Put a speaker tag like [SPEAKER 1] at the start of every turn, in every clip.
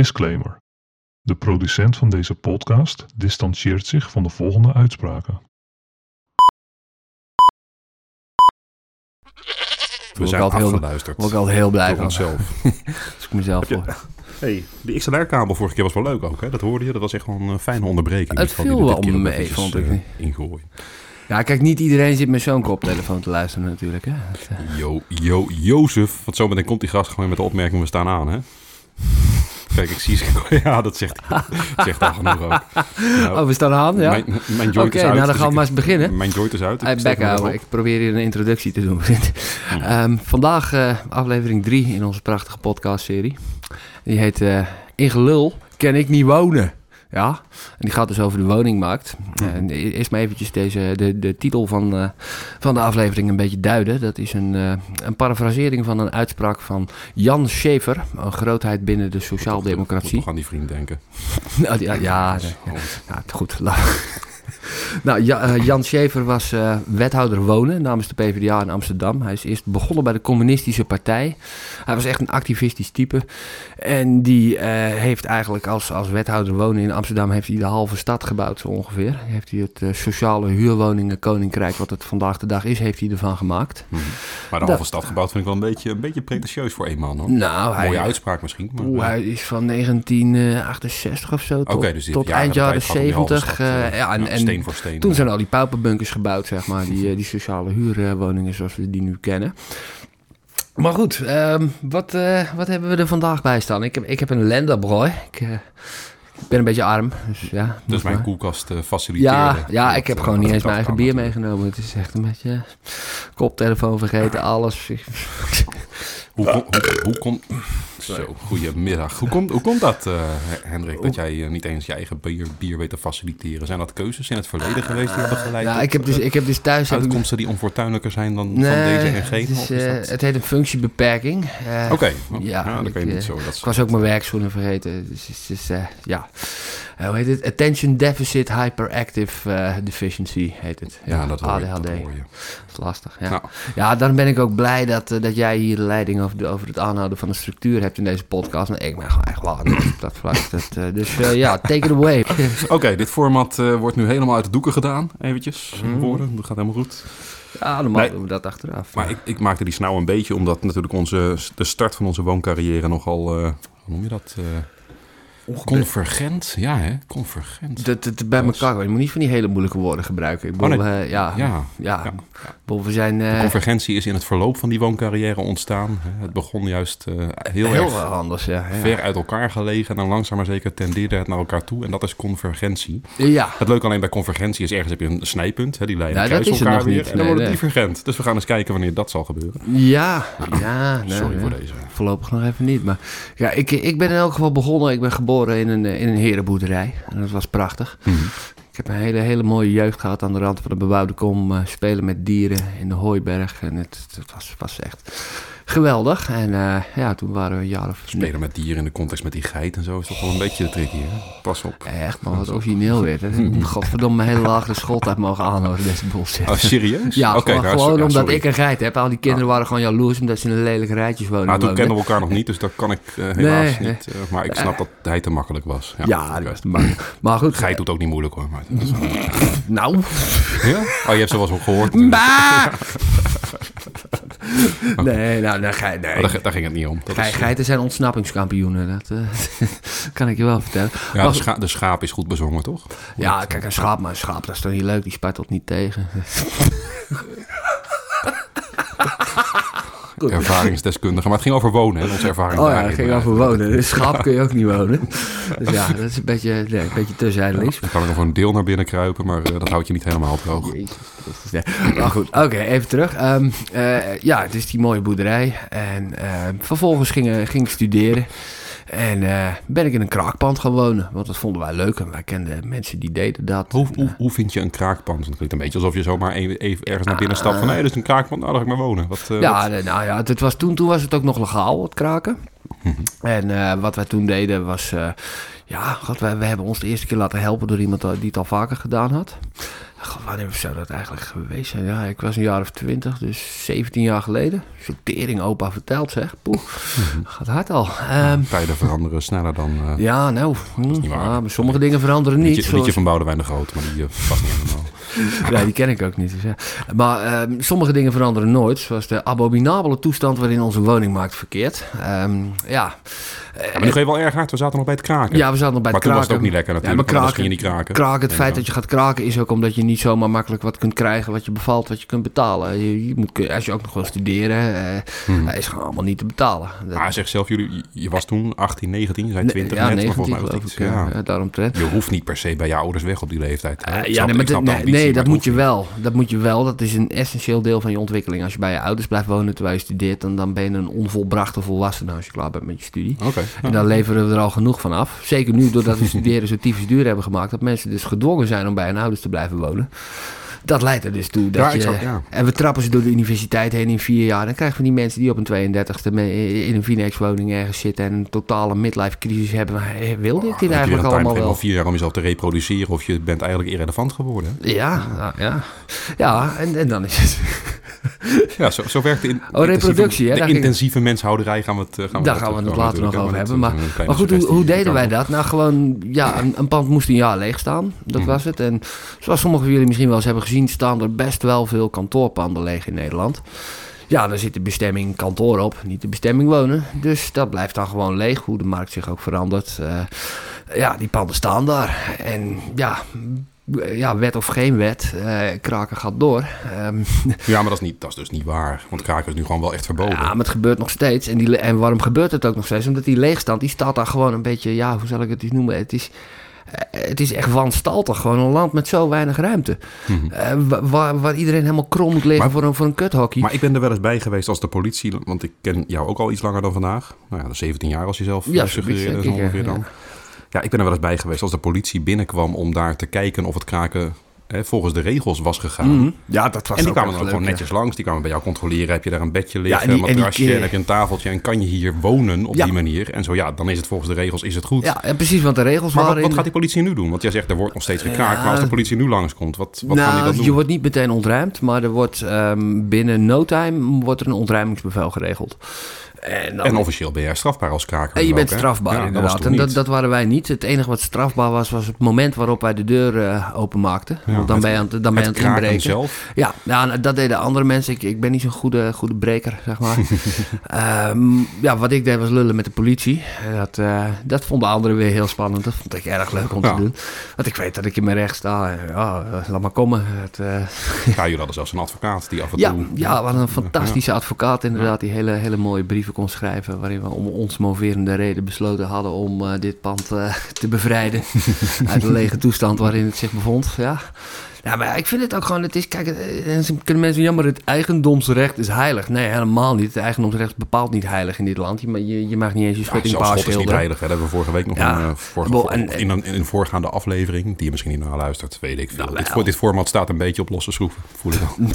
[SPEAKER 1] Disclaimer. De producent van deze podcast distancieert zich van de volgende uitspraken.
[SPEAKER 2] We zijn
[SPEAKER 3] ik altijd heel-
[SPEAKER 2] afgeluisterd.
[SPEAKER 3] Word ik altijd heel blij van.
[SPEAKER 2] onszelf.
[SPEAKER 3] Als ik mezelf voor.
[SPEAKER 2] Hey, de XLR-kabel vorige keer was wel leuk ook, hè? Dat hoorde je. Dat was echt wel een fijne onderbreking.
[SPEAKER 3] Het
[SPEAKER 2] die
[SPEAKER 3] viel wel
[SPEAKER 2] ook
[SPEAKER 3] mee, vond ik.
[SPEAKER 2] eh, ingooien.
[SPEAKER 3] Ja, kijk, niet iedereen zit met zo'n koptelefoon te luisteren natuurlijk. Hè? Dat, eh,
[SPEAKER 2] Jo, jo, Jozef. Want zometeen komt die gast gewoon met de opmerking, we staan aan, hè? Kijk, ik zie ze. Ja, dat zegt hij. Zegt al genoeg ook. Nou,
[SPEAKER 3] Oh, we staan aan, ja?
[SPEAKER 2] Mijn, mijn joint
[SPEAKER 3] Oké,
[SPEAKER 2] is uit.
[SPEAKER 3] nou dan
[SPEAKER 2] dus
[SPEAKER 3] gaan we
[SPEAKER 2] ik-
[SPEAKER 3] maar eens beginnen.
[SPEAKER 2] Mijn joint is uit.
[SPEAKER 3] Hey,
[SPEAKER 2] ik erop.
[SPEAKER 3] Ik probeer hier een introductie te doen. Ehm, vandaag eh, aflevering 3 in onze prachtige podcastserie. Die heet eh In gelul ken ik niet wonen. Ja, en die gaat dus over de woningmarkt. En eerst maar eventjes deze, de, de titel van, eh, van de aflevering een beetje duiden. Dat is een, eh, een parafrasering van een uitspraak van Jan Schaefer, een grootheid binnen de
[SPEAKER 2] Moet
[SPEAKER 3] sociaaldemocratie.
[SPEAKER 2] toch aan die vriend denken.
[SPEAKER 3] Nou, ja, ja, nee, ja. Nou, goed. nou, Ja- eh, Jan Schever was eh, wethouder wonen namens de PvdA in Amsterdam. Hij is eerst begonnen bij de Communistische Partij. Hij was echt een activistisch type. En die eh, heeft eigenlijk als, als wethouder wonen in Amsterdam... heeft hij de halve stad gebouwd zo ongeveer. Heeft hij het sociale huurwoningen koninkrijk... wat het vandaag de dag is, heeft hij ervan gemaakt.
[SPEAKER 2] Mhm. Maar de halve stad gebouwd vind ik wel een beetje, een beetje pretentieus voor één man, hoor.
[SPEAKER 3] Nou, hij,
[SPEAKER 2] Mooie uitspraak misschien. Maar,
[SPEAKER 3] hij is van 1968 of zo tot,
[SPEAKER 2] dus
[SPEAKER 3] tot eind jaren
[SPEAKER 2] tijd gaat om die halve
[SPEAKER 3] 70.
[SPEAKER 2] stad,
[SPEAKER 3] eh,
[SPEAKER 2] eh,
[SPEAKER 3] ja, en,
[SPEAKER 2] ja,
[SPEAKER 3] en
[SPEAKER 2] steen voor steen.
[SPEAKER 3] toen zijn al die pauperbunkers gebouwd, zeg maar. Die, eh, die sociale huurwoningen zoals we die nu kennen. Maar goed, ehm, wat, eh, wat hebben we er vandaag bij staan? Ik heb, ik heb een Lenderbrooi. Ik, eh, ik ben een beetje arm, dus ja.
[SPEAKER 2] Dus mijn
[SPEAKER 3] maar.
[SPEAKER 2] koelkast faciliteren.
[SPEAKER 3] Ja, ja, ik heb gewoon niet eens mijn eigen bier
[SPEAKER 2] natuurlijk.
[SPEAKER 3] meegenomen. Het is echt een beetje koptelefoon vergeten, alles.
[SPEAKER 2] Hoe, kom, hoe, hoe komt... Zo, goedemiddag. Hoe komt, hoe komt dat, eh, Hendrik, dat jij eh, niet eens je eigen bier, bier weet te faciliteren? Zijn dat keuzes in het verleden geweest die hebben geleid
[SPEAKER 3] Nou, ik heb dus,
[SPEAKER 2] eh,
[SPEAKER 3] ik heb dus thuis...
[SPEAKER 2] uitkomsten die onfortuinlijker zijn dan van deze en gene?
[SPEAKER 3] het, is,
[SPEAKER 2] dat-
[SPEAKER 3] het heet een functiebeperking.
[SPEAKER 2] Oké, oh,
[SPEAKER 3] ja,
[SPEAKER 2] ja, dan
[SPEAKER 3] ik,
[SPEAKER 2] kan je niet zo. Dat
[SPEAKER 3] Ik was ook mijn werkschoenen vergeten. Dus, dus, ja. Eh, hoe heet het? Attention Deficit Hyperactive eh, Deficiency heet het.
[SPEAKER 2] ja, dat hoor je.
[SPEAKER 3] ADHD.
[SPEAKER 2] Dat hoor je.
[SPEAKER 3] Dat is lastig. Ja.
[SPEAKER 2] Nou.
[SPEAKER 3] ja, dan ben ik ook blij dat, eh, dat jij hier de leiding over, over het aanhouden van de structuur hebt in deze podcast. En ik ben gewoon echt op dat vlak. Dat, dus ja, take it away.
[SPEAKER 2] Oké, dit format wordt nu helemaal uit de doeken gedaan. Eventjes, woorden. Dat gaat helemaal goed.
[SPEAKER 3] ja, normaal
[SPEAKER 2] Nee.
[SPEAKER 3] doen we dat achteraf.
[SPEAKER 2] Maar ik, ik maakte die snauw een beetje omdat natuurlijk onze, de start van onze wooncarrière nogal, hoe noem je dat? Convergent? Ja, hè? Convergent.
[SPEAKER 3] dat, dat, bij elkaar. Je moet niet van die hele moeilijke woorden gebruiken. Ik
[SPEAKER 2] Oh,
[SPEAKER 3] bedoel,
[SPEAKER 2] nee.
[SPEAKER 3] eh, ja, ja,
[SPEAKER 2] ja,
[SPEAKER 3] ja.
[SPEAKER 2] ja.
[SPEAKER 3] bedoel, we zijn
[SPEAKER 2] De
[SPEAKER 3] eh,
[SPEAKER 2] convergentie is in het verloop van die wooncarrière ontstaan. Het begon juist eh, heel,
[SPEAKER 3] heel,
[SPEAKER 2] erg
[SPEAKER 3] anders. Ja, ja.
[SPEAKER 2] ver uit elkaar gelegen. En langzaam maar zeker tendeerde het naar elkaar toe. En dat is convergentie.
[SPEAKER 3] ja.
[SPEAKER 2] Het leuke alleen bij convergentie is ergens heb je een snijpunt. Hè, die leiden
[SPEAKER 3] Nou,
[SPEAKER 2] kruis
[SPEAKER 3] dat is het
[SPEAKER 2] elkaar weer.
[SPEAKER 3] niet.
[SPEAKER 2] En dan
[SPEAKER 3] Nee,
[SPEAKER 2] wordt het
[SPEAKER 3] nee.
[SPEAKER 2] divergent. Dus we gaan eens kijken wanneer dat zal gebeuren.
[SPEAKER 3] Ja, ja. nee,
[SPEAKER 2] Sorry voor deze.
[SPEAKER 3] Voorlopig nog even niet. Maar ja, ik, ik ben in elk geval begonnen. Ik ben geboren in een, eh, in een herenboerderij. En dat was prachtig.
[SPEAKER 2] Mhm.
[SPEAKER 3] Ik heb een hele, hele mooie jeugd gehad aan de rand van de bebouwde kom. eh, spelen met dieren in de hooiberg. En het, het was, was echt geweldig. En eh, ja, toen waren we een jaar of...
[SPEAKER 2] Spelen met dieren in de context met die geit en zo is toch wel een beetje tricky, hè? Pas op.
[SPEAKER 3] Echt, man, wat origineel weer. Godverdomme, mijn hele lagere schooltijd mogen aanhouden, deze bullshit.
[SPEAKER 2] Oh, serieus?
[SPEAKER 3] Ja,
[SPEAKER 2] Oké,
[SPEAKER 3] gewoon,
[SPEAKER 2] nou,
[SPEAKER 3] gewoon
[SPEAKER 2] ja,
[SPEAKER 3] omdat ik een geit heb. Al die kinderen waren gewoon jaloers omdat ze in een lelijke rijtjes wonen.
[SPEAKER 2] Nou, toen kennen we elkaar nog niet, dus dat kan ik eh, helaas
[SPEAKER 3] Nee,
[SPEAKER 2] niet. eh, maar ik snap dat hij te makkelijk was. Ja,
[SPEAKER 3] Ja, dat was maar, maar goed.
[SPEAKER 2] Geit doet ook niet moeilijk hoor. Maar dat is wel-
[SPEAKER 3] Nou.
[SPEAKER 2] ja? Oh, je hebt ze wel eens gehoord.
[SPEAKER 3] Bah! Nee, nou, nou nee.
[SPEAKER 2] Maar daar, daar ging het niet om. Dat
[SPEAKER 3] Gei-
[SPEAKER 2] is,
[SPEAKER 3] geiten zijn ontsnappingskampioenen, dat eh, kan ik je wel vertellen.
[SPEAKER 2] ja,
[SPEAKER 3] Maar
[SPEAKER 2] de, scha de schaap is goed bezongen, toch?
[SPEAKER 3] Ja, kijk, een schaap, maar een schaap, dat is toch niet leuk, die spuit niet tegen. Goed.
[SPEAKER 2] Ervaringsdeskundige. Maar het ging over wonen, hè? Onze ervaring
[SPEAKER 3] Oh ja, het ging over wonen. Een schaap kun je ook niet wonen. Dus ja, dat is een beetje, nee, een beetje te zijdelings.
[SPEAKER 2] Dan kan ik nog een deel naar binnen kruipen, maar eh, dat houdt je niet helemaal droog.
[SPEAKER 3] Maar goed, oké, even terug. Ehm, eh, ja, het is die mooie boerderij. En ehm, vervolgens ging, ging ik studeren. En eh, ben ik in een kraakpand gaan wonen. Want dat vonden wij leuk. En wij kenden mensen die deden dat.
[SPEAKER 2] Hoe, hoe, hoe vind je een kraakpand? Want het klinkt een beetje alsof je zomaar even, even ergens naar binnen stapt van... hé, hey, dat is een kraakpand, nou, daar ga ik maar wonen. Wat, eh,
[SPEAKER 3] Ja,
[SPEAKER 2] wat-
[SPEAKER 3] nou ja, het was toen, toen was het ook nog legaal, het kraken. En eh, wat wij toen deden was... ja, god, wij, hebben ons de eerste keer laten helpen door iemand die het al vaker gedaan had. God, wanneer zou dat eigenlijk geweest zijn? Ja, ik was een jaar of twintig, dus 17 jaar geleden. Sortering opa verteld, zeg. Poeh, gaat hard al. Ehm,
[SPEAKER 2] Tijden veranderen sneller dan... eh
[SPEAKER 3] ja, nou, hm, ja, maar sommige dingen veranderen niet.
[SPEAKER 2] liedje, liedje
[SPEAKER 3] zoals-
[SPEAKER 2] van Boudewijn de Groot, maar die eh, past niet helemaal.
[SPEAKER 3] Ja, die ken ik ook niet. Dus, ja. Maar ehm, sommige dingen veranderen nooit. Zoals de abominabele toestand waarin onze woningmarkt verkeert. Ehm, ja.
[SPEAKER 2] Ja, maar nu ga je wel erg hard. We zaten nog bij het kraken.
[SPEAKER 3] ja, we zaten nog bij
[SPEAKER 2] maar
[SPEAKER 3] het
[SPEAKER 2] toen
[SPEAKER 3] kraken.
[SPEAKER 2] was het ook niet lekker natuurlijk.
[SPEAKER 3] Ja, maar kraken,
[SPEAKER 2] ging je niet kraken.
[SPEAKER 3] kraken, het feit dat je gaat kraken is ook omdat je niet zomaar makkelijk wat kunt krijgen wat je bevalt, wat je kunt betalen. Je, je moet, als je ook nog wil studeren, eh
[SPEAKER 2] Hmm.
[SPEAKER 3] hij is gewoon allemaal niet te betalen. Dat-
[SPEAKER 2] Maar hij zegt zelf, jullie, je- was toen 18, 19, je zei 20
[SPEAKER 3] ja,
[SPEAKER 2] net.
[SPEAKER 3] 19
[SPEAKER 2] maar volgens mij was het
[SPEAKER 3] Ja,
[SPEAKER 2] ja.
[SPEAKER 3] daaromtrent.
[SPEAKER 2] Je hoeft niet per se bij je ouders weg op die leeftijd.
[SPEAKER 3] Eh, ja, nee, maar dat, nee, nee,
[SPEAKER 2] maar
[SPEAKER 3] moet je wel. Dat moet je wel. Dat is een essentieel deel van je ontwikkeling. Als je bij je ouders blijft wonen terwijl je studeert, dan, dan ben je een onvolbrachte volwassene als je klaar bent met je studie.
[SPEAKER 2] Oké.
[SPEAKER 3] En daar leveren we er al genoeg van af. Zeker nu, doordat we studeren zo tyfus duur hebben gemaakt, dat mensen dus gedwongen zijn om bij hun ouders te blijven wonen. Dat leidt er dus toe dat
[SPEAKER 2] Ja,
[SPEAKER 3] je...
[SPEAKER 2] ja.
[SPEAKER 3] En we trappen ze door de universiteit heen in vier jaar. Dan krijgen we die mensen die op een 32e me- in een Phoenix-woning ergens zitten en een totale midlife crisis hebben. Eh, wilde ik dit
[SPEAKER 2] je weer
[SPEAKER 3] eigenlijk allemaal wel?
[SPEAKER 2] vier jaar om jezelf te reproduceren of je bent eigenlijk irrelevant geworden. hè?
[SPEAKER 3] Ja, nou, ja. Ja, en, en dan is het...
[SPEAKER 2] Ja, zo, zo werkt de, in,
[SPEAKER 3] Oh, reproductie, hè?
[SPEAKER 2] de intensieve menshouderij gaan we het eh, gaan we
[SPEAKER 3] Daar gaan we het later nog over hebben. Maar, maar goed, hoe, deden wij dat? Nou, gewoon, ja, een, een pand moest een jaar leeg staan. Dat
[SPEAKER 2] Mhm.
[SPEAKER 3] was het. En zoals sommigen van jullie misschien wel eens hebben gezien, staan er best wel veel kantoorpanden leeg in Nederland. Ja, daar zit de bestemming kantoor op, niet de bestemming wonen. Dus dat blijft dan gewoon leeg, hoe de markt zich ook verandert. Eh, ja, die panden staan daar. En ja, ja wet of geen wet, eh, kraken gaat door. Ehm,
[SPEAKER 2] Ja, maar dat is, niet, dat is dus niet waar. Want kraken is nu gewoon wel echt verboden.
[SPEAKER 3] ja, maar het gebeurt nog steeds. En, die, en waarom gebeurt het ook nog steeds? Omdat die leegstand, die staat daar gewoon een beetje, ja, hoe zal ik het eens noemen? Het is, eh, het is echt wanstaltig. Gewoon een land met zo weinig ruimte.
[SPEAKER 2] Mhm.
[SPEAKER 3] Eh, wa- waar, waar iedereen helemaal krom moet liggen
[SPEAKER 2] Maar-
[SPEAKER 3] voor een, voor een kuthockey.
[SPEAKER 2] Maar ik ben er wel eens bij geweest als de politie, want ik ken jou ook al iets langer dan vandaag. Nou ja, 17 jaar als je zelf
[SPEAKER 3] Ja, zoiets,
[SPEAKER 2] suggereerde ongeveer
[SPEAKER 3] ja.
[SPEAKER 2] dan. Ja, ik ben er wel eens bij geweest als de politie binnenkwam om daar te kijken of het kraken hè, volgens de regels was gegaan.
[SPEAKER 3] Mhm. Ja, dat was
[SPEAKER 2] En die
[SPEAKER 3] ook
[SPEAKER 2] kwamen dan gewoon
[SPEAKER 3] leuk,
[SPEAKER 2] netjes langs. Die kwamen bij jou controleren. Heb je daar een bedje liggen,
[SPEAKER 3] die-
[SPEAKER 2] een
[SPEAKER 3] en die
[SPEAKER 2] matrasje, en heb je een tafeltje. En kan je hier wonen op
[SPEAKER 3] Ja.
[SPEAKER 2] die manier? En zo ja, dan is het volgens de regels is het goed.
[SPEAKER 3] Ja, en precies, want de regels
[SPEAKER 2] Maar wat,
[SPEAKER 3] waren...
[SPEAKER 2] wat
[SPEAKER 3] in-
[SPEAKER 2] gaat die politie nu doen? Want jij zegt er wordt nog steeds gekraakt. Maar als de politie nu langskomt, wat, wat gaan die
[SPEAKER 3] nou,
[SPEAKER 2] dan doen?
[SPEAKER 3] je wordt niet meteen ontruimd, maar er wordt ehm, binnen no time wordt er een ontruimingsbevel geregeld. En, dan,
[SPEAKER 2] En officieel ben jij strafbaar als kraker.
[SPEAKER 3] En je bent
[SPEAKER 2] ook,
[SPEAKER 3] strafbaar
[SPEAKER 2] Ja, dat
[SPEAKER 3] inderdaad.
[SPEAKER 2] toen
[SPEAKER 3] en dat, dat waren wij niet. Het enige wat strafbaar was, was het moment waarop wij de deur eh, openmaakten.
[SPEAKER 2] Ja,
[SPEAKER 3] dan ben je aan het, dan ben je aan
[SPEAKER 2] Het
[SPEAKER 3] inbreken.
[SPEAKER 2] zelf.
[SPEAKER 3] Ja, nou, dat deden andere mensen. Ik, ik ben niet zo'n goede, goede breker, zeg maar. Ehm, ja, wat ik deed was lullen met de politie. En Dat, eh, dat vonden anderen weer heel spannend. Dat vond ik erg leuk om
[SPEAKER 2] Ja.
[SPEAKER 3] te doen. Want ik weet dat ik in mijn recht sta. Ja, eh, laat maar komen. Het, eh,
[SPEAKER 2] Ja, jullie hadden zelfs een advocaat die af en
[SPEAKER 3] ja,
[SPEAKER 2] toe...
[SPEAKER 3] ja, we hadden een fantastische advocaat inderdaad. Die hele, hele mooie brieven kon schrijven. Waarin we om ons moverende reden besloten hadden om eh, dit pand eh, te bevrijden. uit de lege toestand waarin het zich bevond. Ja. Ja, maar ik vind het ook gewoon, het is, kijk, eh, en ze kunnen mensen jammer, het eigendomsrecht is heilig. Nee, helemaal niet. Het eigendomsrecht is bepaald niet heilig in dit land. Je, je, je mag niet eens je
[SPEAKER 2] Ja,
[SPEAKER 3] schutting
[SPEAKER 2] zelfs
[SPEAKER 3] paars
[SPEAKER 2] is niet
[SPEAKER 3] schilderen.
[SPEAKER 2] heilig. Hè. Dat hebben we vorige week nog
[SPEAKER 3] Ja.
[SPEAKER 2] een, eh, vorige-
[SPEAKER 3] Bo- en-
[SPEAKER 2] in, een, in een voorgaande aflevering, die je misschien niet naar luistert, weet ik veel.
[SPEAKER 3] Nou,
[SPEAKER 2] dit,
[SPEAKER 3] wel.
[SPEAKER 2] voor, dit format staat een beetje op losse schroeven, voel ik al.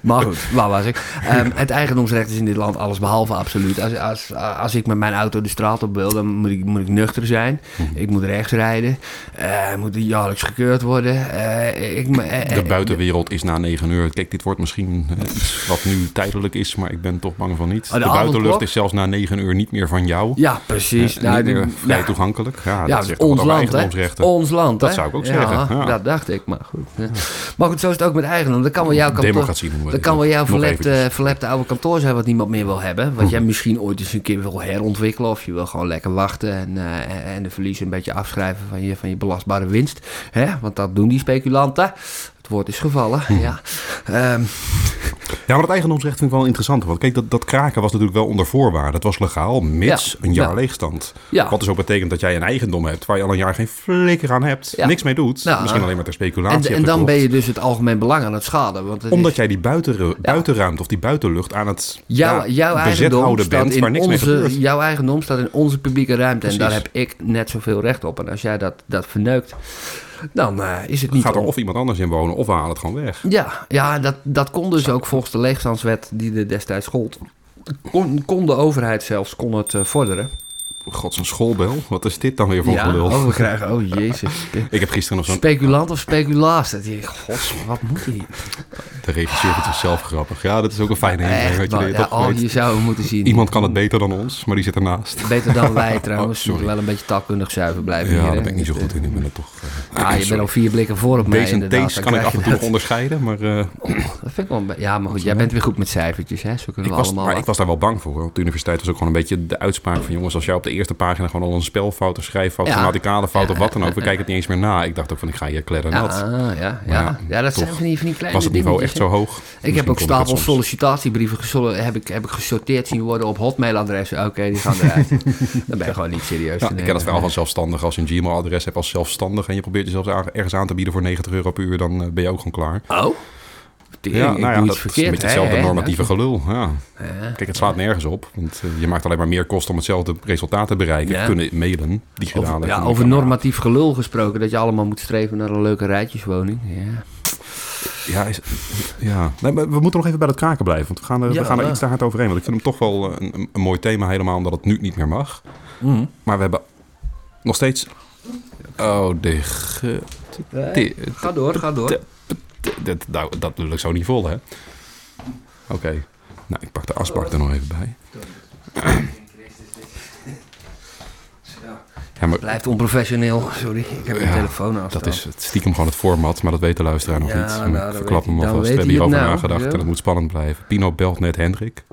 [SPEAKER 3] Maar goed, waar was ik? Ehm, het eigendomsrecht is in dit land alles behalve absoluut. Als, als, als ik met mijn auto de straat op wil, dan moet ik, moet ik nuchter zijn.
[SPEAKER 2] Mhm.
[SPEAKER 3] Ik moet rechts rijden. Eh moet jaarlijks gekeurd worden. Eh, ik, eh,
[SPEAKER 2] De
[SPEAKER 3] eh,
[SPEAKER 2] buitenwereld is na 9 uur. Kijk, dit wordt misschien eh, iets wat nu tijdelijk is, maar ik ben toch bang van niet.
[SPEAKER 3] Oh, de
[SPEAKER 2] de buitenlucht is zelfs na 9 uur niet meer van jou.
[SPEAKER 3] Ja, precies.
[SPEAKER 2] Eh,
[SPEAKER 3] Nou,
[SPEAKER 2] niet meer vrij
[SPEAKER 3] ja.
[SPEAKER 2] toegankelijk. Ja,
[SPEAKER 3] Ja,
[SPEAKER 2] dat zegt
[SPEAKER 3] ons land. Ons land,
[SPEAKER 2] Dat
[SPEAKER 3] hè?
[SPEAKER 2] zou ik ook zeggen, ja.
[SPEAKER 3] dat dacht ik, maar goed. Maar goed, zo is het ook met eigendom. Dat kan wel jouw kantoor...
[SPEAKER 2] Democratie noemen we
[SPEAKER 3] Dat kan wel jouw verlepte, verlepte oude kantoor zijn wat niemand meer wil hebben. Wat jij misschien ooit eens een keer wil herontwikkelen. Of je wil gewoon lekker wachten en, eh, en de verliezen een beetje afschrijven van je, van je belastbare winst. Hè? Want dat doen die speculanten. Het woord is gevallen, ja. Ehm,
[SPEAKER 2] Ja, maar dat eigendomsrecht vind ik wel interessant. Want kijk, dat, dat kraken was natuurlijk wel onder voorwaarden. Het was legaal, mits
[SPEAKER 3] Ja,
[SPEAKER 2] een jaar
[SPEAKER 3] ja.
[SPEAKER 2] leegstand.
[SPEAKER 3] Ja.
[SPEAKER 2] Wat dus ook betekent dat jij een eigendom hebt waar je al een jaar geen flikker aan hebt. Niks mee doet.
[SPEAKER 3] Ja.
[SPEAKER 2] Misschien alleen maar ter speculatie
[SPEAKER 3] en, dan
[SPEAKER 2] gekocht.
[SPEAKER 3] ben je dus het algemeen belang aan het schaden. Want het
[SPEAKER 2] Omdat
[SPEAKER 3] is-
[SPEAKER 2] jij die buiten, buitenruimte of die buitenlucht aan het
[SPEAKER 3] Jouw,
[SPEAKER 2] ja,
[SPEAKER 3] jouw
[SPEAKER 2] bezet
[SPEAKER 3] eigendom staat
[SPEAKER 2] bent
[SPEAKER 3] in
[SPEAKER 2] waar niks mee
[SPEAKER 3] onze,
[SPEAKER 2] gebeurt.
[SPEAKER 3] jouw eigendom staat in onze publieke ruimte en daar heb ik net zoveel recht op. En als jij dat, dat verneukt, dan eh, is het niet
[SPEAKER 2] Gaat er
[SPEAKER 3] om-
[SPEAKER 2] of iemand anders in wonen of we halen het gewoon weg.
[SPEAKER 3] Ja, ja dat, dat kon dus ook volgens de leegstandswet die er destijds gold. kon, kon de overheid zelfs kon het eh, vorderen.
[SPEAKER 2] God, zo'n schoolbel. Wat is dit dan weer voor
[SPEAKER 3] ja,
[SPEAKER 2] gelul?
[SPEAKER 3] oh, we krijgen, oh jezus.
[SPEAKER 2] Ik heb gisteren nog zo'n...
[SPEAKER 3] Speculant of speculaas? Dat je, god, wat moet hij?
[SPEAKER 2] De regisseur vindt zichzelf grappig. Ja, dat is ook een fijne.
[SPEAKER 3] Echt,
[SPEAKER 2] weet je, dat
[SPEAKER 3] ja, oh, je zou hem moeten zien.
[SPEAKER 2] Iemand kan het beter dan ons, maar die zit ernaast.
[SPEAKER 3] Beter dan wij trouwens.
[SPEAKER 2] Oh, sorry.
[SPEAKER 3] Wel een beetje taalkundig zuiver blijven.
[SPEAKER 2] Ja,
[SPEAKER 3] hier,
[SPEAKER 2] daar
[SPEAKER 3] hè.
[SPEAKER 2] ben ik niet zo
[SPEAKER 3] Dus,
[SPEAKER 2] goed in. Ik ben er toch... eh,
[SPEAKER 3] Ah, je bent al vier blikken voor op mij
[SPEAKER 2] Deze
[SPEAKER 3] inderdaad.
[SPEAKER 2] kan ik af en toe nog
[SPEAKER 3] dat.
[SPEAKER 2] onderscheiden, maar... eh,
[SPEAKER 3] Dat vind ik wel een Ja, maar goed, jij bent weer goed met cijfertjes, hè? Zo kunnen
[SPEAKER 2] ik
[SPEAKER 3] we
[SPEAKER 2] was,
[SPEAKER 3] allemaal...
[SPEAKER 2] maar ik was daar wel bang voor. Op de universiteit was ook gewoon een beetje de uitspraak van... jongens, als jij op de eerste pagina gewoon al een spelfout, een schrijffout, grammaticale fout of wat dan ook... we kijken het niet eens meer na. Ik dacht ook van, ik ga hier kledder
[SPEAKER 3] Ja,
[SPEAKER 2] nat.
[SPEAKER 3] ah, ja, ja.
[SPEAKER 2] ja,
[SPEAKER 3] ja, dat zijn van die, van die kleine
[SPEAKER 2] Was het niveau echt zo hoog?
[SPEAKER 3] Ik heb ook stapels sollicitatiebrieven heb ik, heb ik gesorteerd zien worden op hotmailadressen. Oké, die gaan eruit. Dan ben je gewoon niet serieus
[SPEAKER 2] Ja, ik ken het verhaal van zelfstandig. Als je een Gmail-adres hebt als zelfstandig... en je probeert jezelf ergens aan te bieden voor 90 euro per uur... dan eh, ben je ook gewoon klaar.
[SPEAKER 3] Oh? Tering,
[SPEAKER 2] Ja, nou ja,
[SPEAKER 3] doe
[SPEAKER 2] dat is een beetje hetzelfde normatieve gelul. Ja. Kijk, het slaat nergens op. Want eh, je maakt alleen maar meer kosten om hetzelfde resultaat te bereiken.
[SPEAKER 3] Ja.
[SPEAKER 2] Kunnen mailen, digitale.
[SPEAKER 3] Over, ja, over normatief gelul gesproken, dat je allemaal moet streven naar een leuke rijtjeswoning. Ja.
[SPEAKER 2] Ja, is, ja. Nee, maar we moeten nog even bij dat kraken blijven. Want we gaan er,
[SPEAKER 3] Ja,
[SPEAKER 2] we gaan er iets te hard overheen. Want ik vind hem toch wel eh, een, een, mooi thema. Helemaal omdat het nu niet meer mag.
[SPEAKER 3] Mhm.
[SPEAKER 2] Maar we hebben nog steeds... Oh, de...
[SPEAKER 3] Ga door, ga door.
[SPEAKER 2] Dat, nou, dat ik zo niet vol, hè? Oké. Nou, ik pak de asbak er nog even bij. Ja, maar
[SPEAKER 3] Blijft onprofessioneel. Sorry, ik heb mijn
[SPEAKER 2] Ja,
[SPEAKER 3] telefoon aan.
[SPEAKER 2] dat is het stiekem gewoon het format, maar dat weet de luisteraar nog
[SPEAKER 3] Ja,
[SPEAKER 2] niet.
[SPEAKER 3] nou,
[SPEAKER 2] ik verklap hem alvast. We
[SPEAKER 3] weet
[SPEAKER 2] hebben hierover
[SPEAKER 3] nou,
[SPEAKER 2] nagedacht en het moet spannend blijven. Pino belt net Hendrik.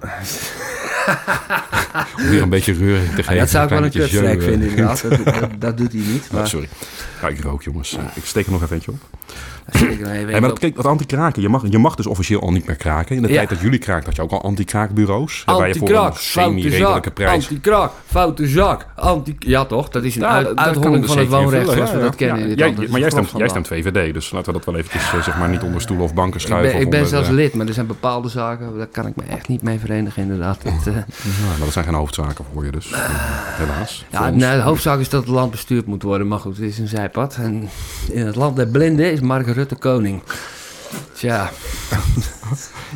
[SPEAKER 2] Om weer een beetje reuring te geven.
[SPEAKER 3] dat zou ik wel een kutstreek
[SPEAKER 2] jeu, eh.
[SPEAKER 3] vinden inderdaad. Dat, dat, dat doet hij niet.
[SPEAKER 2] Oh,
[SPEAKER 3] Maar
[SPEAKER 2] sorry. Ja, ik rook, jongens. Ik steek er nog even eentje op.
[SPEAKER 3] Nee,
[SPEAKER 2] maar kijk, dat anti-kraken. Je mag, je mag dus officieel al niet meer kraken. In de
[SPEAKER 3] Ja.
[SPEAKER 2] tijd dat jullie kraakt, had je ook al anti-kraakbureaus.
[SPEAKER 3] Anti-kraak, foute
[SPEAKER 2] semi-redelijke
[SPEAKER 3] zak.
[SPEAKER 2] prijs...
[SPEAKER 3] Anti-kraak, foute zak. Anti ja, toch? Dat is een uit, uitholling
[SPEAKER 2] ik
[SPEAKER 3] van het woonrecht
[SPEAKER 2] vullen,
[SPEAKER 3] zoals we dat kennen.
[SPEAKER 2] Jij- maar jij stemt, jij stemt VVD, dus laten we dat wel eventjes eh, zeg maar niet onder stoel of banken
[SPEAKER 3] Ik
[SPEAKER 2] schuiven.
[SPEAKER 3] ben, ik ben zelfs
[SPEAKER 2] eh,
[SPEAKER 3] lid, maar er zijn bepaalde zaken, daar kan ik me echt niet mee verenigen inderdaad. Dat, eh,
[SPEAKER 2] dat zijn geen hoofdzaken voor je, dus eh, helaas.
[SPEAKER 3] Ja, nou, de hoofdzaak is dat het land bestuurd moet worden, maar goed, het is een zijpad. En in het land der blinden is Mark Rutte koning. Tja.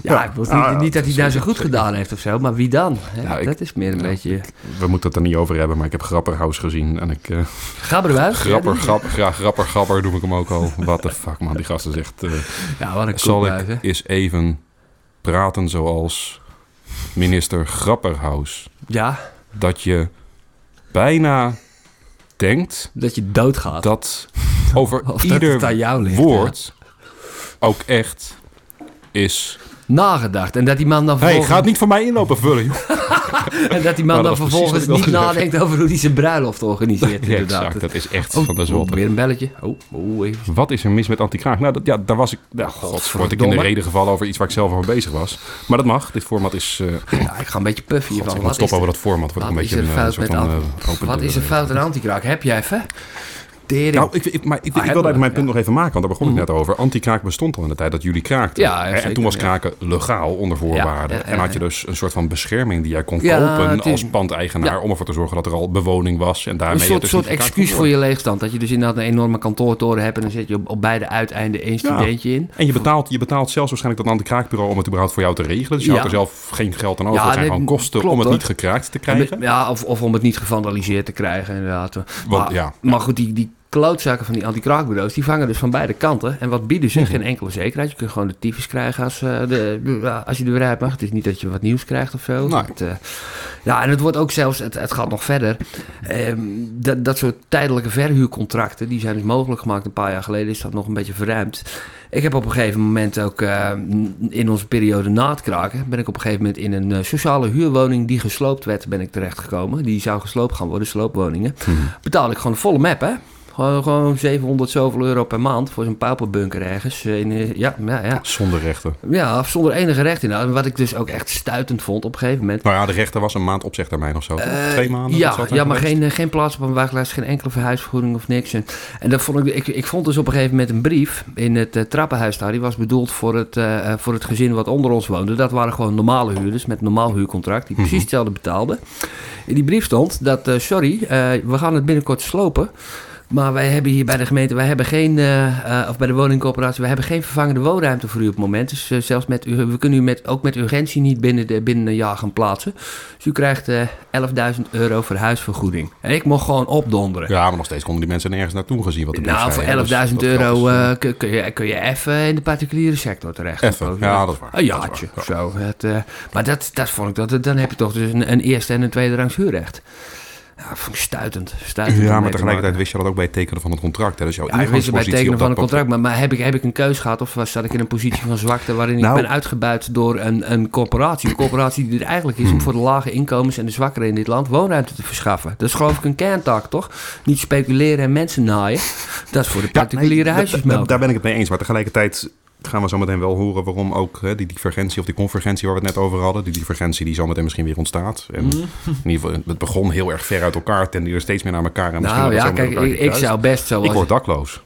[SPEAKER 3] Ja, ik wil niet,
[SPEAKER 2] Ah,
[SPEAKER 3] niet dat hij
[SPEAKER 2] is
[SPEAKER 3] zo goed
[SPEAKER 2] zeker.
[SPEAKER 3] gedaan heeft of zo, maar wie dan? Hè?
[SPEAKER 2] Ik-
[SPEAKER 3] dat is meer een
[SPEAKER 2] ja,
[SPEAKER 3] beetje...
[SPEAKER 2] We moeten het er niet over hebben, maar ik heb Grapperhaus gezien. En ik... eh
[SPEAKER 3] Gabberbuis?
[SPEAKER 2] grapper, grap, graag Grapper, Grapper noem ik hem ook al. What the fuck, man. Die gast is echt... eh,
[SPEAKER 3] Ja, wat een
[SPEAKER 2] zal
[SPEAKER 3] hè?
[SPEAKER 2] ik eens even praten zoals minister Grapperhaus.
[SPEAKER 3] Ja,
[SPEAKER 2] Dat je bijna denkt
[SPEAKER 3] dat je doodgaat.
[SPEAKER 2] dat over
[SPEAKER 3] Of
[SPEAKER 2] ieder
[SPEAKER 3] jou ligt,
[SPEAKER 2] woord ook echt is...
[SPEAKER 3] Nagedacht. En dat die man dan
[SPEAKER 2] hey,
[SPEAKER 3] vervolgens,
[SPEAKER 2] ga het niet voor mij inlopen vullen, joh.
[SPEAKER 3] en dat die man
[SPEAKER 2] Nou,
[SPEAKER 3] dan
[SPEAKER 2] dat
[SPEAKER 3] vervolgens niet nadenkt over hoe hij zijn bruiloft organiseert.
[SPEAKER 2] Ja,
[SPEAKER 3] inderdaad.
[SPEAKER 2] exact. Dat is echt
[SPEAKER 3] Oh,
[SPEAKER 2] van de
[SPEAKER 3] oh,
[SPEAKER 2] zotte.
[SPEAKER 3] weer een belletje. Oh, oh even.
[SPEAKER 2] Wat is er mis met anti-kraak? Nou, dat, ja, daar was ik... God, word ik in de reden gevallen over iets waar ik zelf over bezig was. Maar dat mag. Dit format is... eh
[SPEAKER 3] Ja, ik ga een beetje puffen hiervan.
[SPEAKER 2] ik moet stoppen
[SPEAKER 3] is
[SPEAKER 2] over dat format. Wordt
[SPEAKER 3] wat
[SPEAKER 2] een
[SPEAKER 3] is
[SPEAKER 2] beetje
[SPEAKER 3] er
[SPEAKER 2] een, eh,
[SPEAKER 3] fout met
[SPEAKER 2] van eh,
[SPEAKER 3] Wat is er fout in antikraak? Heb jij even? Tering.
[SPEAKER 2] Nou, ik, ik, maar ik, ik,
[SPEAKER 3] Ah,
[SPEAKER 2] eigenlijk mijn punt nog even maken, want daar begon ik net over. Anti-kraak bestond al in de tijd dat jullie kraakten.
[SPEAKER 3] Ja,
[SPEAKER 2] en, toen was kraken legaal onder voorwaarden. En had je dus een soort van bescherming die jij kon kopen als pandeigenaar... Om ervoor te zorgen dat er al bewoning was. En daarmee
[SPEAKER 3] een soort,
[SPEAKER 2] dus
[SPEAKER 3] soort excuus voor je leegstand. Dat je dus inderdaad een enorme kantoortoren hebt... en dan zit je op, op beide uiteinden één studentje in.
[SPEAKER 2] En je betaalt, je betaalt zelfs waarschijnlijk dat anti-kraakbureau om het überhaupt voor jou te regelen. Dus je houdt er zelf geen geld aan over. Het zijn gewoon kosten om het niet gekraakt te krijgen.
[SPEAKER 3] Ja, of, om het niet gevandaliseerd te krijgen, inderdaad. Maar goed, die, die klootzaken van die anti-kraakbureaus... die vangen dus van beide kanten. En wat bieden ze?
[SPEAKER 2] Mhm.
[SPEAKER 3] Geen enkele zekerheid. Je kunt gewoon de tyfus krijgen als, eh, de, ja, als je weer uit mag. Het is niet dat je wat nieuws krijgt of zo.
[SPEAKER 2] Nee.
[SPEAKER 3] Het, eh, ja, en het wordt ook zelfs... Het, het gaat nog verder. Ehm, dat, dat soort tijdelijke verhuurcontracten... die zijn dus mogelijk gemaakt een paar jaar geleden. Is dat nog een beetje verruimd. Ik heb op een gegeven moment ook eh, in onze periode na het kraken... ben ik op een gegeven moment in een eh, sociale huurwoning die gesloopt werd, ben ik terechtgekomen. Die zou gesloopt gaan worden, sloopwoningen.
[SPEAKER 2] Mhm.
[SPEAKER 3] Betaalde ik gewoon de volle map, hè? Gewoon, gewoon 700 zoveel euro per maand voor zo'n pauperbunker ergens. In, eh, ja, ja, ja.
[SPEAKER 2] Zonder rechten.
[SPEAKER 3] ja, zonder enige recht inhoud. Wat ik dus ook echt stuitend vond op een gegeven moment.
[SPEAKER 2] Nou ja, de rechter was een maand opzegtermijn of zo.
[SPEAKER 3] Eh,
[SPEAKER 2] Twee maanden?
[SPEAKER 3] Ja, ja maar
[SPEAKER 2] geweest?
[SPEAKER 3] geen, eh, geen plaats op een wachtlijst, geen enkele verhuisvergoeding of niks. En, en dat vond ik, ik, ik vond dus op een gegeven moment een brief in het trappenhuis daar. Die was bedoeld voor het, voor het gezin wat onder ons woonde. Dat waren gewoon normale huurders met normaal huurcontract. Die precies
[SPEAKER 2] Mhm.
[SPEAKER 3] hetzelfde betaalden. In die brief stond dat, sorry, we gaan het binnenkort slopen. Maar wij hebben hier bij de gemeente, wij hebben geen, eh, eh, of bij de woningcorporatie, wij hebben geen vervangende woonruimte voor u op het moment. Dus eh, zelfs met u, we kunnen u met, ook met urgentie niet binnen, de, binnen een jaar gaan plaatsen. Dus u krijgt eh 11.000 euro verhuisvergoeding. En ik mocht gewoon opdonderen.
[SPEAKER 2] Ja, maar nog steeds konden die mensen nergens naartoe gezien wat de brief
[SPEAKER 3] Nou, voor
[SPEAKER 2] hè.
[SPEAKER 3] 11.000
[SPEAKER 2] Dus dat geld
[SPEAKER 3] euro
[SPEAKER 2] eh,
[SPEAKER 3] kun, kun je, kun je even in de particuliere sector terecht.
[SPEAKER 2] Even, ja, dat is waar.
[SPEAKER 3] Een jaartje,
[SPEAKER 2] waar,
[SPEAKER 3] zo. Het, maar dat, dat vond ik, dat, dan heb je toch dus een, een eerste en een tweede rangs huurrecht. Ja, dat vond ik stuitend.
[SPEAKER 2] Ja, maar
[SPEAKER 3] te
[SPEAKER 2] tegelijkertijd wist je dat ook bij het tekenen van het contract. Hè? Dus jouw
[SPEAKER 3] Ja, ik wist het bij het tekenen van een contract, maar, maar heb, ik, heb ik een keus gehad of was, zat ik in een positie van zwakte waarin
[SPEAKER 2] Nou-
[SPEAKER 3] ik ben uitgebuit door een, een corporatie? Een corporatie die er eigenlijk is om
[SPEAKER 2] Hmm.
[SPEAKER 3] voor de lage inkomens en de zwakkeren in dit land woonruimte te verschaffen. Dat is geloof ik een kerntaak, toch? Niet speculeren en mensen naaien. Dat is voor de
[SPEAKER 2] Ja,
[SPEAKER 3] particuliere
[SPEAKER 2] nee, da- Daar ben ik het mee eens. Maar tegelijkertijd gaan we zo meteen wel horen waarom ook hè, die divergentie of die convergentie waar we het net over hadden. Die divergentie die zo meteen misschien weer ontstaat. En
[SPEAKER 3] Mhm.
[SPEAKER 2] in ieder geval, het begon heel erg ver uit elkaar. Tenderde steeds meer naar elkaar. En misschien
[SPEAKER 3] Nou ja, kijk, ik, ik zou best zo...
[SPEAKER 2] Ik word dakloos.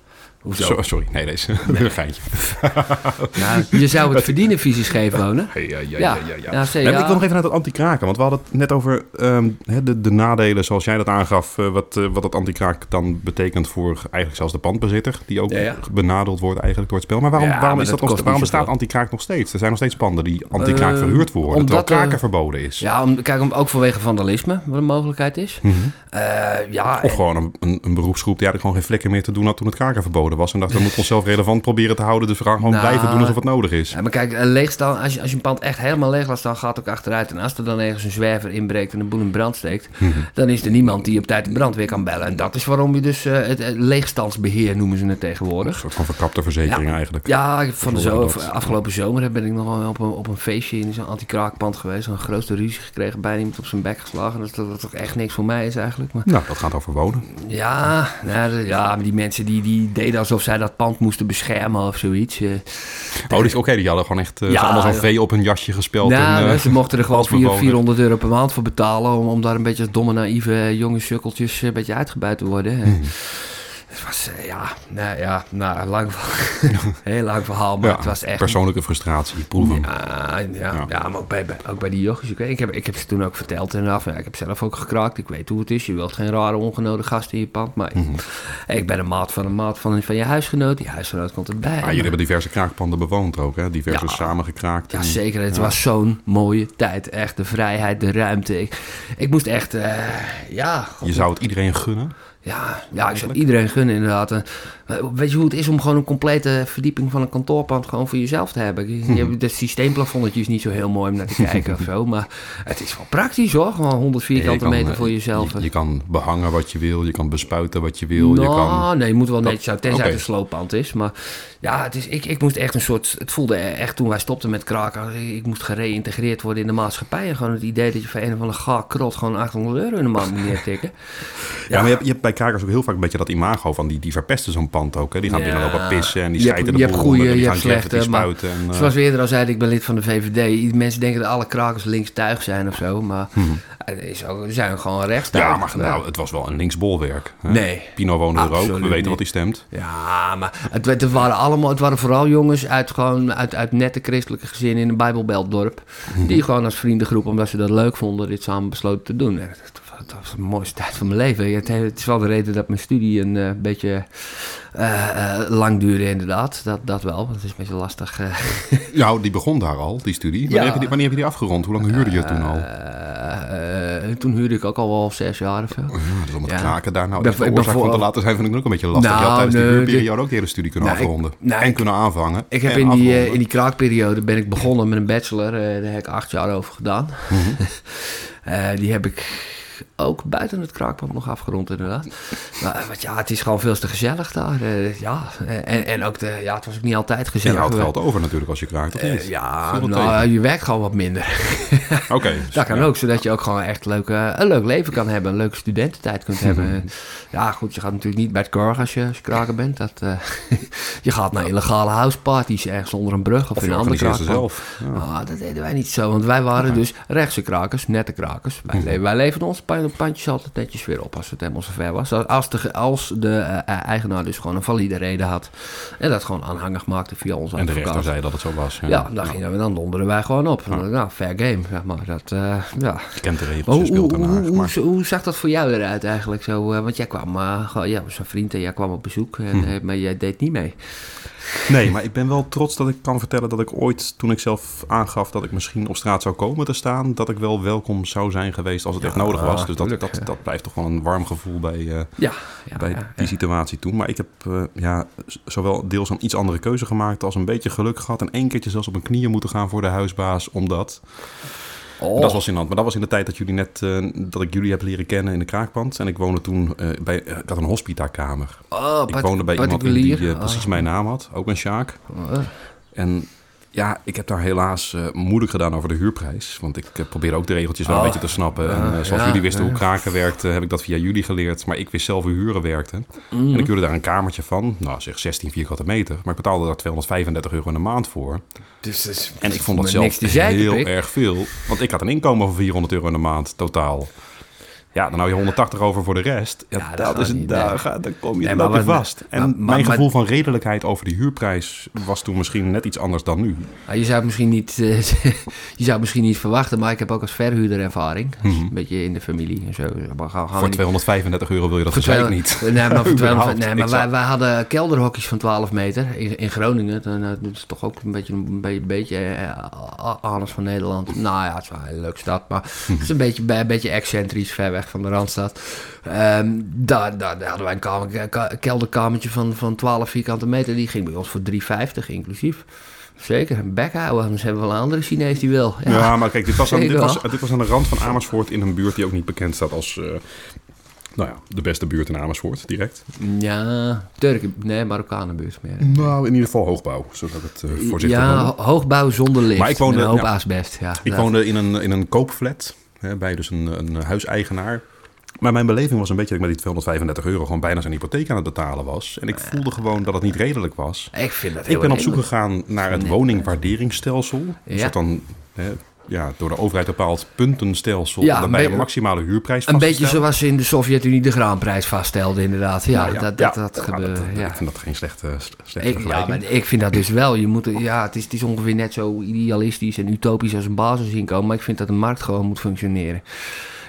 [SPEAKER 3] Hoezo?
[SPEAKER 2] Sorry, nee, deze is een geintje.
[SPEAKER 3] Nou, je zou het verdienen fysisch scheef wonen.
[SPEAKER 2] Ja, ja,
[SPEAKER 3] Ja,
[SPEAKER 2] ja, ja, Nee. Ik wil nog even naar het anti-kraken. Want we hadden het net over ehm, de, de nadelen zoals jij dat aangaf. eh, wat, eh, wat het anti-kraak dan betekent voor eigenlijk zelfs de pandbezitter. Die ook benadeeld wordt eigenlijk door het spel. Maar waarom, waarom,
[SPEAKER 3] maar
[SPEAKER 2] is dat
[SPEAKER 3] dat
[SPEAKER 2] nog, waarom bestaat anti-kraak nog steeds? Er zijn nog steeds panden die anti-kraak
[SPEAKER 3] Eh,
[SPEAKER 2] verhuurd worden.
[SPEAKER 3] omdat,
[SPEAKER 2] terwijl kraken
[SPEAKER 3] eh,
[SPEAKER 2] verboden is.
[SPEAKER 3] Ja, om, kijk, om, ook vanwege vandalisme, wat een mogelijkheid is.
[SPEAKER 2] Mhm.
[SPEAKER 3] Ja,
[SPEAKER 2] Of gewoon een, een, een beroepsgroep die eigenlijk gewoon geen vlekken meer te doen had toen het kraken verboden was. En dacht, we moeten onszelf relevant proberen te houden. Dus we gaan gewoon
[SPEAKER 3] Nou,
[SPEAKER 2] blijven doen alsof het nodig is.
[SPEAKER 3] Ja, maar kijk, leegstaan, als je, als je een pand echt helemaal leeg laat staan, gaat het ook achteruit. En als er dan ergens een zwerver inbreekt en een boel in brand steekt,
[SPEAKER 2] Mhm.
[SPEAKER 3] dan is er niemand die op tijd de brandweer kan bellen. En dat is waarom je dus eh, het, eh, leegstandsbeheer noemen ze het
[SPEAKER 2] Een
[SPEAKER 3] tegenwoordig.
[SPEAKER 2] soort van verkapte verzekering eigenlijk.
[SPEAKER 3] Ja, van de zo, afgelopen zomer ben ik nog wel op een, op een feestje in zo'n anti-kraakpand geweest. Een grootste ruzie gekregen, bijna iemand op zijn bek geslagen. Dat, dat, dat toch echt niks voor mij is eigenlijk. Maar
[SPEAKER 2] Nou, dat gaat over wonen.
[SPEAKER 3] ja, nou, ja maar die mensen die, die deden alsof zij dat pand moesten beschermen of zoiets. eh.
[SPEAKER 2] Oh, dus, oké, die hadden gewoon echt eh,
[SPEAKER 3] Ja,
[SPEAKER 2] allemaal zo'n
[SPEAKER 3] ja.
[SPEAKER 2] V op hun jasje gespeld.
[SPEAKER 3] Nou,
[SPEAKER 2] en, eh,
[SPEAKER 3] ze mochten er gewoon
[SPEAKER 2] als
[SPEAKER 3] vier-
[SPEAKER 2] bewoner.
[SPEAKER 3] 400 euro per maand voor betalen om, om daar een beetje als domme, naïeve jonge sukkeltjes een beetje uitgebuit te worden.
[SPEAKER 2] Hmm.
[SPEAKER 3] Het was, eh, ja, nou ja, nou, lang, heel lang verhaal, maar
[SPEAKER 2] ja,
[SPEAKER 3] het was echt...
[SPEAKER 2] persoonlijke frustratie, proeven.
[SPEAKER 3] Ja, ja,
[SPEAKER 2] Ja.
[SPEAKER 3] ja. maar ook bij, ook bij die jochies. Ik, heb, ik heb ze toen ook verteld en af. Ja, ik heb zelf ook gekraakt. Ik weet hoe het is. Je wilt geen rare, ongenode gasten in je pand. Maar
[SPEAKER 2] Mhm.
[SPEAKER 3] ik ben een maat van een maat van, van je huisgenoot. Die huisgenoot komt erbij.
[SPEAKER 2] Maar jullie hebben diverse kraakpanden bewoond ook, hè? Diverse
[SPEAKER 3] Ja.
[SPEAKER 2] samengekraakt.
[SPEAKER 3] Ja,
[SPEAKER 2] en-
[SPEAKER 3] zeker. Het
[SPEAKER 2] ja.
[SPEAKER 3] was zo'n mooie tijd. Echt de vrijheid, de ruimte. Ik, ik moest echt, eh, ja...
[SPEAKER 2] Je zou het iedereen gunnen.
[SPEAKER 3] Ja, ja, ik zou iedereen gunnen inderdaad. Eh, weet je hoe het is om gewoon een complete verdieping van een kantoorpand gewoon voor jezelf te hebben? Je, je hebt- het systeemplafonnetje is niet zo heel mooi om naar te kijken of zo, maar het is wel praktisch hoor. Gewoon 100 vierkante
[SPEAKER 2] Je
[SPEAKER 3] meter
[SPEAKER 2] eh,
[SPEAKER 3] voor jezelf.
[SPEAKER 2] Je, je kan behangen wat je wil, je kan bespuiten wat je wil. je
[SPEAKER 3] nou,
[SPEAKER 2] kan...
[SPEAKER 3] nee, je moet wel
[SPEAKER 2] Dat-
[SPEAKER 3] netjes uit, tenzij het een slooppand is. Maar ja, het is, ik, ik moest echt een soort... Het voelde echt toen wij stopten met kraken... Ik moest gereïntegreerd worden in de maatschappij. En gewoon het idee dat je voor een of andere gaar krot... gewoon 800 euro in de maand moet neertikken.
[SPEAKER 2] Ja, maar je hebt, je hebt bij krakers ook heel vaak een beetje dat imago van die, die verpesten zo'n pand ook. Hè? Die gaan
[SPEAKER 3] Ja.
[SPEAKER 2] binnenlopen pissen en die
[SPEAKER 3] Je hebt-
[SPEAKER 2] schijten de
[SPEAKER 3] je hebt
[SPEAKER 2] die
[SPEAKER 3] je
[SPEAKER 2] gaan
[SPEAKER 3] hebt slechte, maar
[SPEAKER 2] spuiten. En, eh,
[SPEAKER 3] Zoals we eerder al zeiden, ik ben lid van de VVD. Mensen denken dat alle krakers linkstuig zijn of zo. Maar er, is ook, er zijn gewoon rechtstuig.
[SPEAKER 2] Mhm. ja, maar nou, het was wel een linksbolwerk. Hè?
[SPEAKER 3] Nee.
[SPEAKER 2] Pino woonde er ook, we weten
[SPEAKER 3] niet.
[SPEAKER 2] wat hij stemt.
[SPEAKER 3] Ja, maar het, het waren allemaal, het waren vooral jongens uit, gewoon, uit, uit nette christelijke gezinnen in een Bijbelbeltdorp.
[SPEAKER 2] Mhm.
[SPEAKER 3] Die gewoon als vriendengroep, omdat ze dat leuk vonden, dit samen besloten te doen. Dat, dat was de mooiste tijd van mijn leven. Het, het is wel de reden dat mijn studie een eh, beetje eh, eh, lang duurde, inderdaad. Dat, dat wel, want het is een beetje lastig.
[SPEAKER 2] Nou, die begon daar al, die studie. Wanneer,
[SPEAKER 3] Ja.
[SPEAKER 2] heb, je die, wanneer heb je die afgerond? Hoe lang huurde je toen al?
[SPEAKER 3] Toen huurde ik ook al wel zes jaar of zo.
[SPEAKER 2] Ja, dus om het
[SPEAKER 3] Ja.
[SPEAKER 2] kraken daar nou de oorzaak van te laten zijn, vind ik ook een beetje lastig. je
[SPEAKER 3] Nou,
[SPEAKER 2] had tijdens die huurperiode ook de hele studie kunnen
[SPEAKER 3] Nou, ik-
[SPEAKER 2] afronden.
[SPEAKER 3] nou,
[SPEAKER 2] en
[SPEAKER 3] ik-
[SPEAKER 2] kunnen aanvangen.
[SPEAKER 3] Ik heb in die,
[SPEAKER 2] afronden.
[SPEAKER 3] in die kraakperiode ben ik begonnen met een bachelor. daar heb ik acht jaar over gedaan.
[SPEAKER 2] Mhm.
[SPEAKER 3] Die heb ik ook buiten het kraakpand nog afgerond inderdaad. Maar eh, want ja, het is gewoon veel te gezellig daar. eh, ja, Eh, en, en ook de, ja, het was ook niet altijd
[SPEAKER 2] En je
[SPEAKER 3] gezellig.
[SPEAKER 2] houdt geld over natuurlijk als je kraakt, of
[SPEAKER 3] Eh, ja, nou,
[SPEAKER 2] tegen?
[SPEAKER 3] je werkt gewoon wat minder.
[SPEAKER 2] Oké. dus,
[SPEAKER 3] Dat kan
[SPEAKER 2] ja.
[SPEAKER 3] ook, zodat je ook gewoon echt leuke, een leuk leven kan hebben. Een leuke studententijd kunt hebben. Ja, goed, je gaat natuurlijk niet bij het korg als je, als je kraker bent. Dat, eh, je gaat naar illegale houseparties ergens onder een brug of,
[SPEAKER 2] Of
[SPEAKER 3] in een andere kraakpand.
[SPEAKER 2] zelf. Ja.
[SPEAKER 3] Ah, dat deden wij niet zo, want wij waren dus rechtse krakers, nette krakers. Wij, wij leverden onze pa- de pandjes altijd netjes weer op als het helemaal zover was. Als de, als de eh, eigenaar dus gewoon een valide reden had. En dat gewoon aanhangig maakte via onze
[SPEAKER 2] En de rechter zei dat het zo was.
[SPEAKER 3] Ja, dan, gingen we, dan donderen wij gewoon op. Nou, fair game, zeg maar. Dat, eh, ja.
[SPEAKER 2] Je kent de regels, je speelt
[SPEAKER 3] hoe, hoe,
[SPEAKER 2] Maar
[SPEAKER 3] hoe, hoe zag dat voor jou eruit eigenlijk? Zo, eh, want jij kwam, eh, gewoon- ja, was een vriend en jij kwam op bezoek, en,
[SPEAKER 2] Hm.
[SPEAKER 3] eh, maar jij deed niet mee.
[SPEAKER 2] Nee, maar ik ben wel trots dat ik kan vertellen dat ik ooit, toen ik zelf aangaf dat ik misschien op straat zou komen te staan, dat ik wel welkom zou zijn geweest als het echt nodig was. Dus dat, dat, dat blijft toch wel een warm gevoel bij, eh,
[SPEAKER 3] Ja, ja,
[SPEAKER 2] bij die situatie toen. Maar ik heb eh, ja, zowel deels een iets andere keuze gemaakt als een beetje geluk gehad. En één keertje zelfs op mijn knieën moeten gaan voor de huisbaas, omdat...
[SPEAKER 3] Oh,
[SPEAKER 2] Dat was in hand. Maar dat was in de tijd dat jullie net, eh, dat ik jullie heb leren kennen in de kraakpand. En ik woonde toen eh, bij, eh, ik had een hospitakamer.
[SPEAKER 3] oh,
[SPEAKER 2] Ik woonde bij iemand die precies
[SPEAKER 3] Oh.
[SPEAKER 2] mijn naam had, ook een Sjaak.
[SPEAKER 3] Oh,
[SPEAKER 2] En ja, ik heb daar helaas eh, moeilijk gedaan over de huurprijs. Want ik eh, probeer ook de regeltjes wel
[SPEAKER 3] Oh.
[SPEAKER 2] een beetje te snappen. en eh, zoals
[SPEAKER 3] ja,
[SPEAKER 2] jullie wisten hoe kraken werkte, heb ik dat via jullie geleerd. Maar ik wist zelf hoe huren werkte.
[SPEAKER 3] mm.
[SPEAKER 2] En ik huurde daar een kamertje van, nou zeg 16 vierkante meter. Maar ik betaalde daar 235 euro in de maand voor.
[SPEAKER 3] Dus,
[SPEAKER 2] En ik vond dat zelf heel erg veel. Want ik had een inkomen van 400 euro in de maand totaal. Ja, dan hou je 180 over voor de rest. Ja,
[SPEAKER 3] Ja, dat
[SPEAKER 2] is,
[SPEAKER 3] niet,
[SPEAKER 2] daar,
[SPEAKER 3] nee.
[SPEAKER 2] dan kom je
[SPEAKER 3] Nee, maar
[SPEAKER 2] vast. En
[SPEAKER 3] maar-
[SPEAKER 2] mijn gevoel van redelijkheid over die huurprijs was toen misschien net iets anders dan nu.
[SPEAKER 3] Je, zou het misschien niet, eh, je zou het misschien niet verwachten, maar ik heb ook als verhuurder ervaring.
[SPEAKER 2] Mhm.
[SPEAKER 3] Een beetje in de familie en zo. Maar gaan, gaan we
[SPEAKER 2] Voor
[SPEAKER 3] niet-
[SPEAKER 2] 235 euro wil je dat zeker
[SPEAKER 3] 200
[SPEAKER 2] niet.
[SPEAKER 3] Nee, maar, voor 200
[SPEAKER 2] Überhaupt.
[SPEAKER 3] nee,
[SPEAKER 2] Ik
[SPEAKER 3] maar wij, wij hadden kelderhokjes van 12 meter in, in Groningen. Dan, eh, dat is toch ook een beetje een beetje, beetje eh, a- anus van Nederland. Nou ja, het is wel een hele leuke stad, maar het is een beetje, een beetje excentrisch, ver weg van de Randstad. Ehm, daar, daar, daar hadden wij een kamer, ka- kelderkamertje van, van 12 vierkante meter. Die ging bij ons voor 3,50 inclusief. Zeker, een bek houden, anders hebben we wel een andere Chinees die wil.
[SPEAKER 2] Ja, maar kijk, dit was, aan, dit, was, dit was aan de rand van Amersfoort in een buurt die ook niet bekend staat als... eh, nou ja, de beste buurt in Amersfoort, direct.
[SPEAKER 3] Ja, Turken, nee, Marokkanenbuurt meer.
[SPEAKER 2] Nou, in ieder geval hoogbouw, zodat het eh, voorzichtig
[SPEAKER 3] ja, ho- hoogbouw zonder lift.
[SPEAKER 2] Maar ik woonde-
[SPEAKER 3] een hoop
[SPEAKER 2] ja.
[SPEAKER 3] asbest. Ja,
[SPEAKER 2] Ik
[SPEAKER 3] dat-
[SPEAKER 2] woonde in een, in een koopflat, hè, bij dus een, een huiseigenaar. Maar mijn beleving was een beetje dat ik met die 235 euro gewoon bijna zijn hypotheek aan het betalen was. En ik voelde gewoon dat het niet redelijk was.
[SPEAKER 3] Ik vind dat
[SPEAKER 2] Ik ben op zoek gegaan naar het woningwaarderingsstelsel. Dus
[SPEAKER 3] Ja.
[SPEAKER 2] dat dan hè, ja, door de overheid bepaald puntenstelsel.
[SPEAKER 3] Ja,
[SPEAKER 2] waarbij
[SPEAKER 3] een
[SPEAKER 2] maximale huurprijs
[SPEAKER 3] Een beetje zoals in de Sovjet-Unie de graanprijs vaststelden, inderdaad. Ja,
[SPEAKER 2] Nou
[SPEAKER 3] dat, dat,
[SPEAKER 2] ja,
[SPEAKER 3] dat gebeurde.
[SPEAKER 2] dat-
[SPEAKER 3] ja.
[SPEAKER 2] Ik vind dat geen slechte, slechte
[SPEAKER 3] Ik, ja,
[SPEAKER 2] vergelijking.
[SPEAKER 3] maar ik vind dat dus wel. Je moet, ja, het, is, het is ongeveer net zo idealistisch en utopisch als een basisinkomen. Maar ik vind dat de markt gewoon moet functioneren.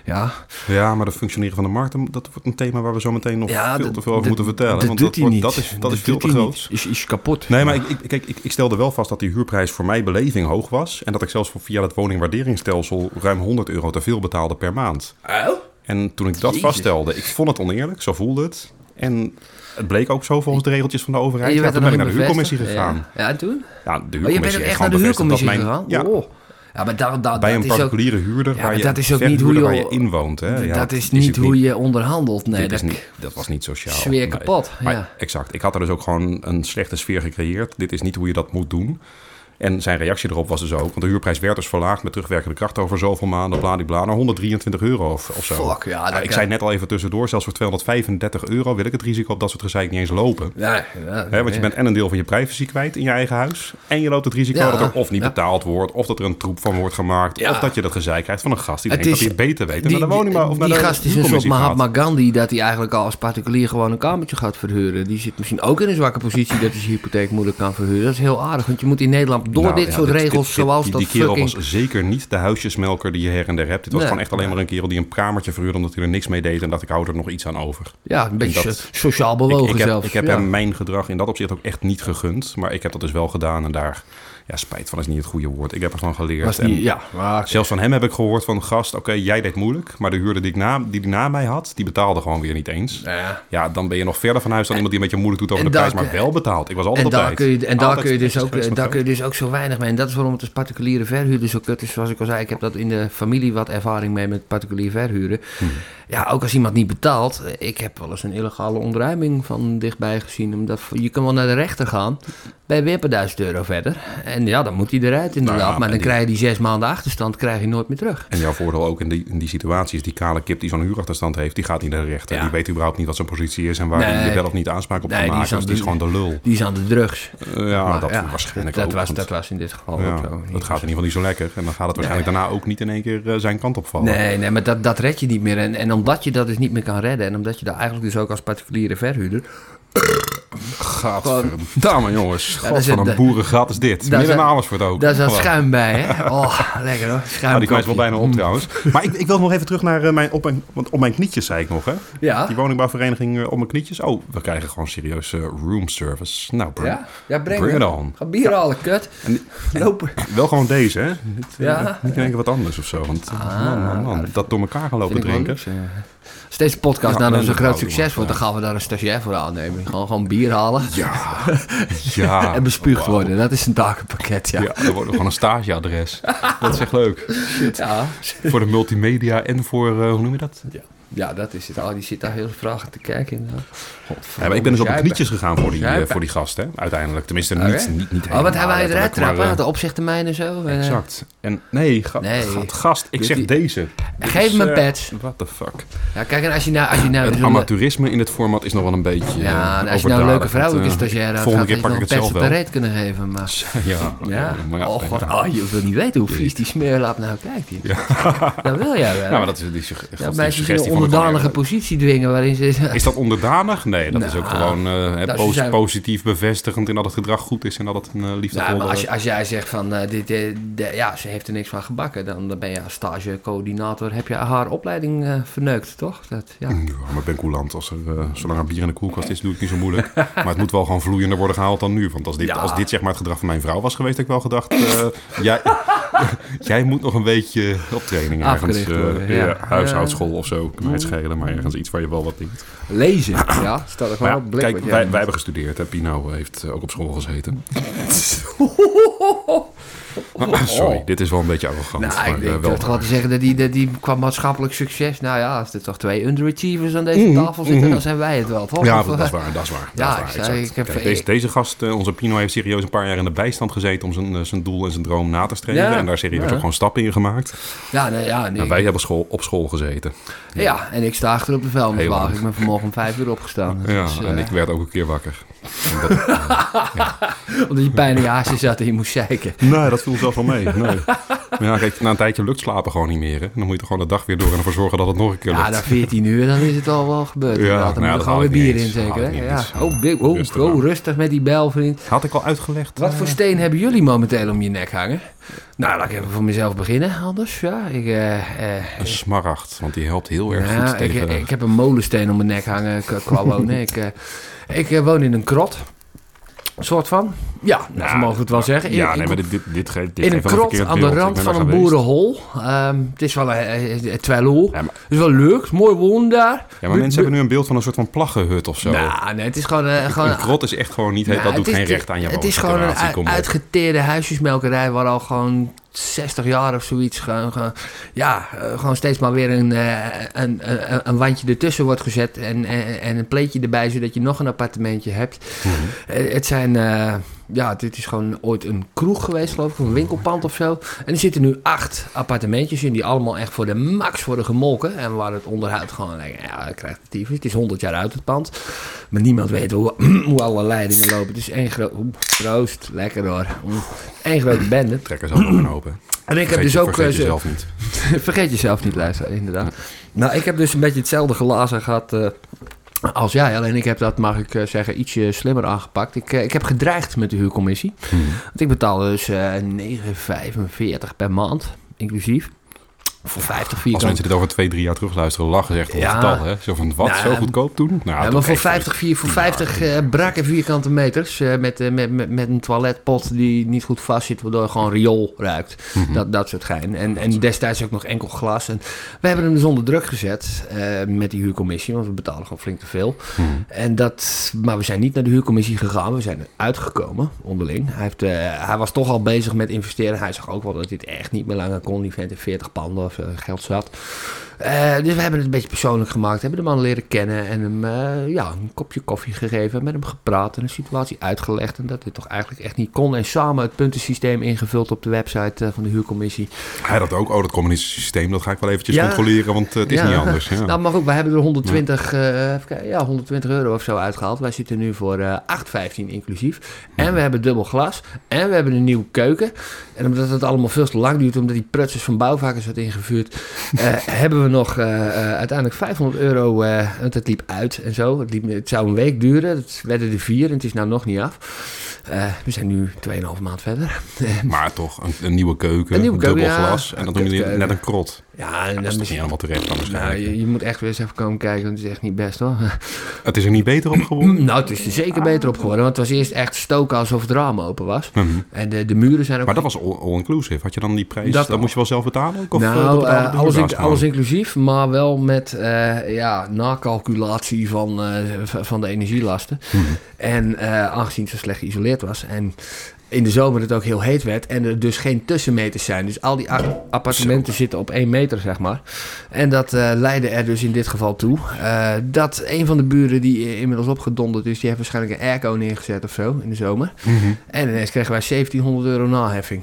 [SPEAKER 3] Ja,
[SPEAKER 2] Ja, maar het functioneren van de markt, dat wordt een thema waar we zo meteen nog
[SPEAKER 3] ja
[SPEAKER 2] veel te veel over moeten vertellen. Want dat, wordt-
[SPEAKER 3] niet.
[SPEAKER 2] dat is, dat is veel te groot.
[SPEAKER 3] Is, is kapot.
[SPEAKER 2] Nee, maar
[SPEAKER 3] Ja.
[SPEAKER 2] ik, ik, kijk, ik, ik stelde wel vast dat die huurprijs voor mijn beleving hoog was. En dat ik zelfs voor, via het woningwaarderingsstelsel ruim 100 euro te veel betaalde per maand.
[SPEAKER 3] Oh?
[SPEAKER 2] En toen ik dat
[SPEAKER 3] Jezus.
[SPEAKER 2] vaststelde, ik vond het oneerlijk, zo voelde het. En het bleek ook zo volgens de regeltjes van de overheid.
[SPEAKER 3] En je
[SPEAKER 2] Ja,
[SPEAKER 3] bent
[SPEAKER 2] toen ben ik naar de huurcommissie gegaan.
[SPEAKER 3] Ja, en toen?
[SPEAKER 2] Ja, de
[SPEAKER 3] Oh, je bent
[SPEAKER 2] huurcommissie
[SPEAKER 3] ook echt naar de huurcommissie
[SPEAKER 2] mijn-
[SPEAKER 3] gegaan?
[SPEAKER 2] Ja,
[SPEAKER 3] Oh. Ja, maar dat, dat,
[SPEAKER 2] bij
[SPEAKER 3] dat
[SPEAKER 2] een
[SPEAKER 3] is ook,
[SPEAKER 2] particuliere huurder
[SPEAKER 3] Ja,
[SPEAKER 2] waar je,
[SPEAKER 3] dat is ook niet hoe je-
[SPEAKER 2] waar je inwoont. Hè? Ja,
[SPEAKER 3] dat is niet hoe je onderhandelt. Nee, dat,
[SPEAKER 2] is niet, dat was niet sociaal.
[SPEAKER 3] Sfeer
[SPEAKER 2] Nee.
[SPEAKER 3] kapot,
[SPEAKER 2] Maar. Exact. Ik had er dus ook gewoon een slechte sfeer gecreëerd. Dit is niet hoe je dat moet doen. En zijn reactie erop was dus ook... want de huurprijs werd dus verlaagd met terugwerkende kracht... over zoveel maanden, bladibla, naar 123 euro of, of zo.
[SPEAKER 3] Fuck, ja, dat
[SPEAKER 2] ik zei net al even tussendoor... zelfs voor 235 euro wil ik het risico op dat soort gezeik niet eens lopen.
[SPEAKER 3] Ja,
[SPEAKER 2] want je bent en een deel van je privacy kwijt in je eigen huis... en je loopt het risico dat er of niet betaald wordt... of dat er een troep van wordt gemaakt... Of dat je dat gezeik krijgt van een gast die
[SPEAKER 3] Het
[SPEAKER 2] denkt
[SPEAKER 3] is-
[SPEAKER 2] dat hij het beter weet... en
[SPEAKER 3] Die,
[SPEAKER 2] naar de woning of naar
[SPEAKER 3] die
[SPEAKER 2] de
[SPEAKER 3] gast is een soort. Mahatma Gandhi... dat hij eigenlijk al als particulier gewoon een kamertje gaat verhuren. Die zit misschien ook in een zwakke positie... dat hij zijn hypotheek moeilijk kan verhuren. Dat is heel aardig, want je moet in Nederland... door
[SPEAKER 2] Nou,
[SPEAKER 3] dit
[SPEAKER 2] ja,
[SPEAKER 3] soort
[SPEAKER 2] dit-
[SPEAKER 3] regels
[SPEAKER 2] dit-
[SPEAKER 3] zoals
[SPEAKER 2] die,
[SPEAKER 3] dat
[SPEAKER 2] die kerel
[SPEAKER 3] fucking...
[SPEAKER 2] was zeker niet de huisjesmelker die je her en der hebt. Dit was
[SPEAKER 3] Nee,
[SPEAKER 2] gewoon echt alleen maar een kerel die een kamertje verhuurde... omdat hij er niks mee deed en dacht ik hou er nog iets aan over.
[SPEAKER 3] Ja, een beetje
[SPEAKER 2] dat-
[SPEAKER 3] so- sociaal
[SPEAKER 2] Ik,
[SPEAKER 3] bewogen
[SPEAKER 2] ik heb,
[SPEAKER 3] zelfs.
[SPEAKER 2] ik heb
[SPEAKER 3] ja.
[SPEAKER 2] hem mijn gedrag in dat opzicht ook echt niet gegund. Maar ik heb dat dus wel gedaan en daar... Ja, spijt van is niet het goede woord. Ik heb ervan geleerd.
[SPEAKER 3] Was
[SPEAKER 2] En
[SPEAKER 3] ja, maar,
[SPEAKER 2] Zelfs van hem heb ik gehoord van... Gast, oké, jij deed moeilijk. Maar de huurder die, ik na, die die na mij had... die betaalde gewoon weer niet eens.
[SPEAKER 3] ja.
[SPEAKER 2] Ja, dan ben je nog verder van huis dan iemand die een beetje moeilijk doet over de prijs, maar wel betaald. Ik was altijd
[SPEAKER 3] En
[SPEAKER 2] op
[SPEAKER 3] daar,
[SPEAKER 2] tijd.
[SPEAKER 3] kun je, en daar kun je dus ook, daar kun je dus ook zo weinig mee. En dat is waarom het als particuliere verhuurder zo kut is. Zoals ik al zei, ik heb dat in de familie wat ervaring mee met particulier verhuren.
[SPEAKER 2] Hmm.
[SPEAKER 3] Ja, ook als iemand niet betaalt. Ik heb wel eens een illegale ontruiming van dichtbij gezien. Omdat, je kan wel naar de rechter gaan. Ben je weer paar duizend euro verder. En ja, dan moet hij eruit inderdaad.
[SPEAKER 2] Nou ja,
[SPEAKER 3] maar dan
[SPEAKER 2] die-
[SPEAKER 3] krijg je die zes maanden achterstand krijg je nooit meer terug.
[SPEAKER 2] En jouw voordeel ook in die, in die situatie is die kale kip die zo'n huurachterstand heeft, die gaat niet naar de rechter.
[SPEAKER 3] Ja.
[SPEAKER 2] Die weet überhaupt niet wat zijn positie is en waar
[SPEAKER 3] Nee.
[SPEAKER 2] hij wel of niet aanspraak op
[SPEAKER 3] Nee,
[SPEAKER 2] kan
[SPEAKER 3] die
[SPEAKER 2] maken.
[SPEAKER 3] is
[SPEAKER 2] Dus die is gewoon de lul.
[SPEAKER 3] Die is aan de drugs.
[SPEAKER 2] Eh, ja,
[SPEAKER 3] Maar
[SPEAKER 2] dat
[SPEAKER 3] ja,
[SPEAKER 2] waarschijnlijk
[SPEAKER 3] dat,
[SPEAKER 2] ook.
[SPEAKER 3] was,
[SPEAKER 2] want-
[SPEAKER 3] dat was in dit geval ook zo.
[SPEAKER 2] dat gaat in ieder geval niet zo lekker. En dan gaat het waarschijnlijk
[SPEAKER 3] Nee.
[SPEAKER 2] daarna ook niet in één keer eh, zijn kant op vallen.
[SPEAKER 3] Nee, nee, maar dat, dat red je niet meer. En, en omdat je dat dus niet meer kan redden... en omdat je daar eigenlijk dus ook als particuliere verhuurder...
[SPEAKER 2] Gadverdamme jongens. God, van
[SPEAKER 3] het-
[SPEAKER 2] een boerengat is dit. Meer dan
[SPEAKER 3] het-
[SPEAKER 2] Amersfoort ook.
[SPEAKER 3] Daar zat schuim bij, hè? Oh, lekker hoor. Schuim
[SPEAKER 2] Nou, die kwijt wel bijna op trouwens. Maar ik, ik wil nog even terug naar eh, mijn, op, mijn, want op mijn knietjes, zei ik nog. Hè?
[SPEAKER 3] Ja.
[SPEAKER 2] Die woningbouwvereniging eh, op mijn knietjes. Oh, we krijgen gewoon serieus eh, room service. Nou, breng,
[SPEAKER 3] Ja? Ja, breng,
[SPEAKER 2] bring it
[SPEAKER 3] het.
[SPEAKER 2] on.
[SPEAKER 3] Ga bier halen, kut.
[SPEAKER 2] En,
[SPEAKER 3] Lopen.
[SPEAKER 2] wel gewoon deze, hè? Niet, keer wat anders of zo. Want
[SPEAKER 3] Ah,
[SPEAKER 2] man, man, man, dat door elkaar gaan lopen drinken.
[SPEAKER 3] deze podcast
[SPEAKER 2] Ja,
[SPEAKER 3] nou zo'n
[SPEAKER 2] dat
[SPEAKER 3] groot succes wordt, dan gaan we daar een stagiair voor aannemen. Gewoon, gewoon bier halen
[SPEAKER 2] Ja, ja.
[SPEAKER 3] en bespuugd worden. Dat is een takenpakket, ja.
[SPEAKER 2] Ja, dan wordt gewoon een stageadres. Dat is echt leuk.
[SPEAKER 3] Ja,
[SPEAKER 2] Voor de multimedia en voor, eh, hoe noem je dat?
[SPEAKER 3] ja dat is het. Oh, die zit daar heel vragen te kijken. inderdaad.
[SPEAKER 2] Ja, maar ik ben dus op
[SPEAKER 3] Zuipen.
[SPEAKER 2] knietjes gegaan voor die,
[SPEAKER 3] Zuipen.
[SPEAKER 2] voor die gast, hè? Uiteindelijk. Tenminste,
[SPEAKER 3] Oké.
[SPEAKER 2] niet, niet, niet
[SPEAKER 3] Oh, wat
[SPEAKER 2] helemaal
[SPEAKER 3] hebben wij eruit trappen?
[SPEAKER 2] eh,
[SPEAKER 3] De opzichtermijn en zo? Eh,
[SPEAKER 2] Exact. En nee, ga,
[SPEAKER 3] Nee.
[SPEAKER 2] gaat- gast, ik zeg
[SPEAKER 3] die-
[SPEAKER 2] deze. Dit
[SPEAKER 3] Geef
[SPEAKER 2] is,
[SPEAKER 3] me een patch.
[SPEAKER 2] What the fuck.
[SPEAKER 3] Ja, kijk, en als je nou... Als je nou
[SPEAKER 2] Het
[SPEAKER 3] zo'n-
[SPEAKER 2] amateurisme in dit format is nog wel een beetje
[SPEAKER 3] Ja, en als je nou een leuke vrouwelijke stagiair had,
[SPEAKER 2] Volgende keer pak ik het zelf wel.
[SPEAKER 3] reet kunnen geven. Maar,
[SPEAKER 2] Ja,
[SPEAKER 3] ja.
[SPEAKER 2] maar ja,
[SPEAKER 3] oh, god,
[SPEAKER 2] ja.
[SPEAKER 3] oh, je wil niet weten hoe vies die smeerlap nou kijkt. Dat wil jij wel.
[SPEAKER 2] Ja, maar dat is die,
[SPEAKER 3] Ja,
[SPEAKER 2] suggestie de
[SPEAKER 3] onderdanige
[SPEAKER 2] van-
[SPEAKER 3] positie dwingen waarin ze...
[SPEAKER 2] Is dat onderdanig? Nee, dat is ook
[SPEAKER 3] Nou,
[SPEAKER 2] gewoon eh, pos-
[SPEAKER 3] zijn-
[SPEAKER 2] positief bevestigend in dat het gedrag goed is en dat het een uh, liefdevolle...
[SPEAKER 3] Nou, maar als, als jij zegt van, eh, dit, eh, de- ja, ze heeft er niks van gebakken, dan, dan ben je als stagecoördinator, heb je haar opleiding eh, verneukt, toch? Dat, ja.
[SPEAKER 2] Ja, maar ik ben coulant. Als er, eh, zolang er bier in de koelkast is, doe ik niet zo moeilijk. maar het moet wel gewoon vloeiender worden gehaald dan nu. Want als dit,
[SPEAKER 3] Ja.
[SPEAKER 2] als dit zeg maar het gedrag van mijn vrouw was geweest, had ik wel gedacht... eh, jij, jij moet nog een beetje op training ergens. Eh,
[SPEAKER 3] worden,
[SPEAKER 2] ja. huishoudschool of zo. Mij het schelen, maar ergens iets waar je wel wat dient.
[SPEAKER 3] Lezen, ja, staat er gewoon
[SPEAKER 2] Maar
[SPEAKER 3] op
[SPEAKER 2] ja,
[SPEAKER 3] blik.
[SPEAKER 2] kijk,
[SPEAKER 3] wat
[SPEAKER 2] wij,
[SPEAKER 3] jij
[SPEAKER 2] wij hebben gestudeerd. Hè. Pino heeft eh, ook op school gezeten. Sorry, dit is wel een beetje arrogant.
[SPEAKER 3] Nou,
[SPEAKER 2] maar,
[SPEAKER 3] ik
[SPEAKER 2] eh,
[SPEAKER 3] denk
[SPEAKER 2] wel
[SPEAKER 3] toch wel te zeggen dat die, dat die qua maatschappelijk succes... Nou ja, als er toch twee underachievers aan deze
[SPEAKER 2] Mhm,
[SPEAKER 3] tafel zitten,
[SPEAKER 2] mhm.
[SPEAKER 3] dan zijn wij het wel, toch?
[SPEAKER 2] Ja, dat, is
[SPEAKER 3] eh,
[SPEAKER 2] waar, dat is waar.
[SPEAKER 3] Ja,
[SPEAKER 2] dat is
[SPEAKER 3] ik
[SPEAKER 2] waar,
[SPEAKER 3] zei,
[SPEAKER 2] exact.
[SPEAKER 3] ik heb-
[SPEAKER 2] Kijk, deze, deze gast, eh, onze Pino, heeft serieus een paar jaar in de bijstand gezeten om zijn, zijn doel en zijn droom na te streven.
[SPEAKER 3] Ja,
[SPEAKER 2] En daar serieus
[SPEAKER 3] ja.
[SPEAKER 2] ook gewoon stappen in gemaakt.
[SPEAKER 3] Ja, nee, ja, nee.
[SPEAKER 2] En wij hebben school, op school gezeten.
[SPEAKER 3] ja, en ik sta achter op de vuilniswagen. Ik ben vanmorgen om vijf uur opgestaan. Dus
[SPEAKER 2] Ja, en ik werd ook een keer wakker. En dat-
[SPEAKER 3] Omdat je pijn in je zat en je moest zeiken.
[SPEAKER 2] nee, dat viel zelf wel mee. Nee. Maar ja, kijk, na een tijdje lukt slapen gewoon niet meer. Hè. Dan moet je toch gewoon de dag weer door en ervoor zorgen dat het nog een keer lukt.
[SPEAKER 3] Ja, na 14 uur dan is het al wel gebeurd.
[SPEAKER 2] Ja,
[SPEAKER 3] dan
[SPEAKER 2] nou
[SPEAKER 3] moet er gewoon weer bier in zeker. Hè? Ja.
[SPEAKER 2] eens.
[SPEAKER 3] Oh, big, oh,
[SPEAKER 2] Rustig
[SPEAKER 3] oh, rustig met die bel, vriend.
[SPEAKER 2] Had ik al uitgelegd.
[SPEAKER 3] Wat
[SPEAKER 2] eh,
[SPEAKER 3] voor steen hebben jullie momenteel om je nek hangen? Nou, laat ik even voor mezelf beginnen, anders. Ja, ik, eh, eh,
[SPEAKER 2] Een smaragd, want die helpt heel erg goed
[SPEAKER 3] ik,
[SPEAKER 2] tegen...
[SPEAKER 3] ik heb een molensteen om mijn nek hangen qua- wonen. ik, ik woon in een krot. Een soort van. Ja, nou,
[SPEAKER 2] Ja,
[SPEAKER 3] zo mogen we het wel zeggen.
[SPEAKER 2] ja,
[SPEAKER 3] Ik-
[SPEAKER 2] nee, maar dit, dit, dit geeft dit
[SPEAKER 3] in een krot aan de rand van een boerenhol. Ehm, het is wel een, een twello.
[SPEAKER 2] Ja, maar-
[SPEAKER 3] Het is wel leuk, het mooi wonen daar.
[SPEAKER 2] Ja, maar mensen hebben nu een beeld van een soort van plaggenhut of zo.
[SPEAKER 3] Nou, nee, het is gewoon... eh, gewoon
[SPEAKER 2] een krot is echt gewoon niet...
[SPEAKER 3] Nou,
[SPEAKER 2] dat doet
[SPEAKER 3] het is-
[SPEAKER 2] geen recht aan je
[SPEAKER 3] Het is gewoon een uitgeteerde huisjesmelkerij waar al gewoon 60 jaar of zoiets gewoon, gewoon- ja, eh, gewoon steeds maar weer een, eh, een, een, een wandje ertussen wordt gezet en, en, en een pleetje erbij zodat je nog een appartementje hebt.
[SPEAKER 2] Mhm.
[SPEAKER 3] Eh, het zijn, eh, ja, dit is gewoon ooit een kroeg geweest geloof ik, of een winkelpand of zo. En er zitten nu acht appartementjes in die allemaal echt voor de max worden gemolken en waar het onderhoud gewoon, like, ja, krijgt het tyfus. Het is 100 jaar uit het pand, maar niemand weet hoe, hoe alle leidingen lopen. Het is één groot, proost, lekker hoor. Één grote bende.
[SPEAKER 2] Trekken ze een open.
[SPEAKER 3] En ik heb
[SPEAKER 2] Vergeet
[SPEAKER 3] dus
[SPEAKER 2] je-
[SPEAKER 3] ook...
[SPEAKER 2] Vergeet
[SPEAKER 3] eh, zo-
[SPEAKER 2] jezelf niet.
[SPEAKER 3] Vergeet jezelf niet, luisteren, inderdaad. Nou, ik heb dus een beetje hetzelfde glazen gehad eh, als jij. Alleen ik heb dat, mag ik eh, zeggen, ietsje slimmer aangepakt. Ik, eh, ik heb gedreigd met de huurcommissie.
[SPEAKER 2] Mhm.
[SPEAKER 3] Want ik betaalde dus eh 9,45 per maand, inclusief. Voor 50
[SPEAKER 2] Als
[SPEAKER 3] vierkante
[SPEAKER 2] mensen dit over twee, drie jaar terugluisteren, lachen ze echt op
[SPEAKER 3] Ja.
[SPEAKER 2] getal. Hè? Zo van, wat,
[SPEAKER 3] Nou,
[SPEAKER 2] zo goedkoop doen? Nou,
[SPEAKER 3] Ja, maar voor
[SPEAKER 2] echt
[SPEAKER 3] 50, vier, voor 50 eh, brakke vierkante meters eh, met, eh, met, met, met een toiletpot die niet goed vast zit, waardoor je gewoon riool ruikt.
[SPEAKER 2] Mhm.
[SPEAKER 3] Dat, dat soort gein. En, en destijds ook nog enkel glas. En we hebben hem dus onder druk gezet met die huurcommissie, want we betalen gewoon flink te veel.
[SPEAKER 2] Mhm.
[SPEAKER 3] En dat, maar we zijn niet naar de huurcommissie gegaan, we zijn uitgekomen onderling. Hij, heeft, hij was toch al bezig met investeren. Hij zag ook wel dat dit echt niet meer langer kon. Die vent in 40 panden eh, geld zat. Eh, dus we hebben het een beetje persoonlijk gemaakt. Hebben de man leren kennen en hem eh, ja, een kopje koffie gegeven. Met hem gepraat en de situatie uitgelegd. En dat dit toch eigenlijk echt niet kon. En samen het puntensysteem ingevuld op de website eh, van de huurcommissie.
[SPEAKER 2] Hij dat ook. Oh, dat communistische systeem, dat ga ik wel eventjes
[SPEAKER 3] Ja.
[SPEAKER 2] controleren, want het is
[SPEAKER 3] Ja.
[SPEAKER 2] niet anders. Ja.
[SPEAKER 3] Nou, mag ook. Wij hebben er 120, eh, even kijken, ja, 120 euro of zo uitgehaald. Wij zitten nu voor eh 8,15 inclusief. En we hebben dubbel glas. En we hebben een nieuwe keuken. En omdat het allemaal veel te lang duurt, omdat die prutsers van bouwvakkers werd ingevuurd, hebben we nog eh, eh, uiteindelijk 500 euro. eh, want het liep uit en zo. Het, liep, het zou een week duren. Het werden er vier en het is nou nog niet af. We zijn nu 2,5 maand verder.
[SPEAKER 2] Maar toch, een, een nieuwe keuken,
[SPEAKER 3] Een nieuwe keuken,
[SPEAKER 2] dubbel
[SPEAKER 3] ja.
[SPEAKER 2] glas en dan jullie
[SPEAKER 3] kutkeuken.
[SPEAKER 2] net een krot.
[SPEAKER 3] Ja, en
[SPEAKER 2] Dat is niet helemaal terecht dan
[SPEAKER 3] nou, je, je moet echt weer eens even komen kijken, want het is echt niet best hoor.
[SPEAKER 2] Het is er niet beter op geworden?
[SPEAKER 3] Nou, het is er zeker beter op geworden. Want het was eerst echt stoken alsof het raam open was.
[SPEAKER 2] Mhm.
[SPEAKER 3] En de, de muren zijn ook...
[SPEAKER 2] Maar dat was all- all-inclusive. Had je dan die prijs,
[SPEAKER 3] Dat-
[SPEAKER 2] dat moest je wel zelf betalen? ook? Of, eh,
[SPEAKER 3] nou, eh,
[SPEAKER 2] de
[SPEAKER 3] alles, in- inclusief, maar wel met eh, ja, nakalculatie van, eh, van de energielasten.
[SPEAKER 2] Mhm.
[SPEAKER 3] En eh, aangezien het zo slecht geïsoleerd was en in de zomer het ook heel heet werd en er dus geen tussenmeters zijn. Dus al die appartementen zitten op één meter, zeg maar. En dat eh, leidde er dus in dit geval toe eh, dat een van de buren die inmiddels opgedonderd is, die heeft waarschijnlijk een airco neergezet of zo in de zomer.
[SPEAKER 2] Mhm.
[SPEAKER 3] En ineens kregen wij 1700 euro naheffing.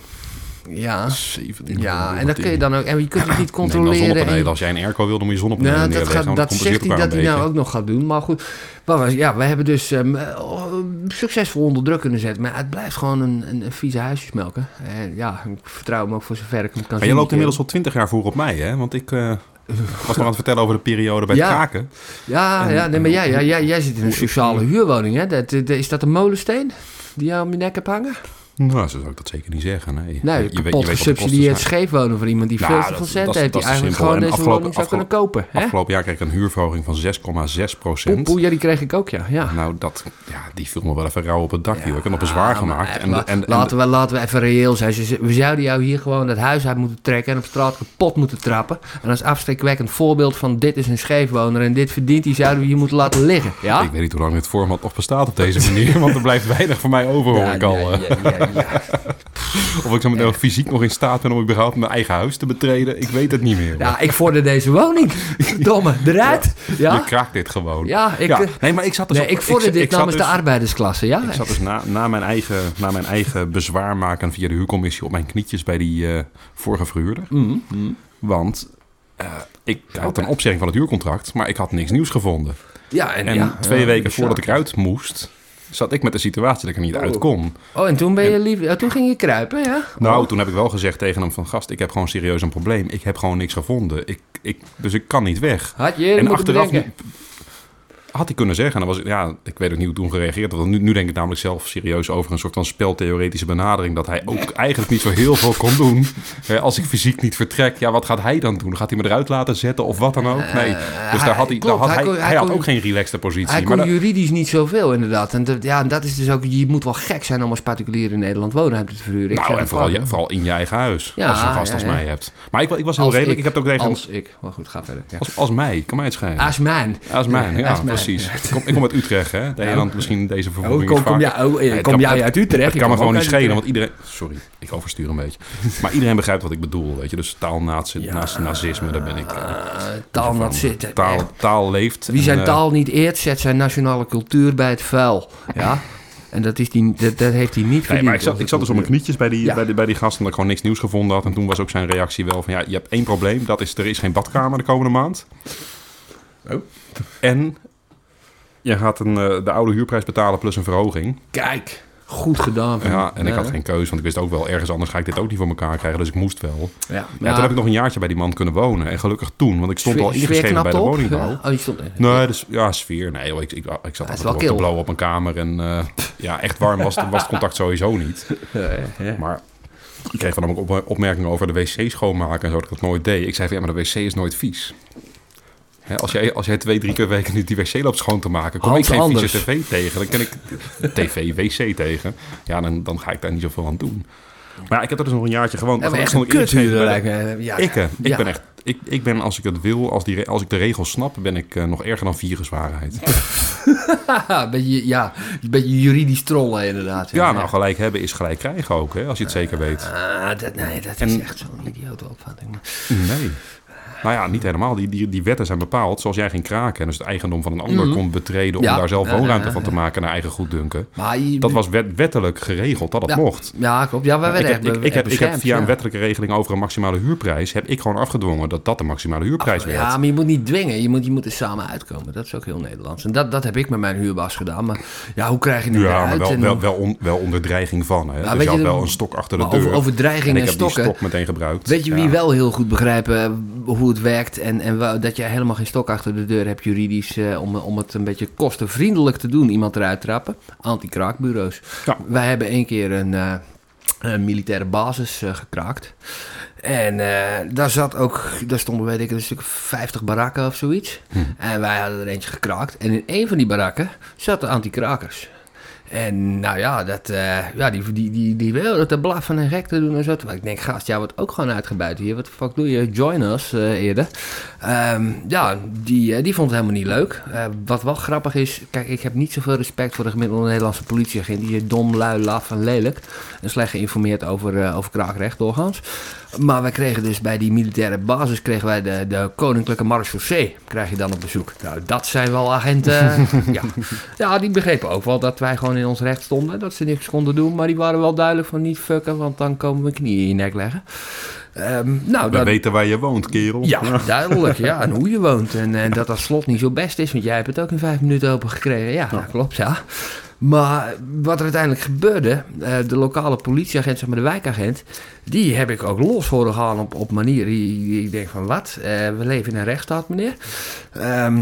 [SPEAKER 3] Ja.
[SPEAKER 2] 17
[SPEAKER 3] Ja, en dat kun je dan ook. En je kunt het niet controleren.
[SPEAKER 2] Als jij een airco wil, dan moet je zonnepanelen
[SPEAKER 3] nou, dat, gaat, dat zegt hij dat hij nou ook nog gaat doen. Maar goed, maar ja, we hebben dus ehm, oh, succesvol onder druk kunnen zetten. Maar het blijft gewoon een, een, een vieze huisjesmelken. En ja, ik vertrouw hem ook voor zover ik hem kan
[SPEAKER 2] Maar
[SPEAKER 3] zien.
[SPEAKER 2] je loopt
[SPEAKER 3] die
[SPEAKER 2] inmiddels al 20 jaar voor op mij, hè? Want ik eh, was nog aan het vertellen over de periode bij
[SPEAKER 3] Ja.
[SPEAKER 2] kraken.
[SPEAKER 3] Ja,
[SPEAKER 2] En-
[SPEAKER 3] ja nee, maar jij, jij, jij zit in een sociale huurwoning. Hè? Dat, dat- is dat een molensteen die jou om je nek hebt hangen?
[SPEAKER 2] Nou, zo zou ik dat zeker niet zeggen. Nee,
[SPEAKER 3] Nee,
[SPEAKER 2] Je- je
[SPEAKER 3] kapot gesubsidieerd scheefwonen voor iemand die
[SPEAKER 2] Nou,
[SPEAKER 3] veel veel cent heeft. Die eigenlijk gewoon
[SPEAKER 2] En
[SPEAKER 3] deze
[SPEAKER 2] afgelopen-
[SPEAKER 3] woning zou kunnen kopen. Hè?
[SPEAKER 2] Afgelopen jaar kreeg ik een huurverhoging van 6,6 procent.
[SPEAKER 3] Ja, die kreeg ik ook, ja. ja.
[SPEAKER 2] Nou, dat, ja, die viel me wel even rauw op het dak.
[SPEAKER 3] Ja,
[SPEAKER 2] joh. Ik heb nog bezwaar gemaakt. En, en, en,
[SPEAKER 3] laten, we, laten we even reëel zijn. We zouden jou hier gewoon het huis uit moeten trekken en op straat kapot moeten trappen. En als afschrikwekkend voorbeeld van dit is een scheefwoner en dit verdient hij, zouden we hier moeten laten liggen. Ja?
[SPEAKER 2] Ik weet niet hoe lang dit format nog bestaat op deze manier. want er blijft weinig van mij over, hoor ik al.
[SPEAKER 3] Ja.
[SPEAKER 2] Of ik zo meteen fysiek nog in staat ben om überhaupt mijn eigen huis te betreden. Ik weet het niet meer.
[SPEAKER 3] Ja, ik vorder deze woning. Domme, eruit.
[SPEAKER 2] Je
[SPEAKER 3] Ja,
[SPEAKER 2] kraakt dit gewoon.
[SPEAKER 3] ja, ik,
[SPEAKER 2] Ja,
[SPEAKER 3] eh,
[SPEAKER 2] Nee, maar ik zat dus
[SPEAKER 3] nee,
[SPEAKER 2] op-
[SPEAKER 3] ik vorder dit
[SPEAKER 2] ik
[SPEAKER 3] namens
[SPEAKER 2] dus-
[SPEAKER 3] de arbeidersklasse. Ja?
[SPEAKER 2] Ik zat dus na, na, mijn eigen, na mijn eigen bezwaar maken via de huurcommissie op mijn knietjes bij die eh, vorige verhuurder.
[SPEAKER 3] Mm, mm.
[SPEAKER 2] Want eh, ik had een opzegging van het huurcontract, maar ik had niks nieuws gevonden.
[SPEAKER 3] Ja, en,
[SPEAKER 2] En
[SPEAKER 3] ja,
[SPEAKER 2] twee
[SPEAKER 3] ja,
[SPEAKER 2] weken
[SPEAKER 3] bizar.
[SPEAKER 2] voordat ik uit moest, zat ik met de situatie dat ik er niet uit kon.
[SPEAKER 3] Oh, en toen, ben je lief, ja, toen ging je kruipen, ja?
[SPEAKER 2] Nou, toen heb ik wel gezegd tegen hem van... gast, ik heb gewoon serieus een probleem. Ik heb gewoon niks gevonden. Ik, ik, dus ik kan niet weg.
[SPEAKER 3] Had je en bedenken.
[SPEAKER 2] Had hij kunnen zeggen. En dan was, ik- ja, ik weet ook niet hoe toen gereageerd. Want nu, nu denk ik namelijk zelf serieus over een soort van speltheoretische benadering. Dat hij ook eigenlijk niet zo heel veel kon doen. Eh, Als ik fysiek niet vertrek, ja, wat gaat hij dan doen? Gaat hij me eruit laten zetten of wat dan ook? Nee. Dus
[SPEAKER 3] hij-
[SPEAKER 2] daar had hij, daar had
[SPEAKER 3] hij
[SPEAKER 2] had ook geen relaxte positie.
[SPEAKER 3] Hij
[SPEAKER 2] maar
[SPEAKER 3] kon
[SPEAKER 2] dat-
[SPEAKER 3] juridisch niet zoveel, inderdaad. En dat, ja, dat is dus ook, je moet wel gek zijn om als particulier in Nederland woonruimte te verhuren. Ik
[SPEAKER 2] nou, en vooral, vooral in je eigen huis.
[SPEAKER 3] Ja,
[SPEAKER 2] als je
[SPEAKER 3] ja,
[SPEAKER 2] als mij hebt. Maar ik, ik was heel
[SPEAKER 3] Als
[SPEAKER 2] redelijk. Ik, heb het ook tegen
[SPEAKER 3] Als ik. Maar goed, ga verder. Ja.
[SPEAKER 2] als, als mij, kan mij het.
[SPEAKER 3] Als mijn.
[SPEAKER 2] Als mijn, ja,
[SPEAKER 3] Als mijn.
[SPEAKER 2] Precies. Ik kom, ik kom uit Utrecht, hè. De Nederland misschien deze
[SPEAKER 3] Oh,
[SPEAKER 2] vervoering
[SPEAKER 3] kom, kom, ja, oh, eh,
[SPEAKER 2] het
[SPEAKER 3] kom
[SPEAKER 2] kan-
[SPEAKER 3] jij uit Utrecht?
[SPEAKER 2] Het
[SPEAKER 3] Ik
[SPEAKER 2] kan me
[SPEAKER 3] kom
[SPEAKER 2] gewoon niet schelen, want iedereen... Sorry, ik overstuur een beetje. Maar iedereen begrijpt wat ik bedoel, weet je. Dus taal naast, naast nazisme, daar ben ik... eh,
[SPEAKER 3] Ah, taal zitten.
[SPEAKER 2] taal, taal leeft.
[SPEAKER 3] Wie zijn
[SPEAKER 2] eh,
[SPEAKER 3] taal niet eert, zet zijn nationale cultuur bij het vuil. Ja? En dat, is die, dat, dat heeft hij niet verdiend.
[SPEAKER 2] Nee, maar ik zat, ik zat dus op mijn knietjes bij die,
[SPEAKER 3] Ja.
[SPEAKER 2] bij, die, bij die gast... omdat ik gewoon niks nieuws gevonden had. En toen was ook zijn reactie wel van... ja, je hebt één probleem. Dat is, er is geen badkamer de komende maand.
[SPEAKER 3] Oh.
[SPEAKER 2] En je gaat een, eh, de oude huurprijs betalen plus een verhoging.
[SPEAKER 3] Kijk, goed gedaan. van
[SPEAKER 2] Ja, en ik had geen keuze, want ik wist ook wel... ergens anders ga ik dit ook niet voor elkaar krijgen. Dus ik moest wel.
[SPEAKER 3] Ja,
[SPEAKER 2] Ja, toen heb ik nog een jaartje bij die man kunnen wonen. En gelukkig toen, want ik stond al ingeschreven bij de woningbouw.
[SPEAKER 3] Ja? Oh, je stond...
[SPEAKER 2] Nee, dus, ja, sfeer. Nee, joh, ik, ik, ik zat altijd op te blauw op mijn kamer. En eh, ja, echt warm was, was het contact sowieso niet. Maar ik kreeg dan ook op, opmerkingen over de wc schoonmaken en zo, dat ik dat nooit deed. Ik zei van, ja, maar de wc is nooit vies. Hè, als, jij, als jij twee, drie keer weken die wc loopt schoon te maken, kom ik geen vieze tv tegen. Dan ken ik tv, wc tegen. Ja, dan, dan ga ik daar niet zoveel aan doen. Maar ja, ik heb er dus nog een jaartje gewoond.
[SPEAKER 3] Ja, echt een
[SPEAKER 2] ik
[SPEAKER 3] lijkt me. Ja,
[SPEAKER 2] eh, ik
[SPEAKER 3] ja.
[SPEAKER 2] ben echt, ik, ik ben als ik het wil, als, die, als ik de regels snap, ben ik eh, nog erger dan viruswaarheid.
[SPEAKER 3] Een beetje, ja, een beetje juridisch trollen inderdaad.
[SPEAKER 2] Ja, nou gelijk hebben is gelijk krijgen ook, hè, als je het zeker weet.
[SPEAKER 3] Ah, dat, nee, dat is
[SPEAKER 2] En-
[SPEAKER 3] echt zo'n idiote opvatting.
[SPEAKER 2] Nee. Nou ja, niet helemaal. Die, die, die wetten zijn bepaald zoals jij ging kraken... en dus het eigendom van een ander kon betreden... om
[SPEAKER 3] Mhm. Ja.
[SPEAKER 2] daar zelf woonruimte van te maken naar eigen goeddunken.
[SPEAKER 3] Maar je-
[SPEAKER 2] Dat was wet- wettelijk geregeld dat dat mocht.
[SPEAKER 3] Ja, klopt. Ja, wij
[SPEAKER 2] Ik heb, ik, ik, heb, ik heb via een wettelijke regeling over een maximale huurprijs... heb ik gewoon afgedwongen dat dat de maximale huurprijs werd.
[SPEAKER 3] Ja, maar je moet niet dwingen. Je moet, je moet er samen uitkomen. Dat is ook heel Nederlands. En dat, dat heb ik met mijn huurbaas gedaan. Maar ja, hoe krijg je het
[SPEAKER 2] Ja, maar wel,
[SPEAKER 3] En-
[SPEAKER 2] wel, wel, on- wel onder dreiging van. Hè?
[SPEAKER 3] Ja,
[SPEAKER 2] dus je had wel een stok achter de deur.
[SPEAKER 3] over, over dreiging
[SPEAKER 2] en
[SPEAKER 3] en,
[SPEAKER 2] ik heb die stok meteen gebruikt.
[SPEAKER 3] Weet je wie
[SPEAKER 2] Ja.
[SPEAKER 3] wel heel goed begrijpen hoe het werkt en, en dat je helemaal geen stok achter de deur hebt juridisch eh, om, om het een beetje kostenvriendelijk te doen, iemand eruit trappen? Anti-kraakbureaus.
[SPEAKER 2] Ja.
[SPEAKER 3] Wij hebben één keer een, eh, een militaire basis eh, gekraakt. En daar zat ook, daar stonden weet ik een stuk 50 barakken of zoiets.
[SPEAKER 2] Hm.
[SPEAKER 3] En wij hadden er eentje gekraakt. En in een van die barakken zaten anti-krakers. En nou ja, dat, eh, ja die, die, die, die wilden te blaffen en gek te doen en zo. Terwijl ik denk, gast, jij wordt ook gewoon uitgebuit hier. Wat fuck doe je? Join us eh, eerder. Ehm, ja, die, eh, die vond het helemaal niet leuk. Wat wel grappig is, kijk, ik heb niet zoveel respect voor de gemiddelde Nederlandse politieagent. Die is dom, lui, laf en lelijk. En slecht geïnformeerd over, over kraakrecht doorgaans. Maar wij kregen dus bij die militaire basis kregen wij de, de koninklijke marechaussee. Krijg je dan op bezoek. Nou, dat zijn wel agenten. ja. ja, die begrepen ook wel dat wij gewoon in ons recht stonden. Dat ze niks konden doen. Maar die waren wel duidelijk van niet fucken, want dan komen we knieën in je nek leggen. Ehm, nou,
[SPEAKER 2] We
[SPEAKER 3] dat,
[SPEAKER 2] weten waar je woont, kerel.
[SPEAKER 3] ja, duidelijk. Ja, en hoe je woont. En, en dat dat slot niet zo best is, want jij hebt het ook in vijf minuten open gekregen. Ja, dat klopt, ja. Maar wat er uiteindelijk gebeurde, eh, de lokale politieagent, zeg maar de wijkagent, die heb ik ook los horen gaan op, op manieren die, ik denk van wat, Eh, we leven in een rechtsstaat meneer. Ehm,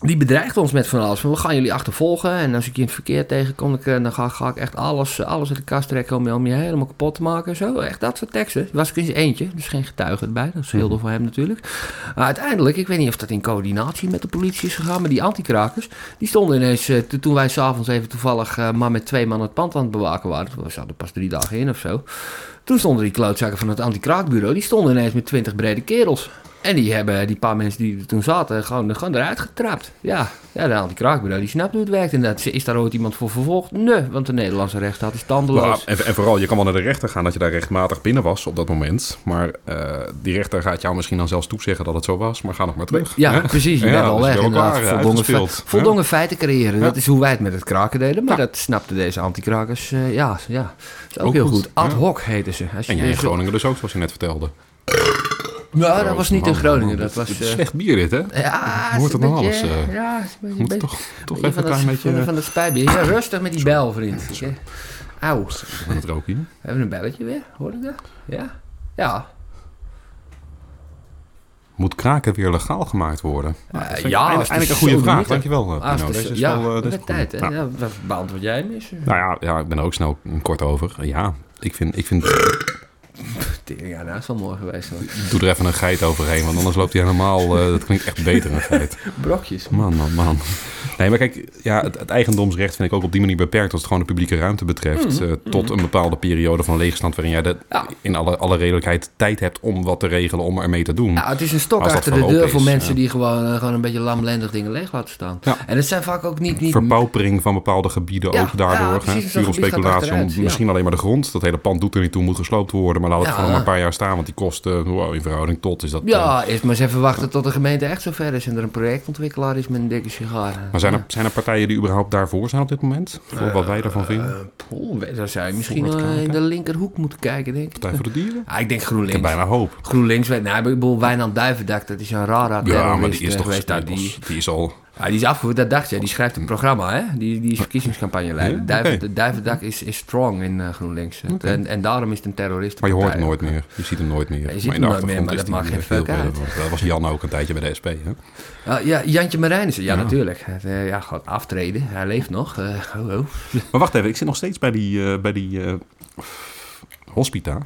[SPEAKER 3] die bedreigt ons met van alles. Van, we gaan jullie achtervolgen. En als ik je in het verkeer tegenkom, dan, eh, dan ga, ga ik echt alles, alles uit de kast trekken om je, om je helemaal kapot te maken. Zo, echt dat soort teksten. Er was ik eens eentje, dus geen getuige erbij. Dat scheelde voor hem natuurlijk. Maar uiteindelijk, ik weet niet of dat in coördinatie met de politie is gegaan, maar die antikrakers, die stonden ineens, eh, to- toen wij s'avonds even toevallig eh, maar met twee man het pand aan het bewaken waren, we zaten pas drie dagen in of zo, toen stonden die klootzakken van het antikraakbureau, die stonden ineens met twintig brede kerels. En die hebben die paar mensen die er toen zaten gewoon, gewoon eruit getrapt. Ja, ja de antikraakbureau die snapt hoe het werkt. En dat, is daar ooit iemand voor vervolgd? Nee, want de Nederlandse rechtsstaat is tandeloos.
[SPEAKER 2] Nou, en, en vooral, je kan wel naar de rechter gaan dat je daar rechtmatig binnen was op dat moment. Maar eh, die rechter gaat jou misschien dan zelfs toezeggen dat het zo was. Maar ga nog maar terug.
[SPEAKER 3] Ja,
[SPEAKER 2] hè?
[SPEAKER 3] precies. Je
[SPEAKER 2] Ja,
[SPEAKER 3] bent al weg. inderdaad. fe- voldongen feiten creëren. Dat is hoe wij het met het kraken deden. Maar dat snapten deze antikrakers. eh, ja, ja, dat is ook,
[SPEAKER 2] Ook
[SPEAKER 3] heel
[SPEAKER 2] goed.
[SPEAKER 3] goed. Ad hoc heten ze. Als je
[SPEAKER 2] En jij in Groningen dus ook, zoals je net vertelde.
[SPEAKER 3] Nou, dat was niet in Groningen.
[SPEAKER 2] man,
[SPEAKER 3] Dat was... eh,
[SPEAKER 2] slecht bier dit, hè?
[SPEAKER 3] ja,
[SPEAKER 2] Hoort het nog alles, eh,
[SPEAKER 3] ja,
[SPEAKER 2] Moet toch, toch even een klein beetje...
[SPEAKER 3] Van het spijtbier. Ja, rustig met die bel, vriend. Ja. Auw.
[SPEAKER 2] Van het.
[SPEAKER 3] We hebben een belletje weer. Hoor ik dat? Ja. Ja.
[SPEAKER 2] Moet kraken weer legaal gemaakt worden? Nou,
[SPEAKER 3] ja,
[SPEAKER 2] eigenlijk,
[SPEAKER 3] als de
[SPEAKER 2] eigenlijk een goede vraag. Dankjewel, eh, Pino.
[SPEAKER 3] is de-
[SPEAKER 2] Deze is
[SPEAKER 3] ja,
[SPEAKER 2] wel... eh,
[SPEAKER 3] tijd, hè?
[SPEAKER 2] Ja.
[SPEAKER 3] Ja, beantwoord jij eens.
[SPEAKER 2] Nou ja, ja, ik ben er ook snel kort over. Ja, ik vind, ik vind
[SPEAKER 3] Ja, dat is wel mooi geweest.
[SPEAKER 2] Doe er even een geit overheen, want anders loopt hij helemaal... eh, dat klinkt echt beter, een geit.
[SPEAKER 3] Brokjes.
[SPEAKER 2] Man, man, man. Nee, maar kijk, ja, het, het eigendomsrecht vind ik ook op die manier beperkt... als het gewoon de publieke ruimte betreft... eh, tot een bepaalde periode van leegstand... waarin jij de,
[SPEAKER 3] Ja.
[SPEAKER 2] in alle, alle redelijkheid tijd hebt om wat te regelen... om ermee te doen.
[SPEAKER 3] Nou, het is een stok achter de deur voor mensen die gewoon, eh, gewoon een beetje lamlendig dingen leeg laten staan.
[SPEAKER 2] Ja.
[SPEAKER 3] En het zijn vaak ook niet... niet
[SPEAKER 2] Verpaupering van bepaalde gebieden ook daardoor.
[SPEAKER 3] ja,
[SPEAKER 2] hè?
[SPEAKER 3] precies, gaat
[SPEAKER 2] speculatie. Om misschien alleen maar de grond. Dat hele pand doet er niet toe, moet gesloopt worden. Maar laat het
[SPEAKER 3] Ja.
[SPEAKER 2] gewoon maar een paar jaar staan. Want die kosten, wow, in verhouding tot, is dat... eh,
[SPEAKER 3] Ja, eerst maar eens even wachten tot de gemeente echt zo ver is en er een projectontwikkelaar is met een dikke sigaar.
[SPEAKER 2] maar zijn er, zijn er partijen die überhaupt daarvoor zijn op dit moment? Voor wat wij daarvan vinden?
[SPEAKER 3] Eh, poeh, daar zou je misschien eh, in de linkerhoek moeten kijken, denk ik.
[SPEAKER 2] Partij voor de Dieren?
[SPEAKER 3] Ah, ik denk
[SPEAKER 2] Ik
[SPEAKER 3] GroenLinks.
[SPEAKER 2] heb bijna hoop.
[SPEAKER 3] GroenLinks, nou, ik bedoel, Wijnand Duivendak, dat is een terrorist
[SPEAKER 2] Ja, maar die is
[SPEAKER 3] eh,
[SPEAKER 2] toch... die,
[SPEAKER 3] die
[SPEAKER 2] is al...
[SPEAKER 3] ja, die is afgevoerd, dat dacht je. Die schrijft een programma, hè? Die, die is verkiezingscampagne leider.
[SPEAKER 2] Ja?
[SPEAKER 3] De Duivendak is, is strong in eh, GroenLinks. En, en daarom is het een terrorist.
[SPEAKER 2] Maar je hoort hem nooit meer. Je ziet hem nooit meer.
[SPEAKER 3] je ziet hem nooit meer, maar dat maakt geen
[SPEAKER 2] eh,
[SPEAKER 3] fuck uit.
[SPEAKER 2] Dat was Jan ook een tijdje bij de SP, hè?
[SPEAKER 3] Ah, ja, Jantje Marijnissen, ja,
[SPEAKER 2] Ja.
[SPEAKER 3] natuurlijk. Het, eh, ja, gaat aftreden. Hij leeft nog. Eh, oh.
[SPEAKER 2] Maar wacht even, ik zit nog steeds bij die, eh, bij die eh, hospita.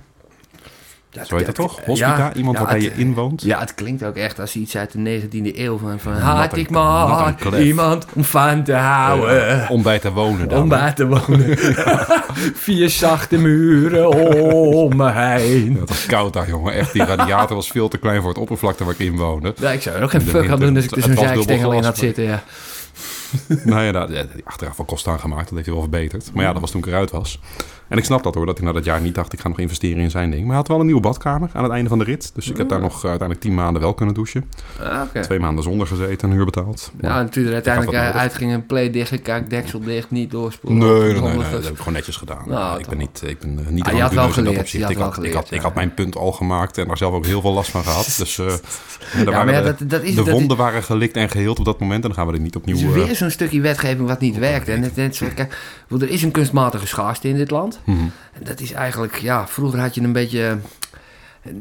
[SPEAKER 3] Ja,
[SPEAKER 2] Zo heet dat
[SPEAKER 3] ja,
[SPEAKER 2] toch? Hospita,
[SPEAKER 3] ja,
[SPEAKER 2] iemand
[SPEAKER 3] ja,
[SPEAKER 2] je inwoont.
[SPEAKER 3] Ja, het klinkt ook echt als iets uit de 19e eeuw. Van, van had ik maar iemand om van te houden.
[SPEAKER 2] Om bij te wonen dan.
[SPEAKER 3] om bij te wonen. Vier zachte muren om me heen.
[SPEAKER 2] Het was koud daar, jongen. Echt, die radiator was veel te klein voor het oppervlakte waar ik in woonde.
[SPEAKER 3] Ja, ik zou er ook geen fuck aan doen als ik er zo'n zijkstengel in had zitten. Ja.
[SPEAKER 2] nou ja, die achteraf wel kosten aangemaakt. Dat heeft hij wel verbeterd. Maar ja, dat was toen ik eruit was. En ik snap dat hoor, dat hij na dat jaar niet dacht... ik ga nog investeren in zijn ding. Maar hij had wel een nieuwe badkamer aan het einde van de rit. Dus ik heb daar nog uh, uiteindelijk tien maanden wel kunnen douchen.
[SPEAKER 3] Ah.
[SPEAKER 2] Twee maanden zonder gezeten en huur betaald.
[SPEAKER 3] Ja,
[SPEAKER 2] ik had
[SPEAKER 3] uiteindelijk uh,
[SPEAKER 2] nodig.
[SPEAKER 3] uitging een play dichtgekakt, deksel dicht, niet doorspoelen.
[SPEAKER 2] Nee, nee, nee, nee, dat heb ik gewoon netjes gedaan.
[SPEAKER 3] Nou,
[SPEAKER 2] ik ben niet, ik ben eh, niet
[SPEAKER 3] Ah, je had wel
[SPEAKER 2] rancuneus in dat opzicht.
[SPEAKER 3] had
[SPEAKER 2] ik, had, ik,
[SPEAKER 3] geleerd,
[SPEAKER 2] had, ik had mijn punt al gemaakt en daar zelf ook heel veel last van gehad. Dus eh, daar
[SPEAKER 3] Ja,
[SPEAKER 2] waren
[SPEAKER 3] maar ja,
[SPEAKER 2] de,
[SPEAKER 3] dat, dat is,
[SPEAKER 2] de
[SPEAKER 3] dat is-
[SPEAKER 2] wonden waren gelikt en geheeld op dat moment. En dan gaan we er niet opnieuw...
[SPEAKER 3] is
[SPEAKER 2] eh,
[SPEAKER 3] weer zo'n stukje wetgeving wat niet werkt. En het, het, ik er is een kunstmatige schaarste in dit land.
[SPEAKER 2] Mhm.
[SPEAKER 3] En dat is eigenlijk, ja, vroeger had je een beetje...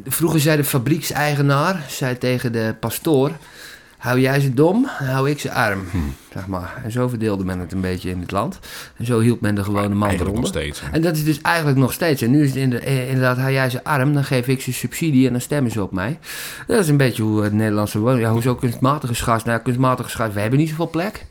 [SPEAKER 3] Vroeger zei de fabriekseigenaar, zei tegen de pastoor... Hou jij ze dom, hou ik ze arm.
[SPEAKER 2] Hmm.
[SPEAKER 3] Zeg maar. En zo verdeelde men het een beetje in dit land. En zo hield men de gewone man
[SPEAKER 2] nog
[SPEAKER 3] eronder.
[SPEAKER 2] steeds. hè.
[SPEAKER 3] En dat is dus eigenlijk nog steeds. En nu is het eh, inderdaad, hou jij ze arm, dan geef ik ze subsidie en dan stemmen ze op mij. Dat is een beetje hoe het Nederlandse wonen. Ja, hoezo kunstmatige schaars? Nou kunstmatige schaars, we hebben niet zoveel plek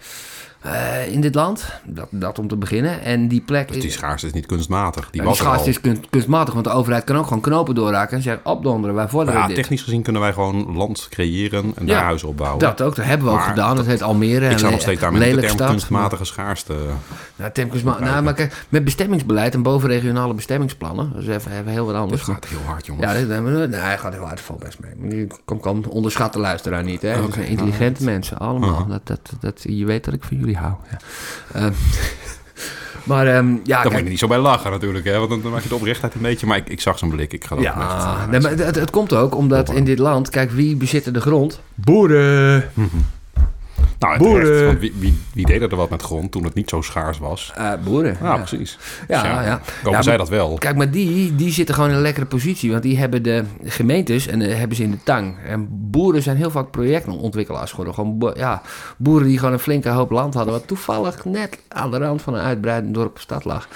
[SPEAKER 3] eh, in dit land. Dat, dat om te beginnen. En die plek...
[SPEAKER 2] Dus die schaarste is niet kunstmatig. Die
[SPEAKER 3] Ja,
[SPEAKER 2] was
[SPEAKER 3] die schaarste is kun- kunstmatig, want de overheid kan ook gewoon knopen doorraken en zeggen opdonderen, wij vorderen
[SPEAKER 2] ja,
[SPEAKER 3] dit.
[SPEAKER 2] technisch gezien kunnen wij gewoon land creëren en
[SPEAKER 3] Ja,
[SPEAKER 2] daar huizen opbouwen.
[SPEAKER 3] Dat ook, dat hebben we ook gedaan. Dat heet Almere.
[SPEAKER 2] ik
[SPEAKER 3] en
[SPEAKER 2] zou nog steeds daarmee met de term
[SPEAKER 3] stad.
[SPEAKER 2] kunstmatige schaarste...
[SPEAKER 3] Nou, term nou, maar kijk, met bestemmingsbeleid en bovenregionale bestemmingsplannen, dat is even, even heel wat
[SPEAKER 2] Dat
[SPEAKER 3] anders.
[SPEAKER 2] gaat heel hard, jongens.
[SPEAKER 3] Ja, dit, nee, hij gaat heel hard, valt best mee. Kom, kom, onderschat de luisteraar niet, hè. Dat intelligente mensen, allemaal. Dat, dat, dat, je weet dat ik van jullie hou. Ja. Ehm, maar ehm, ja,
[SPEAKER 2] Daar moet je niet zo bij lachen natuurlijk, hè? want dan, dan maak je de oprechtheid een beetje. Maar ik, ik zag zijn blik, ik echt...
[SPEAKER 3] ja, nee, maar het, het komt ook omdat in dit land, kijk, wie bezit er de grond? Boeren.
[SPEAKER 2] Nou,
[SPEAKER 3] Boeren.
[SPEAKER 2] terecht, want wie, wie, wie deed er wat met grond toen het niet zo schaars was?
[SPEAKER 3] Eh, boeren.
[SPEAKER 2] Ja, precies.
[SPEAKER 3] Ja,
[SPEAKER 2] Dus
[SPEAKER 3] ja.
[SPEAKER 2] Komen
[SPEAKER 3] Ja,
[SPEAKER 2] zij dat wel?
[SPEAKER 3] Kijk, maar die, die zitten gewoon in een lekkere positie. Want die hebben de gemeentes en eh, hebben ze in de tang. En boeren zijn heel vaak projectontwikkelaars geworden. Gewoon bo- ja, boeren die gewoon een flinke hoop land hadden. Wat toevallig net aan de rand van een uitbreidend dorp of stad lag.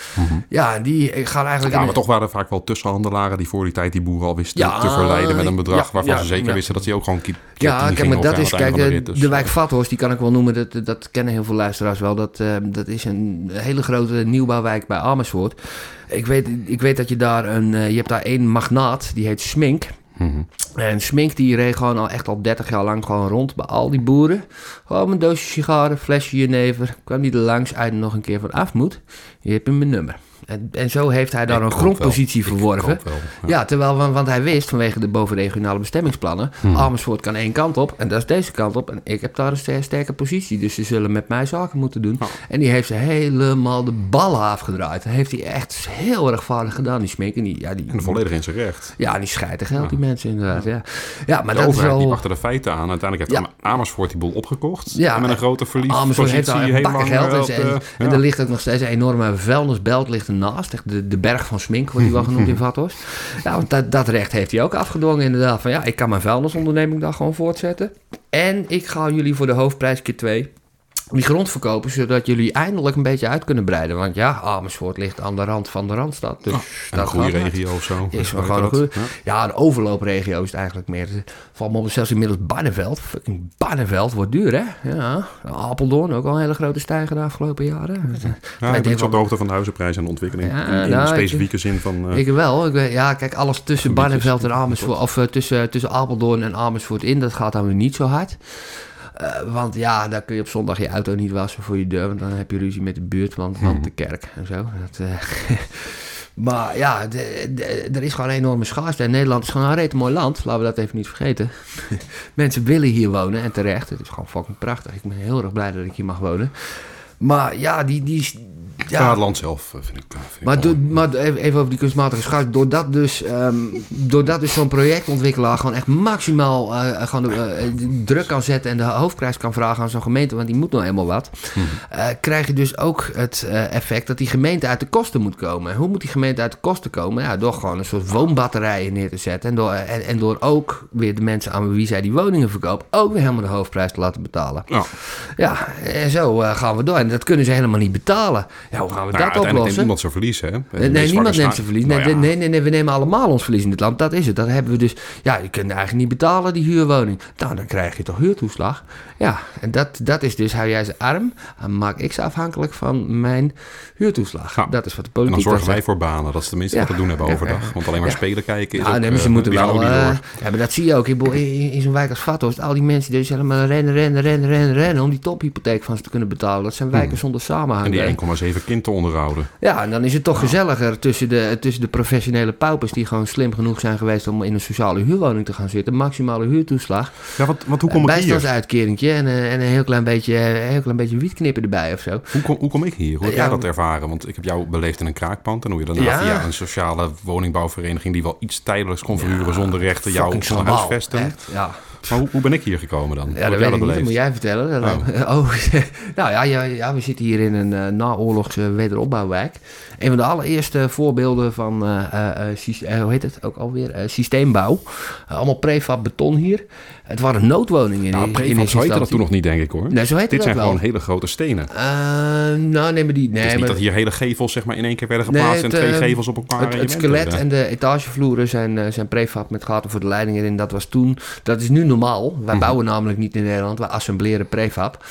[SPEAKER 3] Ja, die eh, gaan eigenlijk...
[SPEAKER 2] Mhm. Ja, maar toch waren er vaak wel tussenhandelaren die voor die tijd die boeren al wisten
[SPEAKER 3] Ja,
[SPEAKER 2] te verleiden met een bedrag
[SPEAKER 3] ja,
[SPEAKER 2] waarvan
[SPEAKER 3] ja,
[SPEAKER 2] ze zeker
[SPEAKER 3] ja.
[SPEAKER 2] wisten dat hij ook gewoon
[SPEAKER 3] Ja, kijk, maar dat is, kijk, de,
[SPEAKER 2] dus,
[SPEAKER 3] de
[SPEAKER 2] eh,
[SPEAKER 3] wijk Vathorst, die kan ik wel noemen, dat, dat kennen heel veel luisteraars wel. Dat, eh, dat is een hele grote nieuwbouwwijk bij Amersfoort. Ik weet, ik weet dat je daar een, eh, je hebt daar één magnaat, die heet Smink.
[SPEAKER 2] mhm.
[SPEAKER 3] En Smink die reed gewoon al echt al 30 jaar lang gewoon rond bij al die boeren. Gewoon een doosje sigaren, flesje jenever. Kwam die er langs, uit nog een keer van af moet. Je hebt hem mijn nummer. En, en zo heeft hij daar
[SPEAKER 2] Ik
[SPEAKER 3] een grondpositie
[SPEAKER 2] wel.
[SPEAKER 3] Verworven.
[SPEAKER 2] wel, ja.
[SPEAKER 3] Ja, terwijl, want, want hij wist vanwege de bovenregionale bestemmingsplannen...
[SPEAKER 2] Hmm.
[SPEAKER 3] Amersfoort kan één kant op en dat is deze kant op. En ik heb daar een ster- sterke positie, dus ze zullen met mij zaken moeten doen.
[SPEAKER 2] Ja.
[SPEAKER 3] En die heeft ze helemaal de ballen afgedraaid. Dat heeft hij echt heel erg vaardig gedaan, die Smink. En die, ja, die,
[SPEAKER 2] En volledig in zijn recht.
[SPEAKER 3] ja, die scheiden geld, die mensen inderdaad. Ja, ja maar
[SPEAKER 2] de
[SPEAKER 3] dat is wel...
[SPEAKER 2] liep achter de feiten aan. Uiteindelijk heeft
[SPEAKER 3] Ja.
[SPEAKER 2] Amersfoort die boel opgekocht.
[SPEAKER 3] Ja,
[SPEAKER 2] en met een grote verlies
[SPEAKER 3] Amersfoort heeft daar geld.
[SPEAKER 2] eh,
[SPEAKER 3] En, en,
[SPEAKER 2] de-
[SPEAKER 3] en
[SPEAKER 2] ja.
[SPEAKER 3] er ligt ook nog steeds een enorme vuilnisbelt ligt ernaast. Echt De, de berg van Smink wordt die wel genoemd in Vathorst. Ja, want dat, dat recht heeft hij ook afgedwongen inderdaad. Van ja, ik kan mijn vuilnisonderneming daar gewoon voortzetten. En ik ga jullie voor de hoofdprijs keer twee die grond verkopen, zodat jullie eindelijk een beetje uit kunnen breiden. Want ja, Amersfoort ligt aan de rand van de Randstad. Dus
[SPEAKER 2] En een goede regio of zo.
[SPEAKER 3] Is gewoon een goede.
[SPEAKER 2] Ja.
[SPEAKER 3] Ja, een overloopregio is het eigenlijk meer. Valt me op zelfs inmiddels Barneveld. Fucking Barneveld wordt duur, hè? Ja. Apeldoorn ook al een hele grote stijger de afgelopen jaren.
[SPEAKER 2] Ja, ik ben op de hoogte van de huizenprijs en de ontwikkeling.
[SPEAKER 3] Ja,
[SPEAKER 2] in, in
[SPEAKER 3] nou,
[SPEAKER 2] de
[SPEAKER 3] ik-
[SPEAKER 2] specifieke zin van... eh,
[SPEAKER 3] Ik wel. Ik weet, ja, kijk, alles tussen. Barneveld en Amersfoort, of eh, tussen, tussen Apeldoorn en Amersfoort in, dat gaat dan weer niet zo hard. Eh, want ja, daar kun je op zondag je auto niet wassen voor je deur, want dan heb je ruzie met de buurt, want, want de kerk en zo. Dat, eh, maar ja, de- de- er is gewoon een enorme schaarste. En Nederland is gewoon een rete mooi land, laten we dat even niet vergeten. Mensen willen hier wonen en terecht. Het is gewoon fucking prachtig. Ik ben heel erg blij dat ik hier mag wonen. Maar ja, die... die
[SPEAKER 2] ja, het land zelf eh, vind ik... eh, vind ik
[SPEAKER 3] maar, do- maar even even over die kunstmatige schaars. Doordat dus, doordat dus zo'n projectontwikkelaar gewoon echt maximaal eh, gewoon de, druk kan zetten en de hoofdprijs kan vragen aan zo'n gemeente, want die moet nou eenmaal wat, eh, krijg je dus ook het effect dat die gemeente uit de kosten moet komen. En hoe moet die gemeente uit de kosten komen? Ja, door gewoon een soort woonbatterijen neer te zetten en door, en, en door ook weer de mensen aan wie zij die woningen verkopen, ook weer helemaal de hoofdprijs te laten betalen.
[SPEAKER 2] Ja.
[SPEAKER 3] Ja, en zo gaan we door. En dat kunnen ze helemaal niet betalen. Ja, hoe gaan we
[SPEAKER 2] Nou ja,
[SPEAKER 3] dat
[SPEAKER 2] neemt
[SPEAKER 3] oplossen?
[SPEAKER 2] niemand zijn verlies, hè?
[SPEAKER 3] Nee, nee, niemand neemt zijn verlies. Nee,
[SPEAKER 2] Nou ja,
[SPEAKER 3] nee, nee, nee, we nemen allemaal ons verlies in dit land. Dat is het. Dat hebben we dus. Ja, je kunt eigenlijk niet betalen, die huurwoning. Nou, dan krijg je toch huurtoeslag. Ja, en dat, dat is dus, hou jij ze arm, dan maak ik ze afhankelijk van mijn huurtoeslag.
[SPEAKER 2] Ja.
[SPEAKER 3] Dat is wat de
[SPEAKER 2] En dan
[SPEAKER 3] politiek
[SPEAKER 2] zorgen wij voor banen. Dat is tenminste wat te doen hebben overdag. Want alleen maar spelen kijken is
[SPEAKER 3] Ja,
[SPEAKER 2] ook,
[SPEAKER 3] nee, maar ze
[SPEAKER 2] eh,
[SPEAKER 3] moeten
[SPEAKER 2] die gaan
[SPEAKER 3] wel.
[SPEAKER 2] door.
[SPEAKER 3] ja, maar dat zie je ook. In, in zo'n wijk als Vathorst, al die mensen die dus helemaal rennen, rennen, rennen, rennen, rennen om die tophypotheek van ze te kunnen betalen. Dat zijn wijken
[SPEAKER 2] Hmm.
[SPEAKER 3] zonder samenhang.
[SPEAKER 2] En die
[SPEAKER 3] hè.
[SPEAKER 2] 1,7 kind te onderhouden.
[SPEAKER 3] Ja, en dan is het toch gezelliger tussen de, tussen de professionele paupers die gewoon slim genoeg zijn geweest om in een sociale huurwoning te gaan zitten. Maximale huurtoeslag.
[SPEAKER 2] Ja, wat, wat, hoe kom
[SPEAKER 3] Een
[SPEAKER 2] ik hier?
[SPEAKER 3] bijstandsuitkering en, eh, en een heel klein beetje, een heel klein beetje wietknippen erbij of zo.
[SPEAKER 2] Hoe kom, hoe kom ik hier? Hoe heb
[SPEAKER 3] Ja,
[SPEAKER 2] jij dat ervaren? Want ik heb jou beleefd in een kraakpand. En hoe je daarna
[SPEAKER 3] Ja.
[SPEAKER 2] via een sociale woningbouwvereniging... die wel iets tijdelijks kon verhuren zonder rechten... jou
[SPEAKER 3] Fucking
[SPEAKER 2] kon huisvesten.
[SPEAKER 3] echt, Ja,
[SPEAKER 2] Maar hoe, hoe ben ik hier gekomen dan?
[SPEAKER 3] Ja dat weet ik niet. Dat moet jij vertellen. Dat- Oh. nou ja, ja, ja, we zitten hier in een eh, naoorlogse wederopbouwwijk. Een van de allereerste voorbeelden van, eh, eh, hoe heet het ook alweer, systeembouw. Allemaal prefab beton hier. Het waren noodwoningen in,
[SPEAKER 2] Nou,
[SPEAKER 3] in
[SPEAKER 2] prefab,
[SPEAKER 3] eerste
[SPEAKER 2] zo heette dat toen nog niet, denk ik hoor.
[SPEAKER 3] Nee, zo heette
[SPEAKER 2] Dit
[SPEAKER 3] dat
[SPEAKER 2] zijn
[SPEAKER 3] wel.
[SPEAKER 2] gewoon hele grote stenen.
[SPEAKER 3] Eh, nou, nee, maar die... Nee,
[SPEAKER 2] het is niet dat hier hele gevels zeg maar, in één keer werden
[SPEAKER 3] Nee,
[SPEAKER 2] geplaatst...
[SPEAKER 3] het,
[SPEAKER 2] en twee
[SPEAKER 3] eh,
[SPEAKER 2] gevels op elkaar.
[SPEAKER 3] het, skelet en de etagevloeren zijn, eh, zijn prefab met gaten voor de leidingen erin. Dat was toen. Dat is nu normaal. Wij
[SPEAKER 2] Mhm.
[SPEAKER 3] bouwen namelijk niet in Nederland. Wij assembleren prefab.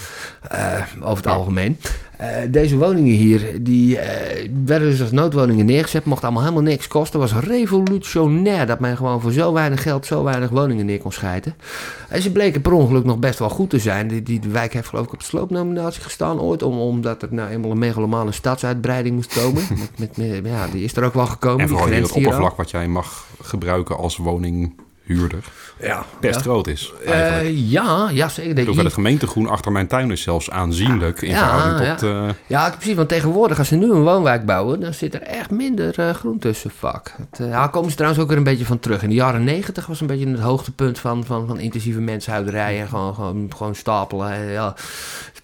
[SPEAKER 3] eh, over het algemeen. Eh, deze woningen hier, die eh, werden dus als noodwoningen neergezet. Mocht allemaal helemaal niks kosten. was revolutionair dat men gewoon voor zo weinig geld zo weinig woningen neer kon schijten. En ze bleken per ongeluk nog best wel goed te zijn. Die, die de wijk heeft geloof ik op de sloopnominatie gestaan ooit. Om, omdat er nou eenmaal een megalomane stadsuitbreiding moest komen. met, met, met- ja, die is er ook wel gekomen.
[SPEAKER 2] En
[SPEAKER 3] die
[SPEAKER 2] vooral hier het oppervlak wat jij mag gebruiken als woninghuurder...
[SPEAKER 3] Ja,
[SPEAKER 2] best
[SPEAKER 3] ja.
[SPEAKER 2] groot is.
[SPEAKER 3] Eh, ja, ja, zeker.
[SPEAKER 2] Ik
[SPEAKER 3] Dat
[SPEAKER 2] bedoel,
[SPEAKER 3] je-
[SPEAKER 2] het gemeentegroen achter mijn tuin is zelfs aanzienlijk in
[SPEAKER 3] Ja,
[SPEAKER 2] verhouding
[SPEAKER 3] ja.
[SPEAKER 2] tot... eh,
[SPEAKER 3] Ja, precies. Want tegenwoordig, als ze nu een woonwijk bouwen, dan zit er echt minder eh, groen tussen. Fuck. Het, ja, komen ze trouwens ook weer een beetje van terug. In de jaren negentig was een beetje het hoogtepunt van, van, van intensieve menshouderij. En gewoon, gewoon, gewoon stapelen. En, ja,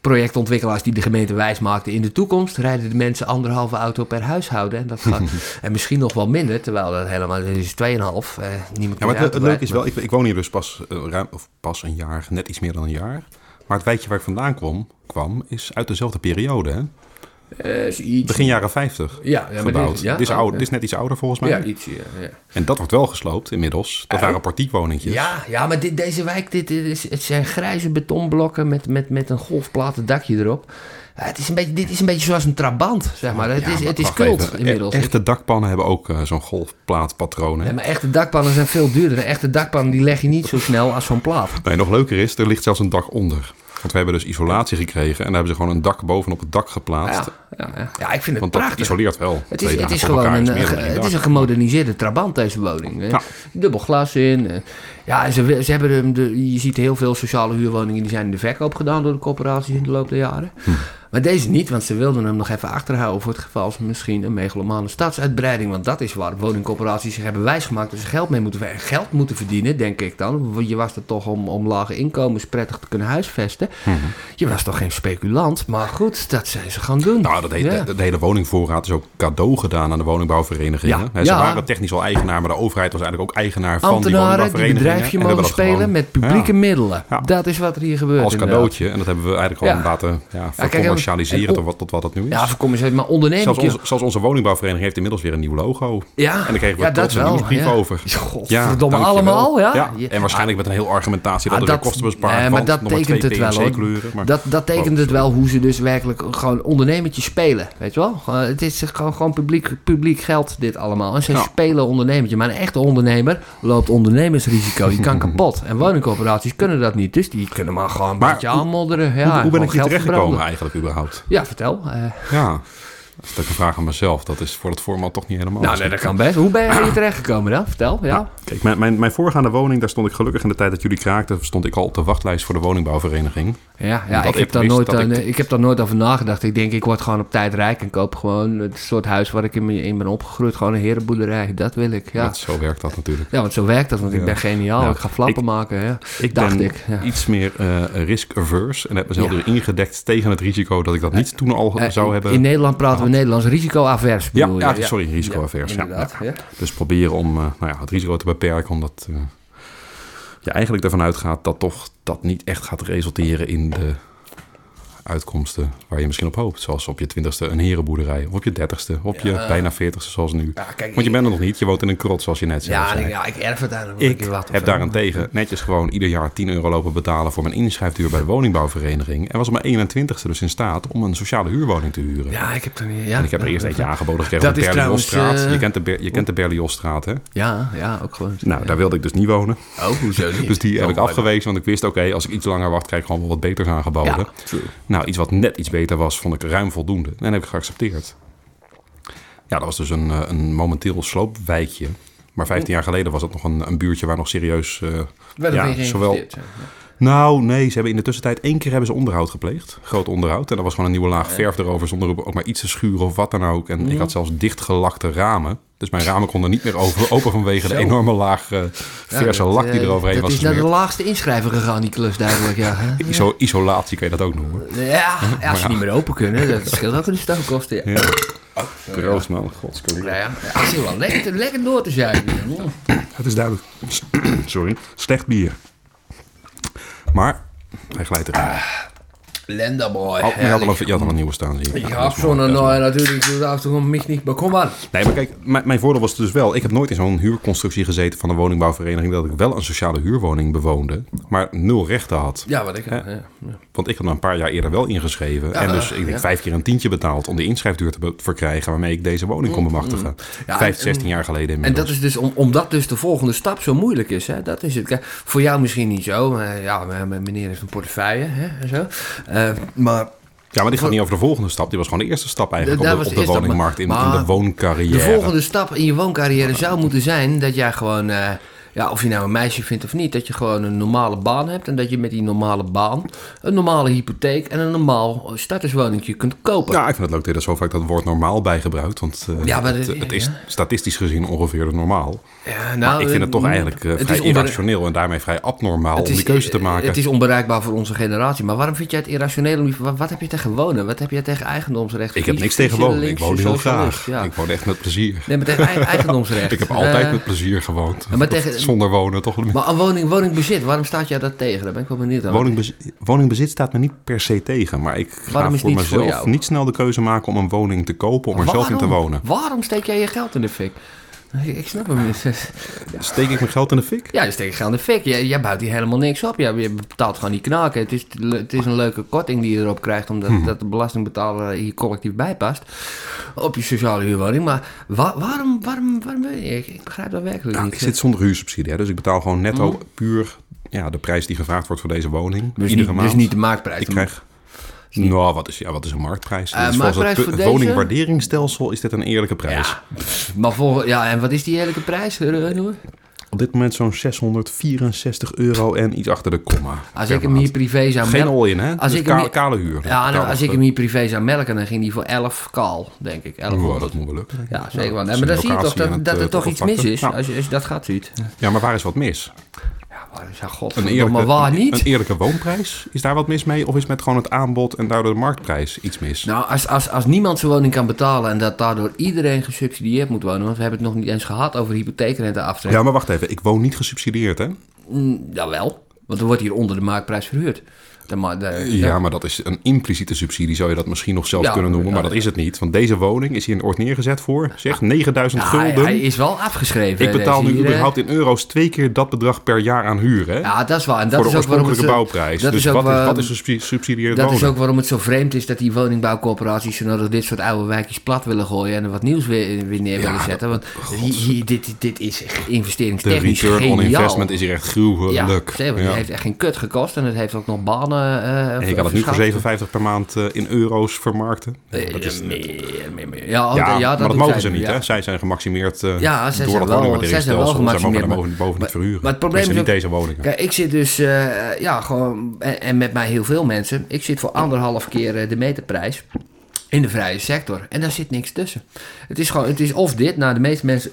[SPEAKER 3] projectontwikkelaars die de gemeente wijs maakten. In de toekomst rijden de mensen anderhalve auto per huishouden. En, dat gaat, en misschien nog wel minder, terwijl dat helemaal dat is 2,5. Eh, niemand
[SPEAKER 2] Ja, maar het, het leuke is wel, ik, ik woon hier dus pas, eh, ruim, of pas een jaar, net iets meer dan een jaar. Maar het wijkje waar ik vandaan kwam, kwam is uit dezelfde periode. Hè?
[SPEAKER 3] Eh, iets-
[SPEAKER 2] Begin jaren 50
[SPEAKER 3] ja, ja,
[SPEAKER 2] gebouwd.
[SPEAKER 3] dit- ja,
[SPEAKER 2] dit, is
[SPEAKER 3] oh,
[SPEAKER 2] oud, dit is net iets ouder volgens mij.
[SPEAKER 3] Ja, iets, ja.
[SPEAKER 2] En dat wordt wel gesloopt inmiddels. Dat waren partiekwoningjes.
[SPEAKER 3] Ja, ja maar dit, deze wijk, dit, is, het zijn grijze betonblokken met, met, met een golfplaten dakje erop. Ja, het is een beetje, dit is een beetje zoals een trabant, zeg maar. Het
[SPEAKER 2] Ja,
[SPEAKER 3] is,
[SPEAKER 2] maar
[SPEAKER 3] het is cult
[SPEAKER 2] even.
[SPEAKER 3] inmiddels.
[SPEAKER 2] E- Echte dakpannen hebben ook eh, zo'n golfplaatpatroon. Hè?
[SPEAKER 3] Ja, maar echte dakpannen zijn veel duurder. Echte dakpan die leg je niet zo snel als zo'n plaat.
[SPEAKER 2] Nee, nog leuker is, er ligt zelfs een dak onder. Want we hebben dus isolatie gekregen en daar hebben ze gewoon een dak bovenop het dak geplaatst.
[SPEAKER 3] Ja, ja, ja. ja, ik vind het
[SPEAKER 2] Want dat
[SPEAKER 3] prachtig.
[SPEAKER 2] isoleert wel.
[SPEAKER 3] Het is, het is gewoon
[SPEAKER 2] elkaar
[SPEAKER 3] een,
[SPEAKER 2] is
[SPEAKER 3] eh, het is
[SPEAKER 2] dak.
[SPEAKER 3] een gemoderniseerde trabant, deze woning.
[SPEAKER 2] Ja.
[SPEAKER 3] Dubbel glas in. eh. Ja, ze, ze hebben de, je ziet heel veel sociale huurwoningen die zijn in de verkoop gedaan door de corporaties in de loop der jaren.
[SPEAKER 2] Hm.
[SPEAKER 3] Maar deze niet, want ze wilden hem nog even achterhouden voor het geval ze misschien een megalomane stadsuitbreiding. Want dat is waar woningcorporaties zich hebben wijsgemaakt dat ze geld mee moeten, geld moeten verdienen, denk ik dan. Je was er toch om, om lage inkomens prettig te kunnen huisvesten.
[SPEAKER 2] Mhm.
[SPEAKER 3] Je was toch geen speculant, maar goed, dat zijn ze gaan doen.
[SPEAKER 2] Nou, dat hele,
[SPEAKER 3] Ja.
[SPEAKER 2] woningvoorraad is ook cadeau gedaan aan de woningbouwverenigingen.
[SPEAKER 3] Ja,
[SPEAKER 2] Ze
[SPEAKER 3] ja.
[SPEAKER 2] waren technisch al eigenaar, maar de overheid was eigenlijk ook eigenaar van die
[SPEAKER 3] ambtenaren die
[SPEAKER 2] woningbouwverenigingen.
[SPEAKER 3] bedrijfje mogen spelen
[SPEAKER 2] gewoon,
[SPEAKER 3] met publieke middelen. Dat is wat er hier gebeurt.
[SPEAKER 2] als
[SPEAKER 3] inderdaad.
[SPEAKER 2] cadeautje. En dat hebben we eigenlijk gewoon laten ja,
[SPEAKER 3] kijk,
[SPEAKER 2] vercommercialiseren
[SPEAKER 3] en-
[SPEAKER 2] tot, wat, tot wat het nu is.
[SPEAKER 3] Ja, vercommercialiseren, maar ondernemen.
[SPEAKER 2] zelfs, onze, zelfs onze woningbouwvereniging heeft inmiddels weer een nieuw logo.
[SPEAKER 3] ja,
[SPEAKER 2] En daar kregen we
[SPEAKER 3] ja,
[SPEAKER 2] trots een nieuwsbrief
[SPEAKER 3] ja.
[SPEAKER 2] over.
[SPEAKER 3] Godverdomme,
[SPEAKER 2] dankjewel.
[SPEAKER 3] allemaal, ja?
[SPEAKER 2] ja.
[SPEAKER 3] Ja.
[SPEAKER 2] En waarschijnlijk met een heel argumentatie dat
[SPEAKER 3] Ah, dat-
[SPEAKER 2] kosten bespaard
[SPEAKER 3] nee, maar dat tekent het wel.
[SPEAKER 2] Maar...
[SPEAKER 3] Dat, dat tekent
[SPEAKER 2] Oh,
[SPEAKER 3] het wel hoe ze dus werkelijk gewoon ondernemertjes spelen. Weet je wel? Het is gewoon, gewoon publiek, publiek geld, dit allemaal. En ze
[SPEAKER 2] Ja.
[SPEAKER 3] spelen ondernemertje. Maar een echte ondernemer loopt ondernemersrisico. Die kan kapot. En woningcorporaties kunnen dat niet. Dus die kunnen maar gewoon een
[SPEAKER 2] Maar
[SPEAKER 3] beetje aanmodderen. Ja,
[SPEAKER 2] hoe, hoe ben ik hier
[SPEAKER 3] geld
[SPEAKER 2] terechtgekomen
[SPEAKER 3] verbranden.
[SPEAKER 2] eigenlijk überhaupt?
[SPEAKER 3] Ja, vertel. Eh,
[SPEAKER 2] Ja, dat is een vraag aan mezelf. Dat is voor het format toch niet helemaal.
[SPEAKER 3] nou, nee, dat kan best. Hoe ben je hier terechtgekomen dan? Vertel. Ja.
[SPEAKER 2] Ja, kijk, mijn, mijn, mijn voorgaande woning, daar stond ik gelukkig in de tijd dat jullie kraakten, stond ik al op de wachtlijst voor de woningbouwvereniging.
[SPEAKER 3] Ja, ja ik, heb daar nooit, aan-
[SPEAKER 2] ik-
[SPEAKER 3] ik... heb daar nooit over nagedacht. Ik denk, ik word gewoon op tijd rijk en koop gewoon het soort huis waar ik in, in ben opgegroeid. Gewoon een herenboerderij. Dat wil ik, ja.
[SPEAKER 2] Dat, zo werkt dat natuurlijk.
[SPEAKER 3] Ja, want zo werkt dat, want ik ben geniaal. Ik ga flappen
[SPEAKER 2] Ik-
[SPEAKER 3] maken, ja.
[SPEAKER 2] Ik
[SPEAKER 3] Dacht
[SPEAKER 2] ben
[SPEAKER 3] ik, ja.
[SPEAKER 2] iets meer eh risk-averse en heb mezelf
[SPEAKER 3] Ja.
[SPEAKER 2] dus ingedekt tegen het risico dat ik dat niet toen al
[SPEAKER 3] Eh,
[SPEAKER 2] zou hebben.
[SPEAKER 3] In Nederland praten we. Nederlands risico-avers,
[SPEAKER 2] Ja,
[SPEAKER 3] bedoel
[SPEAKER 2] ja,
[SPEAKER 3] je?
[SPEAKER 2] sorry, risico-avers, ja. Dus proberen om eh, nou ja, het risico te beperken, omdat eh, je eigenlijk ervan uitgaat dat toch dat niet echt gaat resulteren in de uitkomsten waar je misschien op hoopt. Zoals op je twintigste een herenboerderij. Of op je dertigste. Op je
[SPEAKER 3] Ja.
[SPEAKER 2] bijna veertigste zoals nu.
[SPEAKER 3] Ja, kijk,
[SPEAKER 2] Want je bent er nog niet. Je woont in een krot zoals je net
[SPEAKER 3] Ja,
[SPEAKER 2] zei.
[SPEAKER 3] ik, ja, ik erf het eigenlijk.
[SPEAKER 2] Ik heb daarentegen netjes gewoon ieder jaar 10 euro lopen betalen voor mijn inschrijfduur bij de woningbouwvereniging. En was op mijn 21ste dus in staat om een sociale huurwoning te huren.
[SPEAKER 3] Ja, ik heb er niet... Ja,
[SPEAKER 2] En ik heb er eerst eentje aangeboden gekregen op de Berliosstraat.
[SPEAKER 3] eh,
[SPEAKER 2] Je kent de, Ber- je kent de Berliosstraat, hè?
[SPEAKER 3] Ja, ja, ook gewoon.
[SPEAKER 2] Nou, daar wilde ik dus niet wonen.
[SPEAKER 3] Oh, hoezo niet?
[SPEAKER 2] Dus die heb
[SPEAKER 3] Oh,
[SPEAKER 2] ik afgewezen, want ik wist, oké, als ik iets langer wacht, krijg ik gewoon wel wat beters aangeboden.
[SPEAKER 3] Ja, true.
[SPEAKER 2] Nou, iets wat net iets beter was, vond ik ruim voldoende. En dat heb ik geaccepteerd. Ja, dat was dus een, eh, een momenteel sloopwijkje. Maar 15 jaar geleden was het nog een, een buurtje waar nog serieus... eh, ja, zowel,
[SPEAKER 3] ja.
[SPEAKER 2] Nou, nee, ze hebben in de tussentijd één keer hebben ze onderhoud gepleegd. Groot onderhoud. En dat was gewoon een nieuwe laag verf erover zonder ook maar iets te schuren of wat dan ook. En ik had zelfs dichtgelakte ramen. Dus mijn ramen konden niet meer over, open vanwege de enorme laag eh, verse
[SPEAKER 3] dat,
[SPEAKER 2] lak die
[SPEAKER 3] eh,
[SPEAKER 2] eroverheen
[SPEAKER 3] dat
[SPEAKER 2] was
[SPEAKER 3] is naar de laagste inschrijver gegaan, die klus, duidelijk, ja. hè?
[SPEAKER 2] Iso, isolatie kan je dat ook noemen.
[SPEAKER 3] Ja, als ze niet meer open kunnen, dat scheelt ook in de stoomkosten. Ja.
[SPEAKER 2] Ja. Proost man.
[SPEAKER 3] Ja, ja. ja, zit wel lekker, lekker door te zijn.
[SPEAKER 2] Het is duidelijk. Sorry. Slecht bier. Maar hij glijdt erin.
[SPEAKER 3] Lenda
[SPEAKER 2] je, had al een, je had al een nieuwe staan, zie je.
[SPEAKER 3] Ik
[SPEAKER 2] Ja,
[SPEAKER 3] heb zo'n nou natuurlijk af en toe mich niet bekomen.
[SPEAKER 2] Nee, maar kijk, mijn, mijn voordeel was dus wel... Ik heb nooit in zo'n huurconstructie gezeten van een woningbouwvereniging... dat ik wel een sociale huurwoning bewoonde, maar nul rechten had.
[SPEAKER 3] Ja, wat ik.
[SPEAKER 2] Hè?
[SPEAKER 3] Ja, ja.
[SPEAKER 2] Want ik had me een paar jaar eerder wel ingeschreven. en dus ik denk
[SPEAKER 3] ja.
[SPEAKER 2] vijf keer een tientje betaald om de inschrijfduur te verkrijgen... waarmee ik deze woning kon bemachtigen.
[SPEAKER 3] Mm, Ja,
[SPEAKER 2] Vijf,
[SPEAKER 3] en-
[SPEAKER 2] zestien jaar geleden
[SPEAKER 3] En dat is dus om, omdat dus de volgende stap zo moeilijk is. Hè? Dat is het. Kijk, voor jou misschien niet zo. Maar ja, meneer heeft een portefeuille hè, en zo. Eh, maar
[SPEAKER 2] Ja, maar die gaat niet over de volgende stap. Die was gewoon de eerste stap eigenlijk
[SPEAKER 3] Dat
[SPEAKER 2] op de,
[SPEAKER 3] was
[SPEAKER 2] op
[SPEAKER 3] de
[SPEAKER 2] de
[SPEAKER 3] eerste stap,
[SPEAKER 2] woningmarkt, in de wooncarrière.
[SPEAKER 3] de volgende stap in je wooncarrière zou moeten zijn dat jij gewoon... eh, ja, of je nou een meisje vindt of niet, dat je gewoon een normale baan hebt. En dat je met die normale baan een normale hypotheek en een normaal starterswoningje kunt kopen.
[SPEAKER 2] Ja, ik vind het leuk dat je zo vaak dat woord normaal bij gebruikt. Want eh,
[SPEAKER 3] Ja, maar
[SPEAKER 2] het, het is
[SPEAKER 3] ja.
[SPEAKER 2] statistisch gezien ongeveer de normaal.
[SPEAKER 3] Ja,
[SPEAKER 2] maar ik vind het toch eigenlijk eh,
[SPEAKER 3] het
[SPEAKER 2] vrij irrationeel en daarmee vrij abnormaal
[SPEAKER 3] Het
[SPEAKER 2] om die keuze te maken.
[SPEAKER 3] Het is onbereikbaar voor onze generatie. Maar waarom vind jij het irrationeel? Wat, wat heb je tegen wonen? Wat heb je tegen eigendomsrecht?
[SPEAKER 2] ik heb niks tegen wonen. Ik woon heel graag. Ik woon echt met plezier.
[SPEAKER 3] Nee, maar tegen eigendomsrecht.
[SPEAKER 2] Ik heb altijd
[SPEAKER 3] Eh,
[SPEAKER 2] met plezier gewoond.
[SPEAKER 3] maar tegen-
[SPEAKER 2] Zonder wonen toch?
[SPEAKER 3] Maar woning, woningbezit, waarom staat jij dat tegen? Daar ben ik wel benieuwd naar.
[SPEAKER 2] Woningbezit, woningbezit staat me niet per se tegen. Maar ik ga
[SPEAKER 3] Waarom
[SPEAKER 2] voor mezelf niet snel de keuze maken om een woning te kopen om er zelf in te wonen.
[SPEAKER 3] Waarom steek jij je geld in de fik? Ik, ik snap hem niet.
[SPEAKER 2] Steek ik mijn geld in de fik?
[SPEAKER 3] Ja, je steekt je geld in de fik. Jij, jij bouwt hier helemaal niks op. Jij, je betaalt gewoon die knaken. Het is, het is een leuke korting die je erop krijgt... omdat
[SPEAKER 2] Hm.
[SPEAKER 3] dat de belastingbetaler hier collectief bijpast. Op je sociale huurwoning. Maar wa- waarom, waarom, waarom... Ik, ik begrijp dat werkelijk
[SPEAKER 2] Ja,
[SPEAKER 3] niet.
[SPEAKER 2] ik zit zonder huursubsidie. Hè, dus ik betaal gewoon netto puur ja, de prijs die gevraagd wordt voor deze woning.
[SPEAKER 3] dus,
[SPEAKER 2] iedere
[SPEAKER 3] niet,
[SPEAKER 2] maand.
[SPEAKER 3] dus niet de marktprijs.
[SPEAKER 2] ik krijg... Nou, wat is, ja, wat is een marktprijs?
[SPEAKER 3] Eh,
[SPEAKER 2] Dus volgens
[SPEAKER 3] marktprijs
[SPEAKER 2] het woningwaarderingsstelsel is dit een eerlijke prijs.
[SPEAKER 3] Ja, maar voor, ja, en wat is die eerlijke prijs? Eh, noemen?
[SPEAKER 2] Op dit moment zo'n 664 euro en iets achter de komma.
[SPEAKER 3] Als ik hem hier privé zou
[SPEAKER 2] Geen
[SPEAKER 3] melken...
[SPEAKER 2] all-in, hè?
[SPEAKER 3] Als
[SPEAKER 2] Dus
[SPEAKER 3] ik hem
[SPEAKER 2] ka-
[SPEAKER 3] hier-
[SPEAKER 2] kale huur.
[SPEAKER 3] Ja, nou,
[SPEAKER 2] Kale-
[SPEAKER 3] als ik hem hier privé zou melken, dan ging die voor 11 kaal, denk ik.
[SPEAKER 2] Oh,
[SPEAKER 3] 1100.
[SPEAKER 2] dat moet wel lukken.
[SPEAKER 3] Ja, zeker wel. maar dan zie je toch dat, dat er
[SPEAKER 2] eh,
[SPEAKER 3] toch iets mis is, als, je, als je dat gaat ziet.
[SPEAKER 2] Ja, maar waar is wat mis?
[SPEAKER 3] Ja, is ja, god,
[SPEAKER 2] Een
[SPEAKER 3] maar
[SPEAKER 2] eerlijke,
[SPEAKER 3] waar niet?
[SPEAKER 2] een eerlijke woonprijs? Is daar wat mis mee? Of is met gewoon het aanbod en daardoor de marktprijs iets mis?
[SPEAKER 3] Nou, als, als, als niemand zijn woning kan betalen en dat daardoor iedereen gesubsidieerd moet wonen, want we hebben het nog niet eens gehad over hypotheekrenteaftrek.
[SPEAKER 2] Ja, maar wacht even. Ik woon niet gesubsidieerd, hè?
[SPEAKER 3] Mm, jawel, want er wordt hier onder de marktprijs verhuurd. De, de-
[SPEAKER 2] Ja, maar dat is een impliciete subsidie, zou je dat misschien nog zelfs
[SPEAKER 3] Ja,
[SPEAKER 2] kunnen noemen. Maar dat is het niet. Want deze woning is hier ooit neergezet voor, zeg, 9000
[SPEAKER 3] Ja, hij,
[SPEAKER 2] gulden.
[SPEAKER 3] hij is wel afgeschreven.
[SPEAKER 2] ik betaal nu
[SPEAKER 3] hier,
[SPEAKER 2] überhaupt in euro's twee keer dat bedrag per jaar aan huur, hè?
[SPEAKER 3] Ja, dat is waar. En dat
[SPEAKER 2] voor
[SPEAKER 3] is
[SPEAKER 2] de
[SPEAKER 3] ook waarom het
[SPEAKER 2] oorspronkelijke bouwprijs.
[SPEAKER 3] dat
[SPEAKER 2] Dus
[SPEAKER 3] is ook
[SPEAKER 2] wat, is, wat is subsidie- subsidieerd
[SPEAKER 3] Dat is ook waarom het zo vreemd is dat die woningbouwcorporaties zo nodig dit soort oude wijkjes plat willen gooien en er wat nieuws weer, weer neer willen zetten. Want hier, hier- dit, dit is echt
[SPEAKER 2] de
[SPEAKER 3] investeringstechnisch
[SPEAKER 2] return on investment is hier echt
[SPEAKER 3] ja,
[SPEAKER 2] gruwelijk.
[SPEAKER 3] zeker,
[SPEAKER 2] Ja.
[SPEAKER 3] het heeft echt geen kut gekost en het heeft ook nog banen. Eh
[SPEAKER 2] En je kan het nu voor
[SPEAKER 3] verschaft.
[SPEAKER 2] 57 per maand eh, in euro's vermarkten.
[SPEAKER 3] Eh,
[SPEAKER 2] dat is,
[SPEAKER 3] meer, meer, meer. Ja, oh,
[SPEAKER 2] ja,
[SPEAKER 3] ja,
[SPEAKER 2] maar dat mogen ze niet, hè? Zij zijn gemaximeerd eh,
[SPEAKER 3] Ja, zij
[SPEAKER 2] door dat woningwaarderingsstelsel.
[SPEAKER 3] zij
[SPEAKER 2] mogen boven, boven niet
[SPEAKER 3] maar-
[SPEAKER 2] verhuren.
[SPEAKER 3] maar het probleem is
[SPEAKER 2] niet deze woningen.
[SPEAKER 3] Kijk, ik zit dus, eh, ja, gewoon, en, met mij heel veel mensen, ik zit voor anderhalf keer eh, de meterprijs in de vrije sector. En daar zit niks tussen. Het is gewoon, het is of dit, nou de meeste mensen,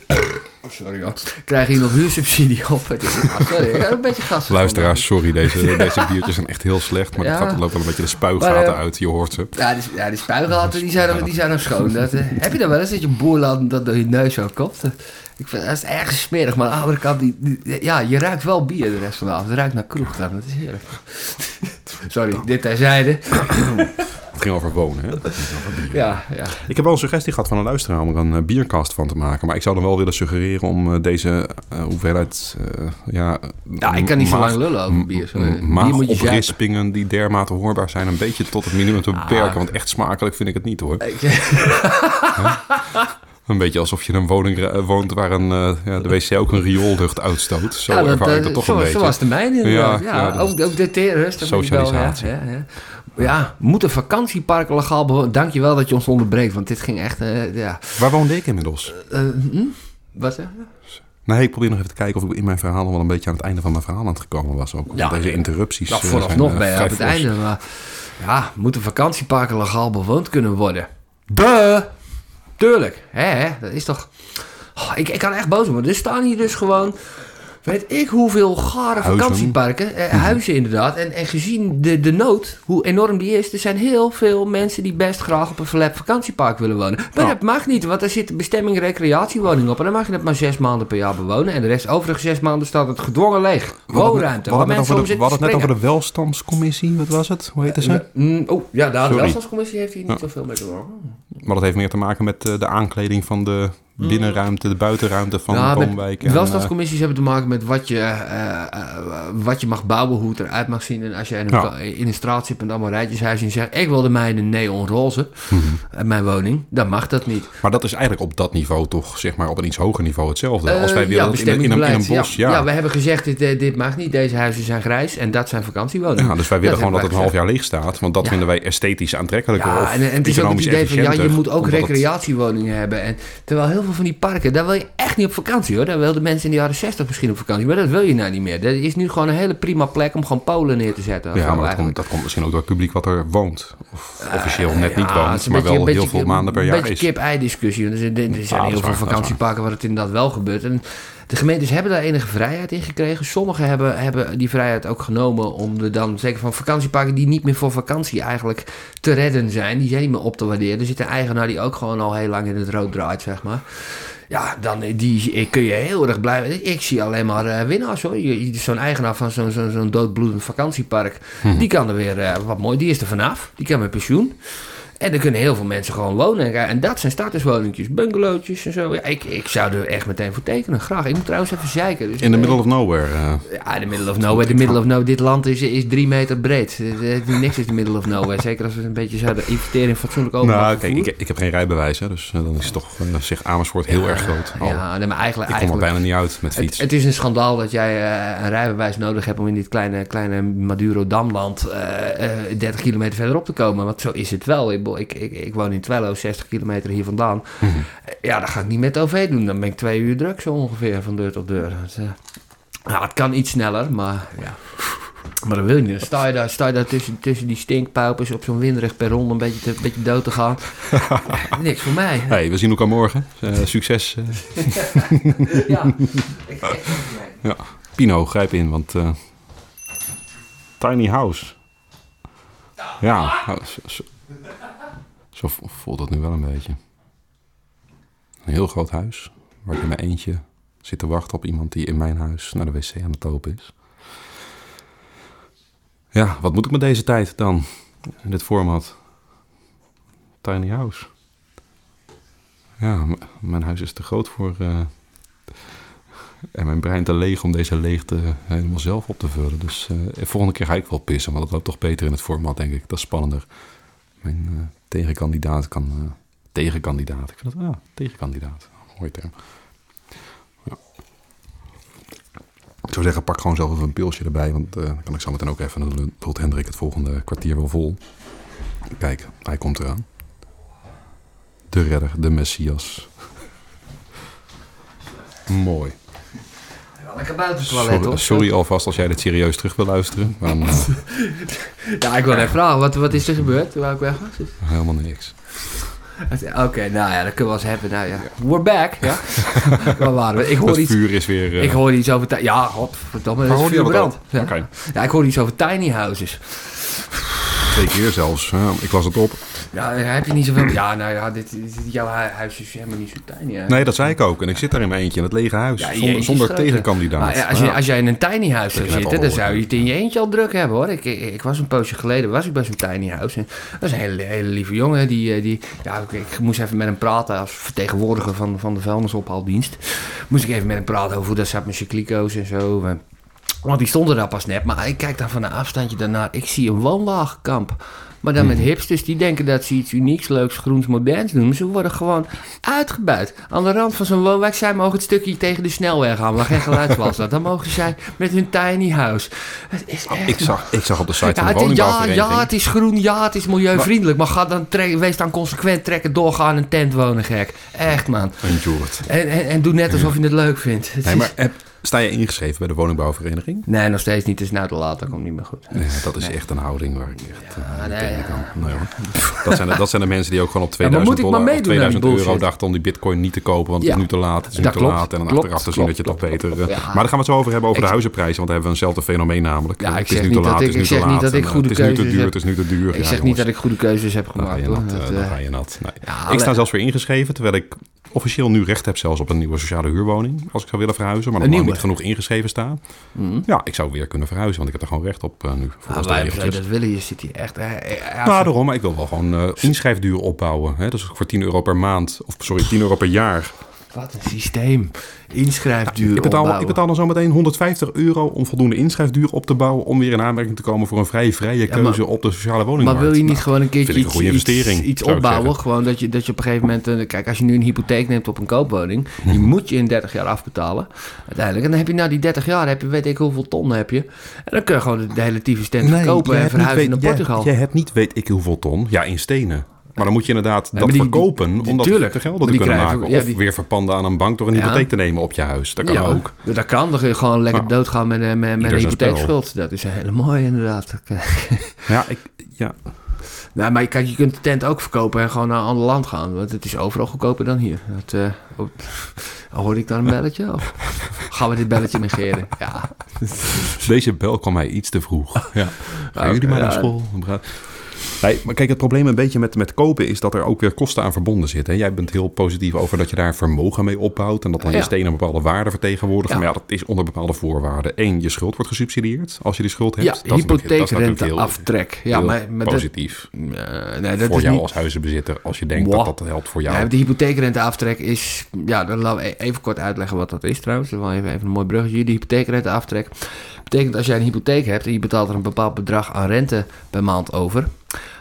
[SPEAKER 3] sorry hoor, krijgen hier nog huursubsidie op. Het is, ah, sorry, ik heb een beetje gas.
[SPEAKER 2] Luisteraars, sorry, deze, deze biertjes zijn echt heel slecht. Maar
[SPEAKER 3] Ja.
[SPEAKER 2] het gaat er loopt wel een beetje de spuigaten
[SPEAKER 3] Maar, eh,
[SPEAKER 2] uit, je hoort ze.
[SPEAKER 3] Ja, die, ja, die spuigaten, die zijn, nog- die zijn nog schoon. Dat, eh, heb je dat wel eens, dat je boerland dat door je neus zo komt? Dat- Ik vind, dat is ergens smerig, maar aan de andere kant, die, die- ja, je ruikt wel bier de rest van de avond. Het ruikt naar kroeg dan, dat is heerlijk. Sorry, dit terzijde.
[SPEAKER 2] Het ging over wonen, hè?
[SPEAKER 3] Ja, ja.
[SPEAKER 2] Ik heb wel een suggestie gehad van een luisteraar om er een eh, biercast van te maken. Maar ik zou dan wel willen suggereren om eh, deze eh, hoeveelheid... eh, ja,
[SPEAKER 3] Ja, ik kan niet zo
[SPEAKER 2] maag-
[SPEAKER 3] lang lullen over bier.
[SPEAKER 2] Maagoprispingen die dermate hoorbaar zijn... een beetje tot het minimum te
[SPEAKER 3] Ah.
[SPEAKER 2] beperken. Want echt smakelijk vind ik het niet, hoor. Een beetje alsof je in een woning eh, woont waar een, eh, ja, de wc ook een rioollucht uitstoot. Zo
[SPEAKER 3] Ja, dat,
[SPEAKER 2] ervaar ik
[SPEAKER 3] eh,
[SPEAKER 2] dat toch
[SPEAKER 3] zo,
[SPEAKER 2] een beetje.
[SPEAKER 3] zo was de mijne inderdaad.
[SPEAKER 2] Ja,
[SPEAKER 3] Ja,
[SPEAKER 2] ja, dat
[SPEAKER 3] ook, ook de terrorist. wel,
[SPEAKER 2] Socialisatie.
[SPEAKER 3] Ja, ja, moeten vakantieparken legaal bewonen? Dankjewel dat je ons onderbreekt, want dit ging echt... eh, ja.
[SPEAKER 2] Waar woonde ik inmiddels?
[SPEAKER 3] Eh, hm? Wat zeg je?
[SPEAKER 2] Nee, ik probeer nog even te kijken of ik in mijn verhaal nog wel een beetje aan het einde van mijn verhaal aan het gekomen was. Ook.
[SPEAKER 3] Ja.
[SPEAKER 2] Deze interrupties.
[SPEAKER 3] Nou,
[SPEAKER 2] eh,
[SPEAKER 3] vooralsnog ben
[SPEAKER 2] eh,
[SPEAKER 3] je op
[SPEAKER 2] vrij
[SPEAKER 3] het einde. Maar ja, moeten vakantieparken legaal bewoond kunnen worden? Duh! Tuurlijk. Hè, hè? Dat is toch... Oh, ik, ik kan echt boos worden. Er staan hier dus gewoon... Weet ik hoeveel gare
[SPEAKER 2] Huizen.
[SPEAKER 3] vakantieparken, eh, huizen inderdaad. En, en gezien de, de nood, hoe enorm die is, er zijn heel veel mensen die best graag op een verlept vakantiepark willen wonen. Maar dat mag niet, want er zit de bestemming recreatiewoning op. En dan mag je het maar zes maanden per jaar bewonen. En de rest, overige zes maanden staat het gedwongen leeg. Woonruimte,
[SPEAKER 2] We hadden het
[SPEAKER 3] mensen om
[SPEAKER 2] over de- we
[SPEAKER 3] zitten
[SPEAKER 2] hadden het net over de welstandscommissie. Wat was het? Hoe heette ze?
[SPEAKER 3] Mm, oh, ja, de
[SPEAKER 2] Sorry.
[SPEAKER 3] welstandscommissie heeft hier niet
[SPEAKER 2] Ja.
[SPEAKER 3] zoveel mee te maken.
[SPEAKER 2] Maar dat heeft meer te maken met eh, de aankleding van de binnenruimte, de buitenruimte van
[SPEAKER 3] Ja,
[SPEAKER 2] de
[SPEAKER 3] met
[SPEAKER 2] woonwijk. en,
[SPEAKER 3] welstandscommissies hebben te maken met wat je, eh, eh, wat je mag bouwen, hoe het eruit mag zien. En als je in een,
[SPEAKER 2] Ja.
[SPEAKER 3] in een straat zit met allemaal rijtjeshuizen en je zegt... ik wil de mijne neonroze, eh, mijn woning, dan mag dat niet.
[SPEAKER 2] Maar dat is eigenlijk op dat niveau toch, zeg maar, op een iets hoger niveau hetzelfde. Als wij
[SPEAKER 3] Eh,
[SPEAKER 2] willen
[SPEAKER 3] ja,
[SPEAKER 2] in, een- in, een, in een
[SPEAKER 3] bestemmingsbeleid.
[SPEAKER 2] bos,
[SPEAKER 3] ja. we hebben gezegd, dit, dit mag niet. Deze huizen zijn grijs en dat zijn vakantiewoningen.
[SPEAKER 2] Ja, dus wij willen
[SPEAKER 3] Dat
[SPEAKER 2] gewoon dat het een half jaar leeg staat. Want dat vinden wij esthetisch aantrekkelijker
[SPEAKER 3] Ja,
[SPEAKER 2] of
[SPEAKER 3] en, en het is ook het idee van, ja, je moet ook recreatiewoningen hebben. En terwijl heel veel van die parken, daar wil je echt niet op vakantie hoor. Daar wilden mensen in de jaren 60 misschien op vakantie. Maar dat wil je nou niet meer. Dat is nu gewoon een hele prima plek om gewoon Polen neer te zetten.
[SPEAKER 2] Ja, maar dat komt,
[SPEAKER 3] eigenlijk.
[SPEAKER 2] dat komt misschien ook door het publiek wat er woont. Of officieel net niet woont,
[SPEAKER 3] een
[SPEAKER 2] maar
[SPEAKER 3] beetje-
[SPEAKER 2] wel
[SPEAKER 3] een
[SPEAKER 2] heel
[SPEAKER 3] beetje-
[SPEAKER 2] veel maanden per
[SPEAKER 3] Een
[SPEAKER 2] jaar
[SPEAKER 3] beetje
[SPEAKER 2] is.
[SPEAKER 3] kip-ei discussie. Er zijn, er heel veel vakantieparken waar het inderdaad wel gebeurt. En de gemeentes hebben daar enige vrijheid in gekregen. Sommigen hebben, hebben die vrijheid ook genomen om er dan, zeker van vakantieparken die niet meer voor vakantie eigenlijk te redden zijn. Die zijn niet meer op te waarderen. Er zit een eigenaar die ook gewoon al heel lang in het rood draait, zeg maar. Ja, dan die, kun je heel erg blij Ik zie alleen maar eh, winnaars hoor. Zo'n eigenaar van zo'n zo'n zo'n doodbloedend vakantiepark.
[SPEAKER 2] Mhm.
[SPEAKER 3] Die kan er weer, eh, wat mooi, die is er vanaf. Die kan met pensioen. En er kunnen heel veel mensen gewoon wonen. En, dat zijn starterswoningjes, bungalowtjes en zo. Ja, ik, ik zou er echt meteen voor tekenen, graag. Ik moet trouwens even zeiken. Dus
[SPEAKER 2] In the
[SPEAKER 3] eh,
[SPEAKER 2] middle of nowhere. eh.
[SPEAKER 3] Ja, in the middle of nowhere. The middle of nowhere. Dit land is, is drie meter breed. Eh, Niks is the middle of nowhere. Zeker als we een beetje zouden investeren in fatsoenlijk openbaar
[SPEAKER 2] nou, kijk, ik, ik heb geen rijbewijs, hè, dus dan is het toch eh, zich Amersfoort heel erg groot.
[SPEAKER 3] Ja, maar eigenlijk...
[SPEAKER 2] ik kom er bijna niet uit met
[SPEAKER 3] het,
[SPEAKER 2] fiets.
[SPEAKER 3] het is een schandaal dat jij een rijbewijs nodig hebt om in dit kleine, kleine Maduro-damland eh, eh, 30 kilometer verderop te komen. Want zo is het wel. Ik, ik, ik, ik woon in Twello, 60 kilometer hier vandaan.
[SPEAKER 2] Mhm.
[SPEAKER 3] Eh, Ja, dat ga ik niet met OV doen. Dan ben ik twee uur druk zo ongeveer van deur tot deur. Dus, eh, ja, het kan iets sneller, maar ja. Maar dat wil je niet. Sta je daar, sta je daar tussen, tussen die stinkpijpers op zo'n winderig perron een beetje, te, een beetje dood te gaan. Niks voor mij.
[SPEAKER 2] Hey, we zien elkaar morgen. Eh, succes. eh.
[SPEAKER 3] Ja.
[SPEAKER 2] Pino, grijp in, want... eh, tiny house. Ja, nou, zo, voelt het nu wel een beetje. Een heel groot huis, waar ik in mijn eentje zit te wachten op iemand die in mijn huis naar de wc aan het lopen is. Ja, wat moet ik met deze tijd dan? In dit format. Tiny house. Ja, mijn huis is te groot voor... eh, en mijn brein te leeg om deze leegte helemaal zelf op te vullen. Dus eh, volgende keer ga ik wel pissen, want dat loopt toch beter in het format, denk ik. Dat is spannender. Mijn eh, tegenkandidaat kan... eh, tegenkandidaat, ik vind dat... Ja, tegenkandidaat. Mooie term. Ja. Ik zou zeggen, pak gewoon zelf even een pilsje erbij, want eh, dan kan ik zo meteen ook even... Dan lult Hendrik het volgende kwartier wel vol. Kijk, hij komt eraan. De redder, de Messias. Mooi.
[SPEAKER 3] Lekker buiten het toilet,
[SPEAKER 2] Sorry,
[SPEAKER 3] hoor.
[SPEAKER 2] sorry alvast als jij dit serieus terug wil luisteren. Maar eh,
[SPEAKER 3] Ja, ik wil even vragen, wat, wat is er gebeurd terwijl ik weg was?
[SPEAKER 2] helemaal niks.
[SPEAKER 3] Oké, nou ja, dat kunnen we wel eens hebben. Nou ja, we're back. Ja. Waar waren we? Ik hoor
[SPEAKER 2] Het
[SPEAKER 3] iets,
[SPEAKER 2] vuur is weer... eh,
[SPEAKER 3] ik hoor iets over... ti- Ja, godverdomme,
[SPEAKER 2] waar
[SPEAKER 3] dat is? Ja.
[SPEAKER 2] Oké.
[SPEAKER 3] ja, ik hoor iets over tiny houses.
[SPEAKER 2] twee keer zelfs. Ik las het op.
[SPEAKER 3] Ja, heb je niet zoveel... Ja, nou ja, dit, dit- jouw hu- huis is helemaal niet zo tiny. hè?
[SPEAKER 2] Nee, dat zei ik ook. En ik zit daar in mijn eentje in het lege huis.
[SPEAKER 3] Ja,
[SPEAKER 2] zonder zonder tegenkandidaat.
[SPEAKER 3] Maar ja, als, je, als jij in een tiny huis zou zitten, dan zou je het in je eentje al druk hebben hoor. Ik, ik, ik was een poosje geleden, was ik bij zo'n tiny house. En dat is een hele, hele lieve jongen. Die, eh, die, ja, ik, ik moest even met hem praten als vertegenwoordiger van, van de vuilnisophaaldienst. Moest ik even met hem praten over hoe dat zat met zijn kliko's en zo. Eh, Want die stonden daar pas net. Maar ik kijk daar van een afstandje daarnaar. Ik zie een woonwagenkamp. Maar dan met hipsters die denken dat ze iets unieks, leuks, groens, moderns doen. Maar ze worden gewoon uitgebuit. Aan de rand van zo'n woonwijk, zij mogen het stukje tegen de snelweg gaan, waar geen geluidswal staat. Dan mogen zij met hun tiny house. Het is echt...
[SPEAKER 2] Oh, Ik zag, ik zag op de site
[SPEAKER 3] Ja,
[SPEAKER 2] van de
[SPEAKER 3] ja, ja, het is groen, ja, het is milieuvriendelijk. Maar ga dan trek, wees dan consequent, trekken, doorgaan een tent wonen, gek. Echt, man. En, en, en doe net alsof je het leuk vindt. Het
[SPEAKER 2] Nee,
[SPEAKER 3] is-
[SPEAKER 2] maar heb, sta je ingeschreven bij de woningbouwvereniging?
[SPEAKER 3] Nee, nog steeds niet. Het is nou te laat, dat komt niet meer goed.
[SPEAKER 2] Dat is echt een houding waar ik echt eh,
[SPEAKER 3] Ja, nee,
[SPEAKER 2] tegen
[SPEAKER 3] ja.
[SPEAKER 2] kan. Nee. Dat, zijn de, dat zijn de mensen die ook gewoon op
[SPEAKER 3] Ja, maar
[SPEAKER 2] 2000
[SPEAKER 3] moet ik maar
[SPEAKER 2] dollar of
[SPEAKER 3] meedoen aan die
[SPEAKER 2] 2000 euro dachten om die bitcoin niet te kopen, want het is nu te laat, het is nu
[SPEAKER 3] Dat
[SPEAKER 2] te
[SPEAKER 3] klopt,
[SPEAKER 2] laat. En dan
[SPEAKER 3] klopt,
[SPEAKER 2] achteraf te zien dat je toch beter... eh. Maar dan gaan we het zo over hebben over
[SPEAKER 3] Ik-
[SPEAKER 2] de huizenprijzen, want we hebben eenzelfde fenomeen namelijk.
[SPEAKER 3] Ja, ik
[SPEAKER 2] het is
[SPEAKER 3] zeg
[SPEAKER 2] nu
[SPEAKER 3] niet
[SPEAKER 2] te
[SPEAKER 3] dat
[SPEAKER 2] laat,
[SPEAKER 3] ik-
[SPEAKER 2] het is nu te
[SPEAKER 3] zeg niet
[SPEAKER 2] laat.
[SPEAKER 3] dat ik
[SPEAKER 2] en, eh,
[SPEAKER 3] goede
[SPEAKER 2] Het is nu te
[SPEAKER 3] keuzes
[SPEAKER 2] duur, het is nu te duur.
[SPEAKER 3] Ik zeg niet dat ik goede keuzes heb
[SPEAKER 2] Dan
[SPEAKER 3] gemaakt,
[SPEAKER 2] eh, Dan
[SPEAKER 3] eh,
[SPEAKER 2] ga je nat. Ik sta zelfs weer ingeschreven, terwijl ik officieel nu recht heb zelfs op een nieuwe sociale huurwoning. Als ik zou willen verhuizen, maar nog niet genoeg ingeschreven sta.
[SPEAKER 3] Mhm.
[SPEAKER 2] Ja, ik zou weer kunnen verhuizen, want ik heb er gewoon recht op eh, nu. Als de
[SPEAKER 3] wij dat willen, je zit hier echt... eh, eh, ja,
[SPEAKER 2] Nou, daarom, maar ik wil wel gewoon eh inschrijfduur opbouwen. Hè? Dus voor 10 euro per maand, of sorry, 10 euro per jaar.
[SPEAKER 3] Wat een systeem. Inschrijfduur
[SPEAKER 2] ik, betaal, ik
[SPEAKER 3] opbouwen.
[SPEAKER 2] betaal dan zo meteen 150 euro om voldoende inschrijfduur op te bouwen. om weer in aanmerking te komen voor een vrij vrije
[SPEAKER 3] Ja,
[SPEAKER 2] keuze
[SPEAKER 3] maar-
[SPEAKER 2] op de sociale
[SPEAKER 3] Maar
[SPEAKER 2] woningmarkt.
[SPEAKER 3] wil je niet
[SPEAKER 2] Nou,
[SPEAKER 3] gewoon een keertje
[SPEAKER 2] een
[SPEAKER 3] iets, iets, opbouwen? Gewoon dat je, dat je op een gegeven moment... kijk, als je nu een hypotheek neemt op een koopwoning...
[SPEAKER 2] Mhm.
[SPEAKER 3] die moet je in 30 jaar afbetalen. Uiteindelijk. En dan heb je na die 30 jaar... Heb je, weet ik hoeveel ton heb je. En dan kun je gewoon de hele tyfus tent verkopen...
[SPEAKER 2] jij
[SPEAKER 3] en verhuizen naar
[SPEAKER 2] weet-
[SPEAKER 3] Portugal.
[SPEAKER 2] Jij, jij hebt niet weet ik hoeveel ton. Ja, in stenen. Maar dan moet je inderdaad dat
[SPEAKER 3] die-
[SPEAKER 2] verkopen om dat te gelden te kunnen maken.
[SPEAKER 3] ja,
[SPEAKER 2] of
[SPEAKER 3] die-
[SPEAKER 2] weer verpanden aan een bank door een
[SPEAKER 3] Ja.
[SPEAKER 2] hypotheek te nemen op je huis. Dat kan
[SPEAKER 3] ja,
[SPEAKER 2] ook.
[SPEAKER 3] Dat kan. Dan kun je gewoon lekker doodgaan met, eh, met, met een hypotheekschuld. Dat is een hele mooie inderdaad.
[SPEAKER 2] Ja, ik, ja.
[SPEAKER 3] Nou, maar kijk, je kunt de tent ook verkopen en gewoon naar een ander land gaan. Want het is overal goedkoper dan hier. Dat, eh, oh, hoorde ik dan een belletje? Of gaan we dit belletje negeren? Ja.
[SPEAKER 2] Deze bel kwam mij iets te vroeg. Ja. Gaan jullie maar naar school? Nee, maar kijk, het probleem een beetje met, met kopen is dat er ook weer kosten aan verbonden zitten. Jij bent heel positief over dat je daar vermogen mee opbouwt en dat dan
[SPEAKER 3] Ja.
[SPEAKER 2] je stenen een bepaalde waarde vertegenwoordigen.
[SPEAKER 3] Ja.
[SPEAKER 2] Maar ja, dat is onder bepaalde voorwaarden. Eén, je schuld wordt gesubsidieerd als je die schuld hebt.
[SPEAKER 3] Ja, hypotheekrenteaftrek. Ja, maar, maar dat,
[SPEAKER 2] positief
[SPEAKER 3] Eh, nee, dat
[SPEAKER 2] voor
[SPEAKER 3] is
[SPEAKER 2] jou
[SPEAKER 3] niet...
[SPEAKER 2] als huizenbezitter als je denkt dat dat helpt voor jou.
[SPEAKER 3] Ja, de hypotheekrenteaftrek is... Ja, dan laten we even kort uitleggen wat dat is trouwens. Dat is wel even, even een mooi bruggetje. De hypotheekrenteaftrek betekent als jij een hypotheek hebt... en je betaalt er een bepaald bedrag aan rente per maand over...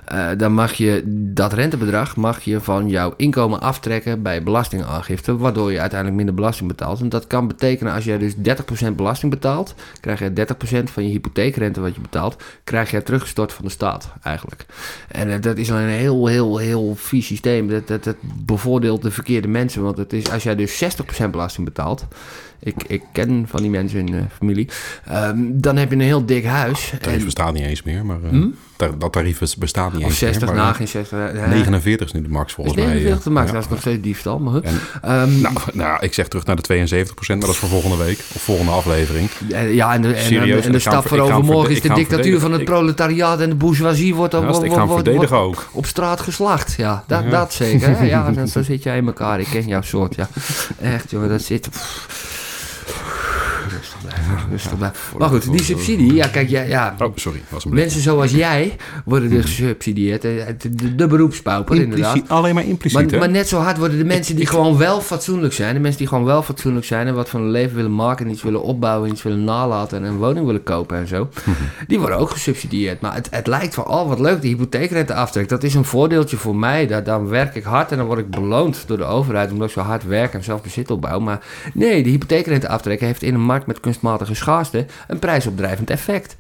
[SPEAKER 3] eh, dan mag je dat rentebedrag mag je van jouw inkomen aftrekken bij belastingaangifte, waardoor je uiteindelijk minder belasting betaalt. En dat kan betekenen als jij dus 30% belasting betaalt, krijg je 30% van je hypotheekrente wat je betaalt, krijg je teruggestort van de staat eigenlijk. En eh, dat is een heel, heel, heel vies systeem. Dat, dat, dat bevoordeelt de verkeerde mensen, want het is, als jij dus 60% belasting betaalt, ik, ik ken van die mensen in de familie, ehm, dan heb je een heel dik huis.
[SPEAKER 2] Het tarief
[SPEAKER 3] En-
[SPEAKER 2] bestaat niet eens meer, maar eh,
[SPEAKER 3] Hm?
[SPEAKER 2] tar- dat tarief bestaat niet
[SPEAKER 3] of
[SPEAKER 2] eens
[SPEAKER 3] 60,
[SPEAKER 2] meer. maar,
[SPEAKER 3] na
[SPEAKER 2] eh,
[SPEAKER 3] geen 60. ja.
[SPEAKER 2] 49 is nu de max volgens mij.
[SPEAKER 3] 49 te maken,
[SPEAKER 2] Ja.
[SPEAKER 3] dat is nog steeds diefstal, maar goed.
[SPEAKER 2] En,
[SPEAKER 3] Ehm,
[SPEAKER 2] nou, nou, ik zeg terug naar de 72% maar dat is voor volgende week of volgende aflevering.
[SPEAKER 3] eh, ja, en de, en,
[SPEAKER 2] serieus,
[SPEAKER 3] en de stap voor overmorgen is de dictatuur van het proletariaat en de bourgeoisie wordt
[SPEAKER 2] Ja, ik
[SPEAKER 3] wordt- wordt- wordt
[SPEAKER 2] ook.
[SPEAKER 3] op straat geslacht. Ja, dat,
[SPEAKER 2] Ja.
[SPEAKER 3] dat zeker. Ja, zo zit jij in elkaar. Ik ken jouw soort, ja. Echt, jongen, dat zit... blijven, rustig. Maar goed, die subsidie, ja, kijk, ja, ja
[SPEAKER 2] Oh, sorry, was
[SPEAKER 3] mensen zoals jij worden dus gesubsidieerd. eh, De, de, de beroepspauper, inderdaad.
[SPEAKER 2] Alleen maar impliciet,
[SPEAKER 3] Maar,
[SPEAKER 2] hè?
[SPEAKER 3] maar net zo hard worden de mensen die gewoon wel fatsoenlijk zijn. De mensen die gewoon wel fatsoenlijk zijn en wat van hun leven willen maken. En iets willen opbouwen, iets willen nalaten en een woning willen kopen en zo.
[SPEAKER 2] Mhm.
[SPEAKER 3] Die worden ook gesubsidieerd. Maar het, het lijkt van, oh wat leuk, die hypotheekrenteaftrek. Dat is een voordeeltje voor mij. Daar, dan werk ik hard en dan word ik beloond door de overheid. Omdat ik zo hard werk en zelf bezit opbouw. Maar nee, de hypotheekrenteaftrek heeft in een markt met kunstmatige schaarste een prijsopdrijvend effect.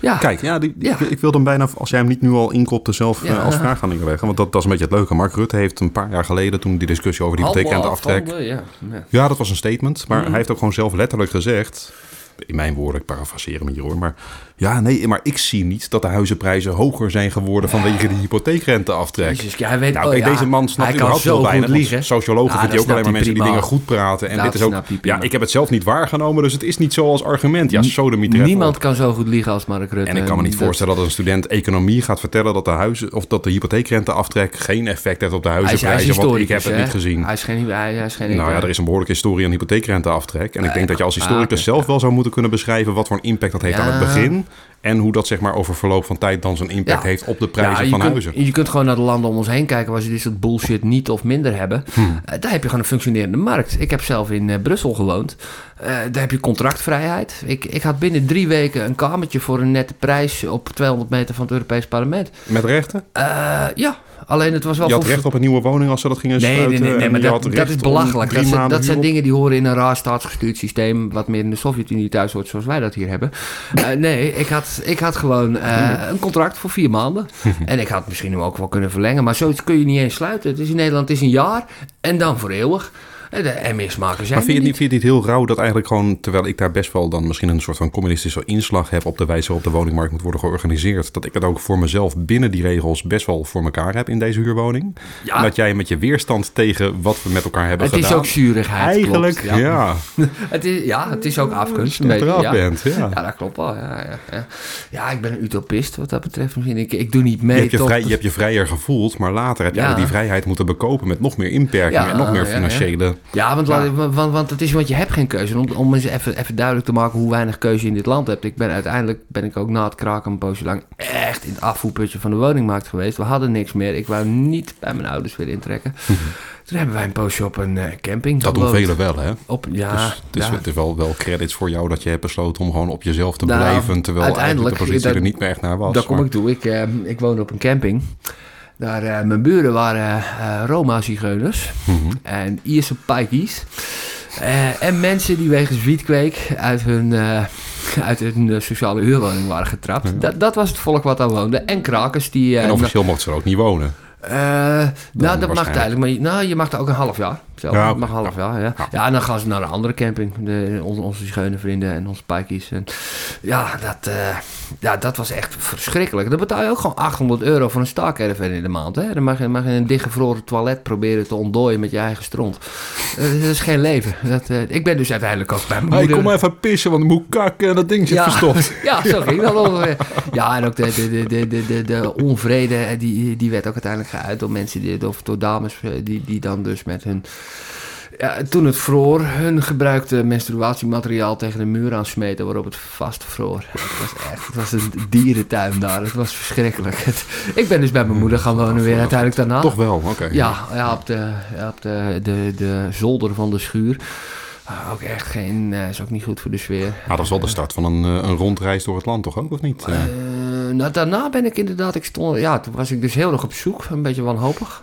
[SPEAKER 3] Ja,
[SPEAKER 2] Kijk, ja, die,
[SPEAKER 3] Ja.
[SPEAKER 2] Ik, ik wil hem bijna, als jij hem niet nu al inkopte, zelf
[SPEAKER 3] Ja.
[SPEAKER 2] eh, als vraag gaan. Want dat, dat is een beetje het leuke. Mark Rutte heeft een paar jaar geleden, toen die discussie over die hypotheekrente aftrek...
[SPEAKER 3] Allemaal afstanden, Ja, ja.
[SPEAKER 2] Ja, dat was een statement. Maar
[SPEAKER 3] Mhm.
[SPEAKER 2] hij heeft ook gewoon zelf letterlijk gezegd... in mijn woorden, ik parafraseer hem hier hoor. Maar ja, nee, maar ik zie niet dat de huizenprijzen hoger zijn geworden vanwege de hypotheekrenteaftrek.
[SPEAKER 3] Jezus, ja, hij weet,
[SPEAKER 2] Nou,
[SPEAKER 3] oh,
[SPEAKER 2] kijk,
[SPEAKER 3] ja,
[SPEAKER 2] deze man snapt überhaupt wel weinig. Sociologen
[SPEAKER 3] Ja,
[SPEAKER 2] hij
[SPEAKER 3] dat
[SPEAKER 2] ook alleen maar mensen die dingen goed praten. En
[SPEAKER 3] Dat
[SPEAKER 2] dit is ook, ja, ik heb het zelf niet waargenomen, dus het is niet zo als argument. Ja.
[SPEAKER 3] Niemand kan zo goed liegen als Mark Rutte.
[SPEAKER 2] En ik kan me niet
[SPEAKER 3] Dat-
[SPEAKER 2] voorstellen dat een student economie gaat vertellen dat de huizen of dat de hypotheekrenteaftrek geen effect heeft op de huizenprijzen. Want ik heb het
[SPEAKER 3] hè?
[SPEAKER 2] niet gezien.
[SPEAKER 3] Hij is geen... Hij, hij is geen
[SPEAKER 2] Nou ja, er is een behoorlijke historie aan hypotheekrenteaftrek. En ik denk dat je als
[SPEAKER 3] ah,
[SPEAKER 2] historicus zelf wel zou moeten kunnen beschrijven wat voor een impact dat heeft aan het begin. En hoe dat zeg maar over verloop van tijd dan zijn impact
[SPEAKER 3] Ja.
[SPEAKER 2] heeft op de prijzen van
[SPEAKER 3] kunt,
[SPEAKER 2] huizen.
[SPEAKER 3] Je kunt gewoon naar de landen om ons heen kijken waar ze dit soort bullshit niet of minder hebben.
[SPEAKER 2] Hmm.
[SPEAKER 3] Eh, daar heb je gewoon een functionerende markt. Ik heb zelf in eh, Brussel gewoond. Eh, daar heb je contractvrijheid. Ik, ik had binnen drie weken een kamertje voor een nette prijs op 200 meter van het Europees Parlement.
[SPEAKER 2] Met rechten?
[SPEAKER 3] Ja, alleen het was wel
[SPEAKER 2] Je had recht op een nieuwe woning als ze dat gingen
[SPEAKER 3] Nee, nee,
[SPEAKER 2] sluiten.
[SPEAKER 3] nee, nee,
[SPEAKER 2] en
[SPEAKER 3] maar dat, is belachelijk. Dat zijn, dat dingen die horen in een raar staatsgestuurd systeem... wat meer in de Sovjet-Unie thuis hoort, zoals wij dat hier hebben. Eh, nee, ik had, ik had gewoon eh, een contract voor vier maanden. en ik had misschien hem ook wel kunnen verlengen... maar zoiets kun je niet eens sluiten. Het is in Nederland het is een jaar en dan voor eeuwig. En, de, zijn
[SPEAKER 2] Maar vind je, het niet, vind je het heel rauw dat eigenlijk gewoon, terwijl ik daar best wel dan misschien een soort van communistische inslag heb op de wijze waarop de woningmarkt moet worden georganiseerd, dat ik het ook voor mezelf binnen die regels best wel voor elkaar heb in deze huurwoning?
[SPEAKER 3] Ja.
[SPEAKER 2] En dat jij met je weerstand tegen wat we met elkaar hebben
[SPEAKER 3] Het
[SPEAKER 2] gedaan...
[SPEAKER 3] is ook zuurigheid.
[SPEAKER 2] Eigenlijk,
[SPEAKER 3] klopt,
[SPEAKER 2] ja.
[SPEAKER 3] Het is, ja, het is ook afgunst. Een beetje, ja.
[SPEAKER 2] bent, ja.
[SPEAKER 3] Ja, dat klopt wel. Ja, ja, ja. ja, ik ben een utopist wat dat betreft. Misschien. Ik, ik doe niet mee.
[SPEAKER 2] Je hebt je,
[SPEAKER 3] tot-
[SPEAKER 2] vrij, je hebt je vrijer gevoeld, maar later heb je
[SPEAKER 3] Ja.
[SPEAKER 2] die vrijheid moeten bekopen met nog meer inperkingen
[SPEAKER 3] Ja,
[SPEAKER 2] en nog meer
[SPEAKER 3] ja, ja.
[SPEAKER 2] financiële...
[SPEAKER 3] Ja, want,
[SPEAKER 2] Ja.
[SPEAKER 3] Want, want, want het is want je hebt geen keuze. Om, om eens even, even duidelijk te maken hoe weinig keuze je in dit land hebt. Ik ben uiteindelijk ben ik ook na het kraken een poosje lang echt in het afvoerputje van de woningmarkt geweest. We hadden niks meer. Ik wou niet bij mijn ouders weer intrekken. Toen hebben wij een poosje op een eh, camping
[SPEAKER 2] Dat doen velen wel, hè?
[SPEAKER 3] Op, ja,
[SPEAKER 2] dus het is,
[SPEAKER 3] ja.
[SPEAKER 2] het is wel, wel credits voor jou dat je hebt besloten om gewoon op jezelf te
[SPEAKER 3] Nou,
[SPEAKER 2] blijven, terwijl
[SPEAKER 3] uiteindelijk,
[SPEAKER 2] de positie
[SPEAKER 3] dat-
[SPEAKER 2] er niet meer echt naar was.
[SPEAKER 3] Daar kom
[SPEAKER 2] Maar-
[SPEAKER 3] ik toe. Ik, eh, ik woonde op een camping. Daar, eh, mijn buren waren eh, Roma-zigeuners
[SPEAKER 2] Mhm.
[SPEAKER 3] en Ierse paikies. Eh, en mensen die wegens wietkweek uit hun, uit hun sociale huurwoning waren getrapt. Dat, dat was het volk wat daar woonde. En krakers die...
[SPEAKER 2] En officieel mocht ze er ook niet wonen.
[SPEAKER 3] nou, dat mag tijdelijk. Maar je- nou, je mag er ook een half jaar.
[SPEAKER 2] Ja,
[SPEAKER 3] mag een half ja.
[SPEAKER 2] Ja.
[SPEAKER 3] Ja, en dan gaan ze naar een andere camping. De, onze, onze schone vrienden en onze paikies. En ja, dat, eh, ja, dat was echt verschrikkelijk. Dan betaal je ook gewoon 800 euro voor een staakerven in de maand. Hè? Dan mag je, mag je een dichtgevroren toilet proberen te ontdooien met je eigen stront. Dat is geen leven. Dat, eh, ik ben dus uiteindelijk ook bij mijn
[SPEAKER 2] Hey,
[SPEAKER 3] moeder...
[SPEAKER 2] kom even pissen, want ik moet kakken en dat ding zit verstopt.
[SPEAKER 3] Ja, zo ging dat. Ja, en ook de, de, de, de, de, de, de onvrede, eh, die, die werd ook uiteindelijk geuit door mensen, die, of door dames, die, die dan dus met hun... Ja, toen het vroor, hun gebruikte menstruatiemateriaal tegen de muur aansmeten waarop het vastvroor. Het was echt, het was een dierentuin daar, het was verschrikkelijk. Het- ik ben dus bij mijn moeder gaan wonen weer uiteindelijk daarna.
[SPEAKER 2] Toch wel, oké.
[SPEAKER 3] Ja, ja op, de, ja, op de, de, de zolder van de schuur. Ah, ook echt geen, eh, is ook niet goed voor de sfeer.
[SPEAKER 2] Maar dat is wel de start van een, eh, een rondreis door het land, toch ook, of niet?
[SPEAKER 3] Nou, daarna ben ik inderdaad, ik stond, ja, toen was ik dus heel erg op zoek, een beetje wanhopig.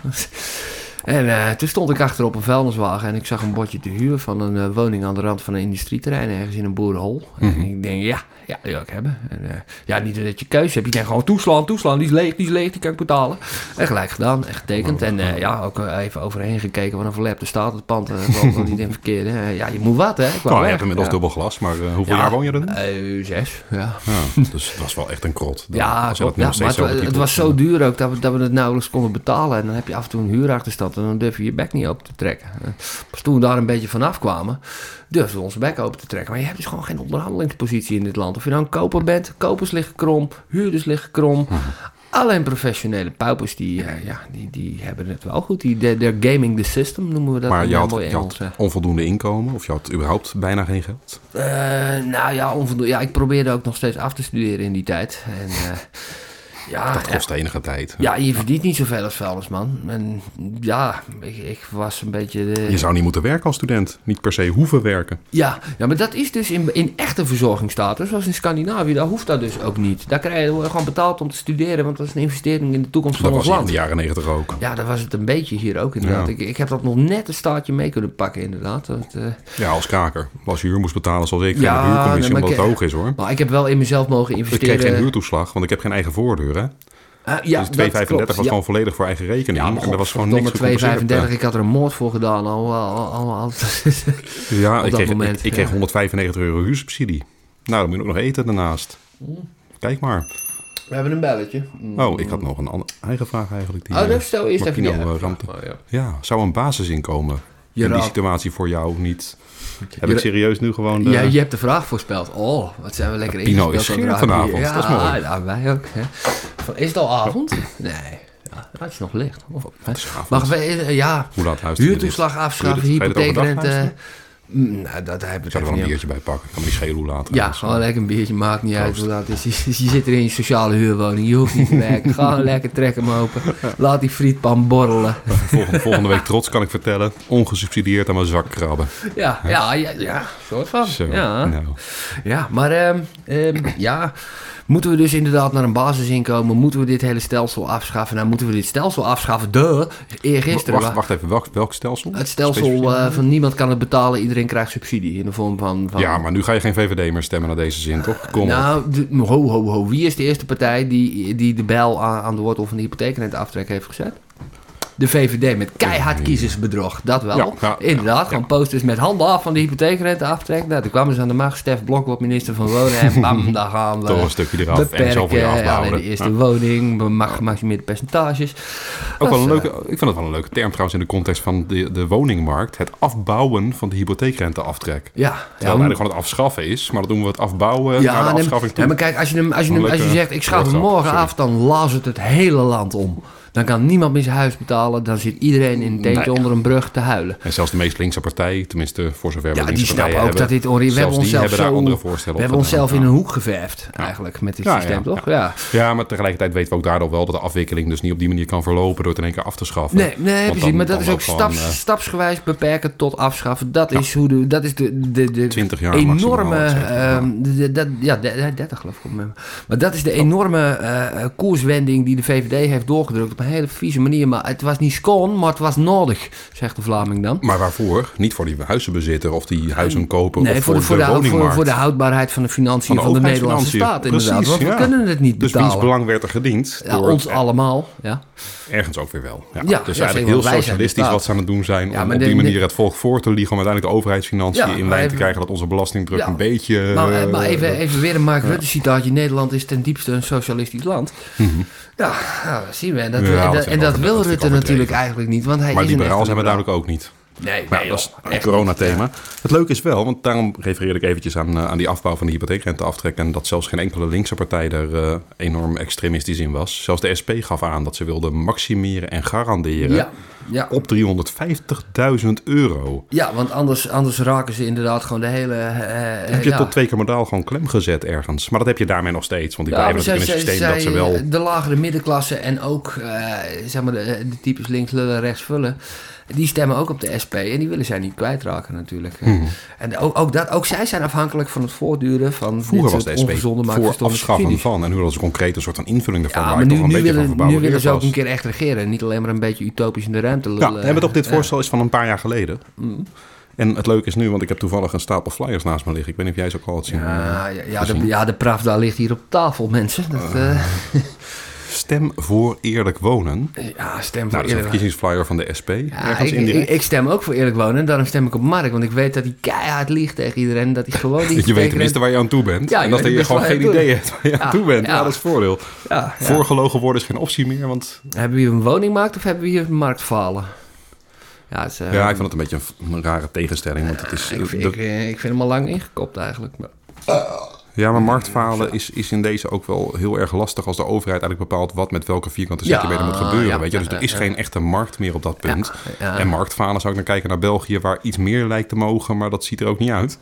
[SPEAKER 3] En eh, toen stond ik achter op een vuilniswagen en ik zag een bordje te huur van een eh, woning aan de rand van een industrieterrein, ergens in een boerenhol. En ik denk, ja, ja, die wil ik hebben. En, eh, ja, niet dat je keuze hebt, je denkt gewoon toeslaan, toeslaan, die is leeg, die is leeg, die kan ik betalen. En gelijk gedaan, echt getekend. En eh, ja, ook eh, even overheen gekeken, wat een verlepte staat het pand, uh, niet in verkeerde. Ja, je moet wat, hè.
[SPEAKER 2] Nou, je hebt inmiddels
[SPEAKER 3] ja.
[SPEAKER 2] dubbel glas, maar hoeveel
[SPEAKER 3] Ja.
[SPEAKER 2] jaar woon je er nu?
[SPEAKER 3] Zes, ja.
[SPEAKER 2] Ja, dus het was wel echt een krot. Dan-
[SPEAKER 3] Ja,
[SPEAKER 2] dat nog
[SPEAKER 3] maar het, was zo duur ook dat we, dat we het nauwelijks konden betalen. En dan heb je af en toe een huurachterstand en dan durf je je bek niet open te trekken. Pas toen we daar een beetje vanaf kwamen, durfden we onze bek open te trekken. Maar je hebt dus gewoon geen onderhandelingspositie in dit land. Of je nou een koper bent, kopers liggen krom, huurders liggen krom.
[SPEAKER 2] Mhm.
[SPEAKER 3] Alleen professionele paupers, die, eh, ja, die, die hebben het wel goed. Die, they're gaming the system, noemen we dat
[SPEAKER 2] Maar je had, je
[SPEAKER 3] eh.
[SPEAKER 2] onvoldoende inkomen, of je had überhaupt bijna geen geld.
[SPEAKER 3] Eh, nou ja, onvoldoende. ja, ik probeerde ook nog steeds af te studeren in die tijd. En ja,
[SPEAKER 2] Dat kost enige tijd.
[SPEAKER 3] Ja, je verdient niet zoveel als vuilnisman. En ja, ik, ik was een beetje... De...
[SPEAKER 2] Je zou niet moeten werken als student. Niet per se hoeven werken.
[SPEAKER 3] Ja, ja, maar dat is dus in, in echte verzorgingsstatus, zoals in Scandinavië, daar hoeft dat dus ook niet. Daar krijg je gewoon betaald om te studeren, want dat is een investering in de toekomst
[SPEAKER 2] Dat
[SPEAKER 3] van
[SPEAKER 2] was
[SPEAKER 3] ons
[SPEAKER 2] in de
[SPEAKER 3] land.
[SPEAKER 2] jaren negentig ook.
[SPEAKER 3] Ja, dat was het een beetje hier ook inderdaad.
[SPEAKER 2] Ja.
[SPEAKER 3] Ik, ik heb dat nog net een staartje mee kunnen pakken inderdaad. Dat, eh,
[SPEAKER 2] Ja, als kaker. Als je huur moest betalen zoals ik,
[SPEAKER 3] Ja,
[SPEAKER 2] ja, de huurcommissie,
[SPEAKER 3] nee,
[SPEAKER 2] omdat het
[SPEAKER 3] ik-
[SPEAKER 2] hoog is hoor.
[SPEAKER 3] maar ik heb wel in mezelf mogen
[SPEAKER 2] Ik
[SPEAKER 3] investeren.
[SPEAKER 2] kreeg geen huurtoeslag, want ik heb geen eigen voordeur. Hè?
[SPEAKER 3] Ah, ja,
[SPEAKER 2] dus 2,35
[SPEAKER 3] dat klopt.
[SPEAKER 2] was
[SPEAKER 3] Ja.
[SPEAKER 2] gewoon volledig voor eigen rekening.
[SPEAKER 3] Ja, maar
[SPEAKER 2] en er was gewoon niks gecompenseerd.
[SPEAKER 3] 2,35. Ik had er een moord voor gedaan al. al, al, al-
[SPEAKER 2] Ja,
[SPEAKER 3] op
[SPEAKER 2] ik
[SPEAKER 3] dat
[SPEAKER 2] kreeg,
[SPEAKER 3] moment,
[SPEAKER 2] ik, ik kreeg
[SPEAKER 3] ja.
[SPEAKER 2] 195 euro huursubsidie. Nou, dan moet je ook nog eten daarnaast. Kijk maar.
[SPEAKER 3] We hebben een belletje.
[SPEAKER 2] Oh, ik had nog een andere, eigen vraag eigenlijk. Die,
[SPEAKER 3] Oh,
[SPEAKER 2] eh,
[SPEAKER 3] dat stel eerst even die
[SPEAKER 2] eh,
[SPEAKER 3] Oh, ja.
[SPEAKER 2] Ja, zou een basisinkomen in die situatie voor jou niet... Heb
[SPEAKER 3] Je-
[SPEAKER 2] ik serieus nu gewoon de...
[SPEAKER 3] Ja, je hebt de vraag voorspeld. Oh, wat zijn we lekker
[SPEAKER 2] Pino
[SPEAKER 3] ingespeeld
[SPEAKER 2] is
[SPEAKER 3] het
[SPEAKER 2] vanavond,
[SPEAKER 3] Ja,
[SPEAKER 2] dat is mooi.
[SPEAKER 3] Ja, wij ook. Hè. Is het al avond? Nee. Ja, het is nog licht. Of, hè.
[SPEAKER 2] is.
[SPEAKER 3] Mag we, ja,
[SPEAKER 2] Hoe laat
[SPEAKER 3] huurtoeslag afschaffen, hypotheekrente. Mm, Nou, dat heb ik
[SPEAKER 2] Ik zou er wel een biertje bij pakken. Ik kan me niet schelen hoe laat
[SPEAKER 3] Ja, gewoon lekker een biertje, maakt niet uit
[SPEAKER 2] Proost.
[SPEAKER 3] hoe laat het is. Je, je zit er in je sociale huurwoning, je hoeft niet te werken. Ga lekker, trek hem open. Laat die frietpan borrelen.
[SPEAKER 2] Volgende, volgende week trots kan ik vertellen. Ongesubsidieerd aan mijn zak krabben.
[SPEAKER 3] Ja, ja, ja, ja soort van.
[SPEAKER 2] Zo,
[SPEAKER 3] Ja.
[SPEAKER 2] nou.
[SPEAKER 3] Ja, maar ehm, ehm, ja, moeten we dus inderdaad naar een basisinkomen? Moeten we dit hele stelsel afschaffen? Nou, moeten we dit stelsel afschaffen? De, eergisteren.
[SPEAKER 2] Wacht,
[SPEAKER 3] wa-
[SPEAKER 2] wacht even, welk, welk stelsel?
[SPEAKER 3] Het stelsel eh, van niemand kan het betalen, iedereen krijgt subsidie in de vorm van... van
[SPEAKER 2] Ja, maar nu ga je geen VVD meer stemmen naar deze zin, toch? Kom
[SPEAKER 3] nou, de- ho, ho, ho. Wie is de eerste partij die, die de aan, aan de wortel van de hypotheekrenteaftrek heeft gezet? De VVD met keihard kiezersbedrog, dat wel.
[SPEAKER 2] Ja, ja,
[SPEAKER 3] Inderdaad,
[SPEAKER 2] ja,
[SPEAKER 3] gewoon posters met handen af van de hypotheekrenteaftrek. Nou, toen kwamen ze aan de macht, Stef Blok wordt minister van Wonen en bam, daar gaan we.
[SPEAKER 2] Toch een stukje eraf en
[SPEAKER 3] beperken,
[SPEAKER 2] zo voor je
[SPEAKER 3] alleen de eerste woning, we mag gemaximeerde percentages.
[SPEAKER 2] Ook wel een
[SPEAKER 3] Dat
[SPEAKER 2] leuke, ik vind het wel een leuke term trouwens in de context van de, de woningmarkt. Het afbouwen van de hypotheekrenteaftrek.
[SPEAKER 3] Ja,
[SPEAKER 2] Terwijl
[SPEAKER 3] ja,
[SPEAKER 2] eigenlijk gewoon het afschaffen is, maar dan doen we het afbouwen naar de afschaffing toe.
[SPEAKER 3] ja, maar kijk, als je, hem, als je, hem, als je zegt, ik schaf hem morgen af, dan laat het het hele land om. Dan kan niemand meer zijn huis betalen. Dan zit iedereen in een tentje onder een brug te huilen.
[SPEAKER 2] En zelfs de meest linkse partij, tenminste voor zover we
[SPEAKER 3] Ja, die snappen ook dat
[SPEAKER 2] hebben,
[SPEAKER 3] dit onre- We hebben onszelf
[SPEAKER 2] hebben daar
[SPEAKER 3] zo...
[SPEAKER 2] andere voorstellen
[SPEAKER 3] We hebben onszelf in een hoek geverfd, eigenlijk, met dit systeem, toch? Ja.
[SPEAKER 2] Ja, maar tegelijkertijd weten we ook daardoor wel dat de afwikkeling dus niet op die manier kan verlopen door het in één keer af te schaffen.
[SPEAKER 3] Nee, nee precies.
[SPEAKER 2] dan-
[SPEAKER 3] maar dat is ook staps,
[SPEAKER 2] eh,
[SPEAKER 3] stapsgewijs beperken tot afschaffen. Dat is, hoe de, dat is de, de, de
[SPEAKER 2] 20 jaar
[SPEAKER 3] enorme... ehm, dat- ja, de- de- 30 geloof ik. Maar dat is de enorme eh, eh, koerswending die de VVD heeft doorgedrukt. Op een hele vieze manier. Maar het was niet schoon, maar het was nodig, zegt de Vlaming dan.
[SPEAKER 2] Maar waarvoor? Niet voor die huizenbezitter of die huizenkoper
[SPEAKER 3] Nee,
[SPEAKER 2] of
[SPEAKER 3] voor de, voor, de, voor,
[SPEAKER 2] woningmarkt.
[SPEAKER 3] voor de houdbaarheid van de financiën
[SPEAKER 2] Van de
[SPEAKER 3] de, Nederlandse staat, inderdaad.
[SPEAKER 2] Precies,
[SPEAKER 3] Want we kunnen het niet
[SPEAKER 2] Dus
[SPEAKER 3] betalen.
[SPEAKER 2] wiens belang werd er gediend?
[SPEAKER 3] Ja,
[SPEAKER 2] door
[SPEAKER 3] ons allemaal. Ja.
[SPEAKER 2] Ergens ook weer wel. Ja.
[SPEAKER 3] Ja,
[SPEAKER 2] dus eigenlijk heel socialistisch wat ze aan het doen zijn. Om op die manier het volk voor te liegen. Om uiteindelijk de overheidsfinanciën in lijn te krijgen. Dat onze belastingdruk een beetje...
[SPEAKER 3] Maar, eh,
[SPEAKER 2] eh,
[SPEAKER 3] maar even, even weer een Mark Rutte citaatje. Nederland is ten diepste een socialistisch land. Ja, nou, dat zien we. En dat,
[SPEAKER 2] Ja,
[SPEAKER 3] en
[SPEAKER 2] dat
[SPEAKER 3] en wil Rutte natuurlijk eigenlijk niet. Want hij
[SPEAKER 2] Maar
[SPEAKER 3] is
[SPEAKER 2] liberaal zijn we duidelijk ook niet.
[SPEAKER 3] Nee,
[SPEAKER 2] Maar
[SPEAKER 3] nee,
[SPEAKER 2] dat is een coronathema. Het leuke is wel, want daarom refereerde ik eventjes aan, eh, aan die afbouw van de hypotheekrenteaftrek. En dat zelfs geen enkele linkse partij er eh, enorm extremistisch in was. Zelfs de SP gaf aan dat ze wilden maximeren en garanderen
[SPEAKER 3] Ja, ja.
[SPEAKER 2] op 350.000 euro.
[SPEAKER 3] ja, want anders, anders raken ze inderdaad gewoon de hele... eh, eh,
[SPEAKER 2] heb je
[SPEAKER 3] ja.
[SPEAKER 2] tot twee keer modaal gewoon klem gezet ergens. Maar dat heb je daarmee nog steeds. Want die blijven natuurlijk in een
[SPEAKER 3] zij-
[SPEAKER 2] systeem
[SPEAKER 3] zij-
[SPEAKER 2] dat ze wel...
[SPEAKER 3] De lagere middenklasse en ook eh, zeg maar de, de types links lullen, rechts vullen. Die stemmen ook op de SP en die willen zij niet kwijtraken natuurlijk.
[SPEAKER 2] Mhm.
[SPEAKER 3] En ook, ook, dat, ook zij zijn afhankelijk van het voortduren van
[SPEAKER 2] Vroeger was de SP voor afschaffen van. En nu hadden ze concreet een soort van invulling ervan.
[SPEAKER 3] Ja, maar nu, nu, willen, nu willen ze ook een keer echt regeren. Niet alleen maar een beetje utopisch in de ruimte
[SPEAKER 2] Ja, we hebben toch dit voorstel is van een paar jaar geleden. En het leuke is nu, want ik heb toevallig een stapel flyers naast me liggen. Ik weet niet of jij ze ook al had zien.
[SPEAKER 3] Ja, ja, ja, de, ja, de Pravda ligt hier op tafel, mensen. Dat, eh,
[SPEAKER 2] Stem voor eerlijk wonen.
[SPEAKER 3] ja, stem voor
[SPEAKER 2] Nou, dat is een verkiezingsflyer van de SP.
[SPEAKER 3] Ja, ik, ik, ik stem ook voor eerlijk wonen. En daarom stem ik op Mark. Want ik weet dat hij keihard liegt tegen iedereen. Dat hij gewoon niet
[SPEAKER 2] je weet tenminste waar je aan toe bent.
[SPEAKER 3] Ja,
[SPEAKER 2] en dat je gewoon geen idee hebt waar je aan toe bent. Ja,
[SPEAKER 3] ja.
[SPEAKER 2] dat is voordeel.
[SPEAKER 3] Ja, ja.
[SPEAKER 2] Voorgelogen worden is geen optie meer. Want
[SPEAKER 3] Hebben we hier een woningmarkt of hebben we hier een marktfalen? Ja, is, eh,
[SPEAKER 2] ja, ik vind het een beetje een, een rare tegenstelling. Want het is,
[SPEAKER 3] ik, vind-
[SPEAKER 2] de-
[SPEAKER 3] ik, eh, ik vind hem al lang ingekopt eigenlijk. Maar,
[SPEAKER 2] ja, maar marktfalen is, is in deze ook wel heel erg lastig als de overheid eigenlijk bepaalt wat met welke vierkante
[SPEAKER 3] Ja,
[SPEAKER 2] centimeter moet gebeuren.
[SPEAKER 3] ja,
[SPEAKER 2] weet je? Dus er is
[SPEAKER 3] ja,
[SPEAKER 2] geen echte markt meer op dat punt.
[SPEAKER 3] ja.
[SPEAKER 2] En marktfalen zou ik dan kijken naar België, waar iets meer lijkt te mogen, maar dat ziet er ook niet uit.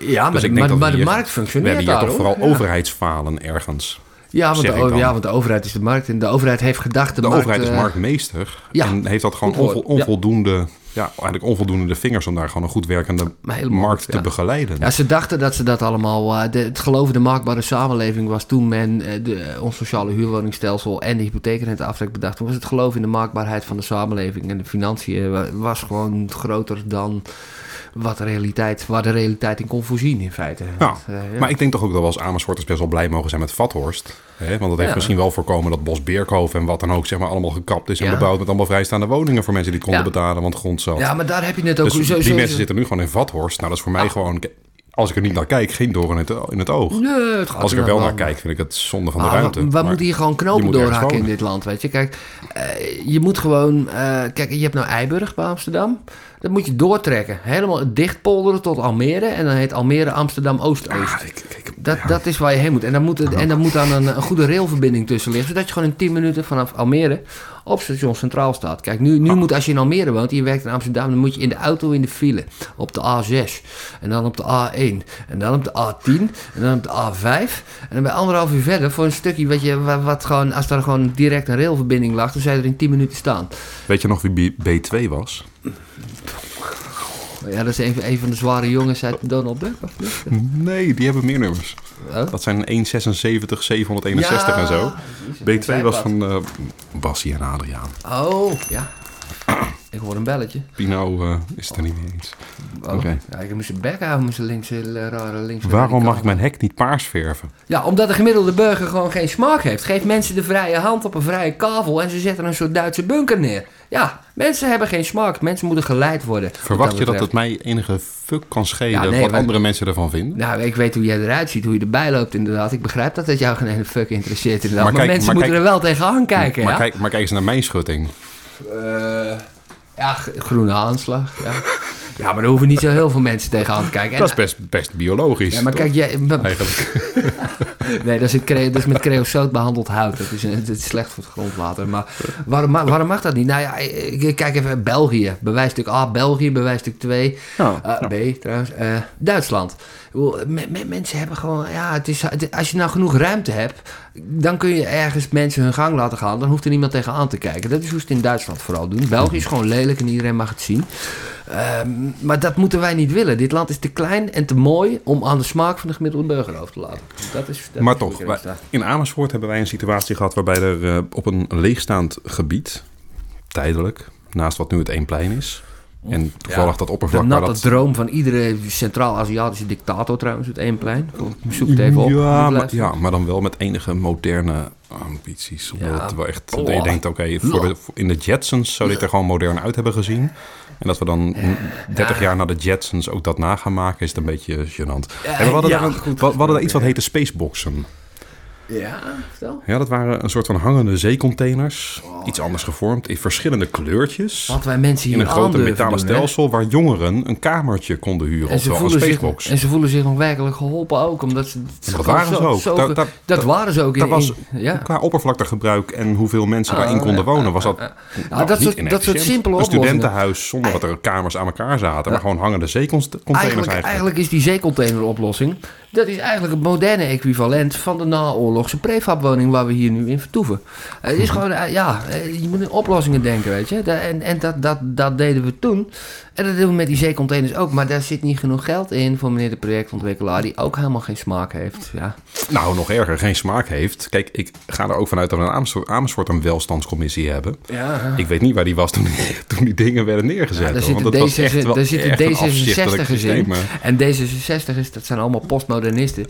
[SPEAKER 3] ja, maar,
[SPEAKER 2] Dus
[SPEAKER 3] de,
[SPEAKER 2] ik denk
[SPEAKER 3] maar,
[SPEAKER 2] dat we
[SPEAKER 3] maar de markt
[SPEAKER 2] We
[SPEAKER 3] functioneert
[SPEAKER 2] hebben hier
[SPEAKER 3] daar,
[SPEAKER 2] toch
[SPEAKER 3] hoor.
[SPEAKER 2] vooral
[SPEAKER 3] Ja.
[SPEAKER 2] overheidsfalen ergens.
[SPEAKER 3] Ja want, de, ja, want de overheid is de markt. En de overheid heeft gedacht... De,
[SPEAKER 2] De
[SPEAKER 3] markt,
[SPEAKER 2] overheid is
[SPEAKER 3] eh,
[SPEAKER 2] marktmeester
[SPEAKER 3] ja.
[SPEAKER 2] en heeft dat gewoon onvoldoende, ja. eigenlijk onvoldoende de vingers om daar gewoon een goed werkende markt te
[SPEAKER 3] ja.
[SPEAKER 2] begeleiden.
[SPEAKER 3] Ja, ze dachten dat ze dat allemaal... eh, de, het geloven de maakbare samenleving was toen men eh, de, ons sociale huurwoningstelsel en de hypotheekrenteaftrek bedacht. Toen was het geloof in de maakbaarheid van de samenleving en de financiën wa- was gewoon groter dan wat de realiteit, waar de realiteit in kon voorzien in feite. Dat, eh, ja.
[SPEAKER 2] maar ik denk toch ook dat we als Amersfoorters best wel blij mogen zijn met Vathorst. Hè? Want dat heeft
[SPEAKER 3] Ja.
[SPEAKER 2] misschien wel voorkomen dat Bos Beerkhoven en wat dan ook zeg maar allemaal gekapt is en bebouwd met allemaal vrijstaande woningen voor mensen die het konden betalen, want grond zat.
[SPEAKER 3] Ja, maar daar heb je het ook...
[SPEAKER 2] dus
[SPEAKER 3] zo-
[SPEAKER 2] die
[SPEAKER 3] zo-
[SPEAKER 2] mensen
[SPEAKER 3] zo-
[SPEAKER 2] zitten nu gewoon in Vathorst. Nou, dat is voor mij gewoon... Als ik er niet naar kijk, geen doorn in het, in het oog.
[SPEAKER 3] Nee, het gaat
[SPEAKER 2] Als ik er wel naar kijk, vind ik het zonde van de
[SPEAKER 3] Ah,
[SPEAKER 2] ruimte.
[SPEAKER 3] We, we
[SPEAKER 2] Maar
[SPEAKER 3] moeten hier gewoon knopen doorhakken in dit land, weet je. Kijk, eh, je moet gewoon... eh, kijk, je hebt nou Eiburg bij Amsterdam. Dat moet je doortrekken. Helemaal dichtpolderen tot Almere. En dan heet Almere Amsterdam Oost-Oost.
[SPEAKER 2] Ah,
[SPEAKER 3] Dat, dat is waar je heen moet. En dan moet, het, en dan moet dan een, een goede railverbinding tussen liggen. Zodat je gewoon in 10 minuten vanaf Almere op station Centraal staat. Kijk, nu,
[SPEAKER 2] Ah.
[SPEAKER 3] nu moet als je in Almere woont en je werkt in Amsterdam... dan moet je in de auto in de file. Op de A6. En dan op de A1. En dan op de A10. En dan op de A5. En dan bij anderhalf uur verder voor een stukje... Weet je, wat, wat gewoon, als daar gewoon direct een railverbinding lag... dan zou je er in 10 minuten staan.
[SPEAKER 2] Weet je nog wie B- B2 was?
[SPEAKER 3] Ja, dat is een, een van de zware jongens uit Donald Duck, of niet?
[SPEAKER 2] Nee, die hebben meer nummers.
[SPEAKER 3] Oh.
[SPEAKER 2] Dat zijn 176, 761 en zo. B2 was van eh Bassie en Adriaan.
[SPEAKER 3] Oh, ja. Ik hoor een belletje.
[SPEAKER 2] Pino eh, is het er niet mee eens.
[SPEAKER 3] Oh,
[SPEAKER 2] Oké.
[SPEAKER 3] ja, ik moest zijn bek houden met zijn linkse, eh, rare linkse
[SPEAKER 2] Waarom mag ik mijn hek niet paars verven?
[SPEAKER 3] Ja, omdat de gemiddelde burger gewoon geen smaak heeft. Geef mensen de vrije hand op een vrije kavel en ze zetten een soort Duitse bunker neer. Ja, mensen hebben geen smaak. Mensen moeten geleid worden.
[SPEAKER 2] Verwacht je dat het mij enige fuck kan schelen
[SPEAKER 3] Ja, nee,
[SPEAKER 2] wat
[SPEAKER 3] maar-
[SPEAKER 2] andere mensen ervan vinden?
[SPEAKER 3] Nou, ik weet hoe jij eruit ziet, hoe je erbij loopt inderdaad. Ik begrijp dat het jou geen ene fuck interesseert inderdaad. Maar,
[SPEAKER 2] Maar kijk-
[SPEAKER 3] mensen
[SPEAKER 2] maar
[SPEAKER 3] moeten
[SPEAKER 2] kijk-
[SPEAKER 3] er wel tegenaan kijken,
[SPEAKER 2] maar,
[SPEAKER 3] ja?
[SPEAKER 2] kijk, maar kijk eens naar mijn schutting.
[SPEAKER 3] Eh, ja, groene aanslag, ja. Ja, maar daar hoeven niet zo heel veel mensen tegenaan te kijken. En-
[SPEAKER 2] Dat is best, best biologisch.
[SPEAKER 3] Ja, maar
[SPEAKER 2] toch?
[SPEAKER 3] kijk, jij, maar-
[SPEAKER 2] Eigenlijk.
[SPEAKER 3] Nee, dat is, het dat is met creosoot behandeld hout. Dat is, dat is slecht voor het grondwater. Maar waarom, waarom mag dat niet? Nou ja, kijk even. België. Bewijsstuk A, België. Bewijsstuk 2.
[SPEAKER 2] Ja,
[SPEAKER 3] Eh, B, trouwens. eh, Duitsland. Mensen hebben gewoon... Ja, het is, als je nou genoeg ruimte hebt... dan kun je ergens mensen hun gang laten gaan. Dan hoeft er niemand tegenaan te kijken. Dat is hoe ze het in Duitsland vooral doen. België is gewoon lelijk en iedereen mag het zien. Ehm, maar dat moeten wij niet willen. Dit land is te klein en te mooi... om aan de smaak van de gemiddelde burger over te laten. Dat is, dat
[SPEAKER 2] maar
[SPEAKER 3] is
[SPEAKER 2] toch, wij- in Amersfoort hebben wij een situatie gehad waarbij er eh, op een leegstaand gebied, tijdelijk, naast wat nu het Eenplein is, en toevallig dat
[SPEAKER 3] De
[SPEAKER 2] oppervlak waar
[SPEAKER 3] natte
[SPEAKER 2] dat...
[SPEAKER 3] droom van iedere Centraal-Aziatische dictator trouwens, het Eénplein. Ik zoek het even op.
[SPEAKER 2] Ja maar, ja, maar dan wel met enige moderne ambities. Omdat
[SPEAKER 3] Ja.
[SPEAKER 2] het wel echt,
[SPEAKER 3] Oh.
[SPEAKER 2] je denkt, oké, de- voor- in de Jetsons zou dit er gewoon modern uit hebben gezien. En dat we dan 30 jaar na de Jetsons ook dat na gaan maken, is het een beetje gênant. en we hadden, daar, we, we hadden daar iets wat heette spaceboxen.
[SPEAKER 3] Ja, vertel.
[SPEAKER 2] Ja, dat waren een soort van hangende zeecontainers. Iets anders gevormd, in verschillende kleurtjes.
[SPEAKER 3] Wat wij mensen hier
[SPEAKER 2] In een grote metalen
[SPEAKER 3] doen, hè.
[SPEAKER 2] stelsel waar jongeren een kamertje konden huren.
[SPEAKER 3] En ze, voelen zich,
[SPEAKER 2] spacebox.
[SPEAKER 3] en ze voelen zich nog werkelijk geholpen ook. Omdat ze, het
[SPEAKER 2] dat waren ze ook.
[SPEAKER 3] zo dat waren ze ook. In,
[SPEAKER 2] daar was-
[SPEAKER 3] in- ja.
[SPEAKER 2] Qua oppervlaktegebruik en hoeveel mensen daarin
[SPEAKER 3] Ah,
[SPEAKER 2] konden
[SPEAKER 3] ja,
[SPEAKER 2] wonen, was dat
[SPEAKER 3] Ja,
[SPEAKER 2] nou,
[SPEAKER 3] dat, soort, dat soort simpele
[SPEAKER 2] Een studentenhuis zonder dat er kamers aan elkaar zaten, maar gewoon hangende zeecontainers
[SPEAKER 3] Eigenlijk,
[SPEAKER 2] eigenlijk.
[SPEAKER 3] eigenlijk is die zeecontaineroplossing... dat is eigenlijk het moderne equivalent van de naoorlogse prefabwoning... waar we hier nu in vertoeven. Het is gewoon, eh, ja, eh, je moet in oplossingen denken, weet je. En, en dat, dat, dat deden we toen. En dat doen we met die zeecontainers ook. Maar daar zit niet genoeg geld in voor meneer de projectontwikkelaar... die ook helemaal geen smaak heeft. Ja.
[SPEAKER 2] Nou, nog erger, geen smaak heeft. Kijk, ik ga er ook vanuit dat we in Amersfoort, een welstandscommissie hebben.
[SPEAKER 3] Ja,
[SPEAKER 2] Ik weet niet waar die was toen, toen die dingen werden neergezet.
[SPEAKER 3] Ja, daar
[SPEAKER 2] hoor,
[SPEAKER 3] zit
[SPEAKER 2] want
[SPEAKER 3] een
[SPEAKER 2] dat was echt
[SPEAKER 3] D66
[SPEAKER 2] wel
[SPEAKER 3] daar een
[SPEAKER 2] een
[SPEAKER 3] D66
[SPEAKER 2] systeem,
[SPEAKER 3] in.
[SPEAKER 2] maar-
[SPEAKER 3] En D66 is, dat zijn allemaal postmodernisten.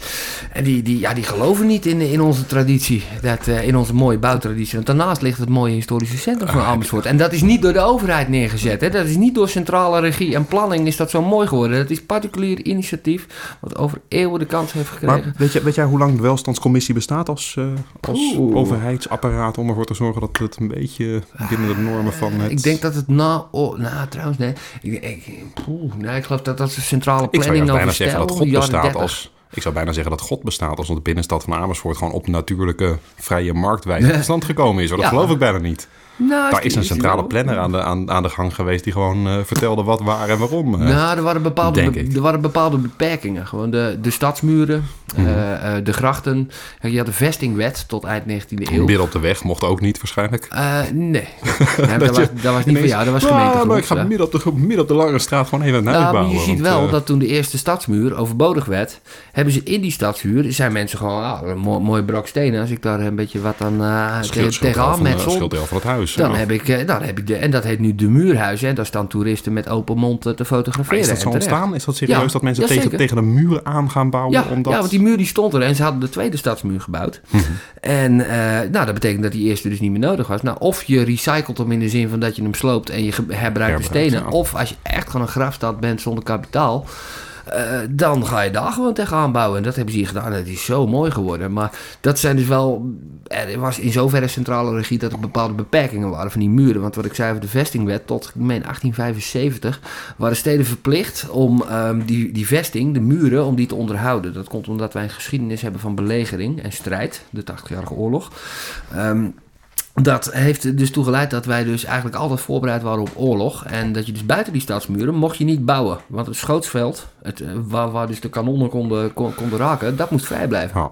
[SPEAKER 3] En die, die, ja, die geloven niet in, in onze traditie. Dat, eh, in onze mooie bouwtraditie. Want daarnaast ligt het mooie historische centrum van Amersfoort. En dat is niet door de overheid neergezet. Hè. Dat is niet door centrale regie en planning is dat zo mooi geworden. Dat is particulier initiatief. Wat over eeuwen de kans heeft gekregen.
[SPEAKER 2] Maar weet, je, weet jij hoe lang de welstandscommissie bestaat als, eh, als
[SPEAKER 3] Oeh.
[SPEAKER 2] overheidsapparaat om ervoor te zorgen dat het een beetje binnen de normen van het...
[SPEAKER 3] Ik denk dat het na... Oh, nou, trouwens, nee. Ik, ik, nee, ik geloof dat dat een centrale
[SPEAKER 2] Ik zou
[SPEAKER 3] planning
[SPEAKER 2] juist bijna
[SPEAKER 3] over
[SPEAKER 2] zeggen dat God bestaat
[SPEAKER 3] 30.
[SPEAKER 2] als... Ik zou bijna zeggen dat God bestaat als de binnenstad van Amersfoort gewoon op natuurlijke, vrije marktwijze tot stand gekomen is. hoor. Dat
[SPEAKER 3] Ja.
[SPEAKER 2] geloof ik bijna niet.
[SPEAKER 3] Nou,
[SPEAKER 2] Daar is een centrale planner aan de, aan, aan de gang geweest die gewoon eh, vertelde wat, waar en waarom.
[SPEAKER 3] Nou, er waren bepaalde, be- er waren bepaalde beperkingen. Gewoon de, de stadsmuren,
[SPEAKER 2] Mhm.
[SPEAKER 3] eh, eh, de grachten. Je had de vestingwet tot eind 19e eeuw.
[SPEAKER 2] Midden op de weg mocht ook niet waarschijnlijk.
[SPEAKER 3] Nee, nee dat, was, dat was niet voor jou, dat was
[SPEAKER 2] Ah,
[SPEAKER 3] gemeentegrond.
[SPEAKER 2] maar ik ga midden op, de, midden op de lange straat gewoon even een huis
[SPEAKER 3] Nou,
[SPEAKER 2] bouwen.
[SPEAKER 3] je ziet
[SPEAKER 2] want,
[SPEAKER 3] wel dat toen de eerste stadsmuur overbodig werd, hebben ze in die stadsmuur, zijn mensen gewoon, ah, een mooi, mooi brok stenen. Als ik daar een beetje wat aan tegen, tegenaan
[SPEAKER 2] deel van het huis.
[SPEAKER 3] Dan
[SPEAKER 2] ja.
[SPEAKER 3] heb ik, eh, dan heb ik de, en dat heet nu de muurhuizen. En daar staan toeristen met open mond eh, te
[SPEAKER 2] Maar
[SPEAKER 3] fotograferen.
[SPEAKER 2] is dat zo ontstaan? Is dat serieus
[SPEAKER 3] Ja,
[SPEAKER 2] dat mensen
[SPEAKER 3] ja,
[SPEAKER 2] tegen, tegen de muur aan gaan bouwen?
[SPEAKER 3] Ja,
[SPEAKER 2] omdat...
[SPEAKER 3] ja, want die muur die stond er en ze hadden de tweede stadsmuur gebouwd.
[SPEAKER 2] Mhm.
[SPEAKER 3] En eh, nou, dat betekent dat die eerste dus niet meer nodig was. Nou, of je recycelt hem in de zin van dat je hem sloopt en je herbruikt de stenen. Of als je echt gewoon een grafstad bent zonder kapitaal. Eh, dan ga je daar gewoon tegenaan bouwen. En dat hebben ze hier gedaan. Dat is zo mooi geworden. Maar dat zijn dus wel... Er was in zoverre centrale regie dat er bepaalde beperkingen waren van die muren. Want wat ik zei over de vestingwet, tot ik meen 1875 waren steden verplicht om ehm, die, die vesting, de muren, om die te onderhouden. Dat komt omdat wij een geschiedenis hebben van belegering en strijd, de 80-jarige oorlog. Ehm, dat heeft dus toegeleid dat wij dus eigenlijk altijd voorbereid waren op oorlog. En dat je dus buiten die stadsmuren mocht je niet bouwen. Want het schootsveld, het, eh, waar, waar dus de kanonnen konden, kon- konden raken, dat moest vrij blijven.
[SPEAKER 2] Ja,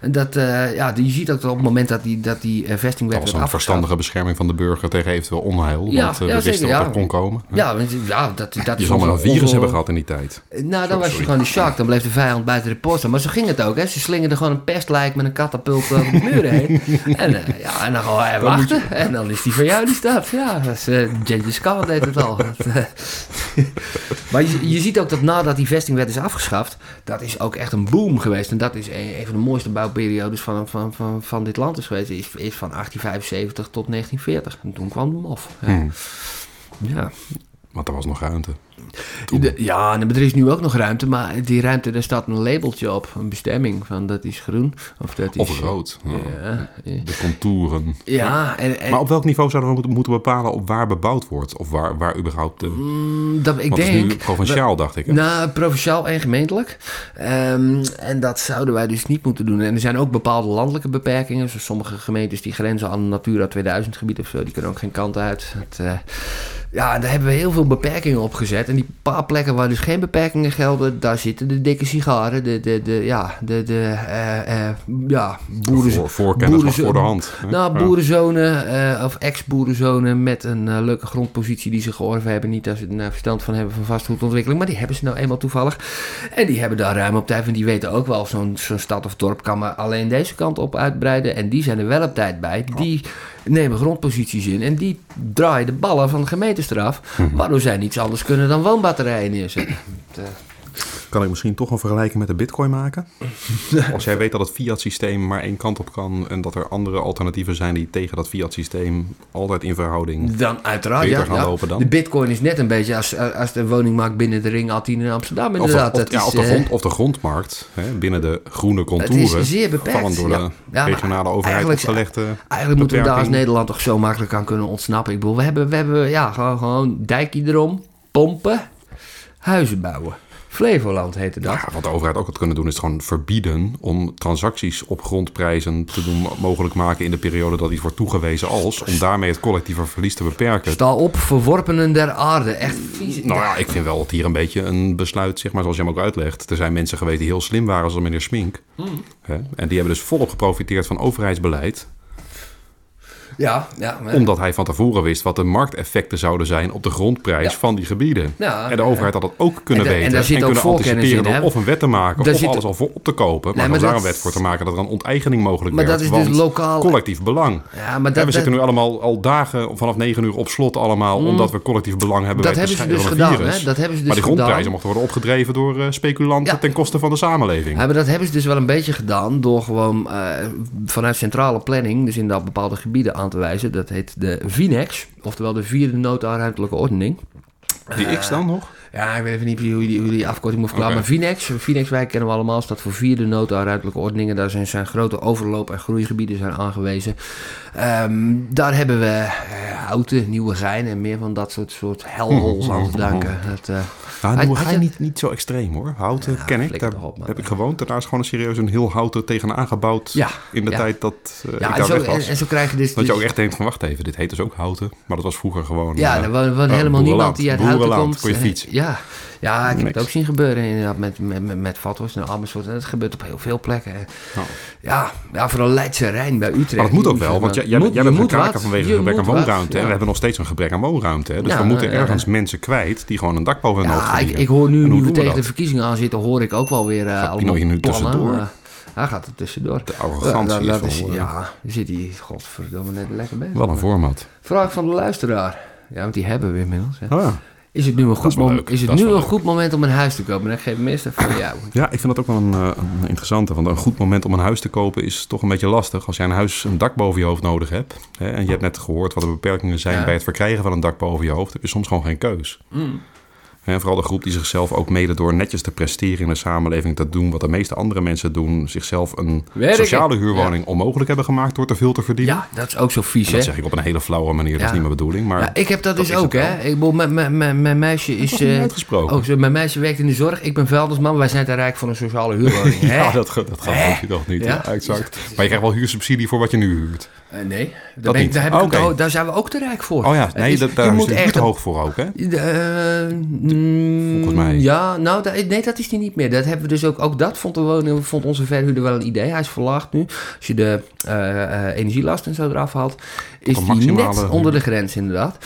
[SPEAKER 3] En dat, eh, ja, je ziet ook dat op het moment dat die, dat die eh, vestingwet
[SPEAKER 2] dat was
[SPEAKER 3] werd
[SPEAKER 2] een verstandige bescherming van de burger tegen eventueel onheil.
[SPEAKER 3] Ja,
[SPEAKER 2] want
[SPEAKER 3] ja,
[SPEAKER 2] we wisten dat dat kon komen.
[SPEAKER 3] Ja, want- ja, dat, dat
[SPEAKER 2] Je zal maar een virus hebben gehad in die tijd.
[SPEAKER 3] Nou, dan was je gewoon de shark. Dan bleef de vijand buiten de poort staan. Maar zo ging het ook. Hè. Ze slingerden gewoon een pestlijk met een katapult over de muren heen. En, ja, en dan gewoon eh, wachten. En dan is die van jou die stad. Ja, dat is, Khan deed het al. Dat, maar je, je ziet ook dat nadat die vestingwet is afgeschaft... dat is ook echt een boom geweest. En dat is een, een van de mooiste bouwperiodes van, van, van, van dit land is geweest. Is, is van 1875 tot 1940. En toen kwam de MOF. Ja.
[SPEAKER 2] Hmm.
[SPEAKER 3] ja.
[SPEAKER 2] Want er was nog ruimte.
[SPEAKER 3] De- ja, en er is nu ook nog ruimte, maar die ruimte, daar staat een labeltje op, een bestemming van dat is groen of dat is...
[SPEAKER 2] Of rood. Ja. De contouren.
[SPEAKER 3] ja en, en
[SPEAKER 2] Maar op welk niveau zouden we moeten- bepalen op waar bebouwd wordt? Of waar, waar überhaupt... De,
[SPEAKER 3] mm, dat, ik
[SPEAKER 2] want het is
[SPEAKER 3] denk...
[SPEAKER 2] nu provinciaal, dacht ik. hè?
[SPEAKER 3] Nou, provinciaal en gemeentelijk. Ehm, en dat zouden wij dus niet moeten doen. En er zijn ook bepaalde landelijke beperkingen. Zoals sommige gemeentes die grenzen aan Natura 2000 gebied of zo. Die kunnen ook geen kant uit. Het, eh, ja, daar hebben we heel veel beperkingen op gezet. En die paar plekken waar dus geen beperkingen gelden, daar zitten de dikke sigaren. De, de, de, ja, de, de eh, eh, ja, boeren...
[SPEAKER 2] voor, voorkennis voor de hand. hè?
[SPEAKER 3] Nou, boerenzonen eh, of ex-boerenzonen met een leuke grondpositie die ze georven hebben. Niet dat ze er nou verstand van hebben van vastgoedontwikkeling, maar die hebben ze nou eenmaal toevallig. En die hebben daar ruim op tijd, en die weten ook wel zo'n zo'n stad of dorp kan maar alleen deze kant op uitbreiden. En die zijn er wel op tijd bij. Die nemen grondposities in en die draaien de ballen van de gemeentes eraf.
[SPEAKER 2] Mhm.
[SPEAKER 3] Waardoor zij niets anders kunnen dan woonbatterijen neerzetten. Het,
[SPEAKER 2] Kan ik misschien toch een vergelijking met de bitcoin maken? Als jij weet dat het fiat-systeem maar één kant op kan... en dat er andere alternatieven zijn die tegen dat fiat-systeem... altijd in verhouding...
[SPEAKER 3] Dan uiteraard,
[SPEAKER 2] Beter
[SPEAKER 3] ja.
[SPEAKER 2] gaan
[SPEAKER 3] ja.
[SPEAKER 2] lopen dan?
[SPEAKER 3] De bitcoin is net een beetje als, als de woningmarkt binnen de ring A10 in Amsterdam
[SPEAKER 2] Of,
[SPEAKER 3] inderdaad.
[SPEAKER 2] of,
[SPEAKER 3] Dat
[SPEAKER 2] ja,
[SPEAKER 3] is,
[SPEAKER 2] of, de
[SPEAKER 3] eh,
[SPEAKER 2] grond, of de grondmarkt, hè, binnen de groene
[SPEAKER 3] Het
[SPEAKER 2] contouren...
[SPEAKER 3] is zeer beperkt.
[SPEAKER 2] door
[SPEAKER 3] ja.
[SPEAKER 2] de regionale overheid
[SPEAKER 3] eigenlijk-
[SPEAKER 2] opgelegde
[SPEAKER 3] Eigenlijk moeten we daar als. Nederland toch zo makkelijk aan kunnen ontsnappen. Ik bedoel, we hebben, we hebben ja, gewoon, gewoon dijkje erom, pompen, huizen bouwen. Flevoland heette dat.
[SPEAKER 2] Ja, wat de overheid ook had kunnen doen, is gewoon verbieden om transacties op grondprijzen te doen mogelijk maken in de periode dat iets wordt toegewezen als, om daarmee het collectieve verlies te beperken.
[SPEAKER 3] Sta op, verworpenen der aarde. Echt vies.
[SPEAKER 2] Nou ja, ik vind wel dat hier een beetje een besluit, zeg maar, zoals je hem ook uitlegt. Er zijn mensen geweest die heel slim waren, zoals meneer Smink. Hè? En die hebben dus volop geprofiteerd van overheidsbeleid.
[SPEAKER 3] Ja, ja. maar-
[SPEAKER 2] Omdat hij van tevoren wist wat de markteffecten zouden zijn op de grondprijs
[SPEAKER 3] Ja.
[SPEAKER 2] van die gebieden.
[SPEAKER 3] Ja,
[SPEAKER 2] en de overheid had dat ook kunnen
[SPEAKER 3] En en
[SPEAKER 2] weten.
[SPEAKER 3] daar zit ook
[SPEAKER 2] kunnen anticiperen door of een wet te maken
[SPEAKER 3] Daar
[SPEAKER 2] of
[SPEAKER 3] zit-
[SPEAKER 2] alles al voor op te kopen. Maar,
[SPEAKER 3] Nee,
[SPEAKER 2] om
[SPEAKER 3] maar
[SPEAKER 2] daar
[SPEAKER 3] dat-
[SPEAKER 2] een wet voor te maken dat er een onteigening mogelijk
[SPEAKER 3] Maar
[SPEAKER 2] werd.
[SPEAKER 3] dat is dus lokaal-
[SPEAKER 2] collectief belang.
[SPEAKER 3] Ja, maar
[SPEAKER 2] en
[SPEAKER 3] dat,
[SPEAKER 2] we zitten nu allemaal al dagen vanaf 9 uur op slot allemaal, omdat we collectief belang hebben
[SPEAKER 3] dat
[SPEAKER 2] bij het
[SPEAKER 3] hebben ze dus gedaan. Hè? Dat hebben ze dus
[SPEAKER 2] maar die grondprijzen
[SPEAKER 3] gedaan.
[SPEAKER 2] mochten worden opgedreven door eh, speculanten ten koste van de samenleving.
[SPEAKER 3] Ja, maar dat hebben ze dus wel een beetje gedaan door gewoon eh, vanuit centrale planning, dus in dat bepaalde gebieden aan te wijzen. Dat heet de VINEX, oftewel de vierde noodruimtelijke ordening.
[SPEAKER 2] Die X dan nog?
[SPEAKER 3] Ja, ik weet even niet hoe die, hoe die afkorting moet verklaren.
[SPEAKER 2] Oké.
[SPEAKER 3] Maar VINEX, VINEX-wijk kennen we allemaal, staat voor vierde noodruimtelijke ordeningen. Daar zijn, zijn grote overloop- en groeigebieden zijn aangewezen. Ehm, daar hebben we eh, Houten, Nieuwegein en meer van dat soort, soort hellholes aan te danken. Dat, eh,
[SPEAKER 2] Nou,
[SPEAKER 3] je
[SPEAKER 2] niet, niet zo extreem hoor. Houten
[SPEAKER 3] Ja,
[SPEAKER 2] ken ik, daar
[SPEAKER 3] op,
[SPEAKER 2] heb ik gewoond. En daar is gewoon een serieus een heel houten tegenaan gebouwd
[SPEAKER 3] Ja,
[SPEAKER 2] in de
[SPEAKER 3] ja.
[SPEAKER 2] tijd dat ik
[SPEAKER 3] ja, en
[SPEAKER 2] daar
[SPEAKER 3] zo,
[SPEAKER 2] weg was.
[SPEAKER 3] en zo krijg je dus...
[SPEAKER 2] dat je
[SPEAKER 3] dus-
[SPEAKER 2] ook echt denkt van wacht even, dit heet dus ook houten. Maar dat was vroeger gewoon...
[SPEAKER 3] Ja, er
[SPEAKER 2] eh,
[SPEAKER 3] helemaal niemand die uit Houten komt.
[SPEAKER 2] kon je.
[SPEAKER 3] Ja, ja ik heb het ook zien gebeuren inderdaad met, met, met, met Vathorst en Amersfoort. En dat gebeurt op heel veel plekken.
[SPEAKER 2] Nou.
[SPEAKER 3] Ja, ja, vooral Leidse Rijn bij Utrecht.
[SPEAKER 2] Maar dat moet ook wel, want jij,
[SPEAKER 3] moet-
[SPEAKER 2] jij bent
[SPEAKER 3] moet
[SPEAKER 2] gaan kraken
[SPEAKER 3] wat.
[SPEAKER 2] vanwege een gebrek aan
[SPEAKER 3] wat,
[SPEAKER 2] woonruimte. En
[SPEAKER 3] ja.
[SPEAKER 2] we hebben nog steeds een gebrek aan woonruimte. Hè? Dus
[SPEAKER 3] Ja,
[SPEAKER 2] we moeten
[SPEAKER 3] ja.
[SPEAKER 2] ergens mensen kwijt die gewoon een dak boven hun hoofd
[SPEAKER 3] Ja, ik, ik hoor nu, nu we tegen
[SPEAKER 2] dat?
[SPEAKER 3] de verkiezingen aan zitten, hoor ik ook wel weer eh allemaal
[SPEAKER 2] Pino hier nu tussendoor?
[SPEAKER 3] Eh, hij gaat er tussendoor.
[SPEAKER 2] De arrogantie
[SPEAKER 3] Ja, dat
[SPEAKER 2] is
[SPEAKER 3] is,
[SPEAKER 2] eh,
[SPEAKER 3] ja, zit hij, godverdomme, net lekker bezig.
[SPEAKER 2] Wel een format.
[SPEAKER 3] Vraag van de luisteraar. Ja, want die hebben we inmiddels. Hè.
[SPEAKER 2] Oh, ja.
[SPEAKER 3] Is het nu een goed, mom- is het nu
[SPEAKER 2] wel
[SPEAKER 3] een
[SPEAKER 2] leuk.
[SPEAKER 3] goed moment om een huis te kopen? Dan geef ik meestal van jou.
[SPEAKER 2] Ja, ik vind dat ook wel een, eh, een interessante. Want een goed moment om een huis te kopen is toch een beetje lastig. Als jij een huis, een dak boven je hoofd nodig hebt. Hè, en je hebt net gehoord wat de beperkingen zijn
[SPEAKER 3] Ja.
[SPEAKER 2] bij het verkrijgen van een dak boven je hoofd. heb je soms gewoon geen keus. En vooral de groep die zichzelf ook mede door netjes te presteren in de samenleving te doen wat de meeste andere mensen doen, zichzelf een
[SPEAKER 3] Werken.
[SPEAKER 2] sociale huurwoning onmogelijk hebben gemaakt door te veel te verdienen.
[SPEAKER 3] Ja, dat is ook zo vies,
[SPEAKER 2] En dat
[SPEAKER 3] hè?
[SPEAKER 2] zeg ik op een hele flauwe manier, dat
[SPEAKER 3] Ja.
[SPEAKER 2] is niet mijn bedoeling. Maar
[SPEAKER 3] Ja, ik heb dat,
[SPEAKER 2] dat
[SPEAKER 3] dus
[SPEAKER 2] is
[SPEAKER 3] ook, hè. Ik bedoel, mijn- meisje is... eh,
[SPEAKER 2] uitgesproken.
[SPEAKER 3] Oh, mijn meisje werkt in de zorg. Ik ben vuilnisman. Wij zijn te rijk voor een sociale huurwoning. hè?
[SPEAKER 2] ja, dat, dat geloof je toch niet. Exact. Maar je krijgt wel huursubsidie voor wat je nu huurt.
[SPEAKER 3] Eh, nee, daar, ben ik- daar, heb ik
[SPEAKER 2] Oké.
[SPEAKER 3] ook- daar zijn we ook te rijk voor.
[SPEAKER 2] Oh ja, nee,
[SPEAKER 3] is-
[SPEAKER 2] dat,
[SPEAKER 3] je
[SPEAKER 2] daar is
[SPEAKER 3] moet echt
[SPEAKER 2] te hoog voor ook, hè?
[SPEAKER 3] Eh,
[SPEAKER 2] Volgens mij.
[SPEAKER 3] Ja, nou, dat, nee, dat is die niet meer. Dat hebben we dus ook, ook dat vond, de woning, vond onze verhuurder wel een idee. Hij is verlaagd nu. Als je de eh, energielast en zo eraf haalt, is die net onder de grens inderdaad.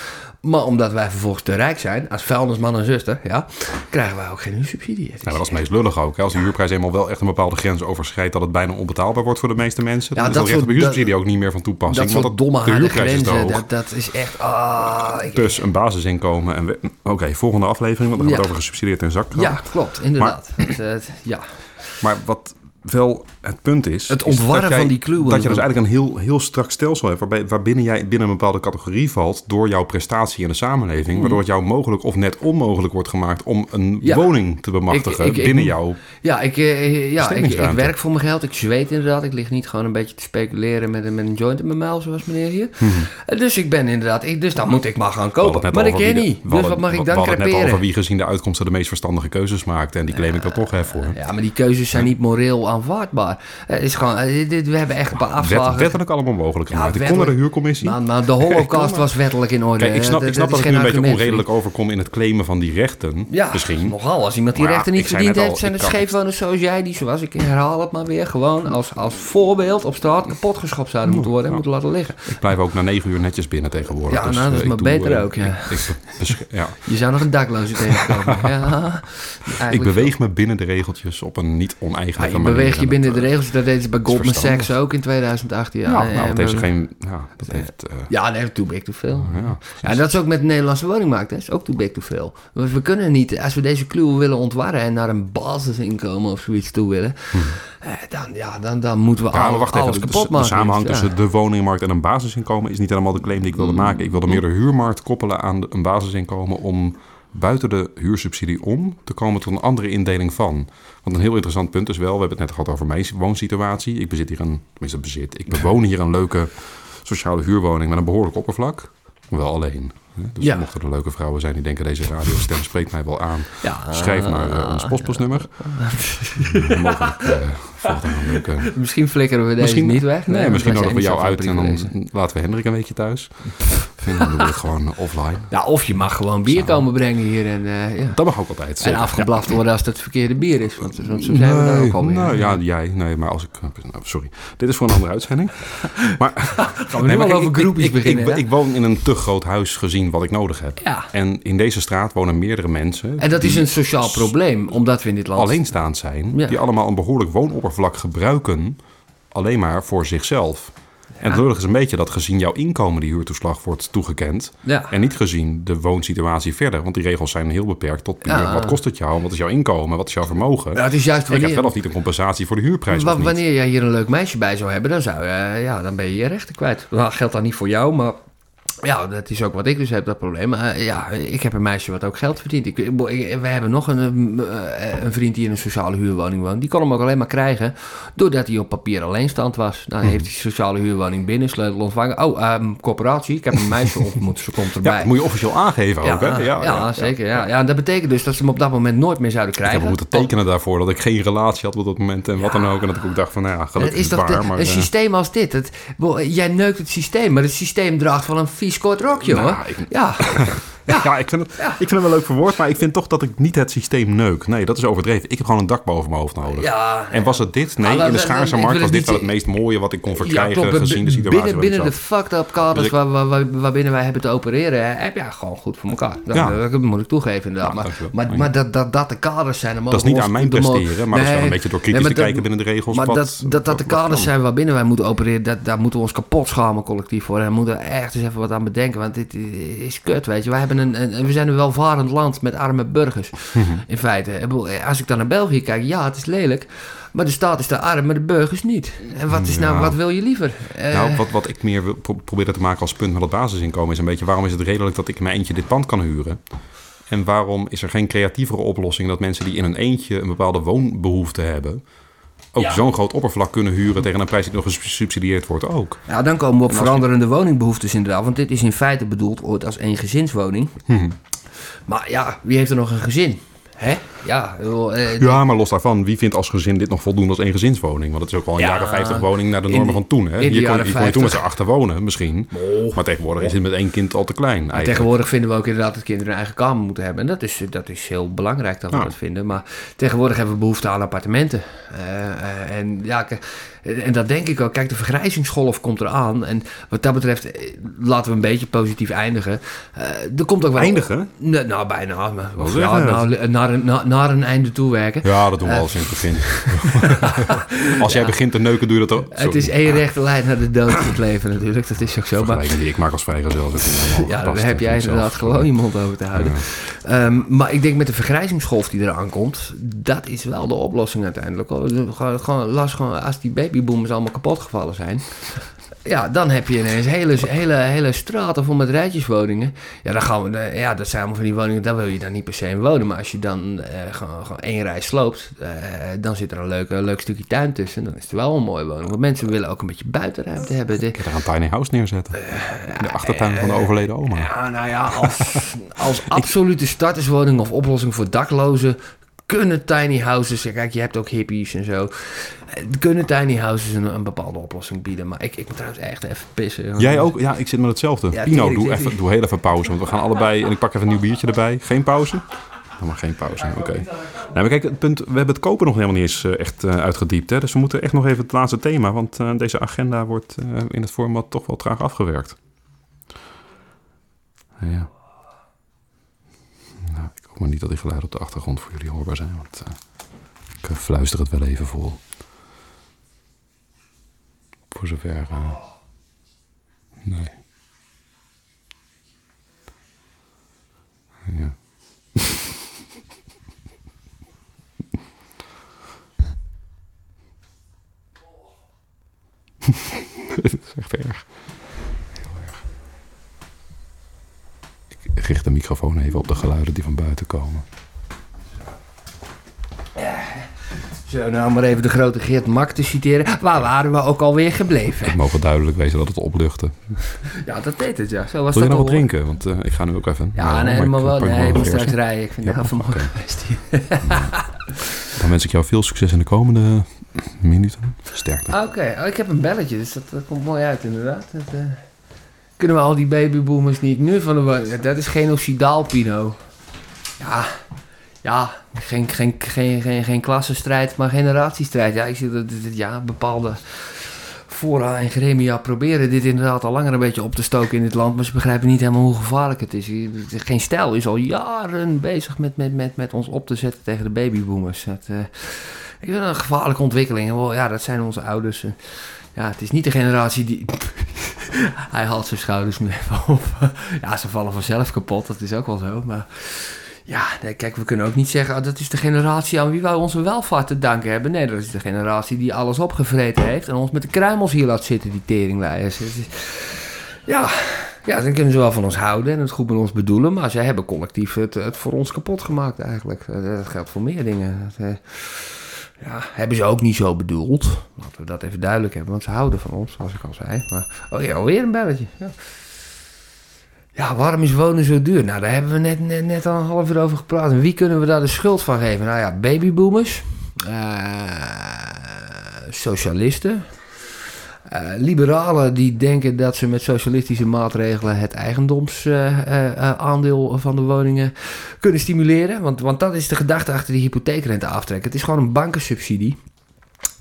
[SPEAKER 3] Maar omdat wij vervolgens te rijk zijn, als vuilnisman en zuster, ja, krijgen wij ook geen huursubsidie. Het is-
[SPEAKER 2] Ja, dat is het meest lullig ook. Hè? Als de huurprijs eenmaal wel echt een bepaalde grens overschrijdt... dat het bijna onbetaalbaar wordt voor de meeste mensen...
[SPEAKER 3] Ja,
[SPEAKER 2] dan is
[SPEAKER 3] dat
[SPEAKER 2] recht op
[SPEAKER 3] soort-
[SPEAKER 2] huursubsidie ook niet meer van toepassing.
[SPEAKER 3] dat
[SPEAKER 2] want
[SPEAKER 3] domme
[SPEAKER 2] de huurprijs is
[SPEAKER 3] grenzen, dat, dat is echt... Ah, ik-
[SPEAKER 2] Dus een basisinkomen en... we- Oké, volgende aflevering, want dan gaat het
[SPEAKER 3] Ja.
[SPEAKER 2] over gesubsidieerd en zakgeld.
[SPEAKER 3] ja, klopt, inderdaad. Het, het- ja.
[SPEAKER 2] Maar wat wel het punt is...
[SPEAKER 3] Het ontwarren
[SPEAKER 2] jij-
[SPEAKER 3] van die kluwen.
[SPEAKER 2] Dat je dus eigenlijk een heel, heel strak stelsel hebt... Waarbij, waarbinnen jij binnen een bepaalde categorie valt... door jouw prestatie in de samenleving... waardoor het jou mogelijk of net onmogelijk wordt gemaakt... om een.
[SPEAKER 3] Ja.
[SPEAKER 2] woning te bemachtigen
[SPEAKER 3] Ik- ik- ik-
[SPEAKER 2] binnen jouw...
[SPEAKER 3] Ja, ik, eh, ja ik, werk voor mijn geld. Ik zweet inderdaad. Ik lig niet gewoon een beetje te speculeren met, een- met een joint in mijn muil, zoals meneer hier. Eh, Dus ik ben inderdaad... Dus dan moet ik maar gaan kopen. Maar ik ken niet. Dus wat mag ik dan
[SPEAKER 2] het net over
[SPEAKER 3] creperen?
[SPEAKER 2] wie gezien de uitkomsten de meest verstandige keuzes maakte. En die claim ik er toch even voor.
[SPEAKER 3] Ja, maar die keuzes zijn niet moreel aanvaardbaar. Het is gewoon... eh, dit, we hebben echt een paar
[SPEAKER 2] Wet,
[SPEAKER 3] afslagen.
[SPEAKER 2] wettelijk allemaal mogelijk
[SPEAKER 3] Ja,
[SPEAKER 2] gemaakt. ik kon de huurcommissie.
[SPEAKER 3] Maar, maar de holocaust was wettelijk in orde.
[SPEAKER 2] Kijk, ik snap,
[SPEAKER 3] Eh,
[SPEAKER 2] ik snap dat ik nu een beetje onredelijk overkom in het claimen van die rechten.
[SPEAKER 3] Ja,
[SPEAKER 2] misschien.
[SPEAKER 3] nogal. Als iemand die rechten niet verdiend heeft,
[SPEAKER 2] al,
[SPEAKER 3] zijn het scheefwoners zoals jij, die zoals ik herhaal het maar weer, gewoon als, als voorbeeld op straat kapot geschopt zouden moeten worden en moeten laten liggen.
[SPEAKER 2] Ik blijf ook na negen uur netjes binnen tegenwoordig.
[SPEAKER 3] Ja,
[SPEAKER 2] Dus,
[SPEAKER 3] nou, dat is
[SPEAKER 2] eh,
[SPEAKER 3] maar beter
[SPEAKER 2] eh,
[SPEAKER 3] ook, ja. Je zou nog een dakloze tegenkomen. ja,
[SPEAKER 2] ik beweeg me binnen de regeltjes op een niet oneigenlijke manier.
[SPEAKER 3] Beweeg je
[SPEAKER 2] En
[SPEAKER 3] binnen
[SPEAKER 2] dat,
[SPEAKER 3] de
[SPEAKER 2] eh,
[SPEAKER 3] regels. Dat deden ze bij Goldman. Sachs ook in 2018. Ja,
[SPEAKER 2] nou, dat heeft geen... Ja, dat heeft... eh,
[SPEAKER 3] Ja, nee, too big to fail.
[SPEAKER 2] ja.
[SPEAKER 3] Ja, en dat is ook met de Nederlandse woningmarkt. Dat is ook too big to fail. We, we kunnen niet, als we deze kluwen willen ontwarren en naar een basisinkomen of zoiets toe willen, eh, dan, ja, dan, dan moeten we.
[SPEAKER 2] Ja,
[SPEAKER 3] alles,
[SPEAKER 2] wacht even.
[SPEAKER 3] alles
[SPEAKER 2] De, samenhang tussen de woningmarkt en een basisinkomen is niet helemaal de claim die ik wilde
[SPEAKER 3] Hmm.
[SPEAKER 2] maken. Ik wilde meer de huurmarkt koppelen aan een basisinkomen om buiten de huursubsidie om te komen tot een andere indeling van. Want een heel interessant punt is wel, we hebben het net gehad over mijn woonsituatie. Ik bezit hier een, tenminste bezit, ik bewoon hier een leuke sociale huurwoning met een behoorlijk oppervlak. Wel alleen. Dus
[SPEAKER 3] Ja.
[SPEAKER 2] mochten er leuke vrouwen zijn die denken deze radiostem spreekt mij wel aan.
[SPEAKER 3] Ja,
[SPEAKER 2] Schrijf naar eh, ons postbusnummer. Mogelijk eh, leuke
[SPEAKER 3] Misschien flikkeren we deze
[SPEAKER 2] Misschien
[SPEAKER 3] niet weg.
[SPEAKER 2] Nee, misschien nodigen we jou uit en dan laten we Hendrik een weekje thuis. Dan gewoon offline.
[SPEAKER 3] Ja, of je mag gewoon bier komen brengen hier en, eh, ja.
[SPEAKER 2] Dat mag ook altijd.
[SPEAKER 3] en afgeblaft worden als het verkeerde bier is. Want, want zo zijn we daar ook alweer.
[SPEAKER 2] nou, ja, jij. Nee, maar als ik... nou, sorry. Dit is voor een andere uitzending. Maar,
[SPEAKER 3] Gaan we
[SPEAKER 2] nee, maar
[SPEAKER 3] al over groepjes beginnen.
[SPEAKER 2] ik, ik woon in een te groot huis gezien wat ik nodig heb.
[SPEAKER 3] ja.
[SPEAKER 2] En in deze straat wonen meerdere mensen...
[SPEAKER 3] En dat is een sociaal probleem, omdat we in dit land...
[SPEAKER 2] alleenstaand zijn.
[SPEAKER 3] Ja.
[SPEAKER 2] Die allemaal een behoorlijk woonoppervlak gebruiken. Alleen maar voor zichzelf. En het lullige is een beetje dat gezien jouw inkomen die huurtoeslag wordt toegekend.
[SPEAKER 3] Ja.
[SPEAKER 2] En niet gezien de woonsituatie verder. Want die regels zijn heel beperkt tot puur,
[SPEAKER 3] Ja.
[SPEAKER 2] wat kost het jou? Wat is jouw inkomen? Wat is jouw vermogen?
[SPEAKER 3] Ja, het is juist
[SPEAKER 2] ik heb wel of niet een compensatie voor de huurprijs niet.
[SPEAKER 3] wanneer jij hier een leuk meisje bij zou hebben, dan, zou, je, ja, dan ben je je rechten kwijt. Dat geldt dan niet voor jou, maar ja, dat is ook wat ik dus heb, dat probleem. Eh, ja, ik heb een meisje wat ook geld verdient. Ik, ik- we hebben nog een, eh, een vriend die in een sociale huurwoning woont. Die kon hem ook alleen maar krijgen doordat hij op papier alleenstand was. Nou,
[SPEAKER 2] Mhm.
[SPEAKER 3] heeft hij sociale huurwoning binnen, sleutel ontvangen. Oh, ehm, coöperatie, ik heb een meisje ontmoet, ze komt erbij.
[SPEAKER 2] Ja, dat moet je officieel aangeven ook, hè?
[SPEAKER 3] ja, ja, zeker. Ja. Ja, en dat betekent dus dat ze hem op dat moment nooit meer zouden
[SPEAKER 2] Ik heb
[SPEAKER 3] krijgen.
[SPEAKER 2] hem moeten tekenen daarvoor dat ik geen relatie had op dat moment en wat dan ook. En dat ik ook dacht van, nou ja, gelukkig
[SPEAKER 3] is toch
[SPEAKER 2] waar. maar,
[SPEAKER 3] een
[SPEAKER 2] eh,
[SPEAKER 3] systeem als dit. Het, jij neukt het systeem, maar het systeem draagt wel een vies kort rokje,
[SPEAKER 2] Nou,
[SPEAKER 3] hoor.
[SPEAKER 2] ik-
[SPEAKER 3] Ja,
[SPEAKER 2] Ja, ik, vind het, ik vind het wel leuk verwoord, maar ik vind toch dat ik niet het systeem neuk. Nee, dat is overdreven. Ik heb gewoon een dak boven mijn hoofd nodig.
[SPEAKER 3] ja.
[SPEAKER 2] En was het dit? Nee,
[SPEAKER 3] Ah,
[SPEAKER 2] in de schaarse markt was dit wel het meest mooie wat ik kon verkrijgen gezien de situatie
[SPEAKER 3] binnen, binnen de
[SPEAKER 2] ik
[SPEAKER 3] fucked up kaders waar, waar, waar, waarbinnen wij hebben te opereren, hè, heb je gewoon goed voor elkaar. Dat,
[SPEAKER 2] Ja.
[SPEAKER 3] dat moet ik toegeven inderdaad.
[SPEAKER 2] Ja,
[SPEAKER 3] maar maar, maar dat, dat, dat de kaders zijn...
[SPEAKER 2] Dat is niet aan mijn presteren, maar dat is wel een beetje door kritisch te kijken binnen de regels.
[SPEAKER 3] Maar dat, dat, dat de kaders zijn waarbinnen wij moeten opereren, dat, daar moeten we ons kapot schamen collectief voor. En daar moeten we echt eens even wat aan bedenken, want dit is kut, weet je. Wij hebben een, een, we zijn een welvarend land met arme burgers,
[SPEAKER 2] Mhm.
[SPEAKER 3] in feite. Als ik dan naar België kijk, ja, het is lelijk, maar de staat is daar arm, maar de burgers niet. En wat, is nou,
[SPEAKER 2] Ja.
[SPEAKER 3] wat wil je liever? Eh,
[SPEAKER 2] Nou, wat, wat ik meer wil pro- proberen te maken als punt met het basisinkomen is een beetje... waarom is het redelijk dat ik in mijn eentje dit pand kan huren? En waarom is er geen creatievere oplossing dat mensen die in een eentje een bepaalde woonbehoefte hebben, ook zo'n groot oppervlak kunnen huren tegen een prijs die nog gesubsidieerd wordt ook?
[SPEAKER 3] Ja, dan komen we op veranderende woningbehoeftes inderdaad. Want dit is in feite bedoeld ooit als eengezinswoning.
[SPEAKER 2] Hm.
[SPEAKER 3] Maar ja, wie heeft er nog een gezin? Hè? Ja,
[SPEAKER 2] uh, ja, maar los daarvan, wie vindt als gezin dit nog voldoende als eengezinswoning? Want het is ook wel een jaren 50 woning naar de normen van toen. Hè? Hier kon, je toen met z'n achter wonen misschien. Oh. Maar tegenwoordig is het met één kind al te klein.
[SPEAKER 3] Tegenwoordig vinden we ook inderdaad dat kinderen een eigen kamer moeten hebben. En dat is, dat is heel belangrijk dat we dat vinden. Maar tegenwoordig hebben we behoefte aan appartementen. Uh, en ja, en dat denk ik ook. Kijk, de vergrijzingsgolf komt eraan. En wat dat betreft, laten we een beetje positief eindigen. er komt ook wel...
[SPEAKER 2] Eindigen?
[SPEAKER 3] Nou, bijna. Maar, ja, nou, naar, een, naar een einde toe werken.
[SPEAKER 2] Ja, dat doen we uh, alles in het begin. Als jij begint te neuken, doe je dat ook.
[SPEAKER 3] Het is één rechte lijn naar de dood van het leven natuurlijk. Dat is ook zo.
[SPEAKER 2] Maar die ik maak als vrijgezel.
[SPEAKER 3] ja, daar heb jij inderdaad gewoon je mond over te houden. Ehm, maar ik denk met de vergrijzingsgolf die eraan komt, dat is wel de oplossing uiteindelijk. Gewoon, gewoon, las gewoon, als die babyboomers allemaal kapot gevallen zijn, ja, dan heb je ineens hele, hele, hele straten vol met rijtjeswoningen. Ja, dan gaan we, ja, dat zijn allemaal van die woningen, daar wil je dan niet per se in wonen. Maar als je dan uh, gewoon, gewoon één rij sloopt, uh, dan zit er een leuk, leuk stukje tuin tussen. Dan is het wel een mooie woning. Want mensen willen ook een beetje buitenruimte hebben.
[SPEAKER 2] De, Kun je een tiny house neerzetten? Uh, in de achtertuin van de overleden oma.
[SPEAKER 3] Ja, nou ja, als, als absolute starterswoning of oplossing voor daklozen kunnen tiny houses, kijk, je hebt ook hippies en zo. Kunnen tiny houses een, een bepaalde oplossing bieden. Maar ik, ik moet trouwens echt even pissen.
[SPEAKER 2] Jij ook? Ja, ik zit met hetzelfde. Pino, doe, even, doe heel even pauze. Want we gaan allebei. En ik pak even een nieuw biertje erbij. Geen pauze? Dan maar geen pauze. Oké. Okay. Nou, kijk, het punt, we hebben het kopen nog helemaal niet eens uh, echt uh, uitgediept. Hè? Dus we moeten echt nog even het laatste thema. Want uh, deze agenda wordt in het format toch wel traag afgewerkt. Ja. Maar niet dat die geluiden op de achtergrond voor jullie hoorbaar zijn. Want ik fluister het wel even vol. Voor zover. Uh, nee. Ja. Is echt erg. Heel erg. Ik richt de microfoon even op de geluiden die van buiten komen.
[SPEAKER 3] Zo, nou maar even de grote Geert Mak te citeren. Waar waren we ook alweer gebleven?
[SPEAKER 2] Het mogen duidelijk wezen dat het opluchtte.
[SPEAKER 3] Ja, dat deed het, ja. Zo was
[SPEAKER 2] Wil je
[SPEAKER 3] nog
[SPEAKER 2] wat drinken? Want uh, ik ga nu ook even...
[SPEAKER 3] Ja, nee, maar wel. Nee, ik moet straks rijden. Ik vind het heel mooi geweest hier.
[SPEAKER 2] Dan wens ik jou veel succes in de komende minuten. Sterkte.
[SPEAKER 3] Oké, okay. oh, ik heb een belletje, dus dat, dat komt mooi uit inderdaad. Dat, uh, kunnen we al die babyboomers niet nu van de... Dat is genocidaal, Pino. Ja, ja, geen, geen, geen, geen, geen klassenstrijd, maar generatiestrijd. Ja, ik zie dat ja, bepaalde fora en gremia proberen dit inderdaad al langer een beetje op te stoken in dit land. Maar ze begrijpen niet helemaal hoe gevaarlijk het is. Geen stijl is al jaren bezig met, met, met, met ons op te zetten tegen de babyboomers. Dat, uh, ik vind een gevaarlijke ontwikkeling. Ja, dat zijn onze ouders. Ja, het is niet de generatie die... Hij haalt zijn schouders nu even op. ja, ze vallen vanzelf kapot, dat is ook wel zo. Maar ja, kijk, we kunnen ook niet zeggen... Oh, dat is de generatie aan wie wij onze welvaart te danken hebben. Nee, dat is de generatie die alles opgevreten heeft... en ons met de kruimels hier laat zitten, die teringlijers. Ja, ja, dan kunnen ze wel van ons houden en het goed met ons bedoelen... maar zij hebben collectief het, het voor ons kapot gemaakt eigenlijk. Dat geldt voor meer dingen. Dat, eh, ja, hebben ze ook niet zo bedoeld. Laten we dat even duidelijk hebben, want ze houden van ons, zoals ik al zei. Maar, oh ja, alweer een belletje. Ja. Waarom is wonen zo duur? Nou, daar hebben we net, net, net al een half uur over gepraat. En wie kunnen we daar de schuld van geven? Nou ja, babyboomers, uh, socialisten, uh, liberalen die denken dat ze met socialistische maatregelen het eigendomsaandeel uh, van de woningen kunnen stimuleren. Want, want dat is de gedachte achter die hypotheekrente aftrekken. Het is gewoon een bankensubsidie.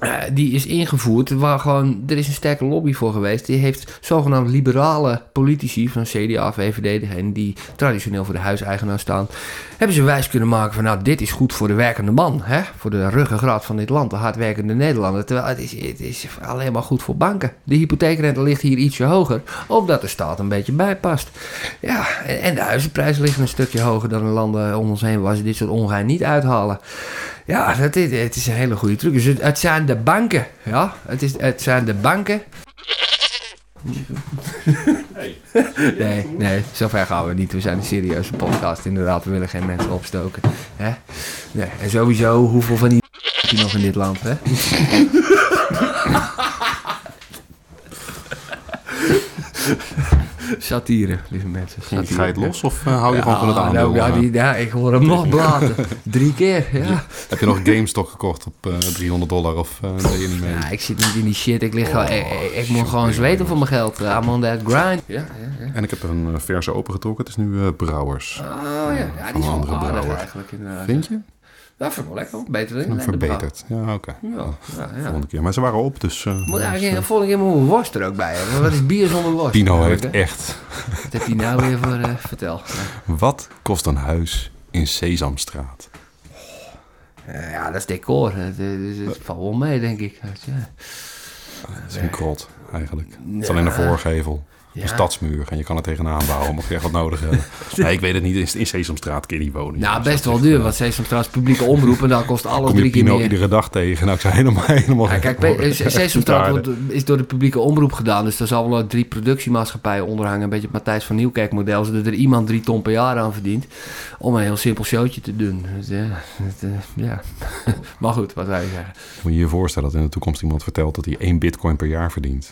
[SPEAKER 3] Uh, die is ingevoerd, waar gewoon, er is een sterke lobby voor geweest. Die heeft zogenaamd liberale politici van CDA, VVD, degene die traditioneel voor de huiseigenaar staan, hebben ze wijs kunnen maken van nou, dit is goed voor de werkende man, hè? voor de ruggengraat van dit land, de hardwerkende Nederlander. Terwijl het is, het is alleen maar goed voor banken. De hypotheekrente ligt hier ietsje hoger, omdat de staat een beetje bijpast. Ja, en de huizenprijzen liggen een stukje hoger dan in landen om ons heen waar ze dit soort ongein niet uithalen. Ja, dat is, het is een hele goede truc. Dus het, zijn de banken. Ja, het, is, het zijn de banken Nee, nee, zover gaan we niet. We zijn een serieuze podcast, inderdaad. We willen geen mensen opstoken. Hè? Nee. En sowieso, hoeveel van die heb je nog in dit land, hè? Satire, lieve mensen. Satire.
[SPEAKER 2] Ga je het los of eh, hou je gewoon van het aandeel?
[SPEAKER 3] nou, ja, die, ja, ik hoor hem nog blaten. Drie keer, ja.
[SPEAKER 2] Heb je nog GameStop gekocht op eh 300 dollar of eh deed je niet mee?
[SPEAKER 3] Ja, ik zit niet in die shit. Ik, lig gewoon, ik, ik- ik moet gewoon zweten voor mijn geld. I'm on that grind. Ja, ja, ja.
[SPEAKER 2] En ik heb er een verse opengetrokken. Het is nu Brouwers.
[SPEAKER 3] Oh ja, ja die is wel aardig eigenlijk. Inderdaad.
[SPEAKER 2] Vind je?
[SPEAKER 3] Vind ik wel lekker. Beter dan
[SPEAKER 2] verbeterd. Ja, oké.
[SPEAKER 3] brouw. Ja, ja, ja.
[SPEAKER 2] Volgende keer. Maar ze waren op, dus... eh,
[SPEAKER 3] Moet eigenlijk de volgende keer moet een worst er ook bij hebben. Wat is bier zonder worst?
[SPEAKER 2] Pino heeft
[SPEAKER 3] hè?
[SPEAKER 2] echt...
[SPEAKER 3] Wat heb je nou weer voor... eh, vertel.
[SPEAKER 2] Wat kost een huis in Sesamstraat?
[SPEAKER 3] Eh, ja, dat is decor. Het, het valt wel mee, denk ik. Ja.
[SPEAKER 2] Het is een krot, eigenlijk. Het is alleen een voorgevel.
[SPEAKER 3] Ja.
[SPEAKER 2] Een stadsmuur. En je kan er tegenaan bouwen, mocht je echt wat nodig hebben. Nee, ik weet het niet. In, Sesamstraat kun je niet wonen.
[SPEAKER 3] Nou, best wel duur.
[SPEAKER 2] eh,
[SPEAKER 3] Want Sesamstraat is publieke omroep en daar kost alles drie keer meer.
[SPEAKER 2] iedere dag tegen? Nou, ik zou helemaal... helemaal
[SPEAKER 3] Ja, kijk. Pe- Sesamstraat is door de publieke omroep gedaan. Dus er zal wel drie productiemaatschappijen onder hangen. Een beetje het Matthijs van Nieuwkerk model. Zodat er iemand drie ton per jaar aan verdient. Om een heel simpel showtje te doen. Dus, ja, het, eh, ja. maar goed, wat wij zeggen.
[SPEAKER 2] Moet je je voorstellen dat in de toekomst iemand vertelt dat hij één bitcoin per jaar verdient?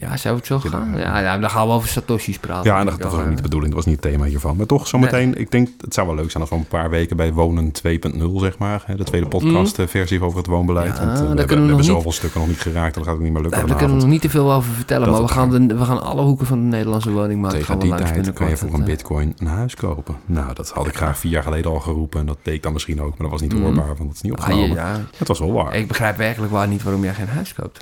[SPEAKER 3] Ja, zou het zo gaan? Ja, ja, dan gaan we over Satoshi's praten.
[SPEAKER 2] Ja, en dat, was ook niet de bedoeling. Dat was niet het thema hiervan. Maar toch, zometeen, ik denk, het zou wel leuk zijn als we een paar weken bij Wonen 2.0, zeg maar. hè, De tweede podcast-versie over het woonbeleid.
[SPEAKER 3] Ja,
[SPEAKER 2] Want eh, we hebben,
[SPEAKER 3] we niet-
[SPEAKER 2] zoveel stukken nog niet geraakt. Dat gaat ook niet meer lukken
[SPEAKER 3] Daar kunnen we nog niet te veel over vertellen.
[SPEAKER 2] Dat
[SPEAKER 3] maar we gaan, de, we gaan alle hoeken van de Nederlandse woningmarkt
[SPEAKER 2] Tegen die tijd kan je voor een
[SPEAKER 3] eh,
[SPEAKER 2] bitcoin een huis kopen. Nou, dat had ik graag vier jaar geleden al geroepen. En dat deed ik dan misschien ook. Maar dat was niet
[SPEAKER 3] Mhm.
[SPEAKER 2] hoorbaar, want dat is niet
[SPEAKER 3] ah,
[SPEAKER 2] opgenomen.
[SPEAKER 3] ja,
[SPEAKER 2] Het was wel waar.
[SPEAKER 3] ik begrijp werkelijk waar niet waarom jij geen huis koopt.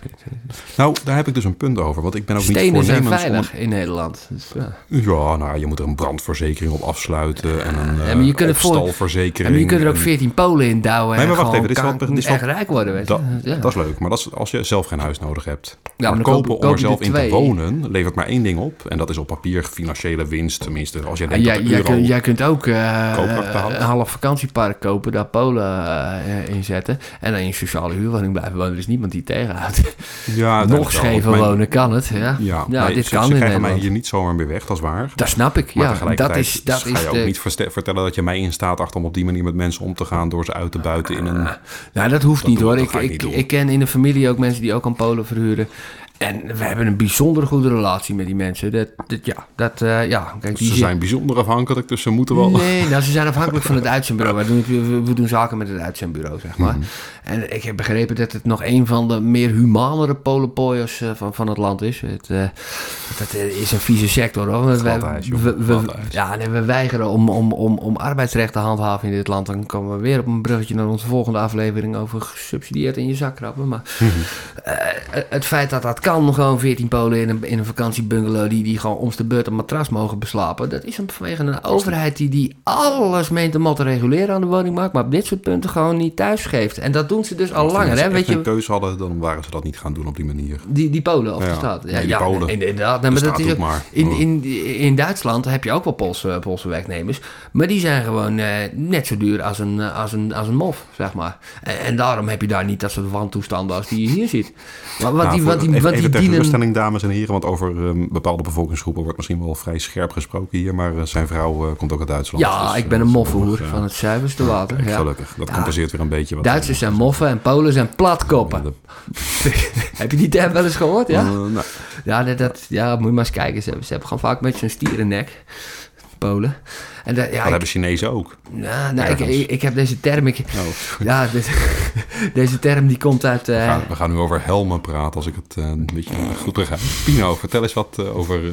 [SPEAKER 2] Nou, daar heb ik dus een punt over. Want ik ben ook
[SPEAKER 3] Stenen
[SPEAKER 2] niet
[SPEAKER 3] zijn
[SPEAKER 2] voornemens
[SPEAKER 3] veilig in Nederland. Dus, ja.
[SPEAKER 2] Ja, nou, je moet er een brandverzekering op afsluiten. En een
[SPEAKER 3] Ja, maar je
[SPEAKER 2] eh,
[SPEAKER 3] kunt voor-
[SPEAKER 2] opstalverzekering.
[SPEAKER 3] En je kunt er ook
[SPEAKER 2] en-
[SPEAKER 3] 14 Polen in douwen.
[SPEAKER 2] Nee, maar wacht even, dit is wel- dit is wel-
[SPEAKER 3] rijk worden, weet je.
[SPEAKER 2] Dat,
[SPEAKER 3] ja.
[SPEAKER 2] dat is leuk, maar dat is als je zelf geen huis nodig hebt.
[SPEAKER 3] Ja,
[SPEAKER 2] maar kopen
[SPEAKER 3] koop-
[SPEAKER 2] om er
[SPEAKER 3] je
[SPEAKER 2] zelf in te wonen levert maar één ding op. En dat is op papier financiële winst. Tenminste, als jij denkt
[SPEAKER 3] jij,
[SPEAKER 2] de
[SPEAKER 3] jij,
[SPEAKER 2] euro...
[SPEAKER 3] kunt, jij kunt ook eh, een half vakantiepark kopen, daar Polen eh, in zetten. En dan in sociale huurwoning blijven wonen. Er is niemand die tegenhoudt.
[SPEAKER 2] ja,
[SPEAKER 3] Nog schever
[SPEAKER 2] Mijn-
[SPEAKER 3] wonen kan het. Ja,
[SPEAKER 2] Ja,
[SPEAKER 3] ja
[SPEAKER 2] nee,
[SPEAKER 3] dit
[SPEAKER 2] ze,
[SPEAKER 3] kan
[SPEAKER 2] ze
[SPEAKER 3] in
[SPEAKER 2] krijgen mij hier niet zomaar meer weg, dat is waar.
[SPEAKER 3] Dat snap ik.
[SPEAKER 2] Maar
[SPEAKER 3] Ja, dat is, dat
[SPEAKER 2] ga
[SPEAKER 3] is
[SPEAKER 2] je ook
[SPEAKER 3] de,
[SPEAKER 2] niet vertellen dat je mij in staat acht om op die manier met mensen om te gaan door ze uit te buiten in een...
[SPEAKER 3] Nou, dat hoeft
[SPEAKER 2] Dat
[SPEAKER 3] niet hoor. Ik,
[SPEAKER 2] ik niet
[SPEAKER 3] ik ken in de familie ook mensen die ook aan Polen verhuren. En we hebben een bijzonder goede relatie met die mensen. Dat, dat, ja, dat, eh, ja, kijk, die
[SPEAKER 2] Ze zijn bijzonder afhankelijk, dus ze moeten wel...
[SPEAKER 3] Nee, nou, ze zijn afhankelijk van het uitzendbureau. Wij doen, we, we doen zaken met het uitzendbureau, zeg maar.
[SPEAKER 2] Mhm.
[SPEAKER 3] En ik heb begrepen dat het nog een van de meer humanere polenpooiers eh, van, van het land is. Het, eh, dat is een vieze sector, hoor. We, we, we- ja, nee, we weigeren om, om, om, om arbeidsrecht te handhaven in dit land. Dan komen we weer op een bruggetje naar onze volgende aflevering over gesubsidieerd in je zak krabben. Maar
[SPEAKER 2] Mhm.
[SPEAKER 3] het feit dat dat kan, gewoon 14 Polen in een, in een vakantiebungalow die, die gewoon ons de beurt een matras mogen beslapen. Dat is een, vanwege een overheid die, die alles meent te moeten reguleren aan de woningmarkt, maar op dit soort punten gewoon niet thuisgeeft. En dat doen ze dus al
[SPEAKER 2] Als
[SPEAKER 3] langer, hè?
[SPEAKER 2] echt
[SPEAKER 3] Weet
[SPEAKER 2] een
[SPEAKER 3] je,
[SPEAKER 2] keuze hadden, dan waren ze dat niet gaan doen op die manier.
[SPEAKER 3] die, die Polen of
[SPEAKER 2] Ja.
[SPEAKER 3] de staat.
[SPEAKER 2] Nee, Polen.
[SPEAKER 3] Inderdaad, nee,
[SPEAKER 2] De
[SPEAKER 3] maar dat is ook-
[SPEAKER 2] maar.
[SPEAKER 3] in,
[SPEAKER 2] Oh.
[SPEAKER 3] in, in Duitsland heb je ook wel Poolse, Poolse werknemers, maar die zijn gewoon eh, net zo duur als een, eh, als, een, als een mof, zeg maar. En, en daarom heb je daar niet dat soort wantoestanden als die je hier ziet. Maar wat
[SPEAKER 2] Nou,
[SPEAKER 3] die, wat die, wat
[SPEAKER 2] even ter geruststelling, dames en heren. Want over ehm, bepaalde bevolkingsgroepen wordt misschien wel vrij scherp gesproken hier. Maar eh, zijn vrouw eh, komt ook uit Duitsland.
[SPEAKER 3] Ja,
[SPEAKER 2] dus,
[SPEAKER 3] ik ben
[SPEAKER 2] eh,
[SPEAKER 3] een
[SPEAKER 2] dat is
[SPEAKER 3] moffenhoer van het zuiverste water.
[SPEAKER 2] kijk,
[SPEAKER 3] Ja.
[SPEAKER 2] Gelukkig. Dat
[SPEAKER 3] Ja.
[SPEAKER 2] compenseert weer een beetje. Wat
[SPEAKER 3] Duitsers zijn moffen en Polen zijn platkoppen. Heb je die term wel eens gehoord? Ja,
[SPEAKER 2] nou,
[SPEAKER 3] ja, dat, dat, ja moet je maar eens kijken. Ze, hebben- ze hebben gewoon vaak met zo'n stierennek. Polen. En dat, ja,
[SPEAKER 2] dat
[SPEAKER 3] ik,
[SPEAKER 2] hebben Chinezen ook.
[SPEAKER 3] nou, nou, ik, ik, ik heb deze term. Ik,
[SPEAKER 2] Oh.
[SPEAKER 3] ja, dit- deze term die komt uit.
[SPEAKER 2] We,
[SPEAKER 3] eh,
[SPEAKER 2] gaan, we gaan nu over helmen praten, als ik het eh, een beetje goed begrijp. Pino, vertel eens wat eh, over... eh,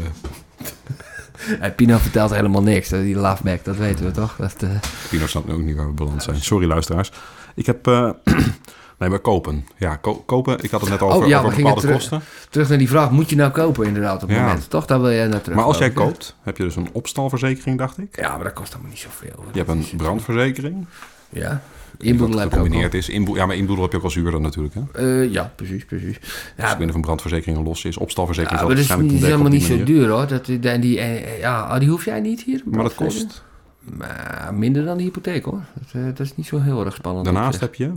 [SPEAKER 3] eh, Pino vertelt helemaal niks. Die laughback, dat weten we toch? Dat, eh,
[SPEAKER 2] Pino snapt nu ook niet waar we beland zijn. Sorry, luisteraars. Ik heb... nee, maar kopen. Ja, ko- kopen. Ik had het net over,
[SPEAKER 3] Oh, ja,
[SPEAKER 2] over bepaalde
[SPEAKER 3] terug.
[SPEAKER 2] kosten.
[SPEAKER 3] terug naar die vraag. Moet je nou kopen inderdaad op het
[SPEAKER 2] Ja.
[SPEAKER 3] moment? Toch? Daar wil jij naar terug.
[SPEAKER 2] Maar als jij
[SPEAKER 3] ik,
[SPEAKER 2] koopt, heb je dus een opstalverzekering, dacht ik.
[SPEAKER 3] Ja, maar dat kost allemaal niet zoveel.
[SPEAKER 2] Je hebt een brandverzekering.
[SPEAKER 3] Ja. Inboedel heb
[SPEAKER 2] gecombineerd is. Inboe- ja, maar inboedel heb je ook al zuurder natuurlijk. Hè? Dus
[SPEAKER 3] Eh, ja, precies, precies. Ja,
[SPEAKER 2] ik weet of een brandverzekering een los is. Opstalverzekering
[SPEAKER 3] ja, maar dat is, niet- helemaal niet zo duur hoor. Dat, die, die, eh, ja, oh, die hoef jij niet hier.
[SPEAKER 2] Maar dat kost.
[SPEAKER 3] Maar minder dan de hypotheek hoor. Dat, eh, dat is niet zo heel erg spannend.
[SPEAKER 2] Daarnaast heb je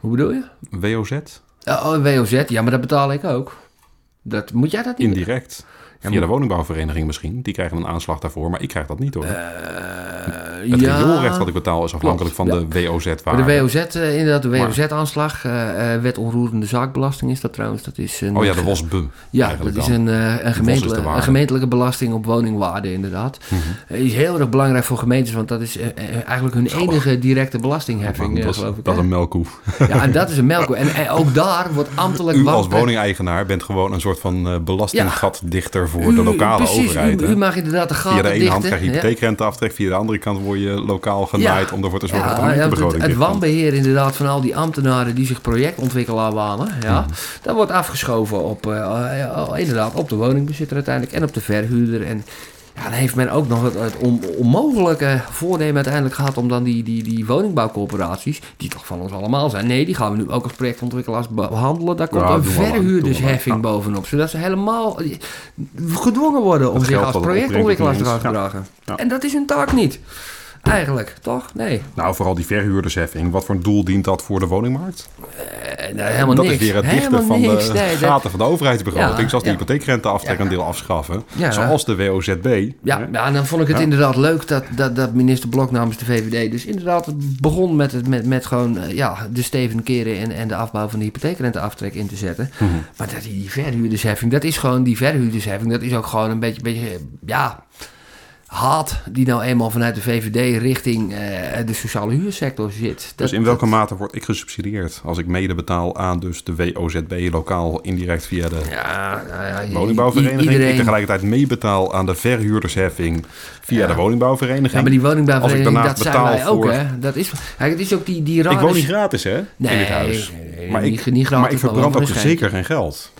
[SPEAKER 3] Hoe bedoel je?
[SPEAKER 2] WOZ.
[SPEAKER 3] Oh, WOZ, ja, maar dat betaal ik ook. Dat, moet jij dat niet?
[SPEAKER 2] Indirect. Via de woningbouwvereniging misschien. Die krijgen een aanslag daarvoor, maar ik krijg dat niet hoor.
[SPEAKER 3] Eh,
[SPEAKER 2] het
[SPEAKER 3] ja.
[SPEAKER 2] rioolrecht wat ik betaal is afhankelijk
[SPEAKER 3] Klopt,
[SPEAKER 2] van de WOZ-waarde.
[SPEAKER 3] de WOZ, eh, inderdaad, de WOZ-aanslag, eh, eh, wet onroerende zaakbelasting is dat trouwens. Dat is een,
[SPEAKER 2] Oh ja, de WOSB.
[SPEAKER 3] Ja, dat is een, een, gemeentelijke, een gemeentelijke belasting op woningwaarde, inderdaad. Eh, is heel erg belangrijk voor gemeentes, want dat is eigenlijk hun enige directe belastingheffing,
[SPEAKER 2] dat, is,
[SPEAKER 3] geloof ik.
[SPEAKER 2] dat is een melkkoe.
[SPEAKER 3] Ja, en dat is een melkkoe. En, en ook daar wordt ambtelijk
[SPEAKER 2] U als woningeigenaar bent gewoon een soort van belastinggatdichter voor de lokale
[SPEAKER 3] precies,
[SPEAKER 2] overheid.
[SPEAKER 3] U, u mag inderdaad de gaten
[SPEAKER 2] Via de ene hand
[SPEAKER 3] dichten.
[SPEAKER 2] krijg je hypotheekrenteaftrek, via de andere kant word je lokaal genaaid om ervoor te zorgen dat de
[SPEAKER 3] ja, het,
[SPEAKER 2] gemeentebegroting
[SPEAKER 3] het
[SPEAKER 2] kan.
[SPEAKER 3] wanbeheer inderdaad van al die ambtenaren die zich projectontwikkelaar wanen, ja,
[SPEAKER 2] Mhm.
[SPEAKER 3] dat wordt afgeschoven op, eh, eh, inderdaad, op de woningbezitter uiteindelijk en op de verhuurder. En ja, dan heeft men ook nog het, het on- onmogelijke voornemen uiteindelijk gehad om dan die, die, die woningbouwcorporaties, die toch van ons allemaal zijn, nee, die gaan we nu ook als projectontwikkelaars behandelen. Daar komt
[SPEAKER 2] Ja,
[SPEAKER 3] een verhuurdersheffing bovenop, zodat ze helemaal eh, gedwongen worden om
[SPEAKER 2] Het
[SPEAKER 3] zich als
[SPEAKER 2] het
[SPEAKER 3] projectontwikkelaars te gedragen.
[SPEAKER 2] Ja.
[SPEAKER 3] En dat is hun taak niet. Eigenlijk, toch? Nee.
[SPEAKER 2] Nou, vooral die verhuurdersheffing. Wat voor een doel dient dat voor de woningmarkt?
[SPEAKER 3] Eh, nou, helemaal
[SPEAKER 2] dat
[SPEAKER 3] niks.
[SPEAKER 2] is weer het dichten van
[SPEAKER 3] niks.
[SPEAKER 2] de
[SPEAKER 3] Nee, dat-
[SPEAKER 2] gaten van de overheidsbegroting.
[SPEAKER 3] Ja,
[SPEAKER 2] zoals de
[SPEAKER 3] ja.
[SPEAKER 2] hypotheekrenteaftrek een deel afschaffen. Zoals de WOZB.
[SPEAKER 3] Ja, ja, en dan vond ik het inderdaad leuk dat, dat, dat minister Blok namens de VVD dus inderdaad begon met, het, met, met gewoon eh, ja, de steven keren en, en de afbouw van de hypotheekrenteaftrek in te zetten.
[SPEAKER 2] Mhm.
[SPEAKER 3] Maar dat die, die verhuurdersheffing, dat is gewoon die verhuurdersheffing, dat is ook gewoon een beetje, beetje ja, haat die nou eenmaal vanuit de VVD richting eh, de sociale huursector zit. Dat,
[SPEAKER 2] Dus in welke mate word ik gesubsidieerd als ik mede betaal aan dus de WOZB lokaal indirect via de
[SPEAKER 3] ja, nou ja,
[SPEAKER 2] woningbouwvereniging?
[SPEAKER 3] Iedereen,
[SPEAKER 2] Ik tegelijkertijd meebetaal aan de verhuurdersheffing via
[SPEAKER 3] Ja.
[SPEAKER 2] de woningbouwvereniging.
[SPEAKER 3] ja, maar die
[SPEAKER 2] Als
[SPEAKER 3] woningbouwvereniging,
[SPEAKER 2] ik
[SPEAKER 3] dat zijn wij ook,
[SPEAKER 2] voor-
[SPEAKER 3] hè. Dat is, het is ook die, die rare...
[SPEAKER 2] ik woon niet gratis hè,
[SPEAKER 3] Nee,
[SPEAKER 2] in dit huis.
[SPEAKER 3] nee, nee,
[SPEAKER 2] maar, ik,
[SPEAKER 3] niet gratis,
[SPEAKER 2] maar ik verbrand ook zeker geen geld.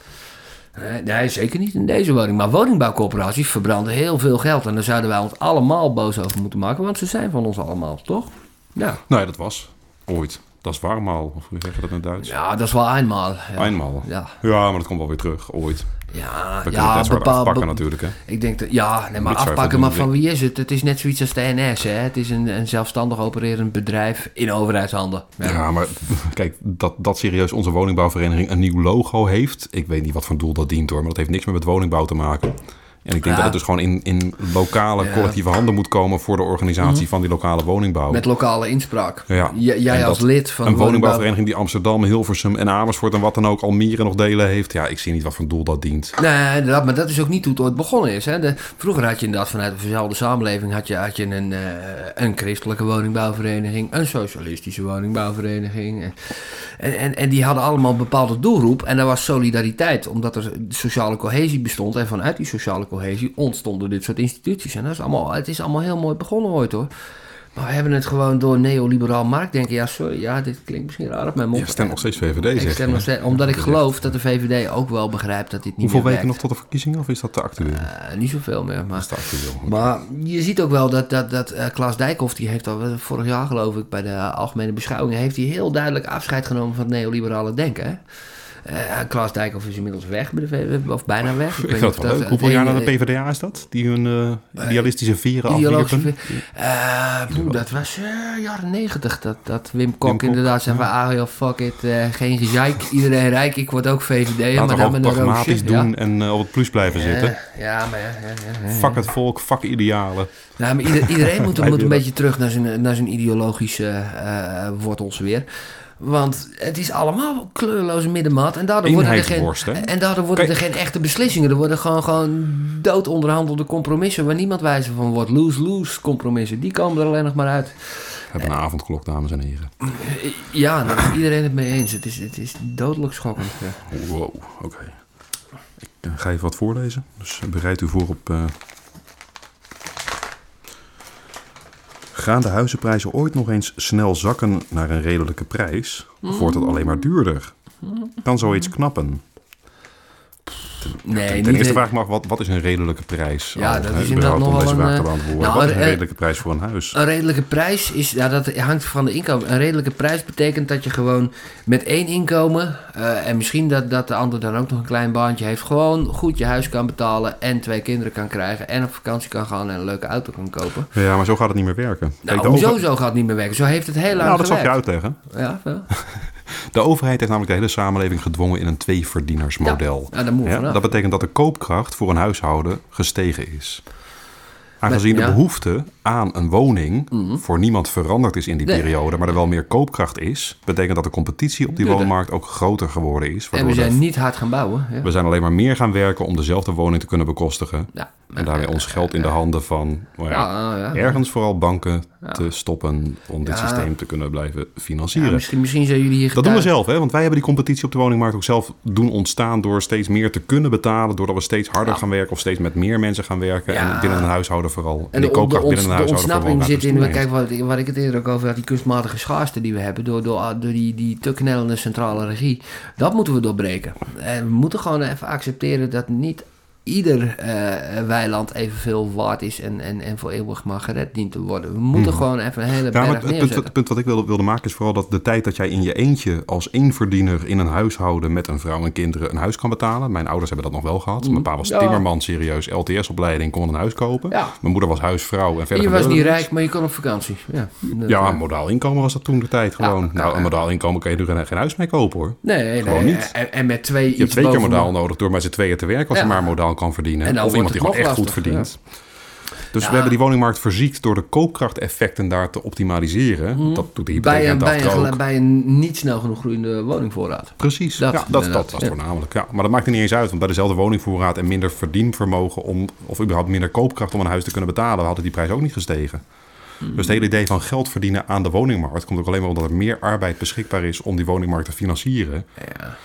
[SPEAKER 3] Nee, zeker niet in deze woning. Maar woningbouwcorporaties verbranden heel veel geld. En daar zouden wij ons allemaal boos over moeten maken. Want ze zijn van ons allemaal, toch? Ja,
[SPEAKER 2] Nee, dat was ooit. Dat is warmaal, of hoe zeg je dat in het Duits?
[SPEAKER 3] ja dat is wel eenmaal. Ja.
[SPEAKER 2] Eenmaal.
[SPEAKER 3] Ja,
[SPEAKER 2] Ja, maar dat komt wel weer terug, ooit.
[SPEAKER 3] Ja,
[SPEAKER 2] We
[SPEAKER 3] ja bepaald-
[SPEAKER 2] afpakken natuurlijk, hè.
[SPEAKER 3] Ik denk dat, ja, nee, maar afpakken, maar van wie is het? Het is net zoiets als de NS, hè? Het is een, een zelfstandig opererend bedrijf in overheidshanden.
[SPEAKER 2] Ja. maar kijk, dat, dat serieus onze woningbouwvereniging een nieuw logo heeft. Ik weet niet wat voor doel dat dient hoor, maar dat heeft niks meer met woningbouw te maken. En ik denk
[SPEAKER 3] Ja.
[SPEAKER 2] dat het dus gewoon in, in lokale,
[SPEAKER 3] Ja. Mhm.
[SPEAKER 2] collectieve handen moet komen voor de organisatie van die lokale woningbouw.
[SPEAKER 3] Met lokale inspraak.
[SPEAKER 2] Ja.
[SPEAKER 3] Jij als lid van
[SPEAKER 2] een woningbouwvereniging die Amsterdam, Hilversum en Amersfoort en wat dan ook, Almere nog delen heeft. Ja, ik zie niet wat voor doel dat dient.
[SPEAKER 3] Nee, inderdaad, maar dat is ook niet hoe het ooit begonnen is. Hè. De, vroeger had je inderdaad vanuit de verzelfde samenleving had je, had je een, eh, een christelijke woningbouwvereniging, een socialistische woningbouwvereniging. En, en, en, die hadden allemaal een bepaalde doelgroep. En dat was solidariteit, omdat er sociale cohesie bestond. En vanuit die sociale cohesie ontstonden dit soort instituties. En dat is allemaal, het is allemaal heel mooi begonnen ooit hoor. Maar we hebben het gewoon door neoliberaal marktdenken. Ja, sorry, ja, dit klinkt misschien raar op mijn mond.
[SPEAKER 2] Je stemt nog steeds VVD,
[SPEAKER 3] Ik
[SPEAKER 2] zeg
[SPEAKER 3] stem
[SPEAKER 2] je.
[SPEAKER 3] nog steeds- omdat ik geloof dat de VVD ook wel begrijpt dat dit niet
[SPEAKER 2] Hoeveel weken nog tot de verkiezingen of is dat te actueel?
[SPEAKER 3] Eh, niet zoveel meer, maar... Maar je ziet ook wel dat, dat, dat eh, Klaas Dijkhoff, die heeft al eh, vorig jaar geloof ik bij de algemene beschouwing, heeft hij heel duidelijk afscheid genomen van het neoliberale denken. Hè? Eh, Klaas Dijkhoff is inmiddels weg of bijna weg.
[SPEAKER 2] Ik vind dat wel leuk.
[SPEAKER 3] eh,
[SPEAKER 2] Hoeveel
[SPEAKER 3] het
[SPEAKER 2] jaar na de PvdA is dat? Die hun eh, idealistische vieren afwierpen?
[SPEAKER 3] Eh, poeh, dat was eh, jaren negentig. Dat, dat Wim Kok inderdaad zei van, ah fuck it, eh, geen gezeik. Iedereen rijk, ik word ook VVD.
[SPEAKER 2] Laten
[SPEAKER 3] maar dan
[SPEAKER 2] pragmatisch.
[SPEAKER 3] Ja.
[SPEAKER 2] doen en eh, op het plus blijven zitten.
[SPEAKER 3] Eh, ja, maar ja.
[SPEAKER 2] Fuck het volk, fuck idealen.
[SPEAKER 3] Nou, maar ieder- iedereen moet, moet een beetje terug naar zijn, naar zijn ideologische eh, wortels weer. Want het is allemaal kleurloze middenmaat. En daardoor worden er geen, en daardoor worden er geen echte beslissingen. Er worden gewoon, gewoon dood onderhandelde compromissen... waar niemand wijzer van wordt. Lose-lose compromissen. Die komen er alleen nog maar uit.
[SPEAKER 2] We hebben een avondklok, dames en heren.
[SPEAKER 3] Eh, Ja, daar is iedereen het mee eens. Het is, het is dodelijk schokkend.
[SPEAKER 2] Wow, oké. Ik eh, ga even wat voorlezen. Dus bereid u voor op... eh, Gaan de huizenprijzen ooit nog eens snel zakken naar een redelijke prijs? Of wordt het alleen maar duurder? Kan zoiets knappen?
[SPEAKER 3] Nee,
[SPEAKER 2] Ten eerste vraag ik me af, wat, wat is een redelijke prijs?
[SPEAKER 3] Ja,
[SPEAKER 2] Al,
[SPEAKER 3] dat is inderdaad
[SPEAKER 2] om
[SPEAKER 3] nog
[SPEAKER 2] deze
[SPEAKER 3] wel
[SPEAKER 2] vraag
[SPEAKER 3] een,
[SPEAKER 2] te beantwoorden.
[SPEAKER 3] nou,
[SPEAKER 2] wat is een redelijke prijs voor een huis?
[SPEAKER 3] Een redelijke prijs is, ja, dat hangt van de inkomen. Een redelijke prijs betekent dat je gewoon met één inkomen, eh, en misschien dat, dat de ander dan ook nog een klein baantje heeft, gewoon goed je huis kan betalen en twee kinderen kan krijgen en op vakantie kan gaan en een leuke auto kan kopen.
[SPEAKER 2] Ja, maar zo gaat het niet meer werken. Kijk,
[SPEAKER 3] Nou, hoezo
[SPEAKER 2] over-
[SPEAKER 3] zo gaat het niet meer werken? Zo heeft het heel lang
[SPEAKER 2] Nou, dat zal ik je uitleggen.
[SPEAKER 3] Ja, wel.
[SPEAKER 2] De overheid heeft namelijk de hele samenleving gedwongen in een tweeverdienersmodel.
[SPEAKER 3] Ja, je
[SPEAKER 2] Ja, dat betekent dat de koopkracht voor een huishouden gestegen is. Aangezien de behoefte aan een woning voor niemand veranderd is in die
[SPEAKER 3] Mhm. Nee.
[SPEAKER 2] periode, maar er wel meer koopkracht is, betekent dat de competitie op die
[SPEAKER 3] Duurder.
[SPEAKER 2] woonmarkt ook groter geworden is.
[SPEAKER 3] En we zijn niet hard gaan bouwen. Ja.
[SPEAKER 2] we zijn alleen maar meer gaan werken om dezelfde woning te kunnen bekostigen.
[SPEAKER 3] Ja.
[SPEAKER 2] En daarmee ons geld in de handen van nou ja,
[SPEAKER 3] Ja, ja.
[SPEAKER 2] ergens vooral banken te stoppen om dit systeem te kunnen blijven
[SPEAKER 3] Ja,
[SPEAKER 2] financieren.
[SPEAKER 3] misschien, misschien zijn jullie hier
[SPEAKER 2] Dat doen we zelf, hè? want wij hebben die competitie op de woningmarkt ook zelf doen ontstaan door steeds meer te kunnen betalen, doordat we steeds harder gaan werken of steeds met meer mensen gaan werken en binnen een huishouden vooral. En,
[SPEAKER 3] de, de,
[SPEAKER 2] koopkracht binnen een
[SPEAKER 3] de
[SPEAKER 2] huishouden
[SPEAKER 3] ontsnapping
[SPEAKER 2] vooral
[SPEAKER 3] zit in,
[SPEAKER 2] toeneemt.
[SPEAKER 3] kijk, wat, ik- waar ik het eerder ook over had, die kunstmatige schaarste die we hebben, door, door, door die, die te knellende centrale regie. Dat moeten we doorbreken. En we moeten gewoon even accepteren dat niet ieder eh, weiland evenveel waard is en, en, en voor eeuwig maar gered dient te worden. We moeten gewoon even een hele
[SPEAKER 2] Hmm. Ja, maar het, punt, het punt wat ik wilde, wilde maken is vooral dat de tijd dat jij in je eentje als eenverdiener in een huishouden met een vrouw en kinderen een huis kan betalen. Mijn ouders hebben dat nog wel gehad. Mijn pa was
[SPEAKER 3] Ja.
[SPEAKER 2] timmerman, serieus, LTS-opleiding, kon een huis kopen.
[SPEAKER 3] Ja.
[SPEAKER 2] Mijn moeder was huisvrouw en verder
[SPEAKER 3] Je was niet rijk, maar je kon op vakantie. Ja,
[SPEAKER 2] Ja, modaal inkomen was dat toen de tijd gewoon. Nou, een modaal inkomen kan je nu geen, geen huis mee kopen hoor.
[SPEAKER 3] Nee, nee,
[SPEAKER 2] Gewoon niet.
[SPEAKER 3] En, en met twee
[SPEAKER 2] Je hebt twee keer modaal nodig door met z'n tweeën te werken als je maar modaal kan verdienen.
[SPEAKER 3] En
[SPEAKER 2] of iemand die gewoon echt goed verdient. Dus
[SPEAKER 3] Ja.
[SPEAKER 2] we hebben die woningmarkt verziekt door de koopkrachteffecten daar te optimaliseren. Dat doet de
[SPEAKER 3] Mhm. bij een, bij, een, bij een niet snel genoeg groeiende woningvoorraad.
[SPEAKER 2] Precies,
[SPEAKER 3] Dat,
[SPEAKER 2] ja, dat, dat, was
[SPEAKER 3] ja.
[SPEAKER 2] voornamelijk. Ja. Maar dat maakt er niet eens uit, want bij dezelfde woningvoorraad en minder verdienvermogen om, of überhaupt minder koopkracht om een huis te kunnen betalen, hadden die prijs ook niet gestegen.
[SPEAKER 3] Hmm.
[SPEAKER 2] Dus het hele idee van geld verdienen aan de woningmarkt komt ook alleen maar omdat er meer arbeid beschikbaar is om die woningmarkt te financieren.
[SPEAKER 3] Ja,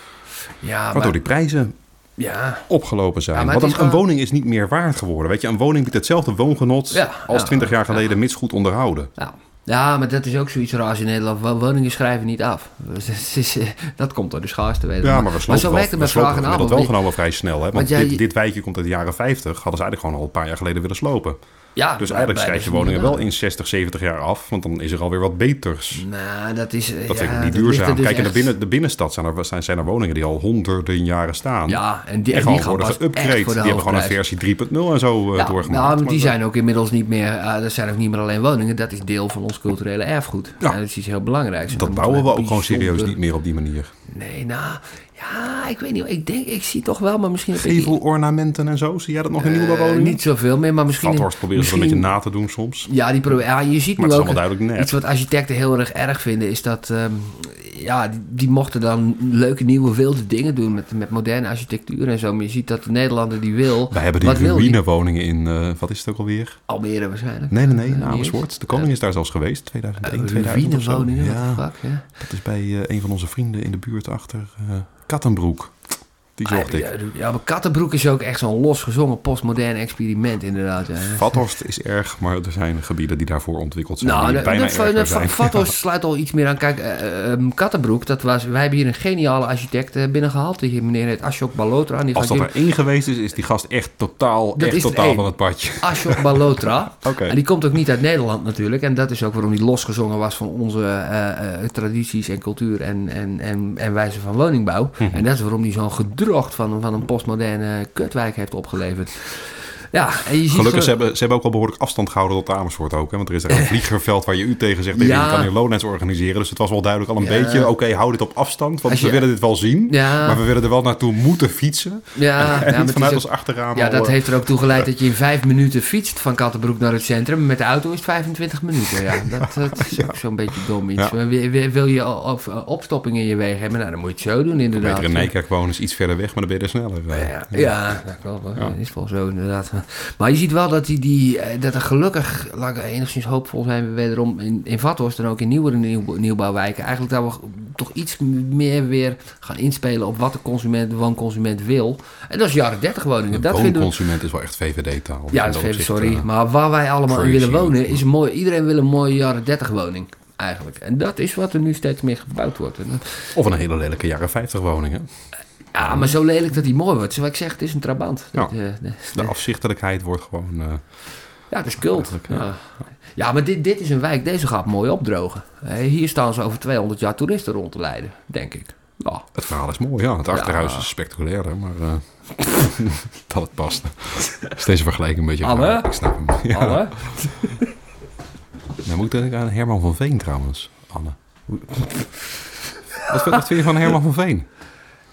[SPEAKER 3] ja
[SPEAKER 2] Waardoor
[SPEAKER 3] maar,
[SPEAKER 2] die prijzen
[SPEAKER 3] ja,
[SPEAKER 2] opgelopen zijn.
[SPEAKER 3] Ja, maar
[SPEAKER 2] Want een, woning is niet meer waard geworden. Weet je, een woning biedt hetzelfde woongenot
[SPEAKER 3] Ja,
[SPEAKER 2] als 20 jaar geleden, mits goed onderhouden.
[SPEAKER 3] ja. ja, maar dat is ook zoiets raars in Nederland. Wo- Woningen schrijven niet af. Eh, dat komt door de schaarste. Weet je.
[SPEAKER 2] Ja, maar we slopen
[SPEAKER 3] zo
[SPEAKER 2] wel,
[SPEAKER 3] werkt het
[SPEAKER 2] we
[SPEAKER 3] met
[SPEAKER 2] slopen
[SPEAKER 3] vraag en
[SPEAKER 2] gemiddeld
[SPEAKER 3] aanbod.
[SPEAKER 2] wel genomen vrij snel. Hè? Want
[SPEAKER 3] Want jij-
[SPEAKER 2] dit, dit wijkje komt uit de jaren 50. Hadden ze eigenlijk gewoon al een paar jaar geleden willen slopen.
[SPEAKER 3] Ja,
[SPEAKER 2] Dus eigenlijk schrijf je woningen wel in 60, 70 jaar af. Want dan is er alweer wat beters.
[SPEAKER 3] Nou, dat is... eh,
[SPEAKER 2] Dat
[SPEAKER 3] ja,
[SPEAKER 2] vind ik niet duurzaam.
[SPEAKER 3] dus
[SPEAKER 2] Kijk, in de, binnen, de binnenstad zijn er, zijn, zijn er woningen die al honderden jaren staan.
[SPEAKER 3] Ja, en die,
[SPEAKER 2] en
[SPEAKER 3] die gaan
[SPEAKER 2] worden geüpgrade. Die hebben gewoon een versie 3.0 en zo uh,
[SPEAKER 3] Ja,
[SPEAKER 2] doorgemaakt.
[SPEAKER 3] nou, maar die zijn ook inmiddels niet meer... eh, dat zijn ook niet meer alleen woningen. Dat is deel van ons culturele erfgoed.
[SPEAKER 2] Ja.
[SPEAKER 3] Dat is iets heel belangrijks.
[SPEAKER 2] Dat bouwen we ook gewoon serieus niet meer op die manier.
[SPEAKER 3] Nee, nou... Ja, ik weet niet. Ik denk... Ik zie toch wel, maar misschien...
[SPEAKER 2] Gevelornamenten en zo, zie jij dat nog in
[SPEAKER 3] Eh,
[SPEAKER 2] nieuwbouwwoningen?
[SPEAKER 3] Niet zoveel meer, maar misschien...
[SPEAKER 2] Vathorst proberen ze een beetje na te doen soms.
[SPEAKER 3] Ja, die probeer, ja, je ziet
[SPEAKER 2] Maar
[SPEAKER 3] nu
[SPEAKER 2] het is
[SPEAKER 3] ook...
[SPEAKER 2] duidelijk net.
[SPEAKER 3] Iets wat architecten heel erg erg vinden is dat... ehm, ja, die, die mochten dan leuke nieuwe wilde dingen doen met, met moderne architectuur en zo. Maar je ziet dat de Nederlander die wil...
[SPEAKER 2] Wij hebben die ruïnewoningen in, eh, wat is het ook alweer?
[SPEAKER 3] Almere waarschijnlijk.
[SPEAKER 2] Nee, nee, nee, in Amersfoort. De koning is daar zelfs geweest, 2001, 2000 of zo.
[SPEAKER 3] Ruïnewoningen,
[SPEAKER 2] Ja,
[SPEAKER 3] ja.
[SPEAKER 2] dat is bij eh, een van onze vrienden in de buurt achter Kattenbroek. Die zocht
[SPEAKER 3] Ah,
[SPEAKER 2] ik.
[SPEAKER 3] ja, Ja, maar Kattenbroek is ook echt zo'n losgezongen postmodern experiment inderdaad. Ja.
[SPEAKER 2] Vathorst is erg, maar er zijn gebieden die daarvoor ontwikkeld zijn.
[SPEAKER 3] Nou, de,
[SPEAKER 2] bijna
[SPEAKER 3] de, de,
[SPEAKER 2] zijn.
[SPEAKER 3] Vathorst sluit al iets meer aan. Kijk, eh, eh, Kattenbroek, dat was, wij hebben hier een geniale architect eh, binnengehaald. Die meneer heet Ashok Balotra. Die
[SPEAKER 2] Als dat er één geweest is, is die gast echt totaal,
[SPEAKER 3] Dat
[SPEAKER 2] echt totaal van het padje.
[SPEAKER 3] Ashok Balotra. En die komt ook niet uit Nederland natuurlijk. En dat is ook waarom die losgezongen was van onze tradities en cultuur en, en, en, en wijze van woningbouw.
[SPEAKER 2] Mhm.
[SPEAKER 3] En dat is waarom die zo'n van, van een postmoderne kutwijk heeft opgeleverd. Ja, en je ziet
[SPEAKER 2] Gelukkig, ze hebben, ze hebben ook wel behoorlijk afstand gehouden tot Amersfoort ook. Hè? Want er is daar een vliegerveld waar je u tegen zegt...
[SPEAKER 3] Ja.
[SPEAKER 2] je kan hier Lowlands organiseren. Dus het was wel duidelijk al een
[SPEAKER 3] Ja.
[SPEAKER 2] beetje... oké, hou dit op afstand, want we willen dit wel zien.
[SPEAKER 3] Ja.
[SPEAKER 2] Maar we willen er wel naartoe moeten fietsen.
[SPEAKER 3] ja,
[SPEAKER 2] en niet vanuit
[SPEAKER 3] ook-
[SPEAKER 2] ons achterraam
[SPEAKER 3] Ja,
[SPEAKER 2] al,
[SPEAKER 3] dat
[SPEAKER 2] eh,
[SPEAKER 3] heeft er ook toe geleid dat je in vijf minuten fietst van Kattenbroek naar het centrum. Met de auto is het 25 minuten. Ja, dat, dat is ook zo'n beetje dom iets. Wil, je al- opstoppingen in je wegen hebben? Nou, dan moet je het zo doen inderdaad.
[SPEAKER 2] Beter in Nijkerk wonen is iets verder weg, maar dan ben je er sneller. eh.
[SPEAKER 3] Ja, ja, dat klopt. Dat is wel zo inderdaad. Maar je ziet wel dat, die, die, eh, dat er gelukkig, laat ik enigszins hoopvol zijn, we wederom in, in Vathorst en ook in nieuwere nieuw, nieuwbouwwijken, eigenlijk dat we toch iets meer weer gaan inspelen op wat de consument, de woonconsument wil. En dat is jaren 30 woningen.
[SPEAKER 2] De
[SPEAKER 3] Dat vinden we,
[SPEAKER 2] woonconsument is wel echt VVD-taal.
[SPEAKER 3] ja, dat is even, sorry. Maar waar wij allemaal in willen wonen, is mooi, iedereen wil een mooie jaren 30 woning. Eigenlijk. En dat is wat er nu steeds meer gebouwd wordt.
[SPEAKER 2] Of een hele lelijke jaren 50 woningen.
[SPEAKER 3] Ja, maar zo lelijk dat die mooi wordt. Zoals ik zeg, het is een trabant.
[SPEAKER 2] Ja.
[SPEAKER 3] Eh, de-
[SPEAKER 2] De afzichtelijkheid wordt gewoon... eh,
[SPEAKER 3] Ja, het is.
[SPEAKER 2] Eigenlijk, ja.
[SPEAKER 3] Ja, ja maar dit, dit is een wijk, deze gaat mooi opdrogen. Eh, Hier staan ze over 200 jaar toeristen rond te leiden, denk ik. Ja.
[SPEAKER 2] het verhaal is mooi, ja. Het achterhuis
[SPEAKER 3] Ja.
[SPEAKER 2] is spectaculairder, maar... eh, dat het past. Is deze vergelijking een beetje
[SPEAKER 3] Anne?
[SPEAKER 2] raar? Ik snap hem. Ja.
[SPEAKER 3] Alle?
[SPEAKER 2] Dan moet ik aan Herman van Veen trouwens, Anne. Wat vind je van Herman van Veen?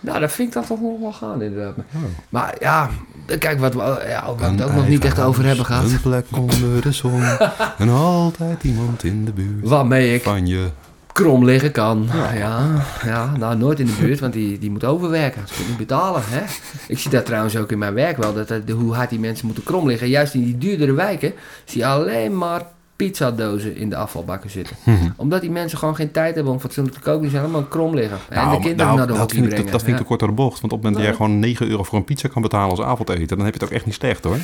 [SPEAKER 3] Nou, dat vind ik dan toch nog wel gaan, inderdaad.
[SPEAKER 2] Oh.
[SPEAKER 3] Maar ja, kijk, wat we ja, het ook nog niet echt over hebben gehad.
[SPEAKER 2] Een plek onder de zon. en altijd iemand in de buurt.
[SPEAKER 3] Waarmee ik
[SPEAKER 2] Van je.
[SPEAKER 3] krom liggen kan. Ja, ja, nou nooit in de buurt, want die, die moet overwerken. Ze kunnen niet betalen. Hè? Ik zie dat trouwens ook in mijn werk wel, dat, dat- hoe hard die mensen moeten krom liggen. Juist in die duurdere wijken zie je alleen maar pizzadozen in de afvalbakken zitten. Omdat die mensen gewoon geen tijd hebben om fatsoenlijk te koken. Die zijn allemaal krom liggen. En
[SPEAKER 2] Nou,
[SPEAKER 3] de kinderen
[SPEAKER 2] nou,
[SPEAKER 3] naar de
[SPEAKER 2] dat
[SPEAKER 3] hockey brengen.
[SPEAKER 2] dat, dat vind ik
[SPEAKER 3] Ja.
[SPEAKER 2] te kort door de bocht. Want op het moment dat jij gewoon 9 euro voor een pizza kan betalen als avondeten, dan heb je het ook echt niet slecht hoor.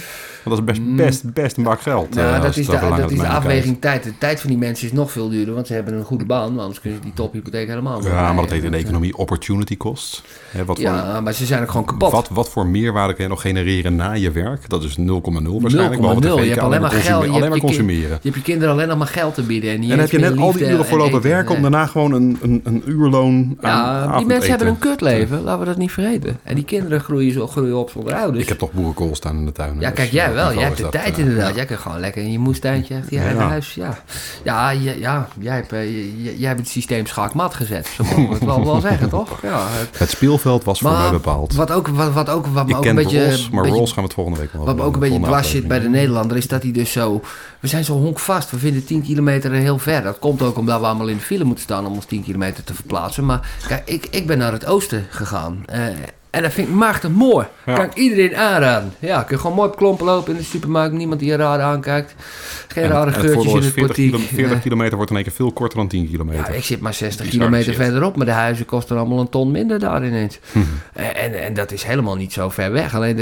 [SPEAKER 2] Want dat is best,
[SPEAKER 3] Mm.
[SPEAKER 2] best, best een bak geld.
[SPEAKER 3] Nou,
[SPEAKER 2] eh,
[SPEAKER 3] dat is, de, dat is de afweging tijd. De tijd van die mensen is nog veel duurder, want ze hebben een goede baan. Anders kunnen ze die tophypotheek helemaal.
[SPEAKER 2] Ja, maar dat heet in de economie opportunity costs. Hè, wat, voor,
[SPEAKER 3] Ja, maar ze zijn ook gewoon kapot.
[SPEAKER 2] wat, wat voor meerwaarde kan je nog genereren na je werk? Dat is 0,0 waarschijnlijk.
[SPEAKER 3] 0,0.
[SPEAKER 2] behalve
[SPEAKER 3] Je hebt alleen maar geld. Je
[SPEAKER 2] Alleen maar
[SPEAKER 3] je
[SPEAKER 2] consumeren.
[SPEAKER 3] Je hebt je kinderen alleen nog maar geld te bieden. En, niet
[SPEAKER 2] En dan heb je net al die uren voor
[SPEAKER 3] en
[SPEAKER 2] lopen
[SPEAKER 3] eten.
[SPEAKER 2] werken om
[SPEAKER 3] Nee.
[SPEAKER 2] daarna gewoon een, een, een uurloon aan
[SPEAKER 3] Ja, die mensen hebben een kutleven, laten we dat niet vergeten. En die kinderen groeien, zo, groeien op zonder ouders.
[SPEAKER 2] Ik heb toch boerenkool staan in de tuin.
[SPEAKER 3] Ja,
[SPEAKER 2] dus
[SPEAKER 3] kijk, jij
[SPEAKER 2] op
[SPEAKER 3] wel. Jij hebt de tijd
[SPEAKER 2] eh,
[SPEAKER 3] inderdaad.
[SPEAKER 2] ja.
[SPEAKER 3] Jij kunt gewoon lekker in je moestuintje achter je eigen huis. Ja, ja, ja, ja jij, hebt, eh, jij hebt het systeem schaakmat gezet. Zo mogen we het wel, wel zeggen, toch? Ja, het-
[SPEAKER 2] Het speelveld was voor mij bepaald.
[SPEAKER 3] wat ook, wat, wat ook, wat ook een beetje...
[SPEAKER 2] Maar Rolls gaan we het volgende week wel
[SPEAKER 3] Wat ook een beetje dwars zit bij de Nederlander is dat hij dus zo... We zijn zo honkvast. We vinden 10 kilometer heel ver. Dat komt ook omdat we allemaal in de file moeten staan om ons 10 kilometer te verplaatsen. Maar kijk, ik, ik ben naar het oosten gegaan. Eh, en dat vind ik machtig mooi.
[SPEAKER 2] Ja.
[SPEAKER 3] Kan ik iedereen aanraden. Ja, kun je gewoon mooi op klompen lopen in de supermarkt. Niemand die je raar aankijkt. Geen
[SPEAKER 2] En-
[SPEAKER 3] rare
[SPEAKER 2] en
[SPEAKER 3] geurtjes in het
[SPEAKER 2] 40,
[SPEAKER 3] portiek.
[SPEAKER 2] kilo- 40
[SPEAKER 3] Eh,
[SPEAKER 2] kilometer wordt in één keer veel korter dan 10 kilometer.
[SPEAKER 3] ja, ik zit maar 60
[SPEAKER 2] Bizar
[SPEAKER 3] kilometer
[SPEAKER 2] shit.
[SPEAKER 3] verderop, maar de huizen kosten allemaal een ton minder daar ineens.
[SPEAKER 2] Hm.
[SPEAKER 3] En, en, en dat is helemaal niet zo ver weg. Alleen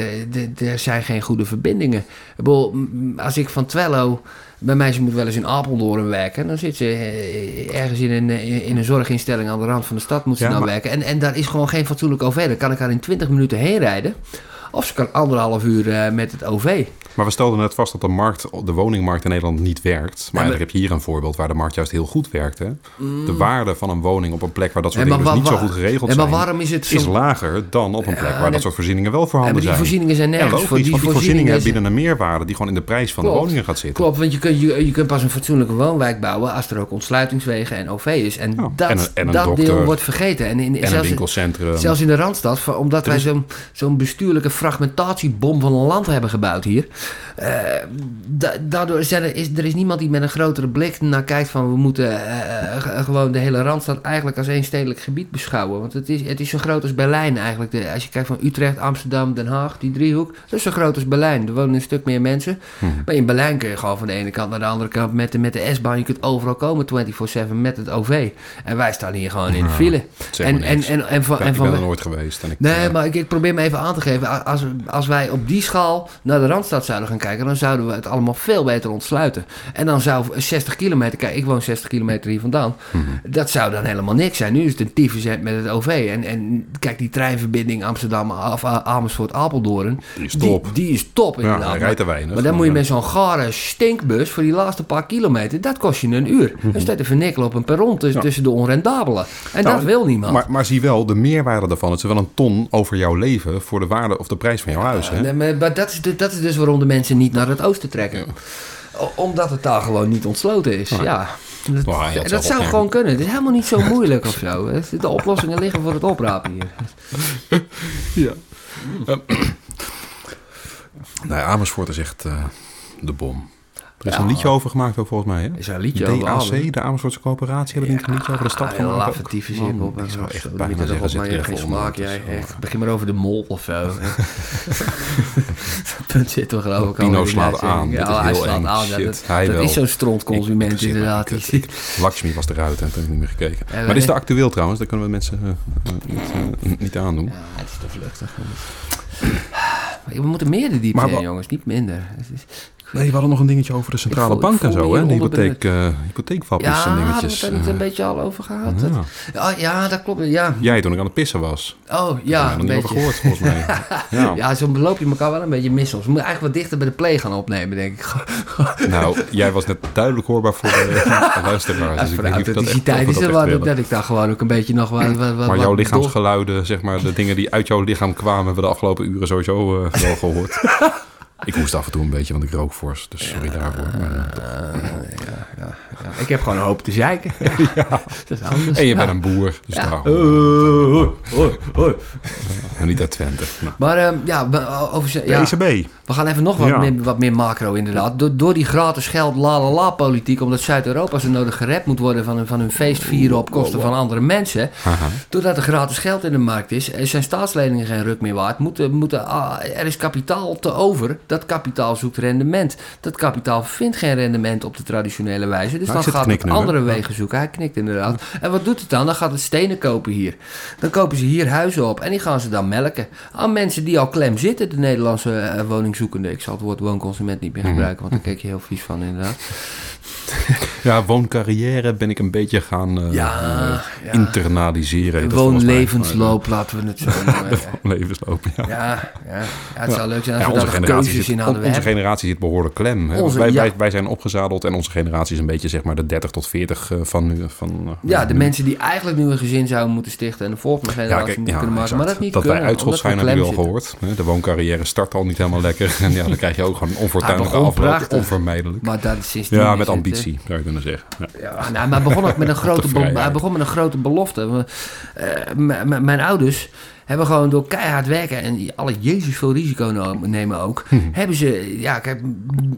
[SPEAKER 3] er zijn geen goede verbindingen. Ik bedoel, als ik van Twello... Mijn meisje moet wel eens in Apeldoorn werken. Dan zit ze eh, ergens in een, eh, in een zorginstelling aan de rand van de stad moet ze
[SPEAKER 2] Ja, maar-
[SPEAKER 3] werken. En, en daar is gewoon geen fatsoenlijk OV. Dan kan ik haar in 20 minuten heen rijden. Of ze kan anderhalf uur eh, met het OV.
[SPEAKER 2] Maar we stelden net vast dat de, markt, de woningmarkt in Nederland niet werkt. Maar,
[SPEAKER 3] maar-
[SPEAKER 2] eigenlijk heb je hier een voorbeeld waar de markt juist heel goed werkt. Hè? De waarde van een woning op een plek waar dat soort dingen dus niet zo goed geregeld
[SPEAKER 3] maar
[SPEAKER 2] zijn...
[SPEAKER 3] waarom is het zo...
[SPEAKER 2] is lager dan op een plek waar
[SPEAKER 3] nee.
[SPEAKER 2] dat soort voorzieningen wel voorhanden
[SPEAKER 3] maar die
[SPEAKER 2] zijn.
[SPEAKER 3] voorzieningen zijn nergens
[SPEAKER 2] logisch,
[SPEAKER 3] voor. Die
[SPEAKER 2] want die voorzieningen
[SPEAKER 3] voorzieningen
[SPEAKER 2] bieden een meerwaarde die gewoon in de prijs van de woningen gaat zitten.
[SPEAKER 3] Klopt, want je kunt, je, je kunt pas een fatsoenlijke woonwijk bouwen als er ook ontsluitingswegen en OV is. En
[SPEAKER 2] Ja,
[SPEAKER 3] dat,
[SPEAKER 2] en een- en een
[SPEAKER 3] dat
[SPEAKER 2] dokter.
[SPEAKER 3] deel wordt vergeten. En, in,
[SPEAKER 2] En
[SPEAKER 3] zelfs,
[SPEAKER 2] winkelcentrum.
[SPEAKER 3] zelfs in de Randstad, omdat wij zo'n zo'n bestuurlijke fragmentatiebom van een land hebben gebouwd hier. Eh, da- daardoor zijn er, is er is niemand die met een grotere blik naar kijkt van we moeten eh, g- gewoon de hele Randstad eigenlijk als één stedelijk gebied beschouwen. Want het is, het is zo groot als Berlijn eigenlijk. De, als je kijkt van Utrecht, Amsterdam, Den Haag, die driehoek. Dat is zo groot als Berlijn. Er wonen een stuk meer mensen.
[SPEAKER 2] Mhm.
[SPEAKER 3] Maar in Berlijn kun je gewoon van de ene kant naar de andere kant met de, met de S-bahn. Je kunt overal komen 24-7 met het OV. En wij staan hier gewoon in de file.
[SPEAKER 2] Zeg
[SPEAKER 3] En, en, en, en, van,
[SPEAKER 2] Ja,
[SPEAKER 3] en
[SPEAKER 2] ik
[SPEAKER 3] van,
[SPEAKER 2] ben er nooit geweest. En ik,
[SPEAKER 3] Nee,
[SPEAKER 2] eh,
[SPEAKER 3] maar ik, ik probeer me even aan te geven. Als, als wij op die schaal naar de Randstad zouden gaan kijken, dan zouden we het allemaal veel beter ontsluiten. En dan zou 60 kilometer, kijk, ik woon 60 kilometer hier vandaan,
[SPEAKER 2] Mhm.
[SPEAKER 3] dat zou dan helemaal niks zijn. Nu is het een tyfus met het OV. En, en kijk, die treinverbinding Amsterdam of A- Amersfoort Apeldoorn,
[SPEAKER 2] Die is top.
[SPEAKER 3] Die, die is top
[SPEAKER 2] Ja,
[SPEAKER 3] inderdaad.
[SPEAKER 2] hij rijdt er weinig.
[SPEAKER 3] Maar dan moet je met zo'n gare stinkbus voor die laatste paar kilometer, dat kost je een uur. Dan staat er vernikkel op een perron tussen,
[SPEAKER 2] Mhm. Ja.
[SPEAKER 3] tussen de onrendabelen. En
[SPEAKER 2] Nou,
[SPEAKER 3] dat wil niemand.
[SPEAKER 2] Maar, maar zie wel, de meerwaarde daarvan. Het is wel een ton over jouw leven voor de waarde of de prijs van jouw huis. Hè?
[SPEAKER 3] Maar, dat, is dat is dus waarom de mensen niet naar het oosten trekken. Omdat het daar gewoon niet ontsloten is. Ja. Dat,
[SPEAKER 2] Nou, je had
[SPEAKER 3] dat zou gewoon kunnen. Het is helemaal niet zo moeilijk of zo. De oplossingen liggen voor het oprapen hier.
[SPEAKER 2] Ja. nou, ja, Amersfoort is echt eh, de bom. Er is
[SPEAKER 3] Ja.
[SPEAKER 2] een liedje over gemaakt ook volgens mij. Hè?
[SPEAKER 3] Is er een liedje over?
[SPEAKER 2] DAC, de Amersfoortse coöperatie, hebben die niet een liedje over de stad ook?
[SPEAKER 3] tyfus
[SPEAKER 2] Man,
[SPEAKER 3] hier op.
[SPEAKER 2] Ik zou echt bijna zeggen, zit
[SPEAKER 3] je
[SPEAKER 2] even
[SPEAKER 3] geen smaak,
[SPEAKER 2] Het
[SPEAKER 3] jij. Echt. Begin maar over de mol of zo. Dat punt zit toch geloof ik al
[SPEAKER 2] Pino slaat aan.
[SPEAKER 3] Ja, hij slaat aan. ja, dat is zo'n strontconsument inderdaad.
[SPEAKER 2] Lakshmi was eruit en toen heb ik niet meer gekeken.
[SPEAKER 3] Ja,
[SPEAKER 2] maar dit is de actueel trouwens, daar kunnen we mensen eh, eh, niet, eh, aandoen.
[SPEAKER 3] Ja, het is te vluchtig. We moeten meer de diepte
[SPEAKER 2] Maar
[SPEAKER 3] in,
[SPEAKER 2] wa-
[SPEAKER 3] jongens. Niet minder. Het
[SPEAKER 2] Nee, we hadden nog een dingetje over de centrale
[SPEAKER 3] voel-
[SPEAKER 2] bank en zo, hè? De hypotheek, eh hypotheekfapjes
[SPEAKER 3] Ja,
[SPEAKER 2] en
[SPEAKER 3] we
[SPEAKER 2] dingetjes.
[SPEAKER 3] het er niet
[SPEAKER 2] eh.
[SPEAKER 3] een beetje al over gehad?
[SPEAKER 2] ja.
[SPEAKER 3] Dat- Ja, ja, dat klopt. Ja.
[SPEAKER 2] Jij toen ik aan het pissen was.
[SPEAKER 3] Oh,
[SPEAKER 2] Ja,
[SPEAKER 3] ja,
[SPEAKER 2] er
[SPEAKER 3] een beetje.
[SPEAKER 2] gehoord volgens mij. Ja.
[SPEAKER 3] Ja, zo loop je elkaar wel een beetje mis soms. We moeten eigenlijk wat dichter bij de play gaan opnemen, denk ik.
[SPEAKER 2] Nou, jij was net duidelijk hoorbaar voor de, de luisteraars.
[SPEAKER 3] Ja,
[SPEAKER 2] Dus ik
[SPEAKER 3] voor
[SPEAKER 2] weet
[SPEAKER 3] de
[SPEAKER 2] niet of dat echt-
[SPEAKER 3] is
[SPEAKER 2] we
[SPEAKER 3] er
[SPEAKER 2] dat
[SPEAKER 3] wel dat, dat ik daar gewoon ook een beetje nog wat... wat, wat
[SPEAKER 2] Maar jouw lichaamsgeluiden, zeg maar, de dingen die uit jouw lichaam kwamen, hebben we de afgelopen uren sowieso eh, wel gehoord. Ik moest af en toe een beetje, want ik rook fors. Dus sorry daarvoor. Maar, eh,
[SPEAKER 3] door- ja, ja. Ik heb gewoon hoop te zeiken. Ja,
[SPEAKER 2] Dat is anders. En je bent een boer. Dus
[SPEAKER 3] Ja.
[SPEAKER 2] daarom.
[SPEAKER 3] Oh, oh, oh.
[SPEAKER 2] Niet uit Twente. Nou.
[SPEAKER 3] Maar ehm, ja, we- over, ja,
[SPEAKER 2] ECB.
[SPEAKER 3] we gaan even nog wat,
[SPEAKER 2] Ja.
[SPEAKER 3] meer, wat meer macro inderdaad. Door, door die gratis geld la la la politiek, omdat Zuid-Europa zo nodig gered moet worden van hun, van hun feest vieren op kosten van andere mensen.
[SPEAKER 2] Haha.
[SPEAKER 3] Doordat er gratis geld in de markt is, er zijn staatsleningen geen ruk meer waard. Moeten, moeten, ah, er is kapitaal te over. Dat kapitaal zoekt rendement. Dat kapitaal vindt geen rendement op de traditionele wijze. Dus
[SPEAKER 2] Nou,
[SPEAKER 3] dan gaat het andere wegen zoeken. Hij knikt inderdaad. En wat doet het dan? Dan gaat het stenen kopen hier. Dan kopen ze hier huizen op en die gaan ze dan melken. Aan mensen die al klem zitten, de Nederlandse eh, woningzoekenden. Ik zal het woord woonconsument niet meer
[SPEAKER 2] Mhm.
[SPEAKER 3] gebruiken, want daar kijk je heel vies van inderdaad.
[SPEAKER 2] Ja, wooncarrière ben ik een beetje gaan eh,
[SPEAKER 3] Ja, ja.
[SPEAKER 2] internaliseren.
[SPEAKER 3] Woonlevensloop, laten we het zo noemen.
[SPEAKER 2] Levensloop, ja.
[SPEAKER 3] Ja, ja. ja, het zou leuk zijn als we daar keuzes
[SPEAKER 2] zit,
[SPEAKER 3] in hadden.
[SPEAKER 2] onze
[SPEAKER 3] hebben-
[SPEAKER 2] generatie zit behoorlijk klem. Hè?
[SPEAKER 3] Onze-
[SPEAKER 2] wij, wij, wij zijn opgezadeld en onze generatie is een beetje zeg maar de 30 tot 40 eh, van nu. Van, eh,
[SPEAKER 3] Ja, de
[SPEAKER 2] nu.
[SPEAKER 3] mensen die eigenlijk nu een gezin zouden moeten stichten en de volgende generatie
[SPEAKER 2] kijk,
[SPEAKER 3] moeten kunnen maken, maar dat niet
[SPEAKER 2] dat
[SPEAKER 3] kunnen.
[SPEAKER 2] wij uitschot zijn, hebben al gehoord. De wooncarrière start al niet helemaal lekker. En ja, dan krijg je ook gewoon een onfortuinlijke
[SPEAKER 3] prachtig.
[SPEAKER 2] Onvermijdelijk.
[SPEAKER 3] Maar dat is
[SPEAKER 2] Ja, met
[SPEAKER 3] het,
[SPEAKER 2] ambitie, zou je kunnen zeggen. Ja.
[SPEAKER 3] Ja, nou, maar begon ook met een grote, hij begon met een grote belofte. Eh, mijn ouders hebben gewoon door keihard werken en alle Jezus veel risico nemen ook, hebben ze, ja, kijk,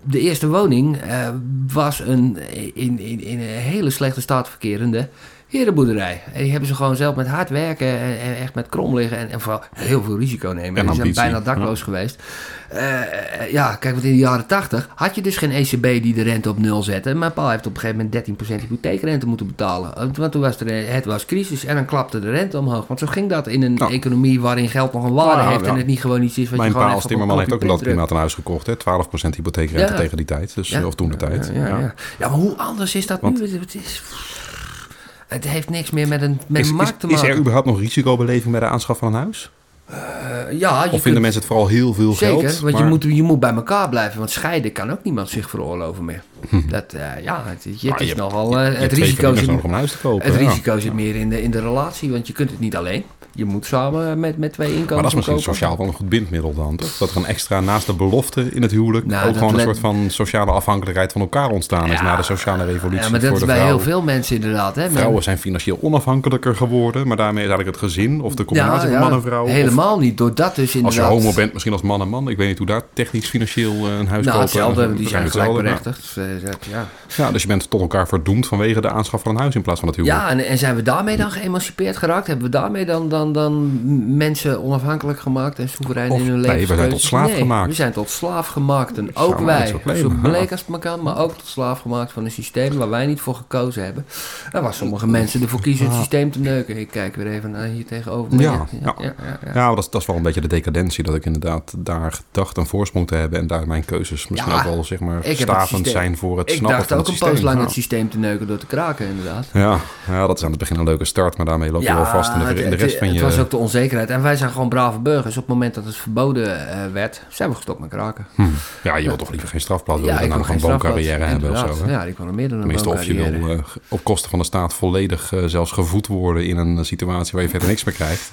[SPEAKER 3] de eerste woning eh, was een in, in, in een hele slechte staat verkerende herenboerderij. En die hebben ze gewoon zelf met hard werken en, en echt met krom liggen en, en vooral heel veel risico nemen.
[SPEAKER 2] En
[SPEAKER 3] die zijn bijna dakloos geweest. Eh, eh, ja, kijk, want in de jaren 80 had je dus geen ECB die de rente op nul zette. Mijn pa heeft op een gegeven moment 13% hypotheekrente moeten betalen. Want toen was er, het was crisis en dan klapte de rente omhoog. Want zo ging dat in een economie waarin geld nog een waarde
[SPEAKER 2] Nou,
[SPEAKER 3] heeft en het niet gewoon iets is wat
[SPEAKER 2] Mijn
[SPEAKER 3] je gewoon
[SPEAKER 2] pa als
[SPEAKER 3] even op een
[SPEAKER 2] timmerman heeft ook in dat klimaat een huis gekocht. Hè? 12% hypotheekrente tegen die tijd. Dus,
[SPEAKER 3] Ja.
[SPEAKER 2] Of toen de tijd.
[SPEAKER 3] Ja, ja, ja. ja, maar hoe anders is dat
[SPEAKER 2] Want-
[SPEAKER 3] nu? Het, is, het heeft niks meer met een, met
[SPEAKER 2] Is, is,
[SPEAKER 3] markt te
[SPEAKER 2] is
[SPEAKER 3] maken.
[SPEAKER 2] er überhaupt nog risicobeleving bij de aanschaf van een huis?
[SPEAKER 3] Eh, ja, je
[SPEAKER 2] Of
[SPEAKER 3] kunt-
[SPEAKER 2] vinden mensen het vooral heel veel
[SPEAKER 3] Zeker,
[SPEAKER 2] geld?
[SPEAKER 3] want je, moet, je moet bij elkaar blijven. Want scheiden kan ook niemand zich veroorloven meer. Dat, eh, ja, het, is
[SPEAKER 2] Hm.
[SPEAKER 3] nogal... eh, het risico zit,
[SPEAKER 2] nodig om een huis te kopen.
[SPEAKER 3] het
[SPEAKER 2] ja.
[SPEAKER 3] risico zit meer in de, in de relatie, want je kunt het niet alleen. Je moet samen met, met twee inkomens
[SPEAKER 2] Maar dat is misschien
[SPEAKER 3] kopen.
[SPEAKER 2] sociaal wel een goed bindmiddel dan, toch? Dat er een extra naast de belofte in het huwelijk
[SPEAKER 3] Nou,
[SPEAKER 2] ook
[SPEAKER 3] dat
[SPEAKER 2] gewoon een soort van sociale afhankelijkheid van elkaar ontstaan is na de sociale revolutie
[SPEAKER 3] Ja, maar dat
[SPEAKER 2] voor
[SPEAKER 3] is bij
[SPEAKER 2] vrouw.
[SPEAKER 3] heel veel mensen inderdaad. Hè?
[SPEAKER 2] Vrouwen zijn financieel onafhankelijker geworden, maar daarmee is eigenlijk het gezin of de combinatie van man en vrouw. of
[SPEAKER 3] Helemaal niet. Doordat dus
[SPEAKER 2] als je
[SPEAKER 3] inderdaad...
[SPEAKER 2] homo bent, misschien als man en man. Ik weet niet hoe daar technisch financieel eh, een huis
[SPEAKER 3] Nou, hetzelfde. Die zijn gelijkberechtigd. Dus, eh, dat- ja.
[SPEAKER 2] Ja. ja, dus je bent tot elkaar verdoemd vanwege de aanschaf van een huis in plaats van het huwelijk.
[SPEAKER 3] Ja, en, en zijn we daarmee dan geëmancipeerd geraakt? Hebben we daarmee dan, dan, dan mensen onafhankelijk gemaakt en soeverein
[SPEAKER 2] Of-
[SPEAKER 3] in hun
[SPEAKER 2] nee,
[SPEAKER 3] leven?
[SPEAKER 2] we zijn tot slaaf gemaakt.
[SPEAKER 3] we zijn tot slaaf gemaakt. En ook wij,
[SPEAKER 2] zo
[SPEAKER 3] bleek als het maar kan, maar ook tot slaaf gemaakt van een systeem waar wij niet voor gekozen hebben. En waar sommige mensen ervoor kiezen het systeem te neuken. Ik kijk weer even naar hier tegenover.
[SPEAKER 2] Ja,
[SPEAKER 3] ja,
[SPEAKER 2] ja.
[SPEAKER 3] ja, ja.
[SPEAKER 2] Dat, is- dat is wel een beetje de decadentie. Dat ik inderdaad daar dacht een voorsprong te hebben. En daar mijn keuzes misschien ook wel zeg maar,
[SPEAKER 3] ik
[SPEAKER 2] stavend zijn voor het
[SPEAKER 3] Ik
[SPEAKER 2] snappen
[SPEAKER 3] dacht
[SPEAKER 2] van
[SPEAKER 3] ook
[SPEAKER 2] het
[SPEAKER 3] een
[SPEAKER 2] systeem.
[SPEAKER 3] poos lang het systeem te neuken door te kraken, inderdaad.
[SPEAKER 2] Ja, ja, dat is aan het begin een leuke start. Maar daarmee loop je wel vast in de, rest van
[SPEAKER 3] het
[SPEAKER 2] je...
[SPEAKER 3] was ook de onzekerheid. En wij zijn gewoon brave burgers. Op het moment dat het verboden eh, werd, zijn we gestopt met kraken.
[SPEAKER 2] Hm. Ja, je wilt toch liever geen strafblad willen dan
[SPEAKER 3] wil
[SPEAKER 2] een
[SPEAKER 3] strafblad,
[SPEAKER 2] hebben of zo. Hè?
[SPEAKER 3] Ja, ik wil er meer dan een
[SPEAKER 2] Tenminste, of je wil eh, op kosten van de staat volledig eh, zelfs gevoed worden in een eh, situatie waar je verder niks meer krijgt.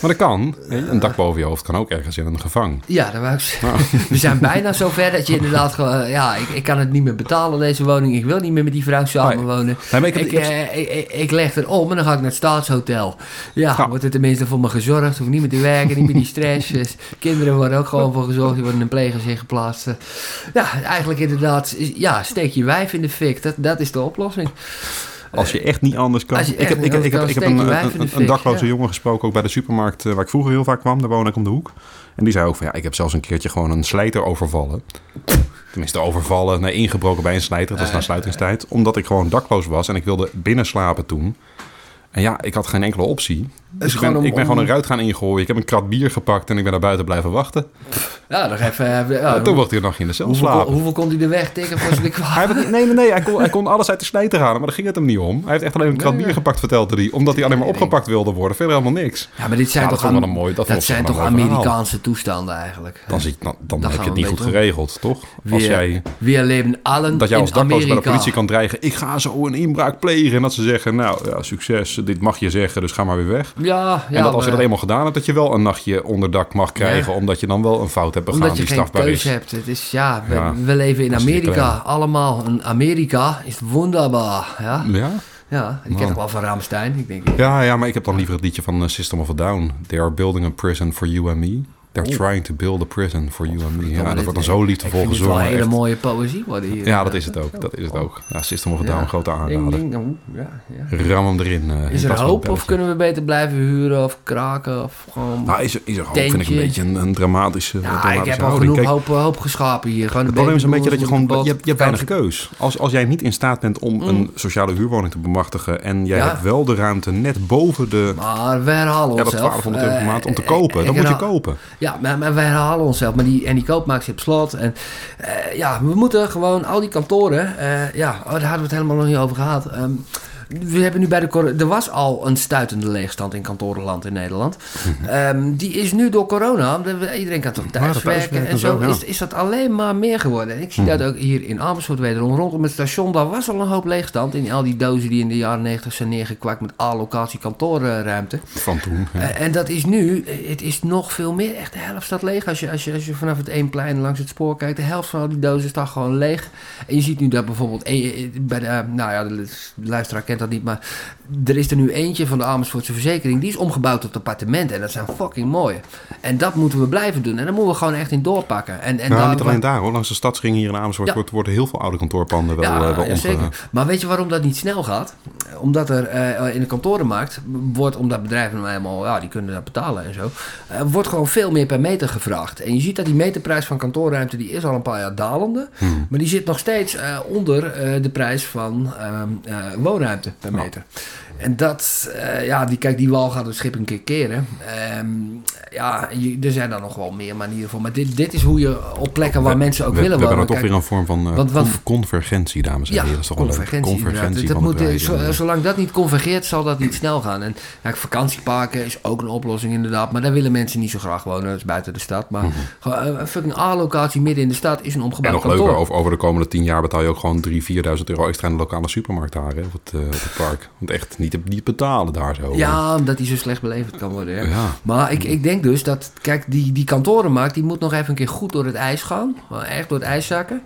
[SPEAKER 2] Maar dat kan. Een dak boven je hoofd kan ook ergens in een gevang.
[SPEAKER 3] Ja, dat zeggen. We zijn bijna zover dat je inderdaad gewoon... Ja, ik, ik kan het niet meer betalen, deze woning. Ik wil niet meer met die vrouw samenwonen.
[SPEAKER 2] Nee, maar ik heb-
[SPEAKER 3] ik,
[SPEAKER 2] ik heb-
[SPEAKER 3] eh, ik, ik, ik leg er om en dan ga ik naar het staatshotel. Ja,
[SPEAKER 2] Ja.
[SPEAKER 3] wordt er tenminste voor me gezorgd. Hoef niet meer te werken, niet meer die stress. Dus kinderen worden ook gewoon voor gezorgd. Die worden in een pleeggezin geplaatst. Eh, Ja, eigenlijk inderdaad... Ja, steek je wijf in de fik. Dat, dat is de oplossing.
[SPEAKER 2] Als je echt niet anders kan. Ik heb, ik, heb- ik heb, ik een,
[SPEAKER 3] in
[SPEAKER 2] een, dakloze
[SPEAKER 3] ja.
[SPEAKER 2] jongen gesproken, ook bij de supermarkt eh, waar ik vroeger heel vaak kwam. Daar woon ik om de hoek. En die zei ook van ja, ik heb zelfs een keertje gewoon een slijter overvallen. Tenminste, overvallen, nee, ingebroken bij een slijter. Dat is na sluitingstijd. Omdat ik gewoon dakloos was en ik wilde binnen slapen toen. En ja, ik had geen enkele optie. Dus ik ben,
[SPEAKER 3] om-
[SPEAKER 2] ik ben gewoon een ruit gaan ingooien. Ik heb een krat bier gepakt en ik ben daar buiten blijven wachten.
[SPEAKER 3] Ja, nog even... eh, ja,
[SPEAKER 2] En toen mocht hij nog in de cel
[SPEAKER 3] hoeveel,
[SPEAKER 2] slapen.
[SPEAKER 3] hoeveel kon hij de weg tikken voor zijn kwaad?
[SPEAKER 2] Nee, nee, nee. Hij kon, hij kon alles uit de slijter halen, maar daar ging het hem niet om. Hij heeft echt alleen een krat
[SPEAKER 3] Nee,
[SPEAKER 2] bier gepakt, vertelde hij. Omdat hij alleen maar opgepakt wilde worden. Verder helemaal niks.
[SPEAKER 3] Ja, maar dit zijn
[SPEAKER 2] Ja,
[SPEAKER 3] toch, Am-
[SPEAKER 2] een mooi- dat
[SPEAKER 3] dat zijn toch
[SPEAKER 2] verhaal.
[SPEAKER 3] Amerikaanse toestanden eigenlijk.
[SPEAKER 2] Dan, zie, dan, heb je het niet goed geregeld, toch? Als jij,
[SPEAKER 3] we leven allen
[SPEAKER 2] dat jij als dakloos bij de politie kan dreigen... ik ga zo een inbraak plegen. En dat ze zeggen, nou ja, succes, dit mag je zeggen, dus ga maar weer weg.
[SPEAKER 3] Ja, Ja,
[SPEAKER 2] en dat als je dat eenmaal gedaan hebt, dat je wel een nachtje onderdak mag krijgen,
[SPEAKER 3] Ja.
[SPEAKER 2] omdat je dan wel een fout hebt begaan
[SPEAKER 3] Omdat je
[SPEAKER 2] die
[SPEAKER 3] geen
[SPEAKER 2] strafbaar
[SPEAKER 3] keuze
[SPEAKER 2] is.
[SPEAKER 3] hebt. Het is, ja, we,
[SPEAKER 2] Ja,
[SPEAKER 3] we leven in Amerika. Allemaal. En Amerika is wonderbaar. Ja,
[SPEAKER 2] Ja?
[SPEAKER 3] ja. die ken ik wel van Ramstein. Ik denk,
[SPEAKER 2] Ja, ja, maar ik heb dan liever het liedje van eh, System of a Down. They are building a prison for you and me. They're
[SPEAKER 3] Oeh.
[SPEAKER 2] trying to build a prison for you and me. Ja, dat wordt dan zo liefdevol
[SPEAKER 3] ik vind het wel
[SPEAKER 2] gezongen.
[SPEAKER 3] hele mooie poëzie worden hier.
[SPEAKER 2] Ja, dat is het ook. Dat is het ook. Ja, System of a Down,
[SPEAKER 3] Ja.
[SPEAKER 2] grote aanrader.
[SPEAKER 3] dong. ja, ja.
[SPEAKER 2] Ram hem erin. eh,
[SPEAKER 3] Is er hoop
[SPEAKER 2] een
[SPEAKER 3] of kunnen we beter blijven huren of kraken? Of gewoon...
[SPEAKER 2] Nou, is er, is er hoop, vind ik een beetje een, een dramatische,
[SPEAKER 3] ja,
[SPEAKER 2] dramatische
[SPEAKER 3] ik heb al genoeg
[SPEAKER 2] Kijk,
[SPEAKER 3] hoop, hoop geschapen hier. Gewoon
[SPEAKER 2] het probleem is een beetje dat je gewoon... Je je hebt weinig keus. Als, als jij niet in staat bent om
[SPEAKER 3] Mm.
[SPEAKER 2] een sociale huurwoning te bemachtigen... en jij hebt wel de ruimte net boven de...
[SPEAKER 3] Maar we herhalen
[SPEAKER 2] Ja, dat
[SPEAKER 3] onszelf.
[SPEAKER 2] 1200 euro per
[SPEAKER 3] Eh,
[SPEAKER 2] maand om te
[SPEAKER 3] eh,
[SPEAKER 2] kopen.
[SPEAKER 3] ik
[SPEAKER 2] Dan moet je kopen.
[SPEAKER 3] Ja, maar, maar wij herhalen onszelf. Maar die, en die koopmaak zit op slot. En eh, ja, we moeten gewoon al die kantoren... eh, ja, oh, daar hadden we het helemaal nog niet over gehad. Ehm, we hebben nu bij de... Er was al een stuitende leegstand in kantorenland in Nederland. Ehm, die is nu door corona... de- Iedereen kan toch
[SPEAKER 2] Mhm.
[SPEAKER 3] Thuiswerken
[SPEAKER 2] thuiswerken
[SPEAKER 3] en zo.
[SPEAKER 2] ja.
[SPEAKER 3] is, is dat alleen maar meer geworden. En ik zie dat ook hier in Amersfoort wederom. Rondom het station, daar was al een hoop leegstand. In al die dozen die in de jaren 90 zijn neergekwakt... met allocatie kantorenruimte.
[SPEAKER 2] Van toen. ja.
[SPEAKER 3] Eh, en dat is nu, eh, het is nog veel meer. Echt de helft staat leeg. Als je, als je, als je vanaf het Eemplein langs het spoor kijkt, de helft van al die dozen staat gewoon leeg. En je ziet nu dat bijvoorbeeld, eh, bij de, nou ja, de luisteraar kent dat niet, maar er is er nu eentje van de Amersfoortse verzekering, die is omgebouwd tot appartementen. En dat zijn fucking mooie. En dat moeten we blijven doen. En daar moeten we gewoon echt in doorpakken. En, en
[SPEAKER 2] nou,
[SPEAKER 3] daar-
[SPEAKER 2] niet alleen daar hoor. Langs de stadsring hier in Amersfoort
[SPEAKER 3] Ja.
[SPEAKER 2] wordt, worden heel veel oude kantoorpanden wel,
[SPEAKER 3] ja,
[SPEAKER 2] eh, wel
[SPEAKER 3] ja,
[SPEAKER 2] omge-
[SPEAKER 3] zeker. Maar weet je waarom dat niet snel gaat? Omdat er eh, in de kantorenmarkt wordt, omdat bedrijven nou eenmaal, ja, die kunnen dat betalen en zo, eh, wordt gewoon veel meer per meter gevraagd. En je ziet dat die meterprijs van kantoorruimte, die is al een paar jaar dalende,
[SPEAKER 2] Hmm.
[SPEAKER 3] maar die zit nog steeds onder de prijs van ehm, eh, woonruimte per meter. En dat, eh, ja, die, kijk, die wal gaat het schip een keer keren. Ehm, ja, je- er zijn dan nog wel meer manieren voor. Maar dit, dit is hoe je op plekken waar
[SPEAKER 2] We-
[SPEAKER 3] mensen ook
[SPEAKER 2] we,
[SPEAKER 3] willen
[SPEAKER 2] we hebben
[SPEAKER 3] wonen.
[SPEAKER 2] dan toch
[SPEAKER 3] Kijk,
[SPEAKER 2] weer een vorm van eh,
[SPEAKER 3] Want- want-
[SPEAKER 2] con- convergentie, dames en
[SPEAKER 3] ja,
[SPEAKER 2] heren. Dat is toch
[SPEAKER 3] convergentie. Dat moet, zo- zolang dat niet convergeert, zal dat niet snel gaan. En ja, vakantieparken is ook een oplossing inderdaad. Maar daar willen mensen niet zo graag wonen. Dat is buiten de stad. Maar eh, een fucking A-locatie midden in de stad is een
[SPEAKER 2] Mhm. En
[SPEAKER 3] omgebouwd
[SPEAKER 2] nog
[SPEAKER 3] kantoor.
[SPEAKER 2] leuker, over, de komende tien jaar betaal je ook gewoon 3.000, 4.000 euro extra in de lokale supermarkt daar hè, op, het, eh, op het park. Want echt niet, niet betalen daar zo.
[SPEAKER 3] Ja, omdat die zo slecht beleverd kan worden. Ja.
[SPEAKER 2] Ja.
[SPEAKER 3] Maar ik, ik denk dus dat, kijk, die, die kantorenmarkt die moet nog even een keer goed door het ijs gaan. Echt door het ijs zakken.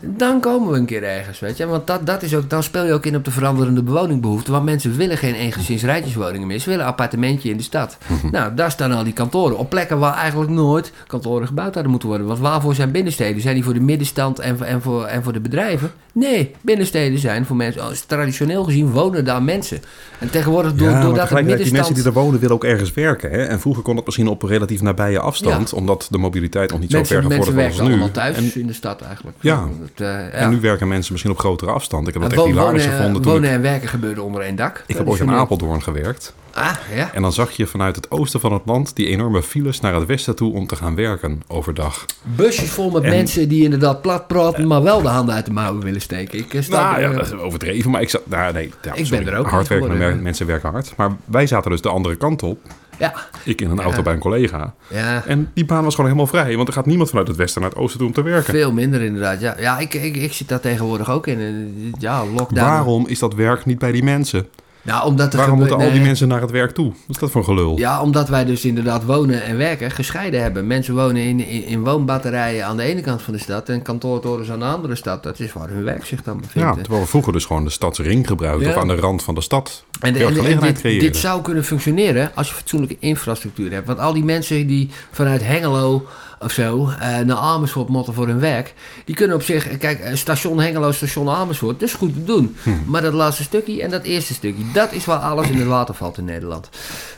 [SPEAKER 3] Dan komen we een keer ergens, weet je. Want dat, dat is ook, dan speel je ook in op de veranderende bewoningbehoeften. Want mensen willen geen eengezinsrijtjeswoningen meer. Ze willen een appartementje in de stad. Nou, daar staan al die kantoren. Op plekken waar eigenlijk nooit kantoren gebouwd hadden moeten worden. Want waarvoor zijn binnensteden? Zijn die voor de middenstand en, voor- en, voor, en voor de bedrijven? Nee, binnensteden zijn voor mensen... oh, traditioneel gezien wonen daar mensen. En tegenwoordig, door,
[SPEAKER 2] ja, maar
[SPEAKER 3] doordat het
[SPEAKER 2] tegelijkertijd, die mensen
[SPEAKER 3] middenstand...
[SPEAKER 2] die er wonen willen ook ergens werken. Hè? En vroeger kon dat misschien op relatief nabije afstand, omdat de mobiliteit nog niet zo ver
[SPEAKER 3] Mensen, mensen
[SPEAKER 2] gevorderd was
[SPEAKER 3] werken
[SPEAKER 2] als nu.
[SPEAKER 3] allemaal thuis
[SPEAKER 2] En,
[SPEAKER 3] in de stad eigenlijk.
[SPEAKER 2] Ja.
[SPEAKER 3] Eh, ja.
[SPEAKER 2] en nu werken mensen misschien op grotere afstand. Ik heb dat
[SPEAKER 3] En
[SPEAKER 2] echt hilarisch
[SPEAKER 3] wonen,
[SPEAKER 2] gevonden toen
[SPEAKER 3] wonen
[SPEAKER 2] ik,
[SPEAKER 3] en werken gebeurde onder één dak.
[SPEAKER 2] ik heb ooit in. Apeldoorn gewerkt.
[SPEAKER 3] Ah, ja.
[SPEAKER 2] En dan zag je vanuit het oosten van het land die enorme files naar het westen toe om te gaan werken overdag.
[SPEAKER 3] Busjes vol met
[SPEAKER 2] En-
[SPEAKER 3] mensen die inderdaad plat praten, maar wel de handen uit de mouwen willen steken. Ik eh, sta
[SPEAKER 2] Nou ja, dat is overdreven, maar ik zat... Nou, nee, ja,
[SPEAKER 3] ben
[SPEAKER 2] sorry.
[SPEAKER 3] er ook
[SPEAKER 2] Hard werken, mensen werken hard. Maar wij zaten dus de andere kant op.
[SPEAKER 3] ja,
[SPEAKER 2] Ik in een auto
[SPEAKER 3] Ja.
[SPEAKER 2] bij een collega.
[SPEAKER 3] ja.
[SPEAKER 2] En die baan was gewoon helemaal vrij. Want er gaat niemand vanuit het westen naar het oosten toe om te werken.
[SPEAKER 3] Veel minder inderdaad. Ja, ja ik, ik, ik zit daar tegenwoordig ook in. Ja, lockdown.
[SPEAKER 2] Waarom is dat werk niet bij die mensen?
[SPEAKER 3] Nou, omdat er
[SPEAKER 2] Waarom
[SPEAKER 3] gebe-
[SPEAKER 2] moeten al die mensen naar het werk toe? Wat is dat voor gelul?
[SPEAKER 3] Ja, omdat wij dus inderdaad wonen en werken gescheiden hebben. Mensen wonen in, in, in woonbatterijen aan de ene kant van de stad en kantoortorens aan de andere stad. Dat is waar hun werk zich dan bevindt.
[SPEAKER 2] Ja, terwijl we vroeger dus gewoon de stadsring gebruikten.
[SPEAKER 3] Ja.
[SPEAKER 2] Of aan de rand van de stad.
[SPEAKER 3] En, de- en- dit, dit zou kunnen functioneren als je fatsoenlijke infrastructuur hebt. Want al die mensen die vanuit Hengelo of zo eh, naar Amersfoort motten voor hun werk, die kunnen op zich, kijk, eh, station Hengelo, station Amersfoort, dat is goed te doen.
[SPEAKER 2] Hm.
[SPEAKER 3] Maar dat laatste stukje en dat eerste stukje, dat is waar alles in het water valt in Nederland.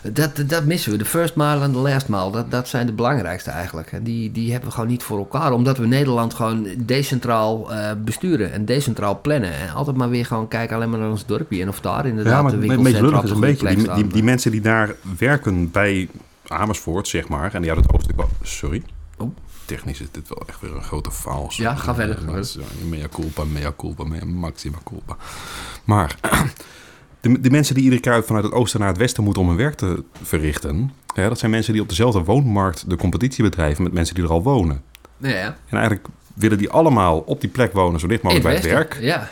[SPEAKER 3] Dat, dat missen we. De first mile en de last mile, dat, dat zijn de belangrijkste eigenlijk. En die, die hebben we gewoon niet voor elkaar, omdat we Nederland gewoon decentraal eh, besturen en decentraal plannen. En altijd maar weer gewoon kijken alleen maar naar ons dorpje en of daar inderdaad
[SPEAKER 2] Ja, maar
[SPEAKER 3] de winkelcentra
[SPEAKER 2] is een beetje. Die, die, die mensen die daar werken bij Amersfoort, zeg maar. En die uit het oosten. Sorry. Technisch is dit wel echt weer een grote faal.
[SPEAKER 3] Ja, ga verder,
[SPEAKER 2] Mea culpa, mea culpa, mea maxima culpa. Maar de, de mensen die iedere keer vanuit het oosten naar het westen moeten om hun werk te verrichten... Ja, dat zijn mensen die op dezelfde woonmarkt de competitie bedrijven met mensen die er al wonen.
[SPEAKER 3] Ja.
[SPEAKER 2] En eigenlijk willen die allemaal op die plek wonen, zo dicht mogelijk bij het werk.
[SPEAKER 3] Ja.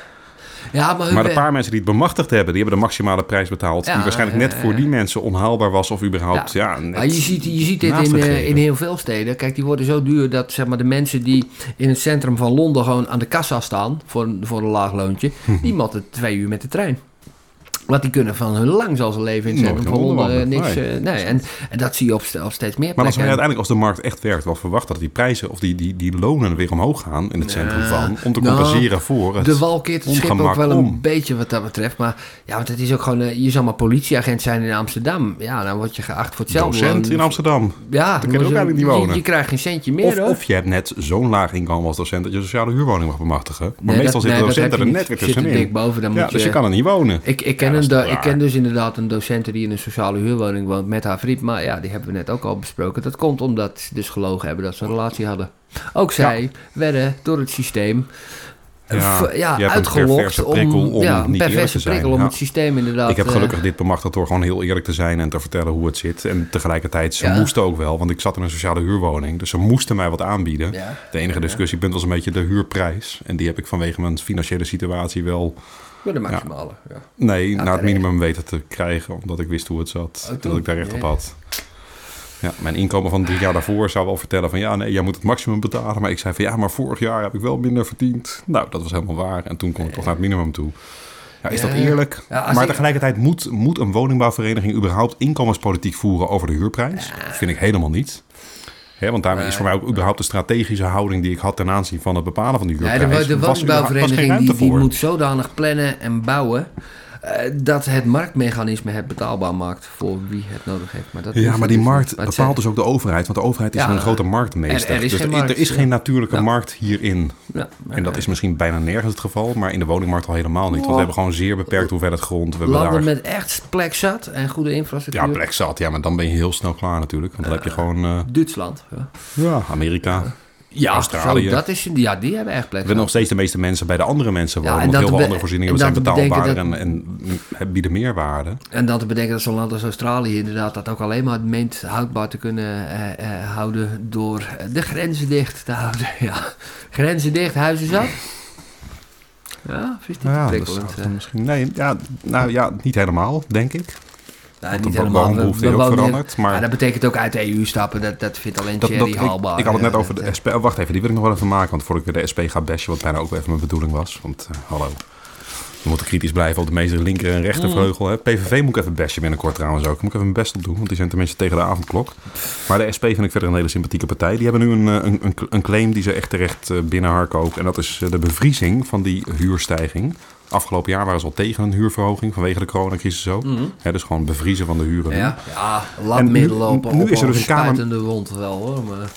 [SPEAKER 3] Ja, maar,
[SPEAKER 2] Maar de paar mensen die het bemachtigd hebben, die hebben de maximale prijs betaald.
[SPEAKER 3] Ja,
[SPEAKER 2] die waarschijnlijk net voor
[SPEAKER 3] ja.
[SPEAKER 2] die mensen onhaalbaar was of überhaupt, ja,
[SPEAKER 3] Ja. je ziet, je ziet dit in, eh, in heel veel steden. Kijk, die worden zo duur dat zeg maar, de mensen die in het centrum van Londen gewoon aan de kassa staan voor, een- voor een laag loontje,
[SPEAKER 2] Hm.
[SPEAKER 3] die moeten twee uur met de trein. Want die kunnen van hun lang zal ze leven in
[SPEAKER 2] Nooit
[SPEAKER 3] eh, niks,
[SPEAKER 2] wandelen.
[SPEAKER 3] eh, nee. En, en dat zie je op, st- op steeds meer
[SPEAKER 2] Maar als uiteindelijk, als de markt echt werkt, wel verwachten dat die prijzen of die, die, die lonen weer omhoog gaan in het centrum van, om te
[SPEAKER 3] Nou,
[SPEAKER 2] compenseren voor het
[SPEAKER 3] De wal keert het schip ook wel een
[SPEAKER 2] om.
[SPEAKER 3] beetje wat dat betreft. Maar ja, want het is ook gewoon... eh, je zal maar politieagent zijn in Amsterdam. Ja, dan word je geacht voor hetzelfde.
[SPEAKER 2] docent in Amsterdam.
[SPEAKER 3] Ja,
[SPEAKER 2] kun je ook eigenlijk niet wonen.
[SPEAKER 3] Je, krijgt geen centje meer,
[SPEAKER 2] Of,
[SPEAKER 3] hoor.
[SPEAKER 2] of je hebt net zo'n laag inkomen als docent dat je sociale huurwoning mag bemachtigen. Maar
[SPEAKER 3] Nee,
[SPEAKER 2] meestal
[SPEAKER 3] dat-
[SPEAKER 2] zitten
[SPEAKER 3] nee,
[SPEAKER 2] docenten er net weer
[SPEAKER 3] er
[SPEAKER 2] tussenin.
[SPEAKER 3] dan
[SPEAKER 2] dus
[SPEAKER 3] je-
[SPEAKER 2] kan er niet wonen.
[SPEAKER 3] Ik, ik, ken een ik ken dus inderdaad een docent die in een sociale huurwoning woont met haar vriend. Maar ja, die hebben we net ook al besproken. Dat komt omdat ze dus gelogen hebben dat ze een relatie hadden. Ook zij werden door het systeem
[SPEAKER 2] Ja,
[SPEAKER 3] ja, uitgelokt
[SPEAKER 2] prikkel om
[SPEAKER 3] ja,
[SPEAKER 2] niet eerlijk te zijn.
[SPEAKER 3] prikkel om
[SPEAKER 2] Ja.
[SPEAKER 3] het systeem inderdaad.
[SPEAKER 2] Ik heb
[SPEAKER 3] eh,
[SPEAKER 2] gelukkig dit bemachtigd door gewoon heel eerlijk te zijn en te vertellen hoe het zit. En tegelijkertijd, ze
[SPEAKER 3] Ja.
[SPEAKER 2] moesten ook wel, want ik zat in een sociale huurwoning. Dus ze moesten mij wat aanbieden. De enige discussiepunt was een beetje de huurprijs. En die heb ik vanwege mijn financiële situatie wel...
[SPEAKER 3] Met de maximale. Ja.
[SPEAKER 2] Nee,
[SPEAKER 3] Ja,
[SPEAKER 2] naar het minimum weten te krijgen. Omdat ik wist hoe het zat.
[SPEAKER 3] Oh,
[SPEAKER 2] dat ik daar recht op had. Ja, mijn inkomen van drie jaar daarvoor zou wel vertellen van... ja, nee, jij moet het maximum betalen. Maar ik zei van ja, maar vorig jaar heb ik wel minder verdiend. Nou, dat was helemaal waar. En toen kon ik toch naar het minimum toe. Ja, is dat eerlijk?
[SPEAKER 3] Ja,
[SPEAKER 2] maar
[SPEAKER 3] ik-
[SPEAKER 2] tegelijkertijd moet, moet een woningbouwvereniging überhaupt inkomenspolitiek voeren over de huurprijs? Vind ik helemaal niet. Want daarmee is voor mij ook überhaupt de strategische houding die ik had ten aanzien van het bepalen van die
[SPEAKER 3] Ja,
[SPEAKER 2] huurprijs.
[SPEAKER 3] de, de
[SPEAKER 2] was überhaupt- was geen
[SPEAKER 3] woningbouwvereniging die, moet zodanig plannen en bouwen... eh, dat het marktmechanisme het betaalbaar maakt voor wie het nodig heeft. Maar dat
[SPEAKER 2] Ja, maar die
[SPEAKER 3] dus
[SPEAKER 2] markt bepaalt
[SPEAKER 3] zijn-
[SPEAKER 2] dus ook de overheid. Want de overheid is
[SPEAKER 3] Ja,
[SPEAKER 2] een grote marktmeester.
[SPEAKER 3] er- er is
[SPEAKER 2] dus
[SPEAKER 3] geen
[SPEAKER 2] er,
[SPEAKER 3] markt,
[SPEAKER 2] er is geen natuurlijke
[SPEAKER 3] Ja.
[SPEAKER 2] markt hierin.
[SPEAKER 3] Ja,
[SPEAKER 2] En dat is misschien bijna nergens het geval. Maar in de woningmarkt al helemaal niet. Want we hebben gewoon zeer beperkt hoeveelheid grond. We
[SPEAKER 3] Landen
[SPEAKER 2] daar...
[SPEAKER 3] met echt plek zat en goede infrastructuur.
[SPEAKER 2] Ja, plek zat. Ja, maar dan ben je heel snel klaar natuurlijk. Want dan heb je gewoon eh,
[SPEAKER 3] Duitsland. Ja,
[SPEAKER 2] ja, Amerika.
[SPEAKER 3] Ja
[SPEAKER 2] Australië.
[SPEAKER 3] zo, dat is, ja, die hebben echt plek
[SPEAKER 2] We hebben nog steeds de meeste mensen bij de andere mensen
[SPEAKER 3] Ja,
[SPEAKER 2] wonen.
[SPEAKER 3] en dan
[SPEAKER 2] heel veel andere voorzieningen
[SPEAKER 3] en
[SPEAKER 2] zijn betaalbaarder en, en, en bieden meerwaarde.
[SPEAKER 3] En dan te bedenken dat zo'n land als Australië inderdaad dat ook alleen maar meent houdbaar te kunnen eh, eh, houden door de grenzen dicht te houden. Ja. Grenzen dicht, huizen zat. Ja, of is die
[SPEAKER 2] Ja, dat misschien... Nee, ja, nou ja, niet helemaal, denk ik. Want
[SPEAKER 3] niet
[SPEAKER 2] de
[SPEAKER 3] helemaal. We,
[SPEAKER 2] woonbehoefte
[SPEAKER 3] we
[SPEAKER 2] is ook veranderd. Maar
[SPEAKER 3] Ja, dat betekent ook uit de EU stappen. Dat, dat vindt alleen
[SPEAKER 2] Dat,
[SPEAKER 3] Thierry
[SPEAKER 2] ik, had het net
[SPEAKER 3] Ja,
[SPEAKER 2] over de SP. Oh, wacht even, die wil ik nog wel even maken. Want voordat ik weer de SP ga bashen, wat bijna ook even mijn bedoeling was. Want eh, hallo, we moeten kritisch blijven op de meeste linker- en rechtervleugel. Hè. PVV moet ik even bashen binnenkort trouwens ook. Moet ik even mijn best op doen, want die zijn tenminste tegen de avondklok. Maar de SP vind ik verder een hele sympathieke partij. Die hebben nu een, eh, een, een, claim die ze echt terecht eh, binnenharken ook. En dat is eh, de bevriezing van die huurstijging. Afgelopen jaar waren ze al tegen een huurverhoging vanwege de coronacrisis ook.
[SPEAKER 3] Mhm.
[SPEAKER 2] Dus gewoon bevriezen van de huren.
[SPEAKER 3] Ja, ja laat
[SPEAKER 2] En nu- nu is er dus een kamer-
[SPEAKER 3] spuitende wond wel hoor. Maar,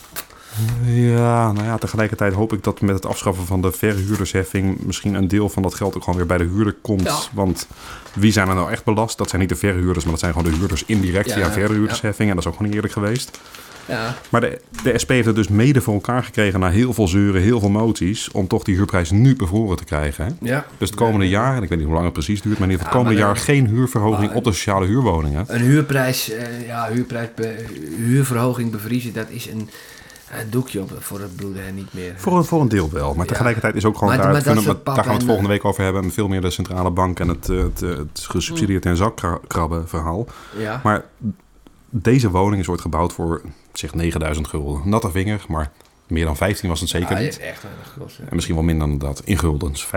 [SPEAKER 2] Ja, nou ja, tegelijkertijd hoop ik dat met het afschaffen van de verhuurdersheffing misschien een deel van dat geld ook gewoon weer bij de huurder komt.
[SPEAKER 3] Ja.
[SPEAKER 2] Want wie zijn er nou echt belast? Dat zijn niet de verhuurders, maar dat zijn gewoon de huurders indirect
[SPEAKER 3] Ja,
[SPEAKER 2] via verhuurdersheffing. En dat is ook gewoon niet eerlijk geweest.
[SPEAKER 3] Ja.
[SPEAKER 2] Maar de, de SP heeft het dus mede voor elkaar gekregen na heel veel zeuren, heel veel moties, om toch die huurprijs nu bevroren te krijgen. Hè?
[SPEAKER 3] ja.
[SPEAKER 2] Dus het komende jaar, en ik weet niet hoe lang het precies duurt, maar in ieder geval
[SPEAKER 3] Ja,
[SPEAKER 2] het komende jaar geen huurverhoging op de sociale huurwoningen.
[SPEAKER 3] Een huurprijs, eh, ja, huurprijs huurverhoging bevriezen, dat is een, doekje op, voor het bloeden en niet meer.
[SPEAKER 2] Voor een, voor een deel wel. Maar
[SPEAKER 3] Ja.
[SPEAKER 2] tegelijkertijd is ook gewoon
[SPEAKER 3] Maar-
[SPEAKER 2] daar,
[SPEAKER 3] maar
[SPEAKER 2] daar gaan we het volgende week over hebben. En veel meer de centrale bank en het, eh, het, eh, het gesubsidieerd en zakkrabben verhaal.
[SPEAKER 3] Ja.
[SPEAKER 2] Maar deze woning is ooit gebouwd voor zeg 9000 gulden. Natte vinger, maar meer dan 15 was het zeker
[SPEAKER 3] Ja,
[SPEAKER 2] niet.
[SPEAKER 3] is echt ja.
[SPEAKER 2] En misschien wel minder dan dat. In guldens. 15.000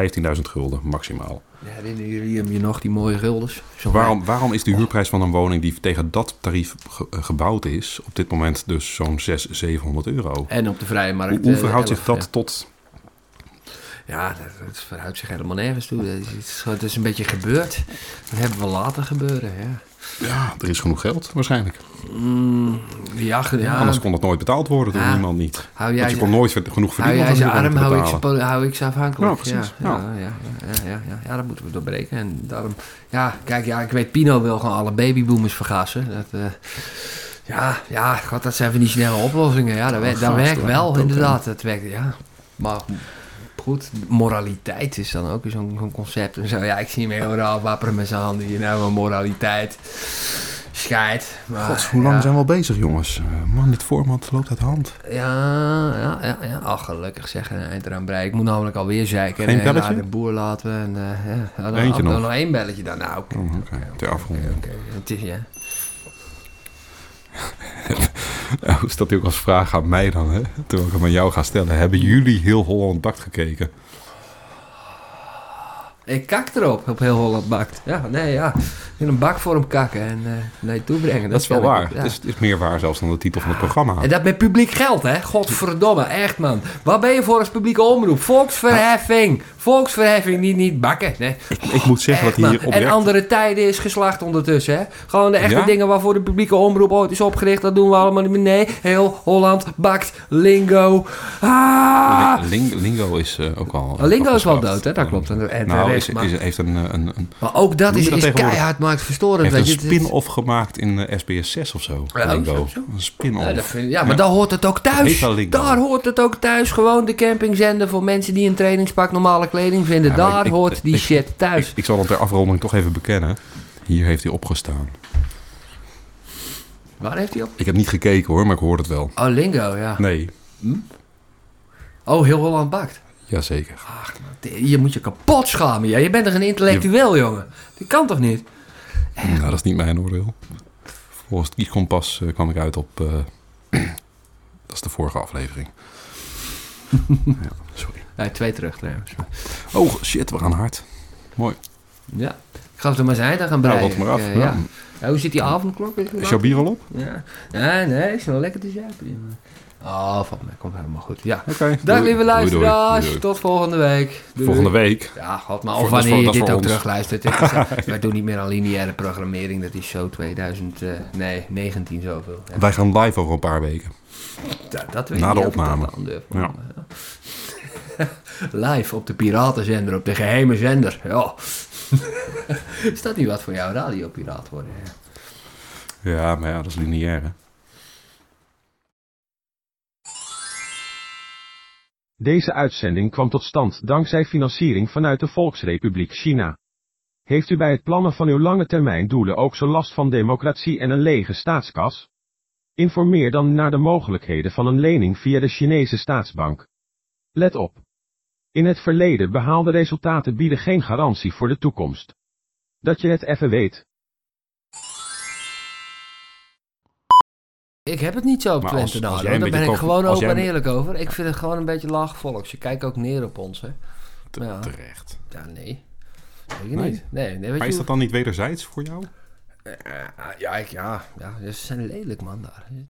[SPEAKER 2] gulden maximaal.
[SPEAKER 3] Ja, Herinneren jullie hem je nog, die mooie guldens?
[SPEAKER 2] Waarom, waarom is de huurprijs van een woning die tegen dat tarief ge- eh, gebouwd is... op dit moment dus zo'n 600, 700 euro?
[SPEAKER 3] En op de vrije markt.
[SPEAKER 2] Hoe, hoe
[SPEAKER 3] eh,
[SPEAKER 2] verhoudt
[SPEAKER 3] 11,
[SPEAKER 2] zich dat
[SPEAKER 3] ja.
[SPEAKER 2] tot...
[SPEAKER 3] Ja, dat, dat verhoudt zich helemaal nergens toe. Het is, is een beetje gebeurd. Dat hebben we laten gebeuren, ja.
[SPEAKER 2] Ja, er is genoeg geld waarschijnlijk.
[SPEAKER 3] Mm, ja.
[SPEAKER 2] Anders kon dat nooit betaald worden door niemand niet.
[SPEAKER 3] hou jij
[SPEAKER 2] Want je kon nooit genoeg
[SPEAKER 3] hou
[SPEAKER 2] verdienen
[SPEAKER 3] jij ze
[SPEAKER 2] een huurwoning
[SPEAKER 3] arm, hou ik hou ik ze afhankelijk.
[SPEAKER 2] Ja.
[SPEAKER 3] Ja, ja, ja, ja, dat moeten we doorbreken. En daarom, ja, kijk, ja, ik weet, Pino wil gewoon alle babyboomers vergassen. Dat, eh, ja, ja, god, dat zijn van die snelle oplossingen. Ja, dat, wer- dat werkt wel, inderdaad. Dat werkt, ja. Maar goed, moraliteit is dan ook zo'n concept en zo. Ja, ik zie hem raar wapperen met zijn handen hier. Nou, maar moraliteit. Scheid. Maar,
[SPEAKER 2] God, hoe lang
[SPEAKER 3] ja.
[SPEAKER 2] zijn we al bezig, jongens? Eh, man, dit format loopt uit de hand.
[SPEAKER 3] Ja, ja, ja, ja. Ach, gelukkig zeg een eind eraan breien. Ik moet namelijk alweer zeiken.
[SPEAKER 2] Geen
[SPEAKER 3] en
[SPEAKER 2] belletje?
[SPEAKER 3] naar de boer laten we. En, eh, ja. Dan,
[SPEAKER 2] Eentje nog?
[SPEAKER 3] nog één belletje dan. Nou, oké.
[SPEAKER 2] Oh, Oké, ter afronding.
[SPEAKER 3] Oké, het is ja.
[SPEAKER 2] Hoe staat die ook als vraag aan mij dan, hè? Terwijl ik hem aan jou ga stellen. Hebben jullie heel Holland Bakt gekeken?
[SPEAKER 3] Ik kak erop, op heel Holland bakt. Ja, nee, ja. In een bakvorm kakken en eh naar je toe brengen.
[SPEAKER 2] Dat is wel waar.
[SPEAKER 3] ja.
[SPEAKER 2] Het, is, het is meer waar zelfs dan de titel van het programma.
[SPEAKER 3] En dat met publiek geld, hè? Godverdomme, echt man. Waar ben je voor als publieke omroep? Volksverheffing. Volksverheffing, niet, niet bakken. Nee.
[SPEAKER 2] Ik moet zeggen dat
[SPEAKER 3] man.
[SPEAKER 2] hier oprecht...
[SPEAKER 3] En andere tijden is geslacht ondertussen, hè? Gewoon de echte
[SPEAKER 2] Ja?
[SPEAKER 3] dingen waarvoor de publieke omroep ooit is opgericht, dat doen we allemaal niet meer. Nee, heel Holland bakt lingo. Ah!
[SPEAKER 2] Ling- Lingo is eh, ook al...
[SPEAKER 3] Lingo is wel dood, hè? Dat klopt. En,
[SPEAKER 2] Nou, is,
[SPEAKER 3] maar,
[SPEAKER 2] is, heeft een, eh, een, een,
[SPEAKER 3] maar ook dat is,
[SPEAKER 2] dat
[SPEAKER 3] is keihard marktverstorend.
[SPEAKER 2] heeft
[SPEAKER 3] weet
[SPEAKER 2] een.
[SPEAKER 3] Het
[SPEAKER 2] spin-off gemaakt in eh, SBS 6 of zo.
[SPEAKER 3] Ja,
[SPEAKER 2] Lingo.
[SPEAKER 3] zo, zo.
[SPEAKER 2] Een spin-off.
[SPEAKER 3] Ja, maar daar hoort het ook thuis.
[SPEAKER 2] wel.
[SPEAKER 3] Daar hoort het ook thuis. Gewoon de campingzender voor mensen die een trainingspak normale kleding vinden. Daar
[SPEAKER 2] ik-
[SPEAKER 3] hoort
[SPEAKER 2] ik-
[SPEAKER 3] die
[SPEAKER 2] ik-
[SPEAKER 3] shit thuis.
[SPEAKER 2] Ik, zal dat ter afronding toch even bekennen. Hier heeft hij opgestaan.
[SPEAKER 3] Waar heeft hij op?
[SPEAKER 2] Ik heb niet gekeken hoor, maar ik hoor het wel.
[SPEAKER 3] Oh, lingo, ja.
[SPEAKER 2] Nee,
[SPEAKER 3] Oh, heel Holland bakt.
[SPEAKER 2] jazeker.
[SPEAKER 3] Je moet je kapot schamen. Ja. Je bent toch een intellectueel, jongen? Dat kan toch niet?
[SPEAKER 2] Nou, dat is niet mijn oordeel. Volgens het kieskompas eh, kwam ik uit op... eh, dat is de vorige aflevering. ja, sorry.
[SPEAKER 3] Ja, twee terug trouwens.
[SPEAKER 2] Oh, shit, we gaan hard. Mooi.
[SPEAKER 3] Ja. Ik ga het er maar zijn, dan gaan
[SPEAKER 2] Nou,
[SPEAKER 3] breien.
[SPEAKER 2] wat maar af.
[SPEAKER 3] Ik,
[SPEAKER 2] Ja.
[SPEAKER 3] hoe zit die avondklok?
[SPEAKER 2] Is
[SPEAKER 3] wel?
[SPEAKER 2] jouw bier al op?
[SPEAKER 3] Ja. Nee, nee, is wel lekker te zuipen. Oh, valt mij. Komt helemaal goed. Ja.
[SPEAKER 2] Oké.
[SPEAKER 3] Dag
[SPEAKER 2] doei.
[SPEAKER 3] lieve luisteraars. Tot volgende week. Doei,
[SPEAKER 2] Volgende week.
[SPEAKER 3] Ja, god, maar of wanneer
[SPEAKER 2] voor-
[SPEAKER 3] je dit ook
[SPEAKER 2] ons.
[SPEAKER 3] terugluistert. Is, wij doen niet meer aan lineaire programmering. Dat is zo 2000, eh, nee, 19 zoveel. Ja,
[SPEAKER 2] Wij gaan live over een paar weken.
[SPEAKER 3] dat, dat weet
[SPEAKER 2] Na
[SPEAKER 3] ik
[SPEAKER 2] de opname. Ja.
[SPEAKER 3] ja. Live op de piratenzender, op de geheime zender. Ja. is dat niet wat voor jou, radiopiraat worden? Ja.
[SPEAKER 2] Ja, maar ja, dat is lineair hè.
[SPEAKER 4] Deze uitzending kwam tot stand dankzij financiering vanuit de Volksrepubliek China. Heeft u bij het plannen van uw lange termijn doelen ook zo last van democratie en een lege staatskas? Informeer dan naar de mogelijkheden van een lening via de Chinese staatsbank. Let op. In het verleden behaalde resultaten bieden geen garantie voor de toekomst. Dat je het even weet.
[SPEAKER 3] Ik heb het niet zo op
[SPEAKER 2] Maar
[SPEAKER 3] Twente
[SPEAKER 2] als- als
[SPEAKER 3] hoor.
[SPEAKER 2] jij
[SPEAKER 3] daar ben ik gewoon open en eerlijk over. Ik vind het gewoon een beetje laag volk. Ze kijken ook neer op ons, hè. Ja.
[SPEAKER 2] Terecht.
[SPEAKER 3] Ja, nee. Weet je
[SPEAKER 2] Nee?
[SPEAKER 3] niet. Nee, nee weet
[SPEAKER 2] Maar
[SPEAKER 3] je
[SPEAKER 2] is dat dan niet wederzijds voor jou?
[SPEAKER 3] hoe- ja, ik, ja, ja, ze zijn lelijk, man, daar.